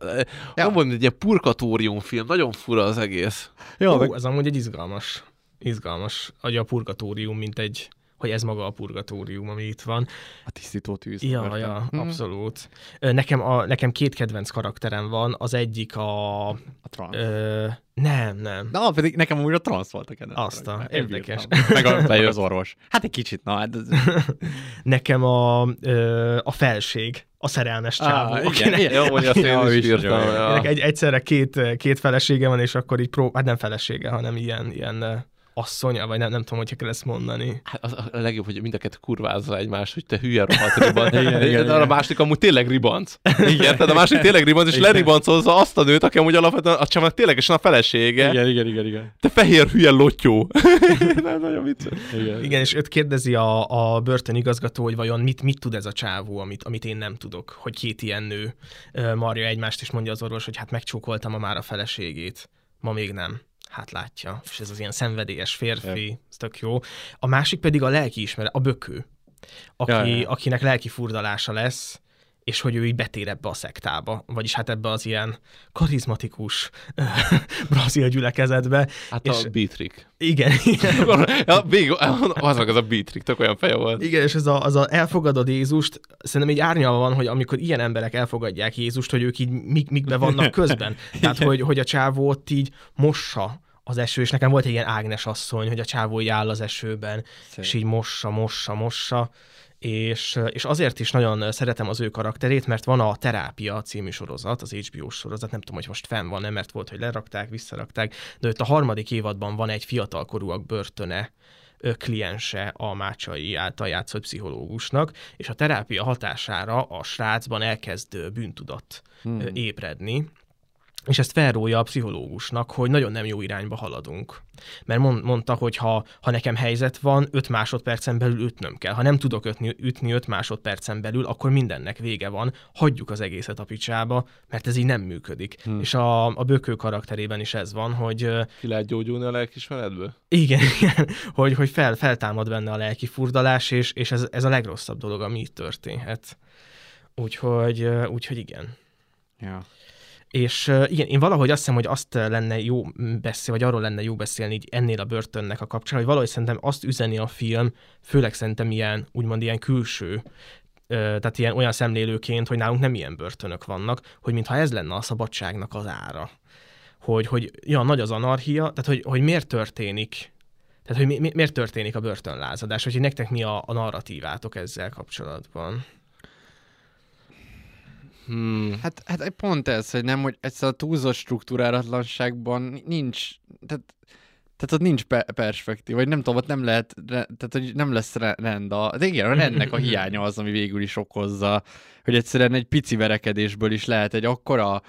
Ja. Van egy ilyen purgatóriumfilm, nagyon fura az egész. Jó, Ó, ez amúgy egy izgalmas, izgalmas, hogy a purgatórium, mint egy, hogy ez maga a purgatórium, ami itt van. A tisztító tűz. Ja, börtön. ja, Hm. abszolút. Nekem, a, nekem két kedvenc karakterem van, az egyik a... A trans. Ö, nem, nem. Na, pedig nekem úgy a transz volt a kedvenc. Azt a, érdekes. bírtam. Meg, a, [LAUGHS] meg az orvos. Hát egy kicsit, na, hát ez... [LAUGHS] Nekem a, ö, a felség, a szerelmes csávó. igen, akinek- igen. Jó, hogy azt én is írtam, Egy, egyszerre két, két felesége van, és akkor így pró... Hát nem felesége, hanem ilyen, ilyen asszonya, vagy nem, nem tudom, hogy kell ezt mondani. Hát az a legjobb, hogy mind a kettő kurvázza egymást, hogy te hülye rohadt [LAUGHS] ribanc. Igen, de, igen, de a igen. másik amúgy tényleg ribanc. Igen, tehát a másik tényleg ribanc, és Igen. leribancozza azt a nőt, aki amúgy alapvetően a csámnak ténylegesen a felesége. Igen, igen, igen, igen. Te fehér hülye lotyó. [LAUGHS] nem, nagyon vicces. Igen. Igen, és őt kérdezi a, a börtönigazgató, hogy vajon mit, mit tud ez a csávó, amit, amit én nem tudok, hogy két ilyen nő marja egymást, és mondja az orvos, hogy hát megcsókoltam a már a feleségét, ma még nem. Hát látja, és ez az ilyen szenvedélyes férfi, ez tök jó. A másik pedig a lelkiismeret, a bökő, aki, Ja, ja, ja. akinek lelki furdalása lesz, és hogy ő így betér ebbe a szektába, vagyis hát ebbe az ilyen karizmatikus [LAUGHS] brazil gyülekezetbe. Hát és a Beatrik. Igen, igen. [LAUGHS] ja, végig, az meg az a Beatrik, tök olyan feje volt. Igen, és ez a, az a elfogadod Jézust, szerintem így árnyalva van, hogy amikor ilyen emberek elfogadják Jézust, hogy ők így mik, mikbe vannak [LAUGHS] közben. Tehát, hogy, hogy a csávó ott így mossa az eső, és nekem volt egy ilyen Ágnes asszony, hogy a csávó így áll az esőben, Szép. és így mossa, mossa, mossa, és, és azért is nagyon szeretem az ő karakterét, mert van a Terápia című sorozat, az HBO-s sorozat, nem tudom, hogy most fenn van, nem, mert volt, hogy lerakták, visszarakták, de ott a harmadik évadban van egy fiatalkorúak börtöne, kliense a Mácsai által játszott pszichológusnak, és a terápia hatására a srácban elkezd bűntudat hmm. ébredni, és ezt felrója a pszichológusnak, hogy nagyon nem jó irányba haladunk. Mert mond, mondta, hogy ha, ha nekem helyzet van, 5 másodpercen belül ütnöm kell. Ha nem tudok ütni, ütni 5 másodpercen belül, akkor mindennek vége van, hagyjuk az egészet a picsába, mert ez így nem működik. Hmm. És a, a bökő karakterében is ez van, hogy Ki lehet gyógyulni a lelkismeretből? igen, [LAUGHS] igen, hogy, hogy fel, feltámad benne a lelki furdalás, és, és ez, ez a legrosszabb dolog, ami itt történhet. Úgyhogy, úgyhogy igen. Ja. És igen, én valahogy azt hiszem, hogy azt lenne jó beszélni, vagy arról lenne jó beszélni így ennél a börtönnek a kapcsán, hogy valahogy szerintem azt üzeni a film, főleg szerintem ilyen, úgymond ilyen külső, tehát ilyen olyan szemlélőként, hogy nálunk nem ilyen börtönök vannak, hogy mintha ez lenne a szabadságnak az ára. Hogy, hogy ja, nagy az anarchia, tehát hogy, hogy miért történik tehát, hogy mi, mi, miért történik a börtönlázadás, hogy nektek mi a, a narratívátok ezzel kapcsolatban? Hmm. Hát, hát pont ez, hogy nem, hogy ez a túlzott struktúrálatlanságban nincs, tehát Tehát ott nincs pe- perspektív, vagy nem tudom, ott nem lehet, tehát hogy nem lesz re- rend a... De igen, a rendnek a hiánya az, ami végül is okozza, hogy egyszerűen egy pici verekedésből is lehet egy akkora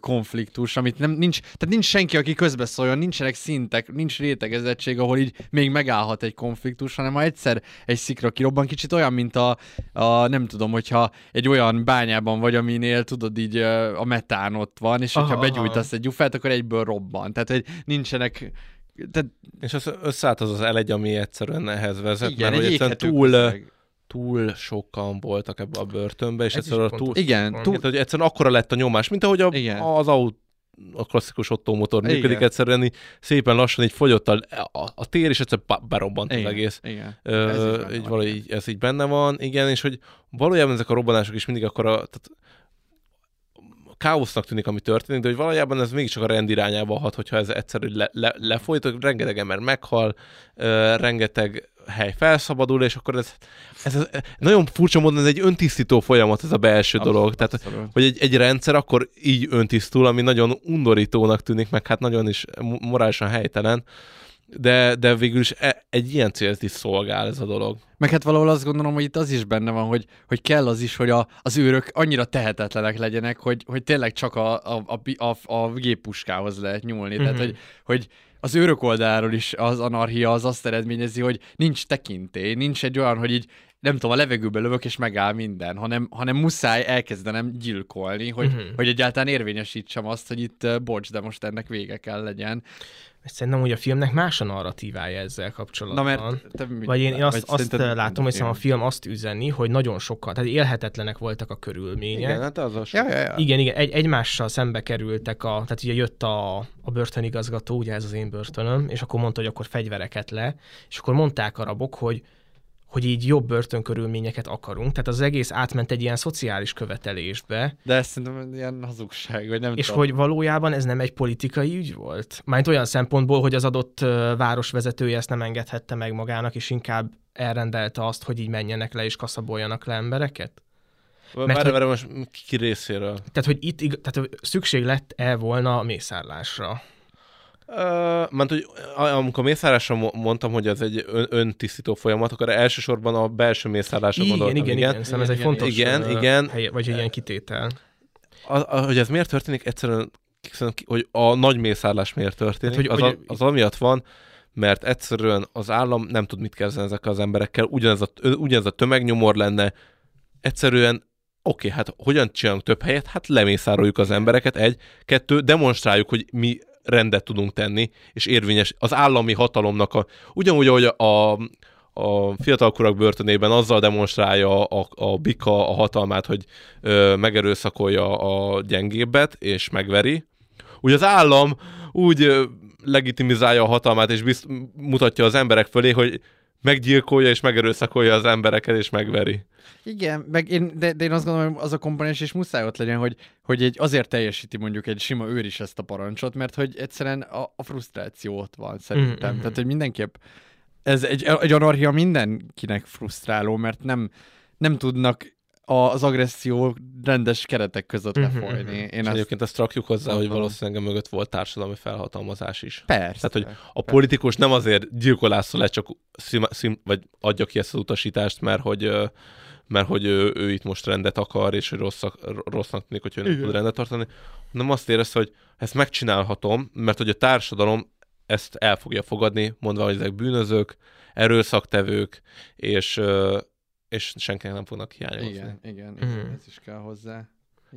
konfliktus, amit nem, nincs, tehát nincs senki, aki közbeszóljon, nincsenek szintek, nincs rétegezettség, ahol így még megállhat egy konfliktus, hanem ha egyszer egy szikra kirobban, kicsit olyan, mint a, a nem tudom, hogyha egy olyan bányában vagy, aminél tudod így a metán ott van, és hogyha Aha, begyújtasz egy gyufát, akkor egyből robban. Tehát, hogy nincsenek tehát, És az összeállt az az elegy, ami egyszerűen ehhez vezet, Igen, mert egy hogy egyszerűen túl, közeg. Túl sokan voltak ebbe a börtönbe, és Ez egyszerűen túl, Igen, túl, hát, hogy egyszerűen akkora lett a nyomás, mint ahogy a, Igen. az autó a klasszikus Otto motor működik, Igen. egyszerűen így szépen lassan így fogyott a, a, a tér, és egyszer berobbant az egész. igen. Ö, Ez így így valahogy így, ez így benne van, igen, és hogy valójában ezek a robbanások is mindig akkor a, tehát káosznak tűnik, ami történik, de hogy valójában ez mégiscsak a rend irányába hat, hogyha ez egyszerű le, le, lefolyt, hogy rengeteg ember meghal, ö, rengeteg hely felszabadul, és akkor ez, ez, ez, nagyon furcsa módon ez egy öntisztító folyamat, ez a belső Abszolút, dolog. Tehát, abszolút. hogy egy, egy rendszer akkor így öntisztul, ami nagyon undorítónak tűnik, meg hát nagyon is mo- morálisan helytelen, de, de végül is e, egy ilyen célt is szolgál ez a dolog. Meg hát valahol azt gondolom, hogy itt az is benne van, hogy, hogy kell az is, hogy a, az őrök annyira tehetetlenek legyenek, hogy, hogy tényleg csak a, a, a, a, a géppuskához lehet nyúlni. Mm-hmm. Tehát, Mhm. hogy, hogy az őrök oldaláról is az anarchia az azt eredményezi, hogy nincs tekintély, nincs egy olyan, hogy így nem tudom, a levegőbe lövök, és megáll minden, hanem, hanem muszáj elkezdenem gyilkolni, hogy, mm-hmm. hogy egyáltalán érvényesítsem azt, hogy itt bocs, de most ennek vége kell legyen. Szerintem hogy a filmnek más a narratívája ezzel kapcsolatban. Na, mert te mit- Vagy én, én azt, vagy azt szerinted látom, hogy a film azt üzeni, hogy nagyon sokkal, tehát élhetetlenek voltak a körülmények. Igen, hát az a Ja, ja, ja. Igen, igen, egy, egymással szembe kerültek, a, tehát ugye jött a, a börtönigazgató, ugye ez az én börtönöm, és akkor mondta, hogy akkor fegyvereket le, és akkor mondták a rabok, hogy hogy így jobb börtönkörülményeket akarunk, tehát az egész átment egy ilyen szociális követelésbe, De ez szerintem ilyen hazugság, vagy nem és tudom. hogy valójában ez nem egy politikai ügy volt? Mármint olyan szempontból, hogy az adott városvezetője ezt nem engedhette meg magának, és inkább elrendelte azt, hogy így menjenek le és kaszaboljanak le embereket? Várj, hogy- várj, most ki, részéről? Tehát, hogy itt tehát, hogy szükség lett-e volna a mészárlásra? Uh, mert hogy a- amikor mészárlásra mo- mondtam, hogy ez egy ön, öntisztító folyamat, akkor elsősorban a belső mészárlásra Igen, gondoltam. igen, igen, szerintem ez egy fontos Igen, ö, igen. Helye, vagy egy ilyen kitétel. A, a, hogy ez miért történik, egyszerűen hogy a nagy mészárlás miért történik, Hát, hogy- az, hogy- a, az amiatt van, mert egyszerűen az állam nem tud mit kezdeni ezekkel az emberekkel, ugyanez a, ugyanez a tömegnyomor lenne, egyszerűen oké, hát hogyan csinálunk több helyet? Hát lemészároljuk az embereket, egy, kettő, demonstráljuk, hogy mi rendet tudunk tenni, és érvényes az állami hatalomnak a, ugyanúgy, ahogy a, a, fiatalkorak börtönében azzal demonstrálja a, a bika a hatalmát, hogy ö, megerőszakolja a gyengébbet, és megveri. Úgy az állam úgy ö, legitimizálja a hatalmát, és bizt, mutatja az emberek fölé, hogy meggyilkolja és megerőszakolja az embereket, és megveri. Igen, meg én, de, de én azt gondolom, hogy az a komponens is muszáj ott legyen, hogy, hogy egy, azért teljesíti mondjuk egy sima őr is ezt a parancsot, mert hogy egyszerűen a, a frusztráció ott van szerintem. Mhm. Tehát, hogy mindenképp ez egy, egy anarchia mindenkinek frusztráló, mert nem, nem tudnak az agresszió rendes keretek között Mhm, lefolyni. mhm. Én És azt, egyébként ezt rakjuk hozzá, hogy gondolom. valószínűleg mögött volt társadalmi felhatalmazás is. Persze. Tehát, hogy a politikus nem azért gyilkolászol le, csak szim, szim, vagy adja ki ezt az utasítást, mert hogy, mert hogy ő, ő itt most rendet akar, és hogy rosszak, rossznak tűnik, hogy ő nem Igen. tud rendet tartani, hanem azt érezte, hogy ezt megcsinálhatom, mert hogy a társadalom ezt el fogja fogadni, mondva, hogy ezek bűnözők, erőszaktevők, és, és senkinek nem fognak hiányozni. igen, igen, Mhm. igen, ez is kell hozzá.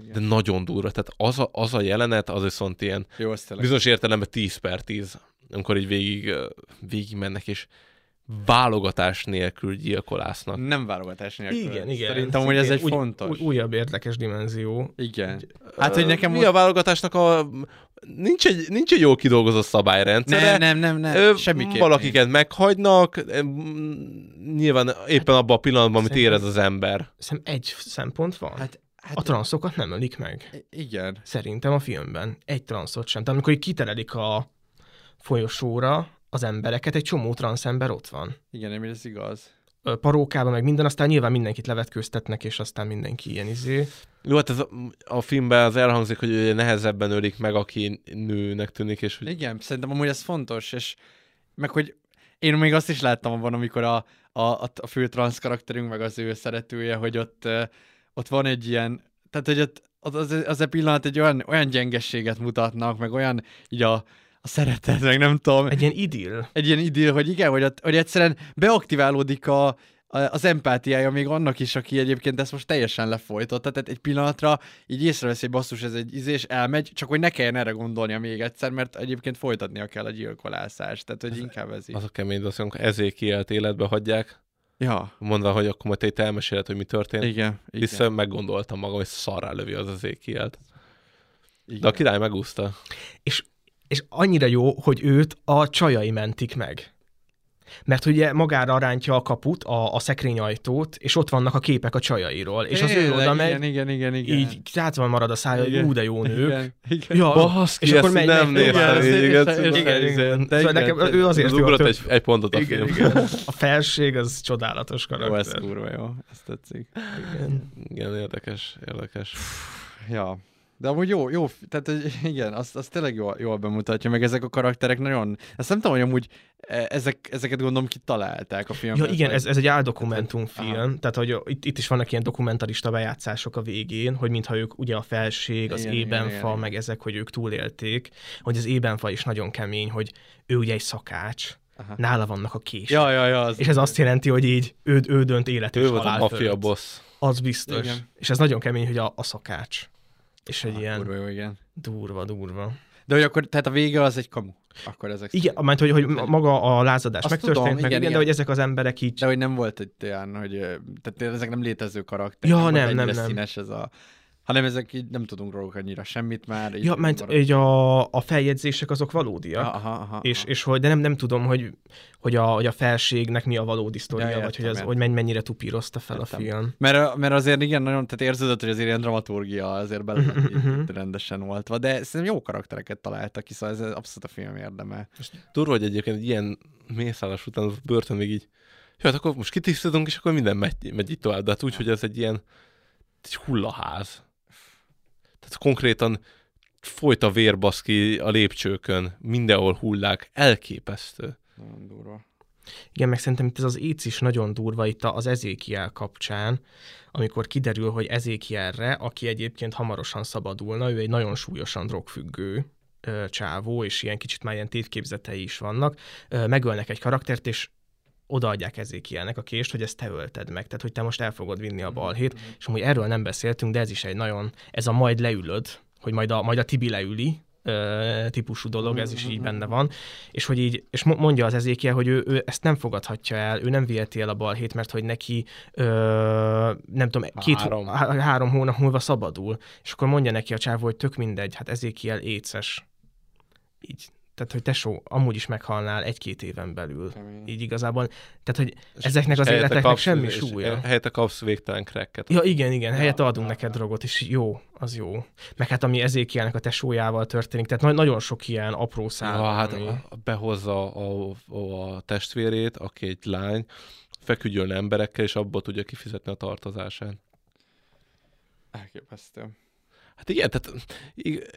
Igen. De nagyon durva. Tehát az a, az a jelenet, az viszont ilyen Jó, bizonyos értelemben 10 per 10, amikor így végig, végig mennek, és válogatás nélkül gyilkolásznak. Nem válogatás nélkül. Igen, igen. Szerintem, hogy ez egy Új- fontos. új- Újabb érdekes dimenzió. Igen. Hát, hogy nekem Mi a válogatásnak a... Nincs egy, nincs egy jól kidolgozott szabályrendszer. Nem, nem, nem, nem, Ö, semmiképp Valakiket meghagynak, ö, mm, nyilván éppen abban a pillanatban, amit érez az ember. Szerintem egy szempont van. Hát, hát a transzokat nem ölik meg. Igen. Szerintem a filmben. Egy transzot sem. Tehát amikor így kitelelik a folyosóra az embereket, egy csomó transzember ott van. Igen, nem ez igaz. Parókában meg minden, aztán nyilván mindenkit levetkőztetnek, és aztán mindenki ilyen izé. Jó, hát ez a, a filmben az elhangzik, hogy ugye nehezebben ölik meg, aki nőnek tűnik, és hogy Igen, szerintem amúgy ez fontos, és, meg hogy én még azt is láttam abban, amikor a, a, a, fő transz karakterünk, meg az ő szeretője, hogy ott, ott van egy ilyen, tehát hogy ott, az, az, az a pillanat egy olyan, olyan gyengességet mutatnak, meg olyan így a, a szeretet, meg nem tudom. Egy ilyen idill. Egy ilyen idill, hogy igen, hogy, hogy egyszerűen beaktiválódik a, az empátiája még annak is, aki egyébként ezt most teljesen lefolytotta, tehát egy pillanatra így észreveszi, hogy basszus, ez egy izés, elmegy, csak hogy ne kelljen erre gondolnia még egyszer, mert egyébként folytatnia kell a gyilkolászást, tehát hogy inkább ez így. Az a kemény, az, amikor ezért kielt életbe hagyják, Ja. mondva, hogy akkor majd te elmeséled, hogy mi történt. Igen, Vissza igen. meggondoltam magam, hogy szarrá lövi az az ékielt. De a király megúszta. És, és annyira jó, hogy őt a csajai mentik meg. Mert ugye magára rántja a kaput, a, a szekrényajtót, és ott vannak a képek a csajairól. És az ő Tényleg, oda megy, igen, igen, igen, igen. így tátva marad a szája, hogy Igen. ú, de jó nők. Igen, igen. Ja, Baszki, és akkor megy, nem néztem Igen, igen, igen. Szóval igen, nekem ő azért az jó. ugrott egy- egy pontot a igen, film. igen. A felség az csodálatos Jó, karakter. ez kurva jó, ezt tetszik. Igen. Igen, érdekes, érdekes. Ja, de amúgy jó, jó, tehát hogy [LAUGHS] igen, azt, azt tényleg jól, jól bemutatja, meg ezek a karakterek nagyon, ezt nem tudom, hogy amúgy e, ezek, ezeket gondolom kitalálták a filmben. Ja, igen, ez, ez egy áldokumentumfilm, Aha. tehát hogy itt, itt is vannak ilyen dokumentarista bejátszások a végén, hogy mintha ők ugye a felség, az Igen, ébenfa, igen, igen. meg ezek, hogy ők túlélték, hogy az ébenfa is nagyon kemény, hogy ő ugye egy szakács, Aha. nála vannak a kések. Ja, ja, ja, az és ez azt jelenti, hogy így ő, ő dönt élet Ő volt a fölött. boss. Az biztos. Igen. És ez nagyon kemény, hogy a, a szakács. És egy ilyen kurva jó, igen. durva, durva. De hogy akkor, tehát a vége az egy kamu. Akkor ezek Igen, mert hogy, hogy maga a lázadás Azt megtörtént, tudom, meg igen, igen, igen. de hogy ezek az emberek így De hogy nem volt egy olyan, hogy tehát ezek nem létező karakterek. Ja, nem, ennyire nem, nem. színes ez a... hanem ezek így nem tudunk róluk annyira semmit már. így Ja, mert így a, a feljegyzések azok valódiak, Aha, aha, és, és hogy, de nem, nem tudom, hogy, hogy, a, hogy a felségnek mi a valódi sztoria, Ja, vagy hogy, az, értem. hogy menny- mennyire tupírozta fel Értem. a film. Mert, mert azért igen, nagyon, tehát érződött, hogy azért ilyen dramaturgia azért bele Mhm, mhm. itt rendesen oltva, de szerintem jó karaktereket találtak ki, szóval ez abszolút a film érdeme. Durva, hogy egyébként egy ilyen mészállás után a börtön még így, jó, hát akkor most kitisztítunk, és akkor minden megy, megy így tovább, de hát úgy, hogy ez egy ilyen egy hullaház. Tehát konkrétan folyt a vérbaszki a lépcsőkön, mindenhol hullák, elképesztő. Nagyon durva. Igen, meg szerintem itt ez az éc is nagyon durva itt az Ezékiel kapcsán, amikor kiderül, hogy Ezékielre, aki egyébként hamarosan szabadulna, ő egy nagyon súlyosan drogfüggő ö, csávó, és ilyen kicsit már ilyen tévképzetei is vannak, ö, megölnek egy karaktert, és odaadják Ezékielnek a kést, hogy ezt te ölted meg, tehát hogy te most el fogod vinni a balhét, és amúgy erről nem beszéltünk, de ez is egy nagyon, ez a majd leülöd, hogy majd a, majd a Tibi leüli, ö, típusú dolog, ez is így benne van, és hogy így, és mo- mondja az ezékiel, hogy ő, ő ezt nem fogadhatja el, ő nem viheti el a balhét, mert hogy neki ö, nem tudom, két, Három. három. Há, három hónap múlva szabadul, és akkor mondja neki a csávó, hogy tök mindegy, hát ezékiel éces. Így, tehát, hogy tesó, amúgy is meghalnál egy-két éven belül. Így igazából, tehát, hogy ezeknek az életeknek kapsz- semmi súlya. Helyette kapsz végtelen cracket. Ja, igen, igen, helyette adunk neked drogot, és jó, az jó. Meg hát ami ezékielnek a tesójával történik, tehát na- nagyon sok ilyen apró szál. Ja, hát ami- a- behozza a, a, a testvérét, aki egy lány, feküdjön emberekkel, és abból tudja kifizetni a tartozását. Elképesztő. Hát igen, tehát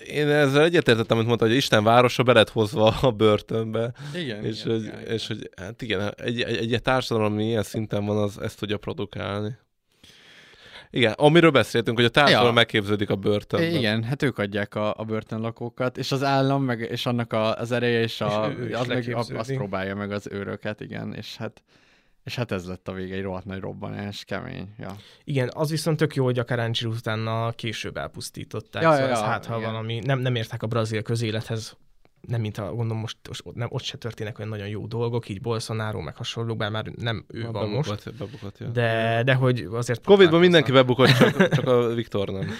én ezzel egyetértettem, amit mondta, hogy Isten városa be lett hozva a börtönbe. Igen, és, igen, hogy, igen, és hogy, hát igen, egy, egy, egy társadalom, ilyen szinten van, az ezt tudja produkálni. Igen, amiről beszéltünk, hogy a társadalom Ja. megképződik a börtönben. Igen, hát ők adják a, a börtönlakókat, és az állam, meg, és annak a, az ereje, és, a, És ő- az meg, azt próbálja meg az őröket, igen, és hát, és hát ez lett a vége, egy rohadt nagy robbanás, kemény, ja. Igen, az viszont tök jó, hogy a Karáncsi utána később elpusztították. Ja, szóval ja, ez ja, hát, ha igen. valami, nem, nem értek a brazil közélethez, nem mint a, gondolom most, most ott, nem, ott se történnek olyan nagyon jó dolgok, így Bolsonaro, meg hasonlók, bár már nem ő van Bebukott, most. bebukott, ja. De, de hogy azért... Covidban mindenki bebukott, csak, csak a Viktor nem.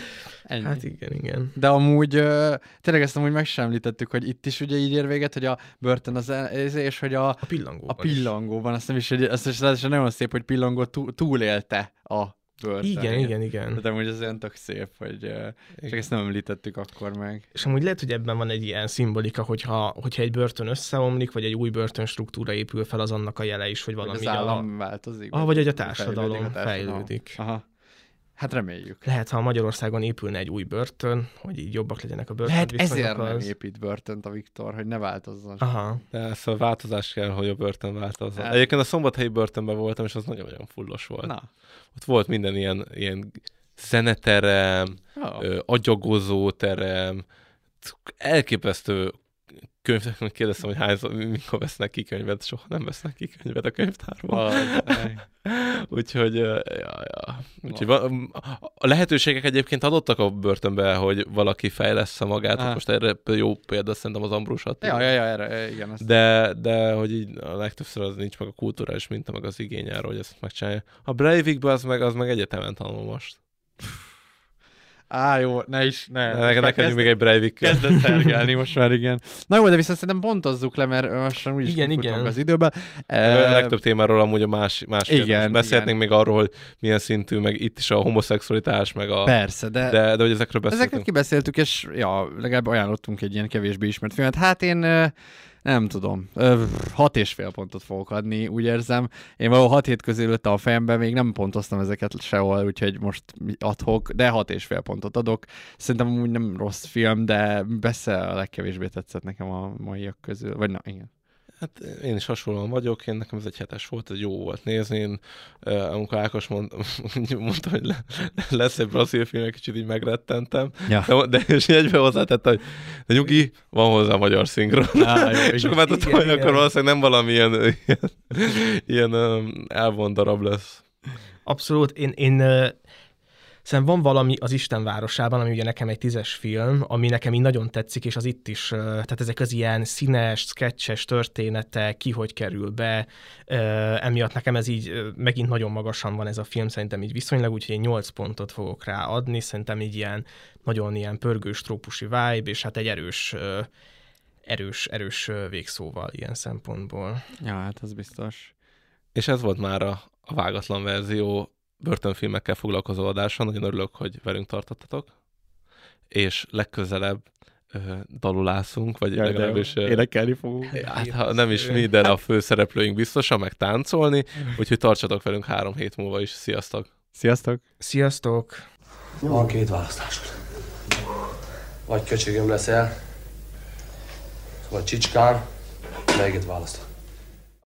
Ennyi. Hát igen, igen. De amúgy, ö, tényleg ezt amúgy meg sem említettük, hogy itt is ugye így ér véget, hogy a börtön az, el- ez, és hogy a, A pillangóban a pillangóban, azt nem is, hogy azt is ráadásul nagyon szép, hogy pillangó túl, túlélte a börtön. Igen, igen, igen. De amúgy ez olyan tök szép, hogy ö, csak ezt nem említettük akkor meg. És amúgy lehet, hogy ebben van egy ilyen szimbolika, hogyha, hogyha egy börtön összeomlik, vagy egy új börtön struktúra épül fel, az annak a jele is, hogy valami az a- állam változik. Ah, vagy hogy a fejlődik társadalom a társadalom. fejlődik. Aha. Hát reméljük. Lehet, ha Magyarországon épülne egy új börtön, hogy így jobbak legyenek a börtön Lehet ezért nem épít börtönt a Viktor, hogy ne változzon. Aha. De ez a változás kell, hogy a börtön változzon. Hát- Egyébként a szombathelyi börtönben voltam, és az nagyon-nagyon fullos volt. Na. Ott volt minden ilyen, ilyen zeneterem, Oh. ö, agyagozó terem, elképesztő könyvnek kérdeztem, hogy hányszor, mikor vesznek ki könyvet, soha nem vesznek ki könyvet a könyvtárban. [LAUGHS] Úgyhogy, ja, ja. Úgyhogy va- a lehetőségek egyébként adottak a börtönbe, hogy valaki fejlesz magát. Ah. Most erre jó példa szerintem az Ambrus Attila. Ja, ja, ja, erre, igen. Ezt De, de hogy így a legtöbbször az nincs meg a kulturális minta, meg az igény arra, hogy ezt megcsinálja. A Breivikben az meg, az meg egyetemen tanul most. Á, jó, ne is, ne. Ne, neked még egy Breivik. Kezdett szergelni most már, igen. Na jó, de viszont szerintem pontozzuk le, mert lassan úgyis Igen, igen. az időben. A legtöbb témáról amúgy a más, más Igen, Beszélhetnénk igen. még arról, hogy milyen szintű, meg itt is a homoszexualitás, meg a... Persze, de- De, de hogy ezekről beszéltünk. Ezeket kibeszéltük, és ja, legalább ajánlottunk egy ilyen kevésbé ismert filmet. Hát én nem tudom, ö, hat és fél pontot fogok adni, úgy érzem. Én valahol hat hét lőtte a fejembe, még nem pontoztam ezeket sehol, úgyhogy most adhok, de hat és fél pontot adok. Szerintem úgy nem rossz film, de messze a legkevésbé tetszett nekem a maiak közül. Vagy na, igen. Hát én is hasonlóan vagyok, én nekem ez egy hetes volt, ez jó volt nézni. Én, uh, amikor Ákos mond, [LAUGHS] mondta, hogy le, lesz egy brazil film, egy kicsit így megrettentem. Ja. De, de és egyben hozzátette, hogy de nyugi, van hozzá magyar szinkron. Á, jó, [LAUGHS] és akkor már tudtam, hogy akkor valószínűleg nem valami ilyen, [LAUGHS] ilyen, ilyen um, elvont darab lesz. Abszolút. Én, én Szerintem van valami az Isten városában, ami ugye nekem egy tízes film, ami nekem így nagyon tetszik, és az itt is, tehát ezek az ilyen színes, sketches történetek, ki hogy kerül be, emiatt nekem ez így megint nagyon magasan van ez a film, szerintem így viszonylag, úgyhogy én 8 pontot fogok rá adni, szerintem így ilyen nagyon ilyen pörgős trópusi vibe, és hát egy erős, erős, erős végszóval ilyen szempontból. Ja, hát az biztos. És ez volt már a, a vágatlan verzió börtönfilmekkel foglalkozó adása. Nagyon örülök, hogy velünk tartottatok. És legközelebb dalulászunk, vagy Jaj, de legalábbis... énekelni fogunk. Hát, ha nem is mi, de a főszereplőink biztosan, meg táncolni, úgyhogy tartsatok velünk három hét múlva is. Sziasztok! Sziasztok! Sziasztok! Van két választásod. Vagy köcsögöm leszel, vagy csicskán, melyiket választod?